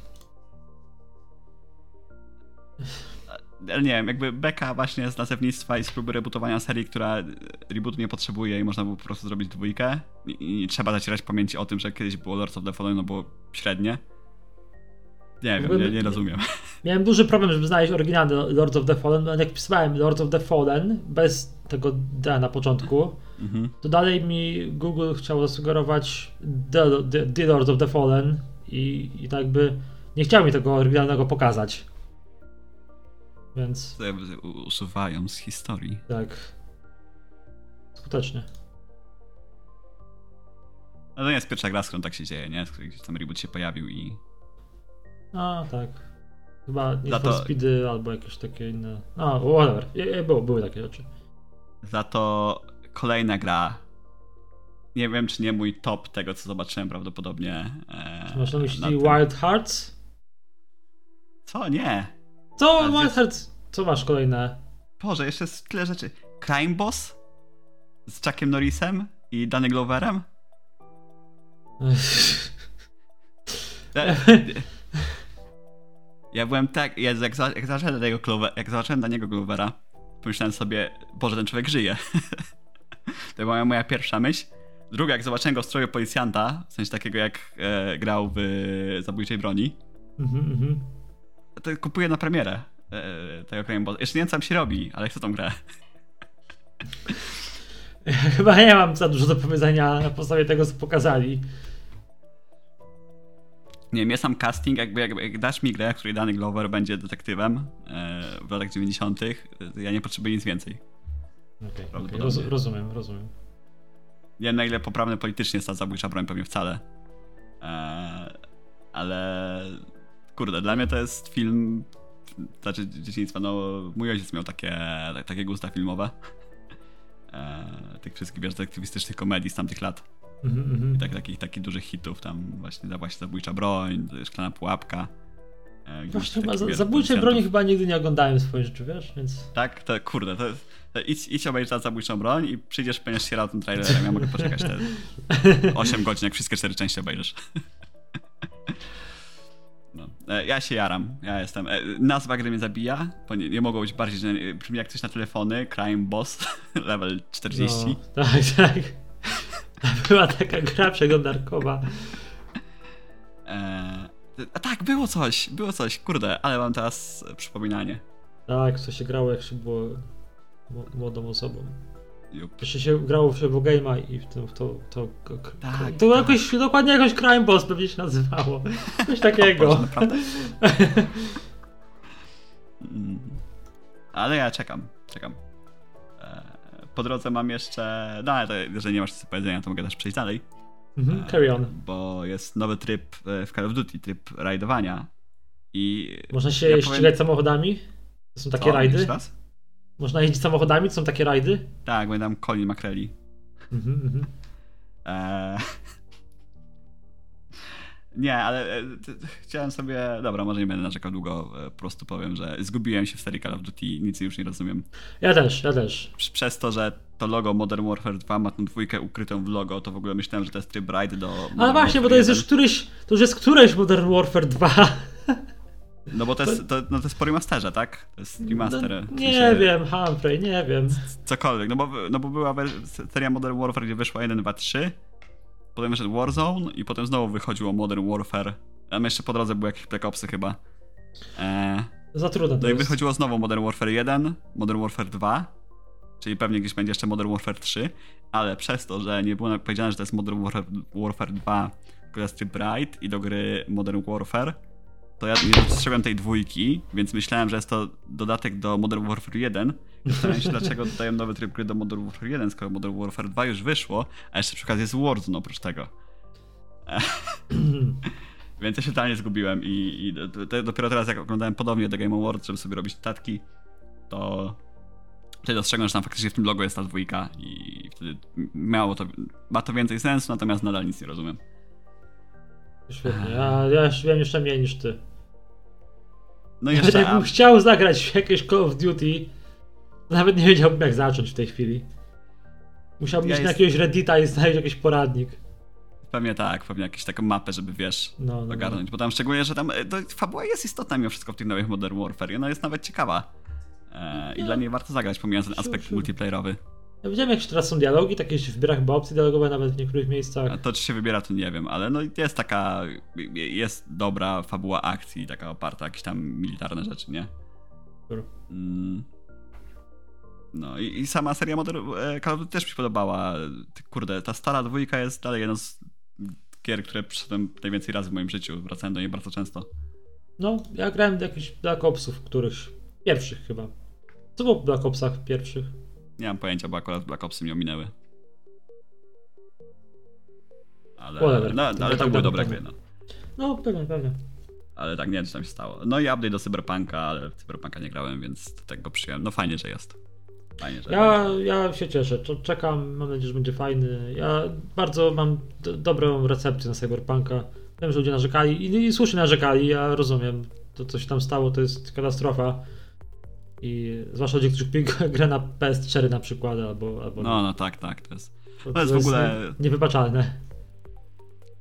Speaker 1: Ale nie wiem, jakby beka właśnie z nazewnictwa i z próby rebootowania serii, która rebootu nie potrzebuje i można było po prostu zrobić dwójkę i, nie trzeba zacierać pamięci o tym, że kiedyś było Lords of the Fallen, no było średnie. Nie wiem, nie, nie rozumiem.
Speaker 2: Miałem duży problem, żeby znaleźć oryginalny Lords of the Fallen, jak wpisałem Lords of the Fallen bez tego D na początku, mhm. to dalej mi Google chciał zasugerować The, the, the Lords of the Fallen i, i tak by nie chciał mi tego oryginalnego pokazać. Więc.
Speaker 1: Usuwają z historii.
Speaker 2: Tak. Skutecznie.
Speaker 1: No to nie jest pierwsza gra, którą tak się dzieje, nie? Gdzieś tam reboot się pojawił i.
Speaker 2: A, tak. Chyba nie to... Speedy albo jakieś takie inne. A, whatever. Było, były takie rzeczy.
Speaker 1: Za to kolejna gra. Nie wiem, czy nie mój top tego, co zobaczyłem prawdopodobnie.
Speaker 2: E, czy masz na myśli Wild Hearts?
Speaker 1: Co? Nie.
Speaker 2: Co, Co masz kolejne?
Speaker 1: Boże, jeszcze jest tyle rzeczy. Crime Boss? Z Chuckiem Norrisem i Danny Gloverem? ja byłem tak, jak, jak, jak zobaczyłem tego Glover, jak zobaczyłem Daniego Glovera, pomyślałem sobie, Boże, ten człowiek żyje. to była moja pierwsza myśl. Druga, jak zobaczyłem go w stroju policjanta, w sensie takiego jak e, grał w Zabójczej Broni, mm -hmm, to kupuję na premierę. e, tego Crime Boss. Jeszcze nie wiem, co tam się robi, ale chcę tą grę.
Speaker 2: Chyba nie mam za dużo do powiedzenia na podstawie tego, co pokazali.
Speaker 1: Nie wiem, jest tam casting, jakby, jakby jak dasz mi grę, w której Danny Glover będzie detektywem e, w latach 90., to ja nie potrzebuję nic więcej.
Speaker 2: Okej, okay,
Speaker 1: Prawdopodobnie.
Speaker 2: roz, rozumiem, rozumiem.
Speaker 1: Nie wiem, na ile poprawne politycznie jest ta zabójcza broń, pewnie wcale. E, ale kurde, dla mnie to jest film, znaczy dzieciństwa, no mój ojciec miał takie, takie gusta filmowe. E, tych wszystkich, wiesz, detektywistycznych komedii z tamtych lat.
Speaker 2: Mhm, mhm.
Speaker 1: I tak, takich, takich dużych hitów, tam właśnie, właśnie zabójcza broń, szklana pułapka. E,
Speaker 2: Właśnie chyba za, zabójczej broni chyba nigdy nie oglądałem swoim życiu, wiesz, więc...
Speaker 1: Tak, to kurde, to, to idź, idź obejrzeć na zabójczą broń i przyjdziesz, będziesz się tym trailerem. Ja mogę poczekać te 8 godzin, jak wszystkie cztery części obejrzysz. No. E, Ja się jaram, ja jestem. e, Nazwa gry mnie zabija, bo nie, nie mogło być bardziej, że brzmi jak coś na telefony, Crime Boss, level 40.
Speaker 2: No, tak, tak. Była taka gra przeglądarkowa.
Speaker 1: E, a tak, było coś, było coś, kurde, ale mam teraz przypominanie.
Speaker 2: Tak, co się grało jak się było młodą osobą.
Speaker 1: Jup.
Speaker 2: Jeszcze się grało w Game'a i w tym, w to, to, to,
Speaker 1: Tak,
Speaker 2: to
Speaker 1: tak.
Speaker 2: jakoś, dokładnie jakoś Crime Boss pewnie się nazywało. Coś takiego.
Speaker 1: Mm. Ale ja czekam, czekam. E, Po drodze mam jeszcze. No, ale to, jeżeli nie masz nic do powiedzenia, to mogę też przejść dalej.
Speaker 2: Mhm, carry on.
Speaker 1: Bo jest nowy tryb e, w Call of Duty, tryb rajdowania. I.
Speaker 2: Można się
Speaker 1: ja powiem-
Speaker 2: ścigać samochodami? To są takie
Speaker 1: Co?
Speaker 2: rajdy?
Speaker 1: Jeszcze raz?
Speaker 2: Można jeździć samochodami? Są takie rajdy?
Speaker 1: Tak, będę Colin McCready.
Speaker 2: Mhm, mhm.
Speaker 1: Eee... Nie, ale e, chciałem sobie. Dobra, może nie będę narzekał długo. e, Po prostu powiem, że zgubiłem się w serii Call of Duty i nic już nie rozumiem.
Speaker 2: Ja też, ja też.
Speaker 1: Prz- Przez to, że to logo Modern Warfare 2 ma tą dwójkę ukrytą w logo, to w ogóle myślałem, że to jest tryb ride do. Modern
Speaker 2: Ale właśnie, bo to
Speaker 1: Warfare
Speaker 2: jest
Speaker 1: 1.
Speaker 2: już któryś, to już jest któreś Modern Warfare 2.
Speaker 1: No bo to jest, to, no to jest po remasterze, tak? To jest remaster.
Speaker 2: No, nie
Speaker 1: sensie
Speaker 2: wiem, Humphrey, nie wiem.
Speaker 1: Cokolwiek, no bo, no bo była seria Modern Warfare, gdzie wyszła 1, 2, 3. Potem wyszedł Warzone i potem znowu wychodziło Modern Warfare. Tam jeszcze po drodze były jakieś Black Opsy chyba. Eee,
Speaker 2: Za trudne to
Speaker 1: no i wychodziło znowu Modern Warfare 1, Modern Warfare 2, czyli pewnie gdzieś będzie jeszcze Modern Warfare 3, ale przez to, że nie było powiedziane, że to jest Modern Warfare, Warfare 2, tylko jest Ride i do gry Modern Warfare, to ja nie dostrzegłem tej dwójki, więc myślałem, że jest to dodatek do Modern Warfare 1. Zastanawiam się, dlaczego dodają nowy tryb gry do Modern Warfare 1, skoro Modern Warfare 2 już wyszło, a jeszcze przy okazji jest Warzone oprócz tego. Więc ja się totalnie zgubiłem i, i do- do- dopiero teraz jak oglądałem podobnie The Game Awards, żeby sobie robić tatki, to wtedy dostrzegłem, że tam faktycznie w tym logo jest ta dwójka i wtedy miało to, ma to więcej sensu, natomiast nadal nic nie rozumiem.
Speaker 2: Świetnie, ja, ja już wiem jeszcze mniej niż ty.
Speaker 1: No
Speaker 2: Nawet
Speaker 1: jeszcze,
Speaker 2: jakbym
Speaker 1: a,
Speaker 2: chciał zagrać w jakieś Call of Duty, to nawet nie wiedziałbym jak zacząć w tej chwili. Musiałbym
Speaker 1: Ja
Speaker 2: iść na
Speaker 1: jest-
Speaker 2: jakiegoś Reddita i znaleźć jakiś poradnik.
Speaker 1: pewnie tak, pewnie jakąś taką mapę, żeby wiesz,
Speaker 2: No, no, no.
Speaker 1: ogarnąć, bo tam szczególnie, że tam e, to, fabuła jest istotna mimo wszystko w tych nowych Modern Warfare i ona jest nawet ciekawa. E, I
Speaker 2: No.
Speaker 1: dla niej warto zagrać, pomijając ten aspekt multiplayerowy.
Speaker 2: Ja widziałem jak teraz są dialogi, takie się wybiera chyba opcje dialogowe nawet w niektórych miejscach.
Speaker 1: A to czy się wybiera, to nie wiem, ale no jest taka, jest dobra fabuła akcji, taka oparta jakieś tam militarne rzeczy, nie? Mm. No i, i sama seria Modern e, Call of Duty też mi się podobała. Kurde, ta stara dwójka jest dalej jedną z gier, które przyszedłem najwięcej razy w moim życiu. Wracałem do niej bardzo często.
Speaker 2: No, ja grałem do jakichś Black Opsów, którychś pierwszych chyba. Co było w Black Opsach pierwszych?
Speaker 1: Nie mam pojęcia, bo akurat Black Opsy mnie ominęły. Ale,
Speaker 2: Whatever.
Speaker 1: no, ale
Speaker 2: tak
Speaker 1: to były dobre gry, no.
Speaker 2: No, pewnie, pewnie.
Speaker 1: Ale tak, nie wiem, co tam się stało. No i update do Cyberpunka, ale w Cyberpunka nie grałem, więc tego przyjąłem. No fajnie, że jest. Fajnie, że
Speaker 2: Ja, ja się cieszę, Cze- czekam, mam nadzieję, że będzie fajny. Ja bardzo mam dobrą recepcję na Cyberpunka. Wiem, że ludzie narzekali i, i słusznie narzekali, ja rozumiem. To, co się tam stało, to jest katastrofa. I zwłaszcza ludzie, którzy kupili grę na PS4 na przykład, albo... albo
Speaker 1: No, no tak, tak, to jest
Speaker 2: to,
Speaker 1: to jest w ogóle-
Speaker 2: nie- niewybaczalne.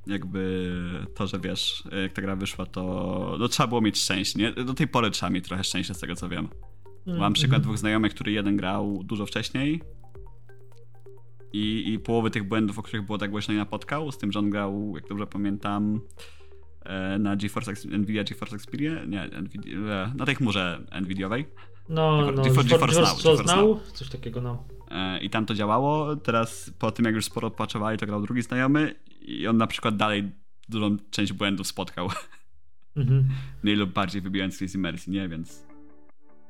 Speaker 1: jakby to, że wiesz, jak ta gra wyszła, to no, trzeba było mieć szczęście, nie? Do tej pory trzeba mieć trochę szczęścia z tego, co wiem. Mam przykład dwóch znajomych, który jeden grał dużo wcześniej i, i połowy tych błędów, o których było tak głośno nie napotkał, z tym, że on grał, jak dobrze pamiętam, e, na GeForce, Nvidia GeForce Xperia, nie, Nvidia, e, na tej chmurze Nvidiowej
Speaker 2: No,
Speaker 1: GeForce-
Speaker 2: no,
Speaker 1: GeForce- GeForce Now,
Speaker 2: GeForce
Speaker 1: GeForce
Speaker 2: Now, coś takiego, no.
Speaker 1: E, i tam to działało. Teraz po tym, jak już sporo odpaczowali, to grał drugi znajomy i on na przykład dalej dużą część błędów spotkał.
Speaker 2: Mhm.
Speaker 1: Mniej lub bardziej wybijając się z imersji, nie? Więc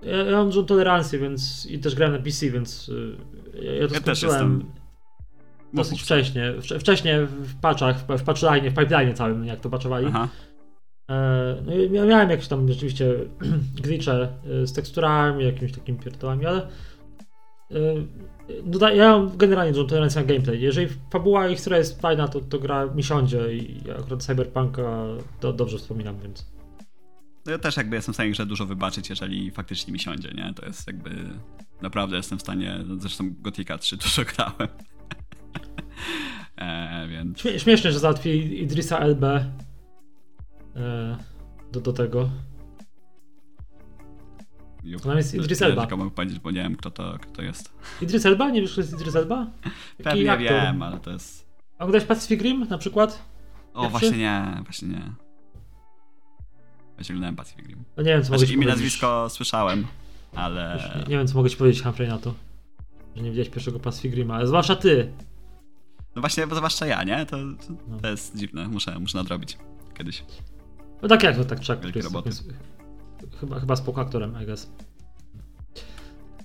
Speaker 2: Ja, ja mam dużą tolerancję, więc i też grałem na PC, więc y, ja, ja to
Speaker 1: Ja też jestem-
Speaker 2: dosyć wcześnie. Wcze- Wcześniej w patchach, w, w patchline, w pipeline całym, jak to patchowali.
Speaker 1: Aha.
Speaker 2: E, no miałem jakieś tam rzeczywiście glitche e, z teksturami, jakimiś takimi pierdołami, ale no ja mam generalnie dużą tolerancję na gameplay. Jeżeli fabuła i historia jest fajna, to, to gra mi siądzie i akurat Cyberpunka do, dobrze wspominam, więc
Speaker 1: No ja też jakby jestem w stanie grze dużo wybaczyć, jeżeli faktycznie mi siądzie, nie? To jest jakby... Naprawdę jestem w stanie... Zresztą Gotika 3 dużo grałem. e, więc...
Speaker 2: Śmie- śmieszne, że załatwili Idrisa e, do, do tego.
Speaker 1: Jup.
Speaker 2: To nam jest Idris Elba.
Speaker 1: Tylko mogę powiedzieć, bo nie wiem, kto to, kto to jest.
Speaker 2: Idris Elba? Nie wiesz, kto jest Idris Elba? Taki
Speaker 1: Pewnie
Speaker 2: aktor.
Speaker 1: wiem, ale to jest...
Speaker 2: A oglądałeś Pacific Rim na przykład?
Speaker 1: O,
Speaker 2: Pierwszy?
Speaker 1: właśnie nie, właśnie nie. Właśnie oglądałem Pacific Rim.
Speaker 2: No nie wiem, co mogę
Speaker 1: Znaczy
Speaker 2: ci
Speaker 1: imię,
Speaker 2: powiedzieć.
Speaker 1: nazwisko słyszałem, ale...
Speaker 2: Nie, nie wiem, co mogę ci powiedzieć, Humphrey, na to. Że nie widziałeś pierwszego Pacific Rima, ale zwłaszcza ty.
Speaker 1: No właśnie, bo zwłaszcza ja, nie? To, to,
Speaker 2: No.
Speaker 1: to jest dziwne, muszę, muszę nadrobić kiedyś.
Speaker 2: No tak jak to tak.
Speaker 1: Wielkie
Speaker 2: jest, jest, chyba, chyba spoko aktorem, I guess.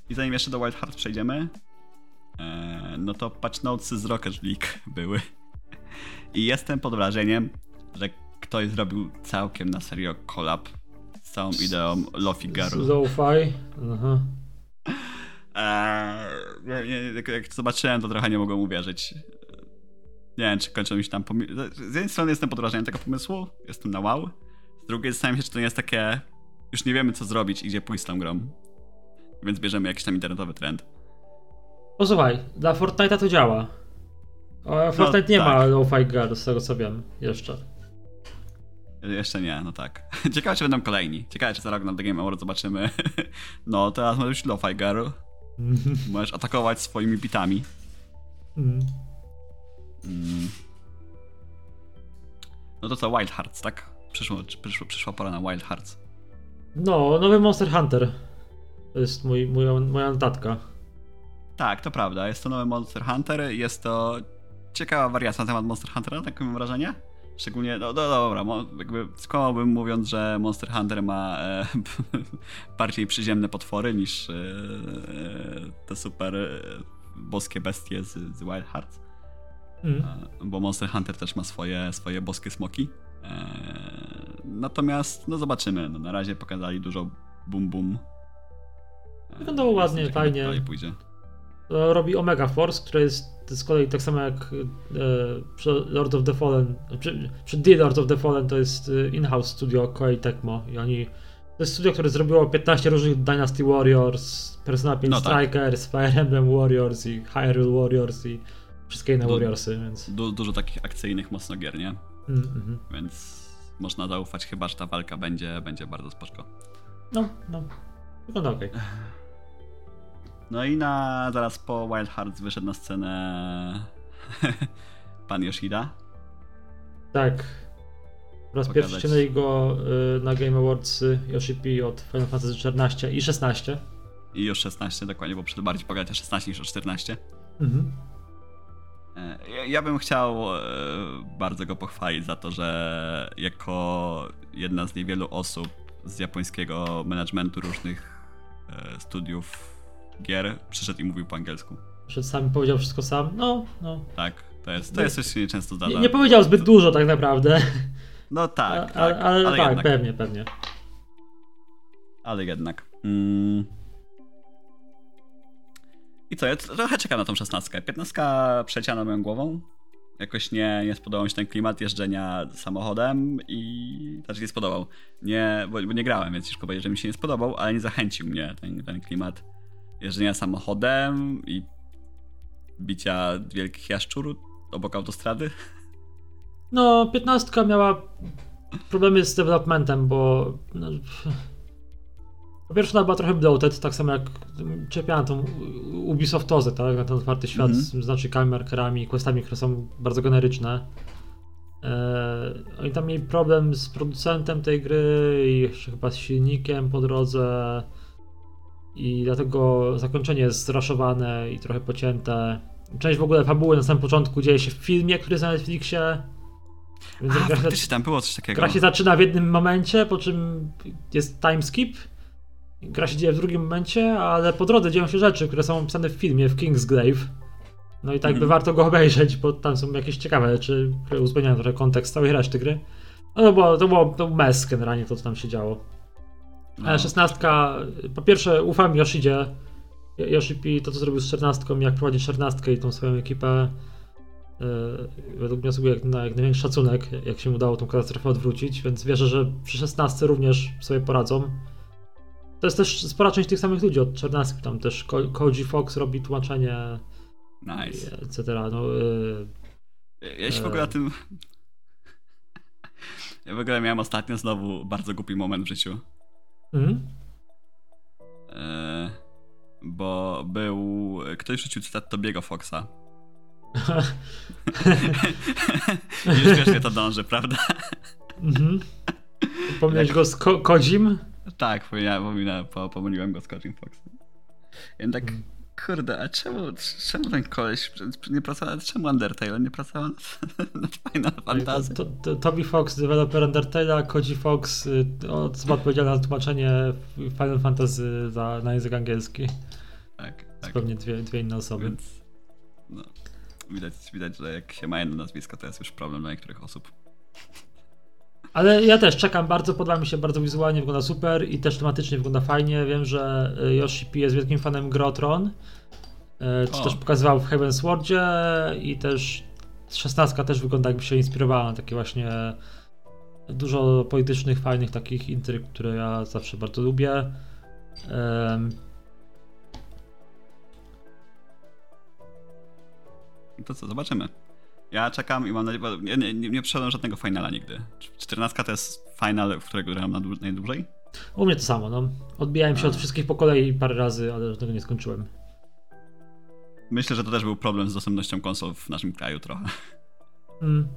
Speaker 1: I zanim jeszcze do Wild Heart przejdziemy, e, no to patch notesy z Rocket League były. I jestem pod wrażeniem, że ktoś zrobił całkiem na serio collab z całą ideą Lofi Girl.
Speaker 2: Lo-fi. Aha.
Speaker 1: Eee, nie, nie, jak, jak zobaczyłem, to trochę nie mogłem uwierzyć. Nie wiem, czy kończą mi się tam Z jednej strony jestem pod wrażeniem tego pomysłu, jestem na wow. Z drugiej zastanawiam się, czy to nie jest takie... Już nie wiemy, co zrobić i gdzie pójść z tą grą. Więc bierzemy jakiś tam internetowy trend.
Speaker 2: Posłuchaj, dla Fortnite'a to działa. A Fortnite nie
Speaker 1: tak.
Speaker 2: ma Lo-fi Girl, z tego co wiem, jeszcze.
Speaker 1: Jeszcze nie, no tak. Ciekawe, czy będą kolejni. Ciekawe, czy za rok na The Game Award zobaczymy. No, teraz może być Lo-Fi Girl. Możesz atakować swoimi bitami.
Speaker 2: Mm.
Speaker 1: No to co, Wild Hearts, tak? Przyszło, przyszło, przyszła pora na Wild Hearts.
Speaker 2: No, nowy Monster Hunter. To jest mój, mój, moja notatka.
Speaker 1: Tak, to prawda. Jest to nowy Monster Hunter. Jest to ciekawa wariacja na temat Monster Huntera, tak mam wrażenie. Szczególnie, no, no dobra, jakby skłamałbym mówiąc, że Monster Hunter ma e, bardziej przyziemne potwory niż e, e, te super e, boskie bestie z, z Wild Hearts.
Speaker 2: Mm.
Speaker 1: E, bo Monster Hunter też ma swoje, swoje boskie smoki. E, natomiast, no zobaczymy. No, na razie pokazali dużo bum bum. E,
Speaker 2: Wyglądało ładnie, fajnie.
Speaker 1: Dalej pójdzie.
Speaker 2: To robi Omega Force, które jest z kolei tak samo jak przy Lord of the Fallen. Przy, przy The Lord of the Fallen to jest in-house studio Koei Tecmo i oni. To jest studio, które zrobiło 15 różnych Dynasty Warriors, Persona 5
Speaker 1: No tak.
Speaker 2: Strikers, Fire Emblem Warriors i Hyrule Warriors i wszystkie inne
Speaker 1: Du-
Speaker 2: Warriorsy, więc.
Speaker 1: Du, dużo takich akcyjnych mocno gier, nie?
Speaker 2: Mm, mhm.
Speaker 1: Więc można zaufać chyba, że ta walka będzie, będzie bardzo spoczko.
Speaker 2: No, no. Wygląda okej.
Speaker 1: No i na zaraz po Wild Hearts wyszedł na scenę pan Yoshida.
Speaker 2: Tak. Po raz
Speaker 1: Pokazać.
Speaker 2: pierwszy ściągnęli go y, na Game Awards y, Yoshi od Final Fantasy XIV i 16.
Speaker 1: I już 16 dokładnie, bo przed bardziej bogacie 16 niż o 14.
Speaker 2: Mhm.
Speaker 1: E, Ja, bym chciał e, bardzo go pochwalić za to, że jako jedna z niewielu osób z japońskiego managementu różnych e, studiów gier przyszedł i mówił po angielsku.
Speaker 2: Przed sam powiedział wszystko sam. No, no.
Speaker 1: Tak, to jest, to jest coś, co się nieczęsto zdarza.
Speaker 2: Nie, nie powiedział zbyt dużo tak naprawdę.
Speaker 1: No tak,
Speaker 2: A-
Speaker 1: tak,
Speaker 2: ale, ale,
Speaker 1: ale,
Speaker 2: tak,
Speaker 1: jednak.
Speaker 2: pewnie, pewnie.
Speaker 1: Ale jednak. Mm. I co, ja trochę czekam na tą szesnastkę. Piętnastka przeciana moją głową. Jakoś nie, nie spodobał mi się ten klimat jeżdżenia samochodem i znaczy nie spodobał. Nie, bo, bo nie grałem, więc ciężko powiedzieć, że mi się nie spodobał, ale nie zachęcił mnie ten, ten klimat jeżdżenia samochodem i bicia wielkich jaszczur obok autostrady.
Speaker 2: No, 15 miała problemy z developmentem, bo no, po pierwsze ona była trochę bloated, tak samo jak czepiałem tą Ubisoftozę, tak, na ten otwarty świat
Speaker 1: Mhm.
Speaker 2: z znacznikami, markerami, questami, które są bardzo generyczne. Eee, oni tam mieli problem z producentem tej gry i jeszcze chyba z silnikiem po drodze i dlatego zakończenie jest zraszowane i trochę pocięte. Część w ogóle fabuły na samym początku dzieje się w filmie, który jest na Netflixie.
Speaker 1: Więc A, gra faktycznie tam było coś takiego.
Speaker 2: Gra się zaczyna w jednym momencie, po czym jest timeskip. Gra się dzieje w drugim momencie, ale po drodze dzieją się rzeczy, które są opisane w filmie, w Kingsglaive. No i tak mm. by warto go obejrzeć, bo tam są jakieś ciekawe rzeczy, które uzupełniają trochę kontekst całej reszty gry. No to było, to było, to mes generalnie to, co tam się działo. No. Ale szesnastka, po pierwsze ufam Yoshidzie. Yoshi to co zrobił z czternastką, jak prowadzi czternastkę i tą swoją ekipę. Yy, według mnie sobie jak, na, jak największy szacunek, jak się udało tą katastrofę odwrócić, więc wierzę, że przy 16 również sobie poradzą. To jest też spora część tych samych ludzi od 14, tam też Koji Fox robi tłumaczenie
Speaker 1: nice.
Speaker 2: etc. No, yy,
Speaker 1: ja się w ogóle na tym... Ja w ogóle miałem ostatnio znowu bardzo głupi moment w życiu. Mhm. E, bo był. Ktoś rzucił cytat Tobiego Foxa. Już wiesz, mnie to dąży, prawda? Mhm.
Speaker 2: Pomyliłeś go z ko Kodzim?
Speaker 1: Tak, pomyliłem, pomyliłem go z Kodzim Foxem. Tak. Mhm Kurde, a czemu, czemu ten koleś nie pracował, czemu Undertale nie pracował nad Final Fantasy?
Speaker 2: To, to, Toby Fox, deweloper Undertale'a, Koji Fox y, odpowiedzialny za tłumaczenie Final Fantasy za, na język angielski.
Speaker 1: Tak, tak.
Speaker 2: Pewnie dwie, dwie inne osoby. Więc,
Speaker 1: no, widać, widać, że jak się ma jedno nazwisko, to jest już problem dla niektórych osób.
Speaker 2: Ale ja też czekam bardzo, podoba mi się bardzo wizualnie, wygląda super i też tematycznie wygląda fajnie. Wiem, że y, Yoshi P jest wielkim fanem Grotron, co y, też pokazywał w Heaven's Swordzie i też 16 też wygląda jakby się inspirowała na takie właśnie dużo politycznych, fajnych takich intryg, które ja zawsze bardzo lubię. Um,
Speaker 1: to co, zobaczymy. Ja czekam i mam nadzieję, bo nie, nie, nie przeszedłem żadnego finala nigdy. 14 to jest final, w którego grałem najdłużej?
Speaker 2: U mnie to samo, no. Odbijałem się A. od wszystkich po kolei parę razy, ale tego nie skończyłem.
Speaker 1: Myślę, że to też był problem z dostępnością konsol w naszym kraju trochę. Mm.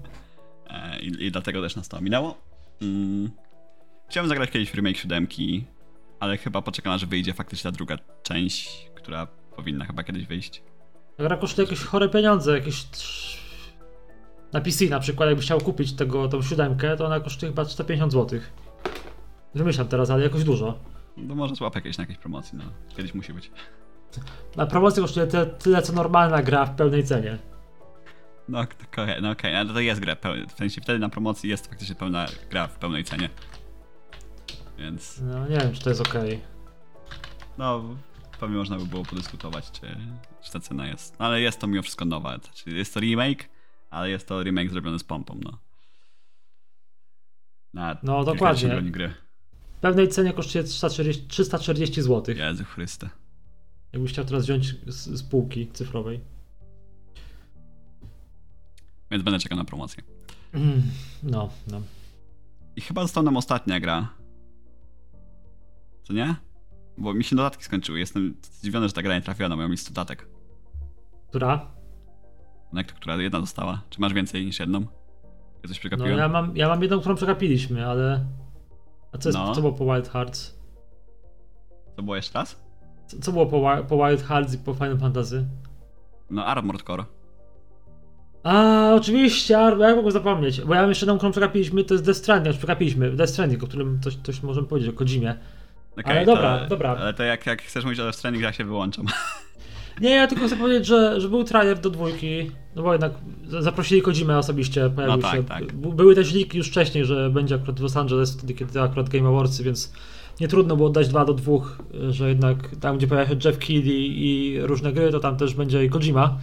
Speaker 1: E, I, I, dlatego też nas to minęło. Mm. Chciałem zagrać kiedyś w remake 7, ale chyba poczekam, aż wyjdzie faktycznie ta druga część, która powinna chyba kiedyś wyjść.
Speaker 2: Gra kosztuje jakieś chore pieniądze, jakieś na PC na przykład, jakbyś chciał kupić tego, tą siódemkę, to ona kosztuje chyba 150 zł. Wymyślam teraz, ale jakoś dużo.
Speaker 1: No może złapę jakieś na jakiejś promocji, no. Kiedyś musi być.
Speaker 2: Na promocji kosztuje tyle, tyle co normalna gra w pełnej cenie.
Speaker 1: No okej, okay, no okej, ale to jest gra, w sensie wtedy na promocji jest faktycznie pełna gra w pełnej cenie. Więc...
Speaker 2: No nie wiem, czy to jest okej.
Speaker 1: No, pewnie można by było podyskutować, czy, czy ta cena jest. No, ale jest to mimo wszystko nowa. Znaczy, jest to remake, ale jest to remake zrobiony z pompą, no.
Speaker 2: Na no dokładnie. Gry. W pewnej cenie kosztuje 340, 340 zł.
Speaker 1: Jezu Chryste.
Speaker 2: Jakbyś chciał teraz wziąć z, z półki cyfrowej.
Speaker 1: Więc będę czekał na promocję.
Speaker 2: Mm, no, no.
Speaker 1: I chyba została nam ostatnia gra. Co nie? Bo mi się dodatki skończyły. Jestem zdziwiony, że ta gra nie trafiła na moją listę dodatek.
Speaker 2: Która?
Speaker 1: Która jedna została. Czy masz więcej niż jedną? Ja coś przegapiłem?
Speaker 2: No ja mam, ja mam jedną, którą przegapiliśmy, ale... A co, jest, no. co było po Wild Hearts?
Speaker 1: Co było jeszcze raz?
Speaker 2: Co, co było po, po Wild Hearts i po Final Fantasy?
Speaker 1: No Armored Core.
Speaker 2: A, oczywiście, jak mogę zapomnieć? Bo ja mam jeszcze jedną, którą przegapiliśmy, to jest Death Stranding, już przegapiliśmy. Death Stranding, o którym coś, coś możemy powiedzieć, o Kojimie. Okay, ale dobra,
Speaker 1: to,
Speaker 2: dobra.
Speaker 1: Ale to jak, jak chcesz mówić o Death Stranding, ja się wyłączam.
Speaker 2: Nie, ja tylko chcę powiedzieć, że, że był trailer do dwójki, no bo jednak zaprosili Kojimę osobiście, pojawił no tak, się. Tak. Były też liki już wcześniej, że będzie akurat w Los Angeles, wtedy kiedy akurat Game Awards, więc nie trudno było dać dwa do dwóch, że jednak tam, gdzie pojawia się Jeff Keighley i różne gry, to tam też będzie i Kojima.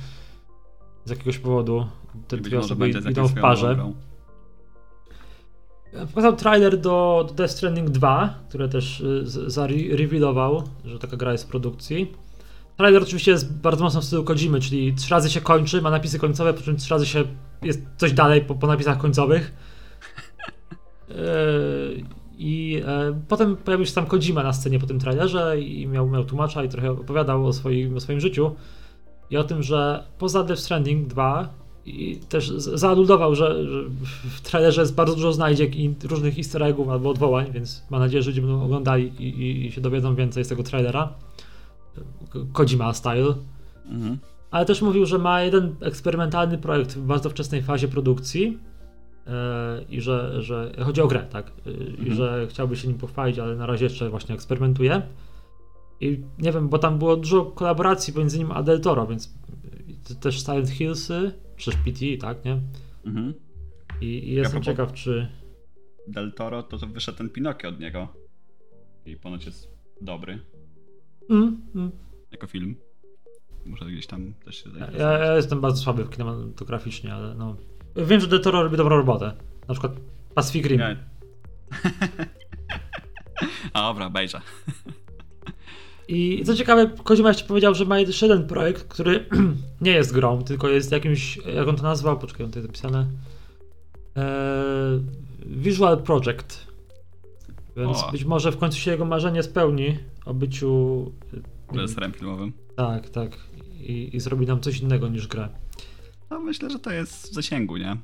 Speaker 2: Z jakiegoś powodu te dwie osoby idą w parze. Pokazał trailer do, do Death Stranding 2, które też y, zarevealował, że taka gra jest w produkcji. Trailer oczywiście jest bardzo mocno w stylu Kojimy, czyli trzy razy się kończy, ma napisy końcowe, po czym trzy razy się jest coś dalej po, po napisach końcowych. Yy, I yy, potem pojawił się tam Kojima na scenie po tym trailerze i miał, miał tłumacza i trochę opowiadał o swoim, o swoim życiu i o tym, że poza Death Stranding 2 i też zaaludował, że, że, w trailerze jest bardzo dużo znajdziek i różnych easter eggów albo odwołań, więc mam nadzieję, że ludzie będą oglądali i, i, i się dowiedzą więcej z tego trailera. Kojima style. Mhm. Ale też mówił, że ma jeden eksperymentalny projekt w bardzo wczesnej fazie produkcji yy, i że, że chodzi o grę, tak? Yy, mhm. I że chciałby się nim pochwalić, ale na razie jeszcze właśnie eksperymentuje. I nie wiem, bo tam było dużo kolaboracji pomiędzy nim a Del Toro, więc też Silent Hillsy, czy PT, tak, nie? Mhm. I, i jestem ja ciekaw, czy...
Speaker 1: Del Toro, to, to wyszedł ten Pinokio od niego. I ponoć jest dobry.
Speaker 2: Mm, mm.
Speaker 1: Jako film. Muszę gdzieś tam też się
Speaker 2: ja, ja jestem bardzo słaby w kinematograficznie, ale no... Wiem, że Del Toro robi dobrą robotę. Na przykład Pacific Rim. Nie.
Speaker 1: A dobra, obejrzę.
Speaker 2: I co ciekawe, Kozima jeszcze powiedział, że ma jeszcze jeden projekt, który nie jest grą, tylko jest jakimś, jak on to nazwał, poczekaj, on tutaj zapisane, eee, Visual Project. Więc o. być może w końcu się jego marzenie spełni o byciu...
Speaker 1: Reżyserem filmowym.
Speaker 2: Tak, tak. I, I zrobi nam coś innego niż grę.
Speaker 1: No myślę, że to jest w zasięgu, nie?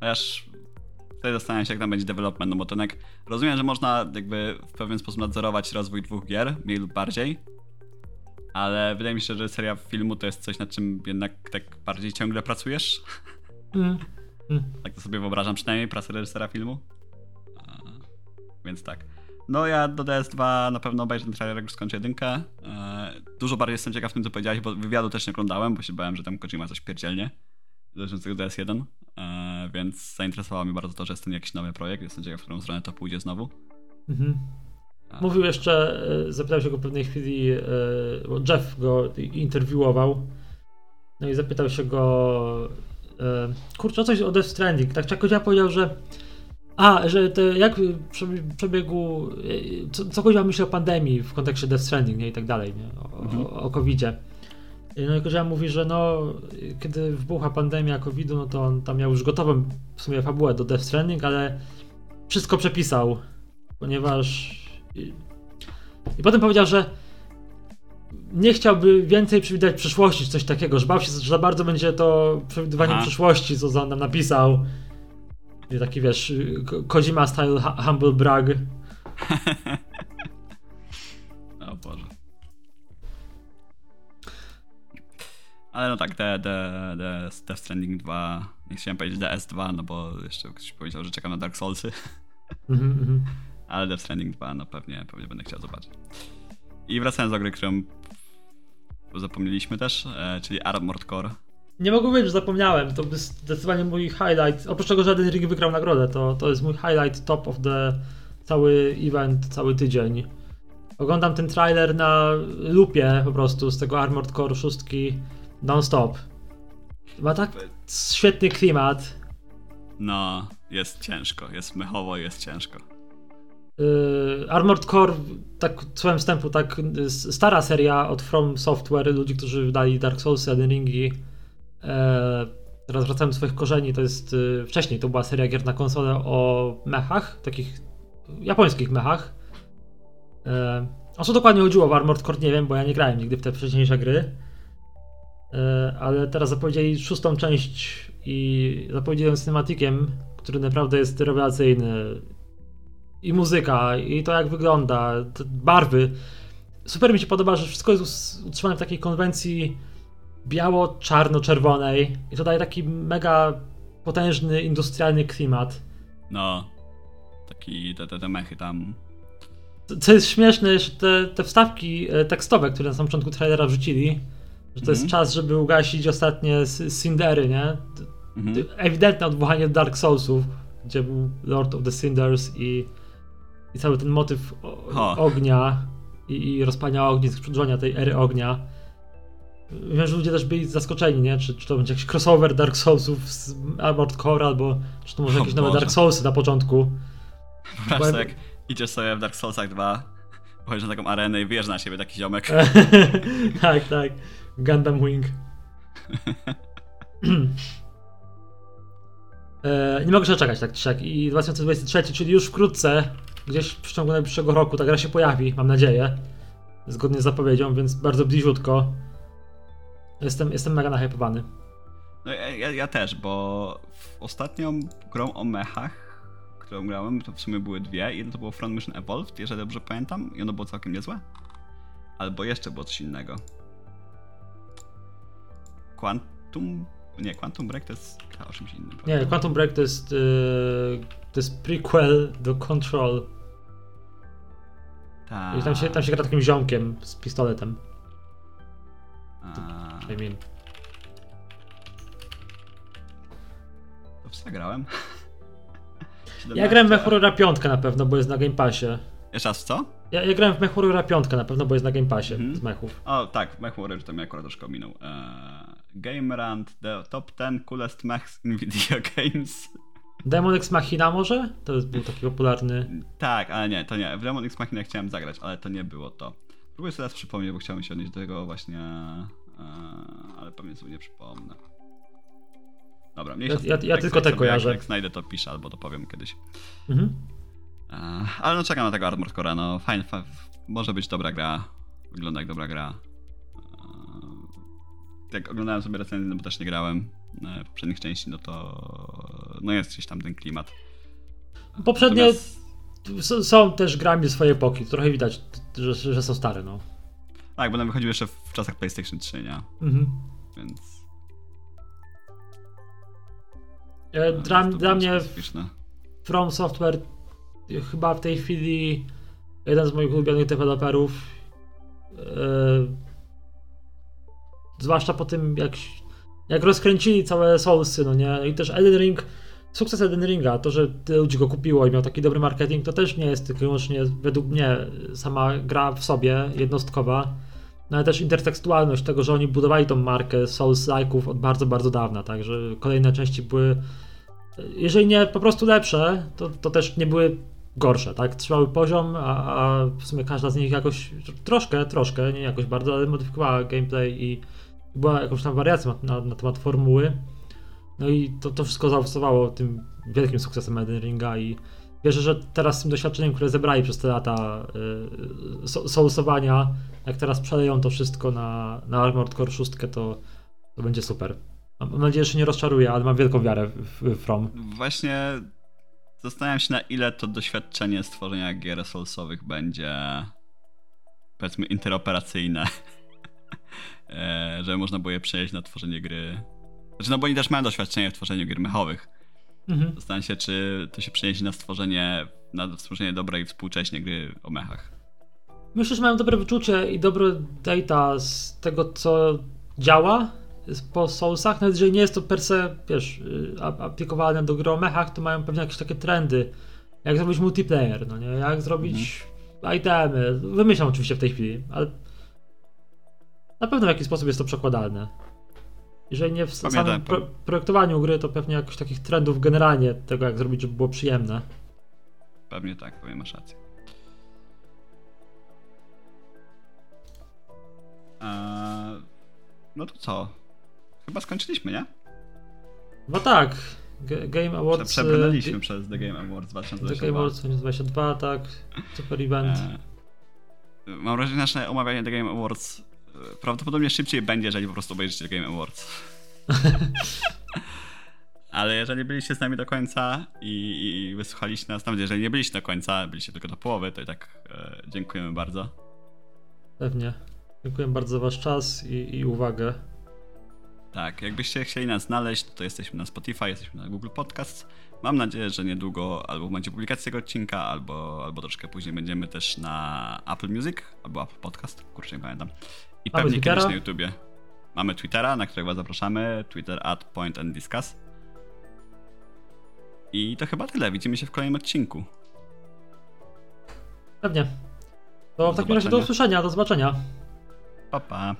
Speaker 1: Aż Tutaj zastanawiam się, jak tam będzie development, no bo ten jak rozumiem, że można jakby w pewien sposób nadzorować rozwój dwóch gier, mniej lub bardziej, ale wydaje mi się, że seria filmu to jest coś, nad czym jednak tak bardziej ciągle pracujesz. Mm. Mm. Tak to sobie wyobrażam, przynajmniej pracę reżysera filmu. Więc tak. No ja do DS2 na pewno obejrzę ten trailer, jak już skończę jedynkę. E, dużo bardziej jestem ciekaw w tym, co powiedziałeś, bo wywiadu też nie oglądałem, bo się bałem, że tam Kojima coś pierdzielnie dotyczącego DS1. E, więc zainteresowało mnie bardzo to, że jest ten jakiś nowy projekt. Jestem ciekaw, w którą stronę to pójdzie znowu. Mhm.
Speaker 2: Mówił jeszcze, e, zapytał się go w pewnej chwili, e, bo Jeff go interwiował. No i zapytał się go, kurczę, o coś o Death Stranding. Tak Czakodzia powiedział, że a, że to jak przebiegł, co, co Kozioł myśli o pandemii w kontekście Death Stranding nie? i tak dalej, nie? O, mhm. o, o COVID-zie. No i Kozioł mówi, że no, kiedy wybuchła pandemia COVID-u, no to on tam miał już gotową w sumie fabułę do Death Stranding, ale wszystko przepisał, ponieważ... I, i potem powiedział, że nie chciałby więcej przewidywać przyszłości, coś takiego, że bał się, że za bardzo będzie to przewidywanie Aha. przyszłości, co on nam napisał. I taki, wiesz, Kozima style humble brag.
Speaker 1: o Boże. Ale no tak, Death Stranding 2, nie chciałem powiedzieć DS2, no bo jeszcze ktoś powiedział, że czekam na Dark Soulsy. Mm -hmm. Ale Death Stranding 2, no pewnie, pewnie będę chciał zobaczyć. I wracając do gry, którą zapomnieliśmy też, e, czyli Armored Core.
Speaker 2: Nie mogę powiedzieć, że zapomniałem, to jest zdecydowanie mój highlight. Oprócz tego, że jeden rig wygrał nagrodę, to, to jest mój highlight top of the cały event, cały tydzień. Oglądam ten trailer na lupie po prostu z tego Armored Core 6 non-stop. Ma tak świetny klimat.
Speaker 1: No, jest ciężko, jest mechowo, jest ciężko.
Speaker 2: Yy, Armored Core, tak słowem wstępu, tak stara seria od From Software, ludzi, którzy wydali Dark Souls, Elden Ringi. Yy, teraz wracamy do swoich korzeni, to jest, yy, wcześniej to była seria gier na konsolę o mechach, takich japońskich mechach. Yy, o co dokładnie chodziło w Armored Core nie wiem, bo ja nie grałem nigdy w te wcześniejsze gry. E, ale teraz zapowiedzieli szóstą część i zapowiedzieli cinematikiem, który naprawdę jest rewelacyjny. I muzyka, i to jak wygląda, barwy. Super mi się podoba, że wszystko jest utrzymane w takiej konwencji biało-czarno-czerwonej i to daje taki mega potężny, industrialny klimat.
Speaker 1: No, taki te, te, te mechy tam.
Speaker 2: Co jest śmieszne, że te, te wstawki e, tekstowe, które na samym początku trailera wrzucili, że to jest mhm. czas, żeby ugasić ostatnie Cindery, nie? Mhm. Ewidentne odwołanie do Dark Soulsów, gdzie był Lord of the Cinders i, i cały ten motyw o, ognia i, i rozpalania przedrzonia tej ery ognia. Wiem, że ludzie też byli zaskoczeni, nie? Czy, czy to będzie jakiś crossover Dark Soulsów z Armored Core, albo czy to może jakieś nowe Dark Soulsy na początku.
Speaker 1: Wyobraź jak idziesz sobie w Dark Soulsach 2, pojedziesz na taką arenę i wyjeżdża na siebie taki ziomek.
Speaker 2: tak, tak. Gundam Wing. e, nie mogę się czekać tak czy siak. I 2023, czyli już wkrótce, gdzieś w przeciągu najbliższego roku, ta gra się pojawi, mam nadzieję. Zgodnie z zapowiedzią, więc bardzo bliziutko. Jestem, jestem mega nahypowany.
Speaker 1: No, ja, ja, ja też, bo ostatnią grą o mechach, którą grałem, to w sumie były dwie. Jedno to było Front Mission Evolved, jeżeli dobrze pamiętam, i ono było całkiem niezłe. Albo jeszcze było coś innego. Quantum... Nie, Quantum Break to jest o czymś innym.
Speaker 2: Nie, Quantum Break to jest, yy, to jest prequel do Control.
Speaker 1: Ta...
Speaker 2: I tam się, tam się gra takim ziomkiem z pistoletem.
Speaker 1: A...
Speaker 2: I mean.
Speaker 1: To w grałem?
Speaker 2: Ja grałem w
Speaker 1: 17.
Speaker 2: MechWarriora 5 na pewno, bo jest na Game Passie.
Speaker 1: Jeszcze raz w co?
Speaker 2: Ja, ja grałem w MechWarriora 5 na pewno, bo jest na Game Passie
Speaker 1: Mhm.
Speaker 2: z mechów.
Speaker 1: O, tak, Mech Warrior to mnie akurat troszkę ominął. Eee, Game Rant, the top 10 coolest mechs in video games.
Speaker 2: Demon Ex Machina może? To jest- był taki popularny.
Speaker 1: Tak, ale nie, to nie. W Demon X Machina chciałem zagrać, ale to nie było to. Próbuję sobie teraz przypomnieć, bo chciałem się odnieść do tego właśnie, eee, ale pewnie sobie nie przypomnę. Dobra, mniejsza
Speaker 2: Ja- ja- ja tylko te kojarzę.
Speaker 1: Jak znajdę to piszę, albo to powiem kiedyś.
Speaker 2: Mhm.
Speaker 1: Eee, ale no czekam na tego Armored Core'a, no fajnie, fa- może być dobra gra. Wygląda jak dobra gra. Eee, jak oglądałem sobie recenzję, no bo też nie grałem e, poprzednich części, no to no jest gdzieś tam ten klimat.
Speaker 2: Poprzednie
Speaker 1: Natomiast-
Speaker 2: s- są też grami swoje epoki. Trochę widać, że, że są stare, no.
Speaker 1: Tak, będą wychodziły jeszcze w czasach PlayStation 3, nie?
Speaker 2: Mhm.
Speaker 1: Więc...
Speaker 2: E, Dla, dla mnie
Speaker 1: specyficzne.
Speaker 2: From Software e, chyba w tej chwili jeden z moich ulubionych deweloperów. E, zwłaszcza po tym, jak, jak rozkręcili całe Soulsy, no nie? I też Elden Ring, sukces Elden Ringa, to, że ludzi go kupiło i miał taki dobry marketing, to też nie jest tylko wyłącznie według mnie sama gra w sobie, jednostkowa. No ale też intertekstualność tego, że oni budowali tą markę Souls-like'ów od bardzo, bardzo dawna, tak, że kolejne części były jeżeli nie po prostu lepsze, to, to też nie były gorsze, tak? Trzymały poziom, a, a w sumie każda z nich jakoś troszkę, troszkę, nie jakoś bardzo, ale modyfikowała gameplay i była jakąś tam wariacją na, na, na temat formuły. No i to, to wszystko zaowocowało tym wielkim sukcesem Elden Ringa i wierzę, że teraz z tym doświadczeniem, które zebrali przez te lata yy, so- soulsowania, jak teraz przeleją to wszystko na, na Armored Core 6, to, to będzie super. Mam nadzieję, że nie rozczaruję, ale mam wielką wiarę w, From.
Speaker 1: Właśnie zastanawiam się na ile to doświadczenie stworzenia gier Soulsowych będzie powiedzmy interoperacyjne. E, Żeby można było je przenieść na tworzenie gry. Znaczy, no bo oni też mają doświadczenie w tworzeniu gier mechowych.
Speaker 2: Mhm.
Speaker 1: Zastanawiam się, czy to się przeniesie na stworzenie, na stworzenie dobrej współcześnie gry o mechach.
Speaker 2: Myślę, że mają dobre wyczucie i dobre data z tego, co działa po Soulsach. Nawet jeżeli nie jest to per se, wiesz, aplikowane do gry o mechach, to mają pewnie jakieś takie trendy. Jak zrobić multiplayer, no nie? Jak zrobić itemy. Wymyślam oczywiście w tej chwili, ale na pewno w jakiś sposób jest to przekładalne. Jeżeli nie w
Speaker 1: Pamiętam,
Speaker 2: samym pro projektowaniu gry, to pewnie jakichś takich trendów generalnie tego, jak zrobić, żeby było przyjemne.
Speaker 1: Pewnie tak, powiem, masz rację. Eee, no to co? Chyba skończyliśmy, nie?
Speaker 2: No tak, G- Game Awards...
Speaker 1: przebrnęliśmy przez The Game Awards
Speaker 2: The
Speaker 1: 2022.
Speaker 2: Game Awards 2022, tak. Super event.
Speaker 1: Eee, mam wrażenie, że nasze omawianie The Game Awards e, prawdopodobnie szybciej będzie, jeżeli po prostu obejrzycie Game Awards. Ale jeżeli byliście z nami do końca i, i wysłuchaliście nas, nawet jeżeli nie byliście do końca, byliście tylko do połowy, to i tak e, dziękujemy bardzo.
Speaker 2: Pewnie. Dziękuję bardzo za wasz czas i, i uwagę.
Speaker 1: Tak, jakbyście chcieli nas znaleźć, to jesteśmy na Spotify, jesteśmy na Google Podcasts. Mam nadzieję, że niedługo albo będzie publikacja tego odcinka, albo, albo troszkę później będziemy też na Apple Music, albo Apple Podcast, kurczę nie pamiętam. I
Speaker 2: Mamy
Speaker 1: pewnie
Speaker 2: Twittera?
Speaker 1: kiedyś na YouTubie. Mamy Twittera, na którego was zapraszamy, Twitter at point and discuss. I to chyba tyle, widzimy się w kolejnym odcinku.
Speaker 2: Pewnie. To w takim razie do usłyszenia, do zobaczenia.
Speaker 1: Pa, pa.